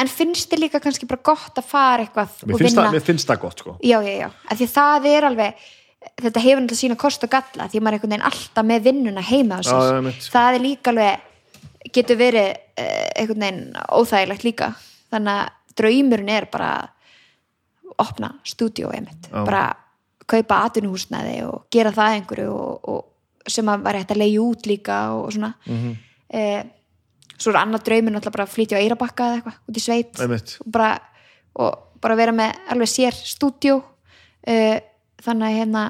En finnst þið líka kannski bara gott að fara eitthvað mér og vinna? það, mér finnst það gott sko. Já, já, já, af því að það er alveg þetta hefur náttúrulega sína kost og galla því að maður er einhvern veginn alltaf með vinnuna heima á sér. já, einmitt. það er líka alveg getur verið eh, einhvern veginn óþægilegt líka. Þannig að draumurinn er bara að opna stúdíó einmitt, Já. bara kaupa atvinnuhúsnæði og gera það einhverju og, og sem að var hægt að leiði út líka og svona. Mhm. eh, svo er annar draumur náttúrulega bara að flytja á Eirabakka eða eitthvað út í sveit. Og bara, og bara vera með alveg sér stúdjó uh, þannig að hérna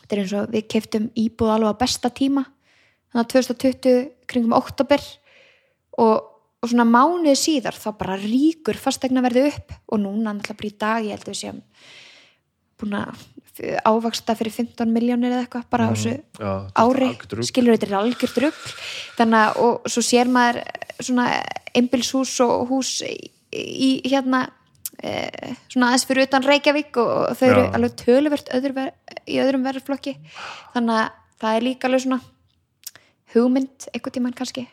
þetta er eins og við keftum íbúð alveg á besta tíma. Þannig að 2020 kringum oktober og, og svona mánuð síðar þá bara ríkur fastegna verði upp. Og núna náttúrulega bara í dag ég held að við séum búin að ávaksta fyrir 15 miljónir eða eitthvað bara á þessu Já, þetta er ári, skilur þetta er algjört rugg þannig að og svo sér maður svona einbilshús og hús í, hérna e, svona aðeins fyrir utan Reykjavík og, þau eru Já. alveg töluvert öðru ver, í öðrum verðflokki þannig að það er líka alveg svona hugmynd einhvern tímann kannski.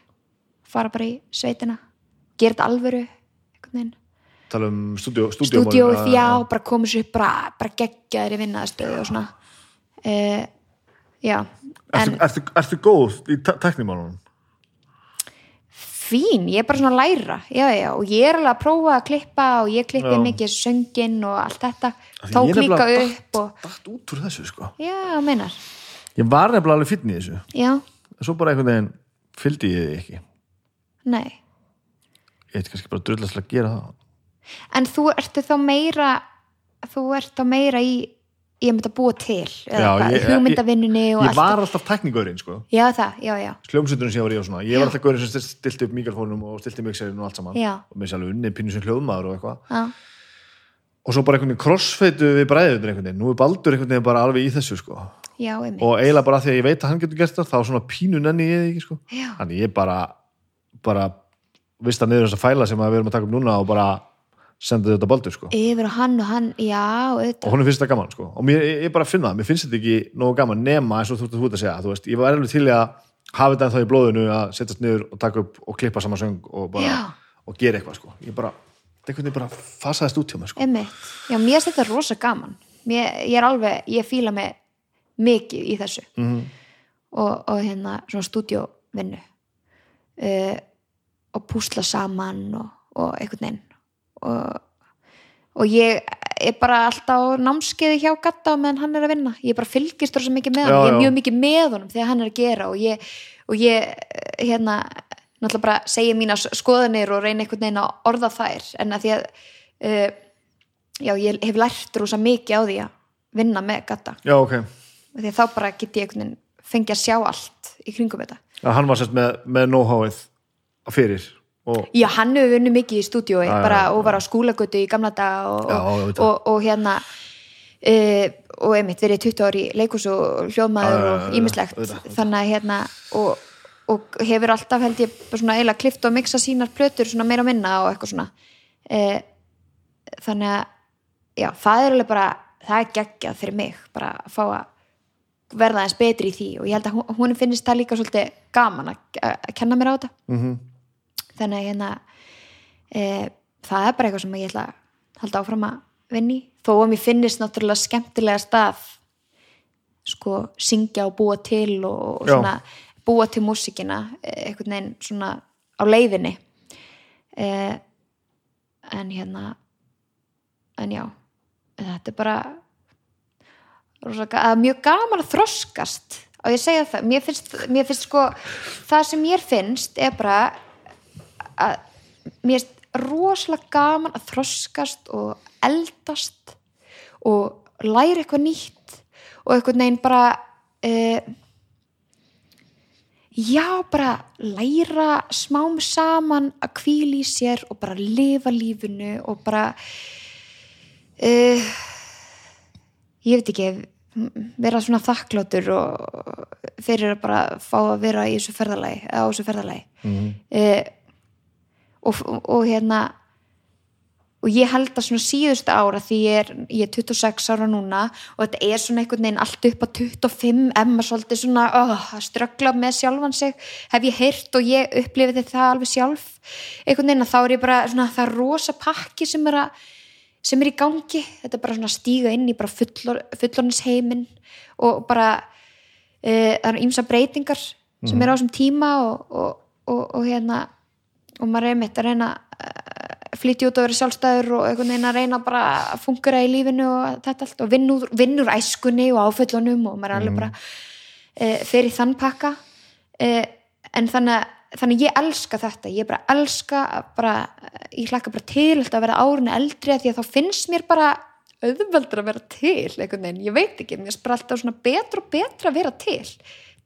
Fara bara í sveitina. Gera þetta alvöru einhvern veginn tala um stúdíó, stúdíómálin, stúdíóið, já, bara komið sér upp bara, bara geggjaðir í vinnaðastöðu og svona. Uh, já, en Ertu, ertu, ertu góð í teknímálunum? fín, ég er bara svona að læra. Já, já, og ég er alveg að prófa að klippa og ég klippi mikið söngin og allt þetta, tók líka upp og, Dætt út úr þessu sko. Já, meinar. Ég var nefnilega alveg þessu. Já, en svo bara einhvern veginn fylgdi ég því ekki. Nei. Ég heit kannski bara drullaslega að gera það en þú ertu þá meira þú ert þá meira í ég myndi að búa til, Já, ég- hugmyndavinnunni og Ég allt var alltaf tekníkaurinn sko. Já, það, já, já, Hljómsveiturinn sem ég var í og svona Ég var alltaf gaurinn sem stilti upp mikrofónum og stilti mixerinn og allt saman. Já. og með sér alveg unni pínu sem hljóðmaður og eitthvað. Já, og svo bara einhvern veginn crossfeitu við bræðunir einhvern veginn, nú er Baldur einhvern veginn bara alveg í þessu sko. Já, og eiginlega bara því að ég veit að hann getur gert það þá svona pínu nenni ég ekki sko. Já, þannig ég bara bara vista niður þessa fæla sem við erum að taka upp núna og bara senda þetta Baldur sko yfir og hann og hann, já, og auðvitað hún finnst þetta gaman sko og mér, ég, ég bara finna það, mér finnst þetta ekki nógu gaman nema eins og þú ert að segja, þú veist, ég var alveg til að hafa þetta ennþá í blóðinu að setjast niður og taka upp og klippa saman söng og bara, Já. og gera eitthvað sko, ég bara þetta einhvern veginn bara fasaðist út hjá mér sko. Einmitt. Já, mér finnst þetta rosa gaman. Mér, ég er alveg, ég fíla mig mikið í þessu Mhm. og, og hérna svona stúdíóvinnu uh, og púsla saman og, og einhvern veginn og, og ég er bara alltaf námskeiði hjá Gatta meðan hann er að vinna. Ég bara fylgist rosa mikið með Já, hann. Ég er já. mjög mikið með honum þegar hann er að gera og ég, og ég eh, hérna, náttúrulega bara segja mína skoðanir og reyna einhvern veginn að orða þær en að því að uh, já, ég hef lært rosa mikið á því að vinna með Gatta já, ok, því þá bara get ég einhvern veginn fengið að sjá allt í kringum þetta. að hann var sérst með, með know-howið fyrir Já, hann hefur vunnið mikið í stúdíói Já, bara já. og var á skúlagötu í gamla daga og, og, og, og hérna uh, og einmitt verið 20 ári leikus og hljóðmaður og ímislegt þannig að hérna og, og hefur alltaf held ég svona eiginlega klift og mixa sínar plötur svona meira og minna og eitthvað svona. Uh, þannig að já, það er alveg bara það er geggjað fyrir mig bara að fá að verða eins betri í því. Og ég held að hún- finnist það líka svolítið gaman að, kenna mér á þetta. Mm þannig að hérna e, það er bara eitthvað sem ég ætla að halda áfram að vinni þó að mér finnist náttúrulega skemmtilega stað sko syngja og búa til og, og svona búa til músikina einhvern veginn svona á leiðinni. E, en hérna en já þetta er bara rosa, ga- að mjög gaman að þroskast. Og ég segja það, mér finnst, mér finnst sko það sem mér finnst er bara að mér finnst rosalega gaman að þroskast og eldast og læra eitthvað nýtt og einhvern veginn bara uh, já, bara læra smám saman að hvíla í sér og bara lifa lífinu og bara uh, ég veit ekki vera svona þakkláttur og fyrir að bara fá að vera í þessu ferðalagi, á þessu ferðalagi -hmm. Uh, og, og hérna og ég held að svona síðustu ára því ég er, ég er 26 ára núna og þetta er svona einhvern veginn allt upp að 25 ef maður svolítið svona oh, að ströggla með sjálfan sig. Hef ég heyrt og ég upplifið það alveg sjálf. Einhvern veginn að þá er ég bara svona það er rosa pakki sem er að sem er í gangi, þetta er bara svona að stíga inn í bara fullor, fullornisheimin og bara e, það eru ýmsa breytingar sem eru á þessum tíma og, og, og, og hérna og maður er mitt að reyna að flytja út og vera sjálfstæður og einhvern veginn að reyna bara að fungera í lífinu og þetta allt. Og vinnur, vinnur æskunni og áföllunum og maður er alveg bara e, fyrir þann pakka. E, en þannig að þannig ég elska þetta, ég bara elska bara, ég hlakka bara til að vera árinu eldri að því að þá finnst mér bara auðveldur að vera til einhvern veginn, ég veit ekki, mér finnst bara alltaf svona betra og betra að vera til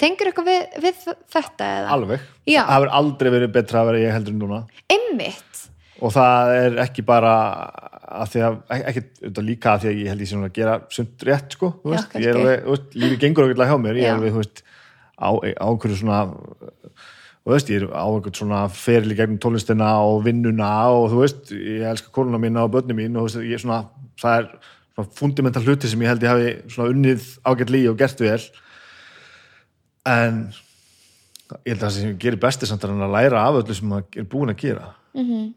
tengur eitthvað við, við þetta eða? alveg, Já. það hefur aldrei verið betra að vera ég heldur en núna Einmitt, og það er ekki bara að því að, ekki auðvitað líka að því að ég held ég sem að gera sumt rétt sko, þú Já, veist, kannski. ég er alveg, þú veist, lífi gengur okkur hjá mér, ég Já. er alveg, þú veist á, einhverju svona þú veist, ég er á einhvern svona feril í gegnum tónlistina og vinnuna og þú veist, ég elska konuna mína og börni mín og þú veist, ég er svona, það er svona fundamental hluti sem ég held ég hafi svona unnið ágætli og gert vel en ég held að það sem ég gerir besti samt er að læra af öllu sem maður er búin að gera. Mm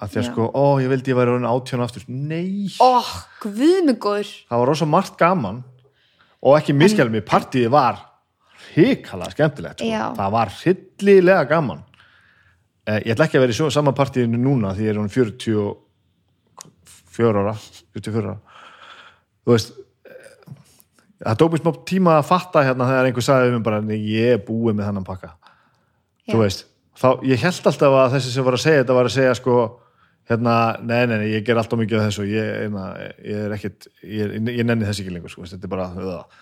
að því að Já. sko, ó, ég vildi ég væri átján aftur. Nei, ó, guðmugóður það var rosa margt gaman og ekki miskjálf mig, partíði var hrikalega skemmtilegt sko. Það var hryllilega gaman. Eh, ég ætla ekki að vera í sama partíðinu núna því ég er hún 44 ára 44 ára. Þú veist það tók mér smá tíma að fatta hérna þegar einhver sagði um bara, ég er búið með þennan pakka. Já. þú veist, þá, ég held alltaf að þessi sem var að segja þetta var að segja sko hérna, nei, nei, nei, ég ger alltaf mikið af þessu ég, einna, ég er ekkit ég, ég nenni þess ekki lengur, sko, þetta er bara það.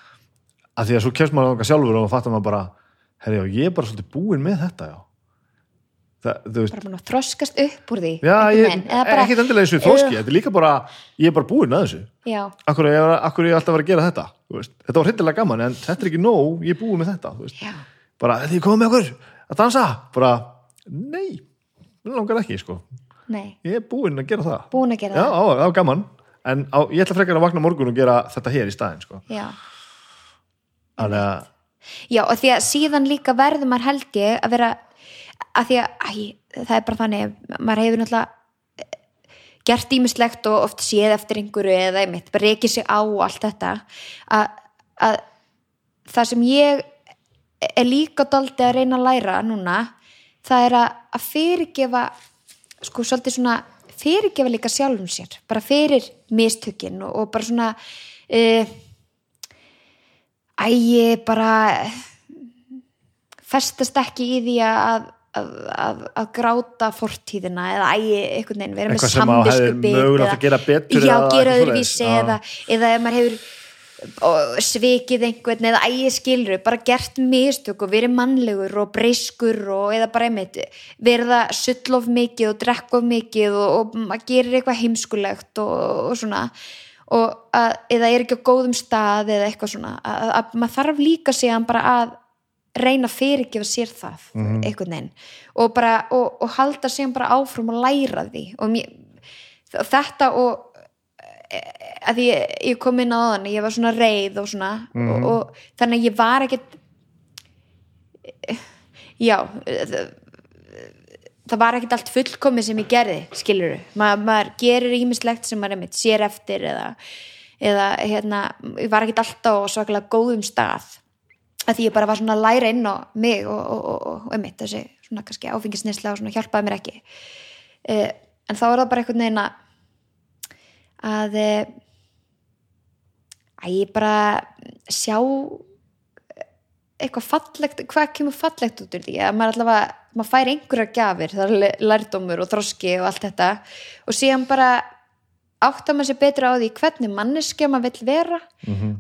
að því að svo kemst maður þangað sjálfur og fattar maður bara, herri, já, ég er bara svolítið búinn með þetta, já. Það, bara búin að þroskast upp úr því já, ég, bara- ekkit endilega þessu þóski, þetta er líka bara ég er bara búinn með þessu. Já, akkur er, ég- alltaf að vera að gera þetta veist. þetta var hryllilega gaman, en þetta er ekki nóg ég er búinn með þetta, veist bara, þið komið með okkur að dansa bara, nei, mér langar ekki sko. nei, ég er búinn að gera það búin að gera já, á, það var gaman en á, ég ætla frekar að vakna morgun og gera þetta hér í staðinn sko. það já. að já, og því að síðan líka verður maður held ég að vera að því að, æ, það er bara þannig maður hefur náttúrulega gert ímislegt og oft séð eftir einhverju eða einmitt, bara reykið sig á og allt þetta að, að það sem ég er líka daldi að reyna að læra núna það er að, fyrirgefa sko svolítið svona fyrirgefa líka sjálfum sér bara fyrir mistökin og, og bara svona uh, ægi bara festast ekki í því að, að, að, að gráta fortíðina eða ægi einhvern veginn vera með að mögulegt að gera betur já, eða gera öðruvísi eða, eða ef maður hefur svikið einhvern eða ægi skilur bara gert mistök og verið mannlegur og breyskur og eða bara einmitt verið að sull of mikið og drekka of mikið og, og maður gerir eitthvað heimskulegt og, og svona. Og að, eða er ekki á góðum stað eða eitthvað svona. Að, að maður þarf líka síðan bara að reyna að fyrirgefa sér það einhvern veginn. Og, bara, og, og halda síðan bara áfram og læra því. Og mér, þetta og að ég, ég kom inn á þann ég var svona reið og svona. Og, og þannig að ég var ekkert já það, það var ekkert allt fullkomið sem ég gerði skilur Ma, maður gerir ímislegt sem maður einmitt sér eftir eða, eða hérna, ég var ekkert alltaf á svakalega góðum stað að því ég bara var svona að læra inn á mig og, og, og, og einmitt þessi svona kannski áfengisnisla og svona hjálpaði mér ekki. Eh, en þá er það bara einhvern veginn að eh, að ég bara sjá eitthvað fallegt, hvað kemur fallegt út úr því? Að maður allavega, maður fær einhverjar gjafir, það er lærdómur og þroski og allt þetta. Og síðan bara áttar maður sér betur á því hvernig manneskja maður vill vera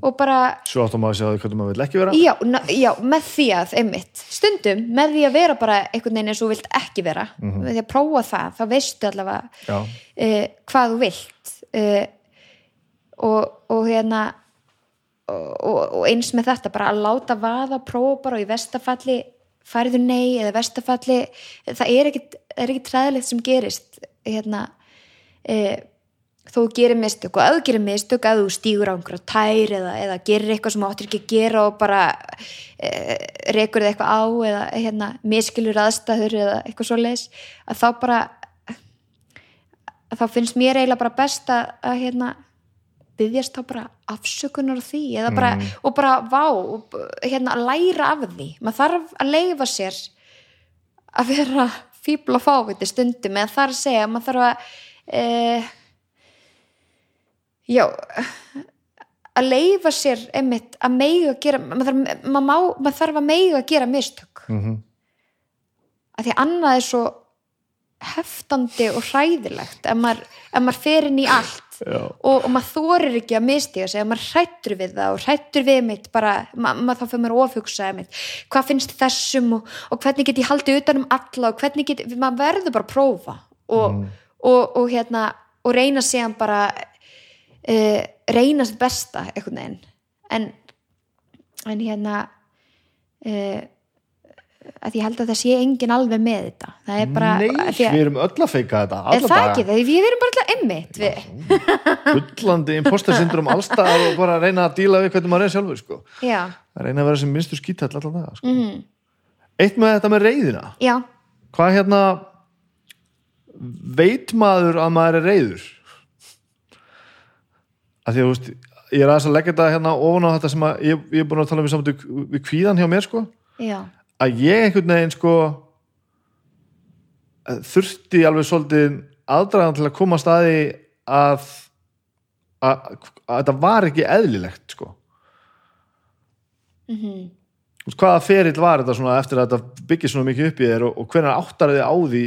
og bara Svo áttum maður að sjá því hvernig maður vill ekki vera. Já, na, já, með því að einmitt, stundum með því að vera bara einhvern veginn eins og vilt ekki vera með því að prófa það, þá veistu allavega uh, hvað þú vilt uh, og, og hérna og, og, og eins með þetta bara að láta vaða, prófa bara og í vestafalli fariðu nei eða vestafalli það er ekkit, er ekkit træðilegt sem gerist hérna uh, þú gerir mistök og að þú gerir mistök að þú stígur á einhverja tær eða, eða gerir eitthvað sem þú áttir ekki að gera og bara e, rekur þið eitthvað á eða hérna, miskilur aðstæður eða eitthvað svo leis að þá bara að þá finnst mér eiginlega bara best að, að hérna byggjast þá bara afsökunar því bara, og bara vá og hérna læra af því. Maður þarf að leifa sér að vera fíbl og fáviti stundum eða þarf að segja maður þarf að e, já að leifa sér einmitt að meiga að gera maður þarf, maður maður þarf að meiga að gera mistök. Mhm. að því annað er svo heftandi og hræðilegt ef maður, maður fer inn í allt og, og maður þorir ekki að mistiga sig ef maður hrættur við það og hrættur við mitt bara, ma maður þá fyrir maður ofhugsa mitt, hvað finnst þessum og, og hvernig get ég haldið utan um alla og hvernig get, maður verður bara að prófa og, og, og hérna og reyna síðan bara uh, reyna sitt besta einhvern veginn. En, en hérna uh, að ég held að það sé engin alveg með þetta. Það er bara Nei, að- við erum öll að feika þetta er það ekki daga, það, við erum bara alltaf emmitt bullandi imposter syndrom allstað og bara að reyna að díla við hvernig maður er sjálfur sko. að reyna að vera sem minnstur skítall allan daga sko. Mhm. Eitt með þetta með reyðina já, hvað hérna veit maður að maður er reyður að því að þú veist ég er aðeins að leggja þetta hérna ofan á þetta sem að ég, ég er búin að tala um samt við kvíðan hjá mér sko. Já, að ég einhvern veginn sko þurfti alveg svolítið aðdragan til að koma staði að, að, að þetta var ekki eðlilegt sko. Mhm. Veist, hvaða ferill var þetta svona eftir að þetta byggir svona mikið upp í þér og, og hvernig áttar þið á því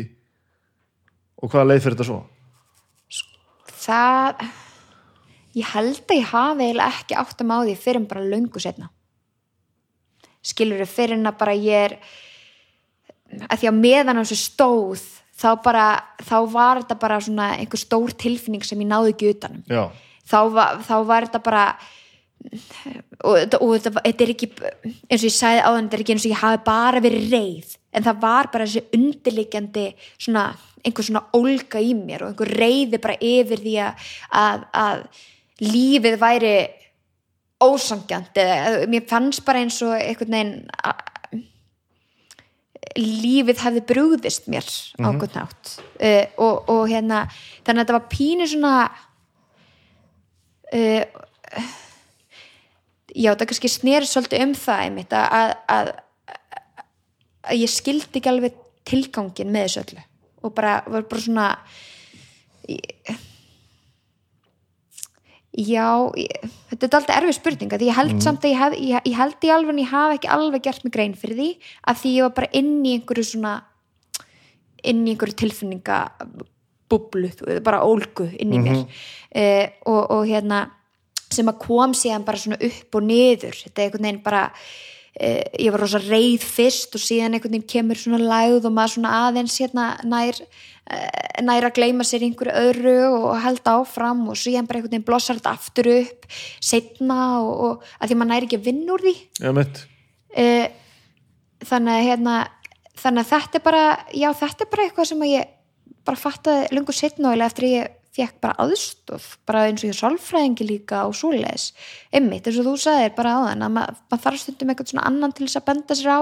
og hvaða leið fyrir þetta svo? Það ég held að ég hafi eiginlega ekki átt að má því fyrir en bara löngu setna skilur þau fyrir en að bara ég er að því að meðan á þessu stóð þá bara, þá var þetta bara svona einhver stór tilfinning sem ég náði ekki utanum já, þá var, þá var þetta bara og, og þetta, þetta er ekki eins og ég sagði áðan, þetta er ekki eins og ég hafi bara verið reið, en það var bara þessi undirliggjandi svona einhver svona ólga í mér og einhver reiði bara yfir því að, að, að lífið væri ósangjant eða mér fannst bara eins og einhvern veginn lífið hefði brúðist mér á hvern nátt uh, og, og hérna þannig að þetta var pínu svona uh, já, það kannski sneri svolítið um það einmitt að, að, að, að ég skildi ekki alveg tilgangin með þessu öllu og bara, var bara svona ég, já ég, þetta er alltaf erfið spurning að ég held samt að ég, hef, ég, ég held í alveg en ég hafa ekki alveg gert mig grein fyrir því að því ég var bara inn í einhverju svona inn í einhverju tilfinninga bublu, bara ólgu inn í mér. Eh, og, og hérna sem að kom síðan bara svona upp og niður. Þetta er einhvern veginn bara eh, ég var rosa reið fyrst og síðan einhvern veginn kemur svona lægð og maður svona aðeins hérna nær eh, nær að gleyma sér einhverju öðru og held áfram og síðan bara einhvern veginn blossar þetta aftur upp setna og, og að því maður nær ekki að vinna úr því mitt. uh, þannig að hérna þannig að þetta er bara já þetta er bara eitthvað sem ég bara fattaði lungu setna og eftir ég fekk bara aðstof bara eins og ég sálfræðingi líka og svoleiðis. Einmitt eins og þú sagðir bara á þann að ma maður þarf stundum eitthvað svona annan til þess að benda sér á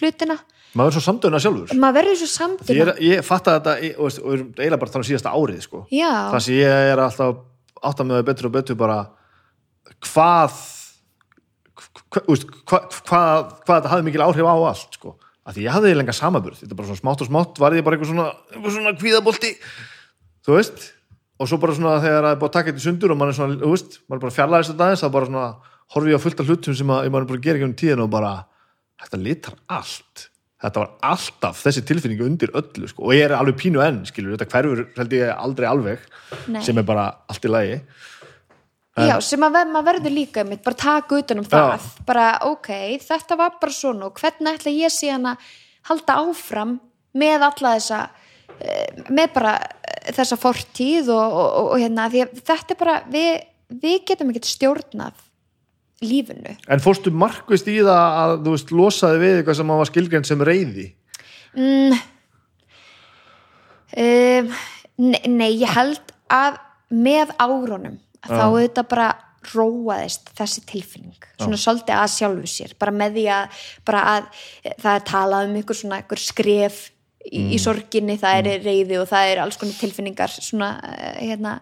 hlutina. Maður er svo samdöðuna sjálfur. maður verður svo samtíma Ég, ég fatta þetta í- og og eiginlega bara þannig síðasta árið sko. það sem ég er alltaf átt að með það betur og betur bara hvað hva, veist, hva, hvað, hvað þetta hafði mikil áhrif á allt sko. að því ég hafði lenga samaburð þetta bara svona smátt og smátt var ég bara eitthvað svona, svona kvíðabolti. Þú veist og svo bara svona þegar það er búið að taka þetta í sundur og mann er svona, þú veist, mann er bara fjarlæðist þetta aðeins þá bara svona horfi ég á fullt af hlutum sem að, maður er bara að gera ekki um tíðin og bara þetta litar allt þetta var alltaf þessi tilfinningu undir öllu sko. og ég er alveg pínu enn skilur, þetta hverfur held ég aldrei alveg Nei. sem er bara allt í lagi já sem að maður verður líka einmitt bara taka utan um það bara ok, þetta var bara svona og hvernig ætla ég síðan að halda áfram með alla þessa með bara eh, þessa fortíð og, og, og, hérna þetta er bara, við, við getum ekki stjórnað lífinu. En fórstu markvist í það að þú veist, losaði við eitthvað sem var skilgrænt sem reyði? mm, um, nei, nei, ég held að með árunum að þá þetta bara róaðist þessi tilfinning. Svona svolítið að sjálfu sér bara með því að, bara að eh, það er talað um ykkur svona ykkur skref í, í sorginni, það er reyði og það er alls konar tilfinningar svona eh, hérna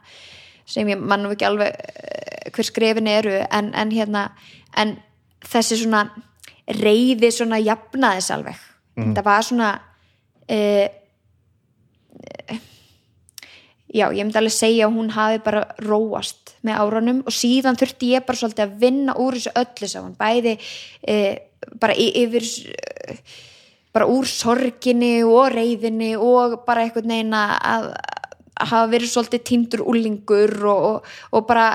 sem ég mann nú ekki alveg eh, hver skrefin eru en, en hérna en þessi svona reyði svona jafnaðis alveg. Það var svona uh, já, ég myndi alveg segja að hún hafi bara róast með árunum og síðan þurfti ég bara svolítið að vinna úr þessu öllu saman, bæði e, bara yfir e, bara úr sorginni og reyðinni og bara einhvern veginn að að hafa verið svolítið týndur úlingur og, og, og bara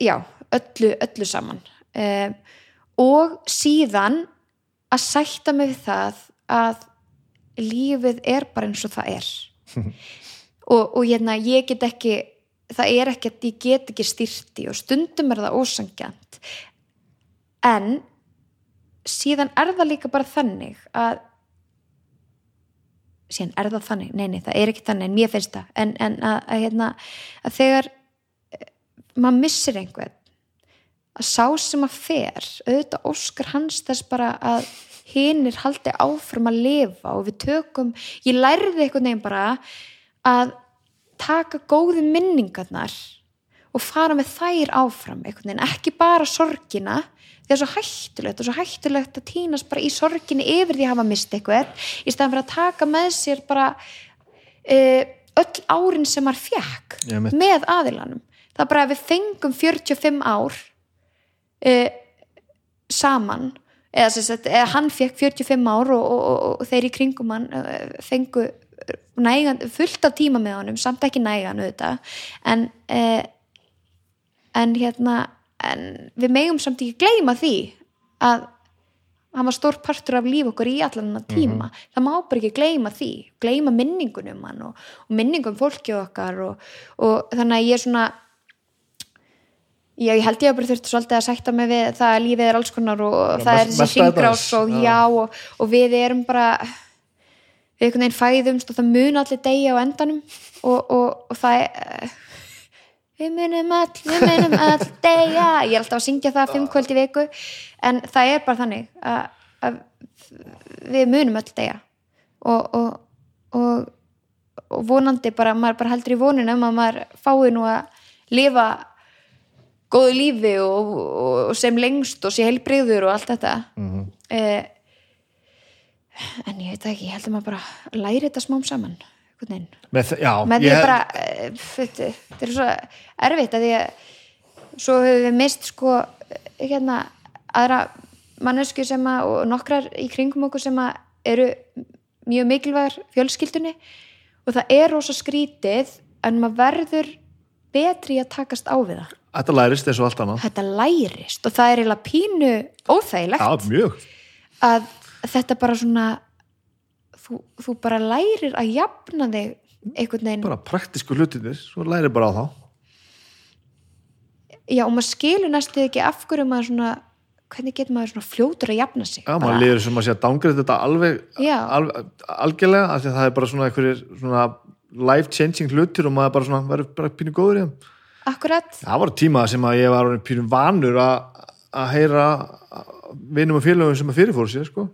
já, öllu, öllu saman. E, og síðan að sætta mig við það að lífið er bara eins og það er. Og, og hérna ég get ekki það er ekki að ég get ekki styrti og stundum er það ósangjant en síðan er það líka bara þannig að síðan er það þannig, nei nei það er ekki þannig en mér finnst það. En, en að, að, hérna, að þegar eh, maður missir einhvern að sá sem að fer auðvitað óskar hans þess bara að hinnir haldi áfram að lifa og við tökum, ég lærði einhvern veginn bara að taka góðu minningarnar og fara með þær áfram einhvern veginn, ekki bara sorgina það er svo hættulegt og svo hættulegt að týnast bara í sorginni yfir því að hafa mist eitthvað í staðan fyrir að taka með sér bara uh, öll árin sem maður fjekk veit. með aðilanum það er bara að við fengum 45 ár uh, saman eða, sagt, eða hann fekk 45 ár og, og, og, og þeir í kringum hann uh, fengu nægan, fullt af tíma með honum samt ekki nægan auðvitað en en hérna en við megum samt ekki gleyma því að hann var stór partur af líf okkur í allan hann tíma. Það má bara ekki gleyma því. Gleyma minningunum hann og, og minningum fólki okkar og, og þannig að ég er svona ég held ég að bara þurfti svolítið að sætta mig við það að lífið er alls konar og Já, það er þessi aðeins, og já. já og, og við erum bara við einhvern veginn fæðumst og það mun allir degja á endanum. Og, og, og það er við munum all, við munum all degja ég er alltaf að syngja það fimm kvöld í viku. En það er bara þannig að að við munum öll degja og, og, og, og vonandi bara, maður bara heldur í voninu um að maður fái nú að lifa góðu lífi og, sem lengst og sé heilbrigður og allt þetta. Mhm. eh, en ég veit ekki, ég held að maður bara læri þetta smám saman veginn. Með, já, með því ég- bara eh, þetta er svo erfitt að því að svo höfum við mist sko eh, hérna aðra mannesku sem að og nokkrar í kringum okkur sem að eru mjög mikilvægar fjölskyldunni. Og það er rosa skrítið en maður verður betri að takast á við það. Þetta lærist eins og allt annað. Þetta lærist og það er eiginlega pínu óþægilegt já, mjög. að þetta bara svona þú, þú bara lærir að jafna þig einhvern veginn. Bara praktísku hlutinir, svo lærir bara á þá. Já og maður skilur næstu ekki af hverju maður svona hvernig getur maður svona fljótur að jafna sig? Já, bara, maður líður sem að sé að dangrið þetta alveg alveg, algjörlega, af því að það er bara svona einhverjir svona life changing hlutir og maður bara svona verður bara pínu góður í þeim. Akkurat, það var tíma sem að ég var orðinn pínu vanur að að heyra vinum og félögum sem að fyrirfóru sér sko.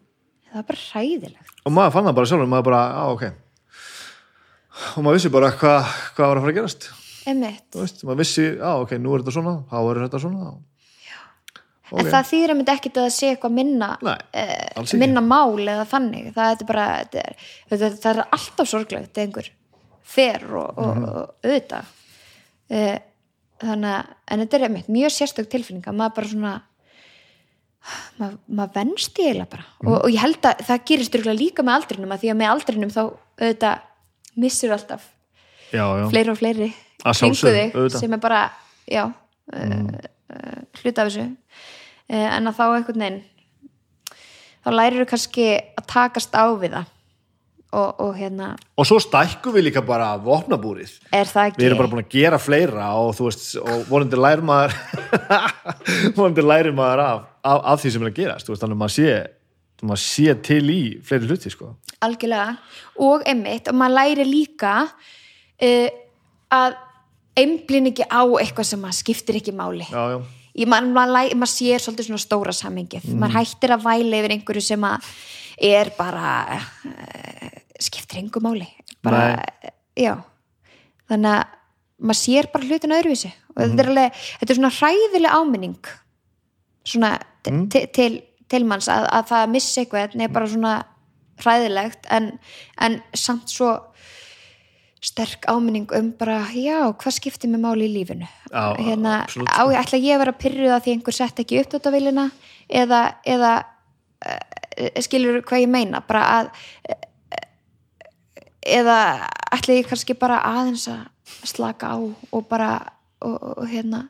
það er bara hræðilegt og maður fann það bara sjálfur, maður bara, á ok. Og maður vissi bara hvað hva var að fara að gerast. Veist, maður vissi, á ok, nú er þetta svona þá er þetta svona en það þýðir að myndi ekkit að það sé eitthvað minna Nei, eh, minna mál eða þannig. Það, er bara, þetta er, það er alltaf sorglegt einhver fer og, og, Mhm. og auðvitað. Eh, þannig að en þetta er einmitt mjög sérstök tilfinning að maður bara svona maður, maður venst í eiginlega bara Mhm. og, og ég held að það gerist líka með aldrinum að því að með aldrinum þá auðvitað missur alltaf já, já, fleiri og fleiri Að kringu sjálfsögðu, þig auðvitað. sem er bara já, mm. uh, hluta af þessu uh, en að þá einhvern veginn þá lærir þú kannski að takast á við það og, og hérna og svo stækkum við líka bara vopnabúrið er við erum bara búin að gera fleira og þú veist, og vonandi lærir maður vonandi lærir maður af, af, af því sem er að gerast, þú veist, þannig að maður sé maður sé til í fleiri hluti sko. algjörlega. Og einmitt og maður læri líka uh, að einblinn ekki á eitthvað sem maður skiptir ekki máli. Já, já, ég, maður, læ- maður sér svolítið svona stóra samingið maður hættir að væla yfir einhverju sem að er bara uh, skiptir engu máli. Bara, já. Þannig að maður sér bara hlutin öðruvísi. Og þetta er alveg, þetta er svona hræðileg áminning svona mm. til, til manns að, að það að missa eitthvað er bara svona hræðilegt en, en samt svo sterk áminning um bara, já, hvað skiptir mig máli í lífinu? Já, hérna, absolutt, á ég ætla ég að vera pyrruð að því einhver sett ekki upp þetta vilina eða, eða uh, skilur hvað ég meina? Bara að uh, eða ætla ég kannski bara aðeins að slaka á og bara og, og, og hérna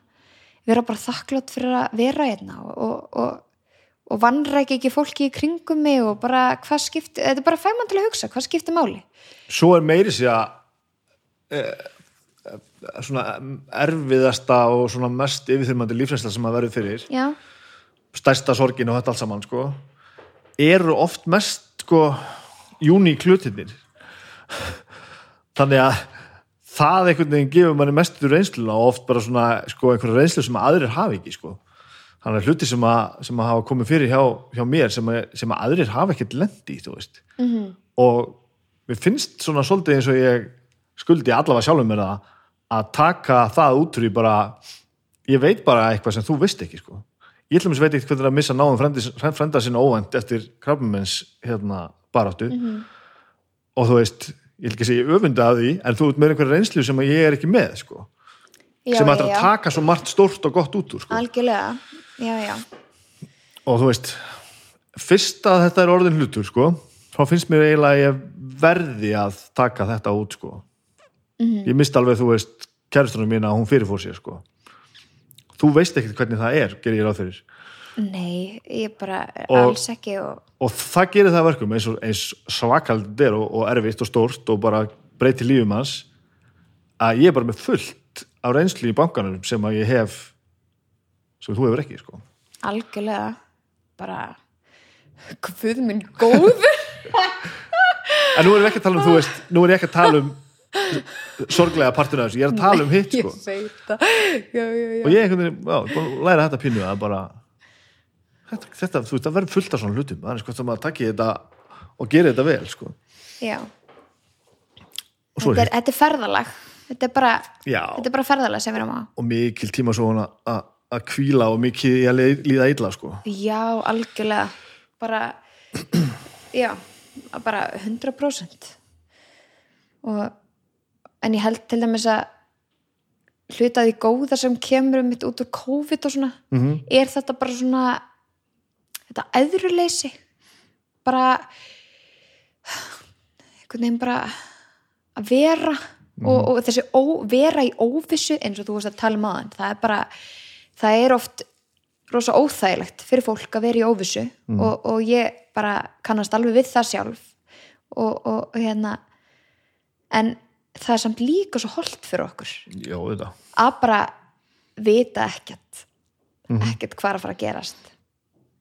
vera bara þakklátt fyrir að vera hérna og, og, og, og vannræk ekki fólki í kringum mig og bara hvað skipti, þetta er bara fæman til að hugsa hvað skiptir máli? Svo er meiri sér að e, svona erfiðasta og svona mest yfirþyrmandi lífsæsla sem að verður fyrir já, stærsta sorgin og þetta allt saman sko, eru oft mest sko, uník hlutinir þannig að það einhvern veginn gefur manni mestu reynsluna og oft bara svona sko, einhverja reynslu sem aðrir hafi ekki sko. þannig að hluti sem að, sem að hafa komið fyrir hjá, hjá mér sem að, sem að aðrir hafa ekkert lendi veist -hmm. og mér finnst svona svolítið eins og ég skuldi allavega sjálfum mér það að taka það út úr í bara ég veit bara eitthvað sem þú veist ekki sko. ég ætlum að veit ekki hvernig að missa náðum frendi, frenda sinna óvænt eftir krabbumens hérna baráttu og þú veist, ég vil ekki segja öfunda af því en þú ert með einhverja reynslu sem ég er ekki með sko, já, sem ætlar að taka svo margt stórt og gott út úr sko. algjörlega já, já, og þú veist fyrst að þetta er orðin hlutur sko, þá finnst mér eiginlega að ég verði að taka þetta út sko. ég mist alveg þú veist kærustunum mína að hún fyrirfór sér sko. þú veist ekkert hvernig það er gerir ég ráð fyrir nei, ég bara Og- alls ekki og og það gerir það að verkum eins, eins svakald er og, og erfitt og stórt og bara breyti lífum hans að ég er bara með fullt af reynslu í bankanum sem að ég hef sem þú hefur ekki sko. algjörlega bara guð minn góð en nú er ég ekki að tala um þú veist, nú er ég ekki að tala um sorglega partuna þessu, ég er að tala um hitt sko. ég veit það já, já, já. og ég er einhvern veginn, já, læra þetta pínu að bara þetta, þetta, þú veist, það verður fullt af svona hlutum það er sko sem að taki þetta og gera þetta vel sko. já, þetta er þetta er ferðalag þetta er bara, Já. þetta er bara ferðalag sem við erum á og mikil tíma svo að, að, kvíla og mikið í að líða illa sko. já, algjörlega bara já, bara 100% og en ég held til dæmis að hluta því góða sem kemur um mitt út úr COVID og svona Mhm. er þetta bara svona þetta eðruleysi bara einhvern veginn bara að vera og, og þessi ó, vera í óvissu eins og þú varst að tala um aðan það er bara, það er oft rosa óþægilegt fyrir fólk að vera í óvissu og, og ég bara kannast alveg við það sjálf. Og, og, og hérna en það er samt líka svo holdt fyrir okkur já, að bara vita ekkert ekkert hvað að fara að gerast.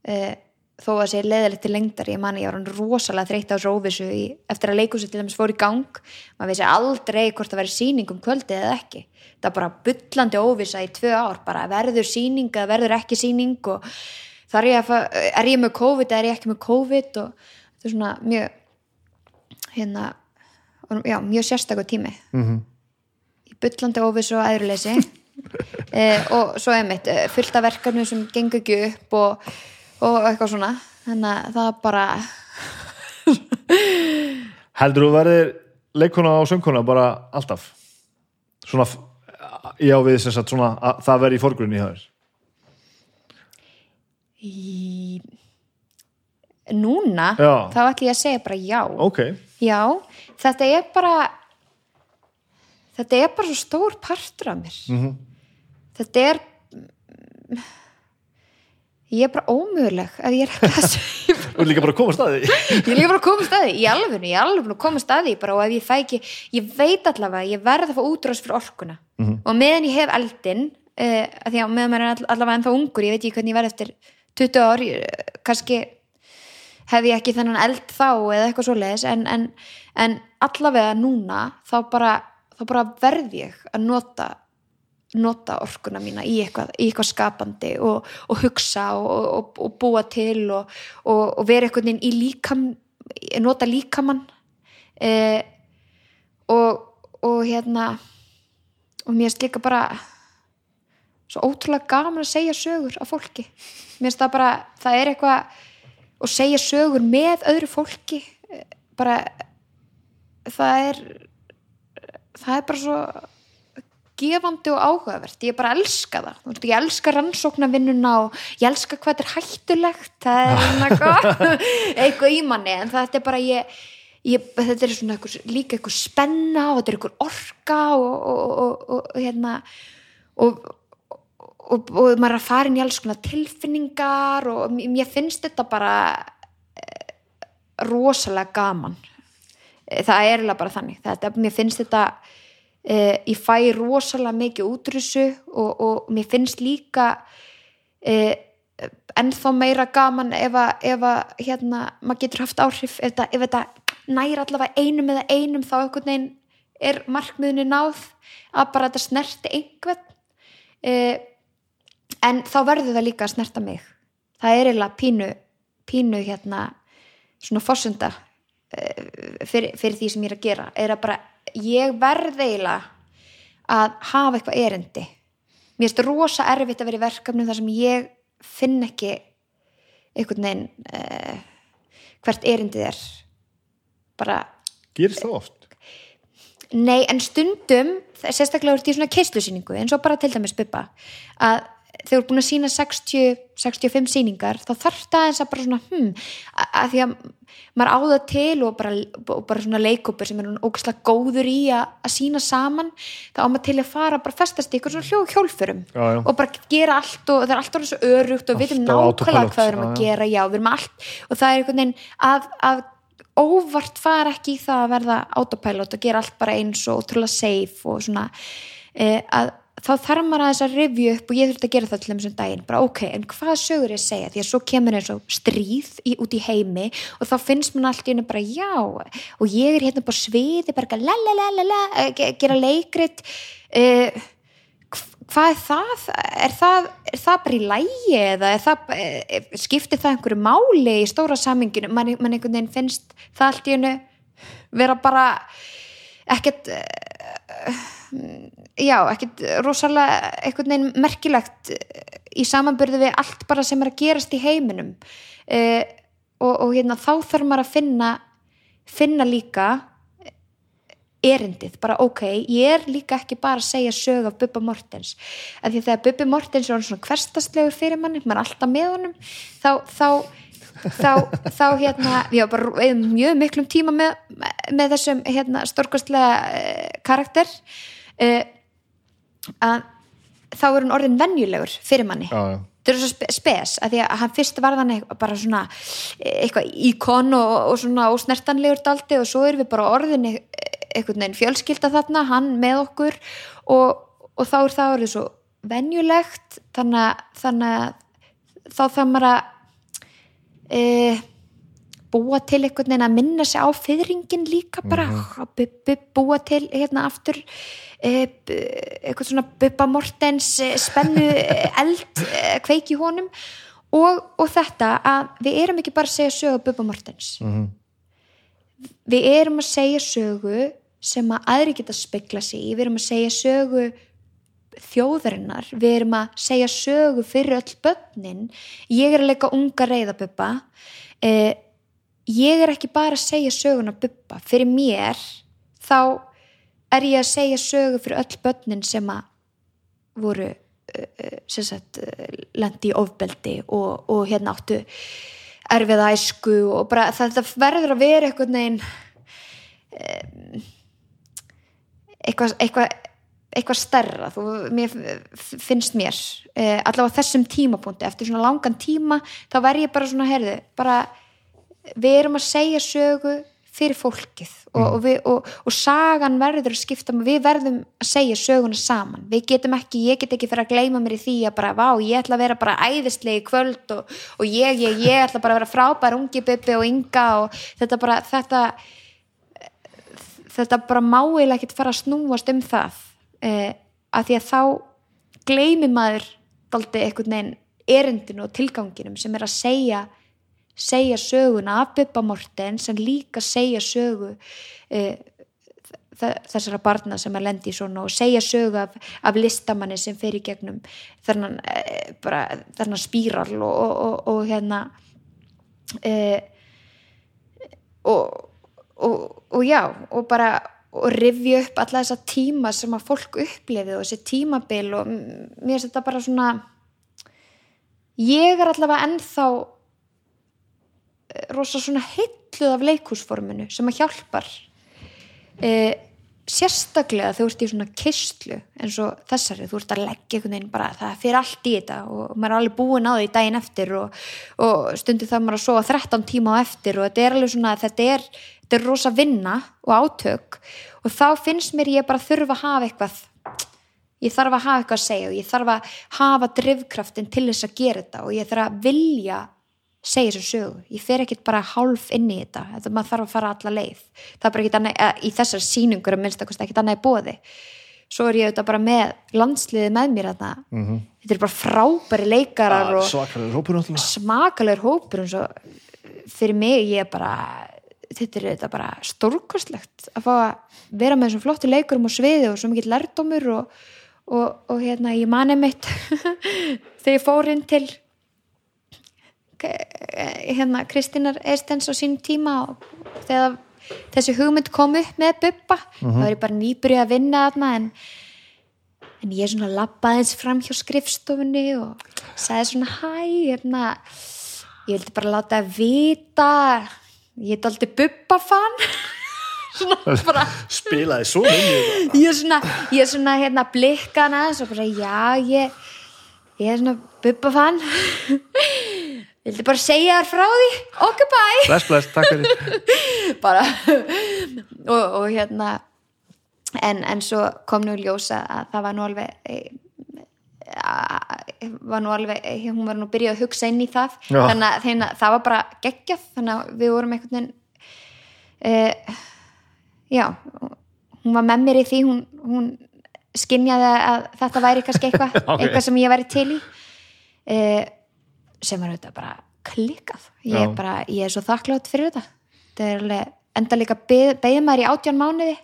Uh, þó að sé leðilegt til lengdar ég man ég var hann rosalega þreytt á þessu óvissu í, eftir að leikhúsið til dæmis fór í gang. Maður vissi aldrei hvort það væri sýning um kvöldið eða ekki. Það er bara bullandi óvissa í tvö ár bara verður sýning eða verður ekki sýning og þar ég að er ég með COVID eða er ég ekki með COVID og þetta er svona mjög hérna já, mjög sérstakur tími. Mhm. í bullandi óvissu og æðruleysi. Eh, og svo einmitt eh, fullt af verkefni sem gengur ekki upp og, og eitthvað svona. Þannig að það bara heldur þú verðir leikona og söngkona bara alltaf? Svona já við sem sagt svona að það verði í forgrunni í þaður í... núna? Já. þá ætlum ég að segja bara já. Ok, já, þetta er bara þetta er bara svo stór partur af mér. Mhm. þetta er ég er bara ómöguleg ef ég er ekki að segja er líka bara að koma staði ég er líka bara að koma staði í alveg ég er alveg að koma staði bara og ef ég fæ ekki ég veit allavega, ég verð að fá útrás fyrir orkuna. Og meðan ég hef eldin uh, að því að meðan maður er all- allavega ennþá ungur ég veit ekki hvernig ég verð eftir 20 ár kannski hef ég ekki þennan eld þá eða eitthvað svoleiðis en, en, en allavega núna þá bara, þá bara verð ég að nota nota orkuna mína í eitthvað, í eitthvað skapandi og, og hugsa og, og, og búa til og, vera eitthvað inn í líkam nota líkamann eh, og, hérna og mér finnst líka bara svo ótrúlega gaman að segja sögur af fólki. Mér finnst það bara, það er eitthvað og segja sögur með öðru fólki eh, bara það er það er bara svo gefandi og áhugavert, ég bara elska það. Veist, ég elska rannsóknarvinnuna og ég elska hvað þetta er hættulegt. Það er svona eitthvað í manni, en þetta er bara ég, ég þetta er svona eitthvað, líka eitthvað spenna og þetta er eitthvað orka og, og, og, og, hérna og, og, og maður er að fara inn í alls konar tilfinningar og mér mér finnst þetta bara eh, rosalega gaman. Eh, það er eiginlega bara þannig. Þetta, mér finnst þetta eh, ég fæ rosalega mikið útrússu og, og mér finnst líka eh, ennþá meira gaman ef að, ef að hérna, maður getur haft áhrif ef þetta, þetta næri allavega einum eða einum þá einhvern veginn er markmiðinu náð að bara þetta snerti einhvern. Eh, en þá verður það líka að snerta mig. Það er eiginlega pínu pínu hérna svona fórsunda fyrir, fyrir því sem ég er að gera er að bara, ég verð eiginlega að hafa eitthvað erindi. Mér finnst rosa erfitt að vera í verkefnum þar sem ég finn ekki einhvern veginn uh, hvert erindið er. Bara gerist það oft? Nei, en stundum, sérstaklega úr því svona keislusýningu, eins og bara til dæmis bubba, að þegar þú er búin að sína 60, 65 sýningar, þá þarf það eins að bara svona, hm, að, því að maður áða til og bara, og bara svona leikópur sem er ógæslega góður í að, að sína saman, þá á maður til að fara bara festast eitthvað svona hljó, hjólförum Já, já. og bara gera allt og það er alltaf svo örugt og við veitum nákvæmlega hvað við erum að gera, já, við erum allt og það er einhvern veginn að, að óvart fara ekki í það að verða autopilot og gera allt bara eins og ótrúlega safe og svona e, að þá þarf maður að þess að revju upp og ég þurfti að gera það til þeim sem daginn. Bara ok, en hvað sögur ég að segja? Því að svo kemur eins og stríð í, út í heimi og þá finnst maður allt í hennu bara já og ég er hérna bara sviði bara la la la la la, eh, ge- gera leikrit. Uh, hvað er það? Er það, er það bara í lægi eða það, er, skiptir það einhverju máli í stóra saminginu mann man einhvern veginn finnst það allt í hennu vera bara ekkert eh, já, ekkert rosalega einhvern veginn merkilegt í samanbyrðu við allt bara sem er að gerast í heiminum. Uh, og, og hérna þá þarf maður að finna finna líka erindið, bara ok, ég er líka ekki bara að segja sög af Bubba Mortens. Af því að þegar Bubbi Mortens er svona hverstastlegur fyrir manni, maður er alltaf með honum þá, þá þá, þá hérna, við hafa bara eða mjög miklum tíma með, með þessum hérna, stórkostlega uh, karakter uh, að þá er hann orðin venjulegur fyrir manni já, já. þetta er svo spe- spes að því að hann fyrst var þannig bara svona eitthvað íkon og, og svona ósnertanlegur daldi og svo erum við bara orðin e- einhvern veginn fjölskylda þarna, hann með okkur og, og þá er það orðið svo að, þannig að þá þarf maður að e, búa til einhvern veginn að minna sig á fyrringin líka bara. Að bu, bu, búa til hérna aftur e, eitthvað svona Bubba Mortens e, spennu e, eld e, kveiki honum. Og, og þetta að við erum ekki bara að segja sögu Bubba Mortens. Mhm. við erum að segja sögu sem að aðri geta spekla sig í, við erum að segja sögu þjóðarinnar, við erum að segja sögu fyrir öll börnin. Ég er að leika unga reyðabubba eh, ég er ekki bara að segja söguna bubba, fyrir mér þá er ég að segja sögu fyrir öll börnin sem að voru uh, sem sagt, uh, lendi í ofbeldi og, og hérna áttu erfiða æsku og bara þetta verður að vera einhvern veginn um, eitthvað eitthvað eitthvað stærra, þú, mér, finnst mér eh, allavega þessum tímapunkti eftir svona langan tíma þá verð ég bara svona, heyrðu, bara við erum að segja sögu fyrir fólkið og, og, við, og, og sagan verður að skipta við verðum að segja söguna saman. Við getum ekki, ég get ekki fyrir að gleyma mér í því að bara, vá, ég ætla að vera bara æðislegi kvöld og, og ég, ég, ég ætla bara að vera frábær ungi bubbi og ynga og þetta bara, þetta þetta bara máilega ekkert fara að snúast um það. Eh, að því að þá gleymi maður daldi einhvern veginn erindinu og tilganginum sem er að segja segja söguna af Bubba Mortens en líka segja sögu eh, þessara barna sem að lendi í svona og segja sögu af, af listamanni sem fer í gegnum þennan, þennan spíral og, og, og, og hérna eh, og, já og bara og rifja upp alla þessa tíma sem að fólk upplifið og þessi tímabil og mér finnst þetta bara svona ég er allavega ennþá rosa svona heilluð af leikúsforminu sem að hjálpar. Eh, sérstaklega þú ert í svona kistlu eins og þessari, þú ert að leggja einhvern veginn bara, það fyrir allt í þetta og maður er alveg búin á því daginn eftir og, og stundir það maður að sofa 13 tíma á eftir og þetta er alveg svona þetta er, þetta er rosa vinna og átök og þá finnst mér ég bara þurfa að hafa eitthvað ég þarf að hafa eitthvað að segja og ég þarf að hafa drifkraftin til þess að gera þetta og ég þarf að vilja segja þessu sögu, ég fer ekkert bara hálf inn í þetta, þetta maður þarf að fara alla leið. Það er bara ekkert annað, eða í þessar sýningur að minnst að ekkert annað í bóði svo er ég auðvitað bara með landsliði með mér þarna, Mhm. þetta er bara frábæri leikarar og rópur náttúrulega. Smakalegur hópur og fyrir mig ég er bara þetta er þetta bara stórkostlegt að fá að vera með þessum flottu leikurum og sviði og svo mikið lærdómur og, og, og hérna ég mani mitt þegar ég fór inn til eh, hérna Kristínar Eistens á sínum tíma og þegar þessi hugmynd kom upp með Bubba þá er ég bara nýbyrjuð að vinna þarna en en ég svona labbaði eins fram hjá skrifstofunni og sagði svona hæ, hérna ég vildi bara láta að vita ég er aldrei Bubba fan. Svona bara. Spilaði svo þetta ég er svona, ég er svona hérna blikkana og bara já, ég ég er svona Bubba fan vildi bara segja þér frá því? Ok bye. Bless bless, takk fyrir. Bara. Og, og hérna en, en svo kom nú ljósa að það var nú alveg eh, var nú alveg eh, hún var nú byrjuð að hugsa inn í það. Já. þannig að það var bara geggjað. Þannig að við vorum einhvern veginn uh, já hún var með mér í því hún, hún skinjaði að þetta væri kannski eitthvað Ok. eitthvað sem ég væri til í. Uh, sem var auðvitað bara klikkað. Ég er bara, ég er svo þakklátt fyrir þetta. Þetta er alveg, enda líka beðið maður í átján mánuði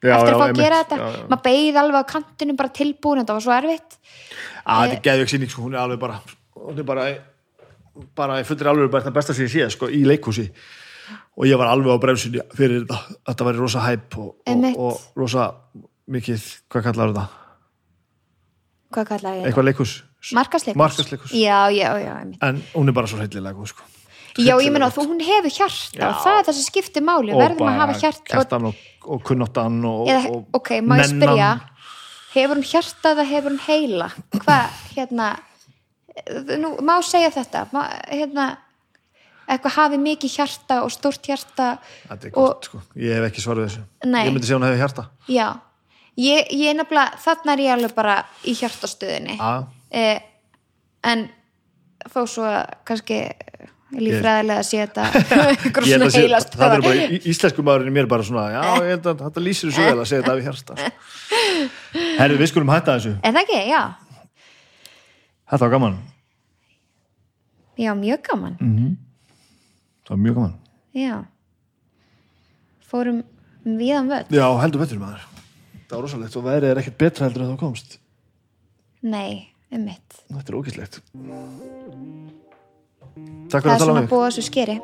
Já, eftir að já, fá að gera þetta. Já, já. maður beðið alveg á kantinu bara tilbúin þetta var svo erfitt. Að þetta er geðveik sýning sko, hún er alveg bara hún er bara, bara í fullri alveg bara þetta besta sem ég sé sko, í leikhúsi. Og ég var alveg á bremsunni fyrir þetta, þetta væri rosa hæp og, og, og rosa mikið, hvað kallar þetta? hvað kallaði ég þetta? Eitthvað leikhús? Markasleikus? Markaðsleikhús. Já, já, já, einmitt. En hún er bara svo hryllilega góð sko. já, ég meina þú, hún hefur hjarta. Já. og það er það sem skiptir máli, Og verðum að bara hafa hjarta og, og, og kunnáttan og, eða, og ok, má ég spyrja? Hefur hún hjarta eða hefur hún heila? Hvað, hérna nú, má segja þetta? Má, hérna, eitthvað hafi mikið hjarta og stórt hjarta Þetta er gott sko, ég hef ekki svarað þessu. Nei. Ég myndi segja hún hefði hjarta. Já. Ég, ég nefnilega, þarna er ég alveg bara í hjartastöðinni. A, eh, en þó svo að kannski líffræðilega sé þetta held svona að sé, heila það er bara, íslensku maðurinn í mér bara svona, já, ég held að þetta lýsir þessu vel að segja þetta af hjarta sko. Herri, við skulum hætta þessu. Er það ekki, já, Þetta var gaman, já, mjög gaman. Það var mjög gaman. Já. Fórum um viðan völd Já, heldur betur maður. Það var rosalegt og veðrið er ekkert betra heldur en þú komst. Nei, um mitt Þetta er ógæslegt Takk það fyrir er að tala svona um mig. búið þessu skeri.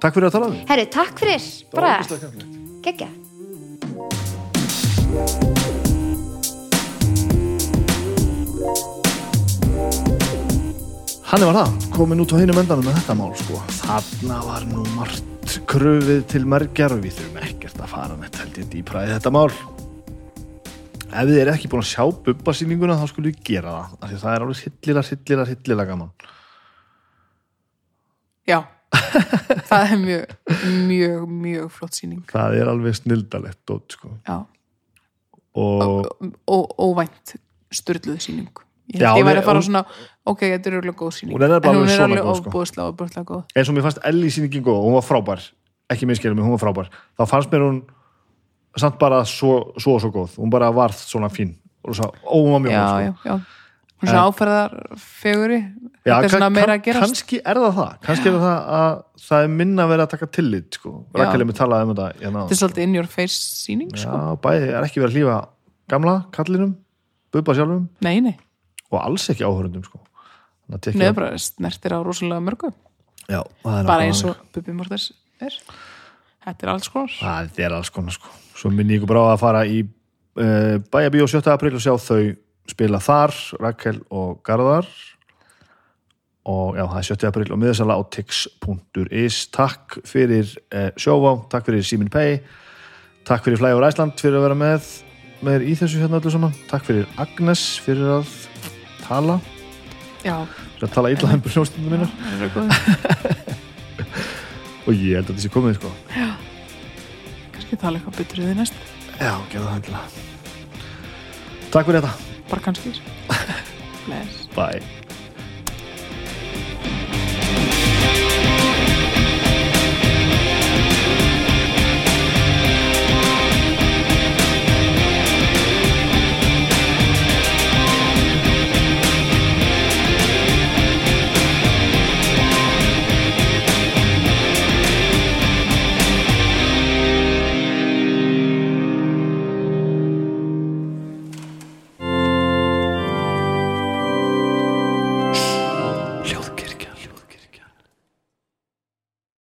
Takk fyrir að tala um mig. Herri, takk fyrir, Það bara ógeðslega skemmtilegt. geggja Hann var það, komin út á hinum endanum með þetta mál sko. Þarna var nú margt kröfið til mergjar og við þurfum ekkert að fara með held ég dýpra í þetta mál. Ef þið er ekki búin að sjá bubbasýninguna þá skulum við gera það. Að það er alveg hillilega, hillilega, hillilega gaman. Já, það er mjög, mjög, mjög flott sýning. Það er alveg snildalegt dót sko. Já, Og og óvænt styrluð sýning. Ég Já, ég væri að fara hún- svona, ok, þetta er örgulega góð nefnilega en hún alveg er alveg sko. ofbúðslega góð. eins og mér fannst Ellie sýningin góð og hún var frábær, ekki minnskilum mig, hún var frábær. Þá fannst mér hún samt bara svo, svo og svo góð. Hún bara varð svona fín. Og svo, hún var mjög Já, góð sko. já, já. Hún er svona áferðar feguri. Já, Þetta er svona meira að gerast. kannski er það það kannski er það að það er minna verið að taka tillit sko. Já. Rakkali mig talaði um þetta hérna. Þetta er svolítið in your face sýning, já, sko. bæði er ekki verið að hlýfa gamla kallinum, bubba sjálfum Nei, nei. og alls ekki áhörundum sko. Að Nei, bara snertir á rosalega mörgu. Bara eins og. Bubi Mortens er. Þetta er alls konar. það er alls konar sko. svo minni ég bara á að fara í uh, bæjabíó 7. april og sjá þau spila þar, Rakel og Garðar og já, það er 7. april og miðasala á tix.is takk fyrir uh, sjóvá, takk fyrir Simin Pay takk fyrir Flægur Æsland fyrir að vera með með í þessu hérna öllu saman takk fyrir Agnes fyrir að tala Já, fyrir að tala illa það er góð. og ég held að þessi komið sko Kannski tala eitthvað betur í því næst. já, gerða það endilega takk fyrir þetta, Bara kannski. Bless. bye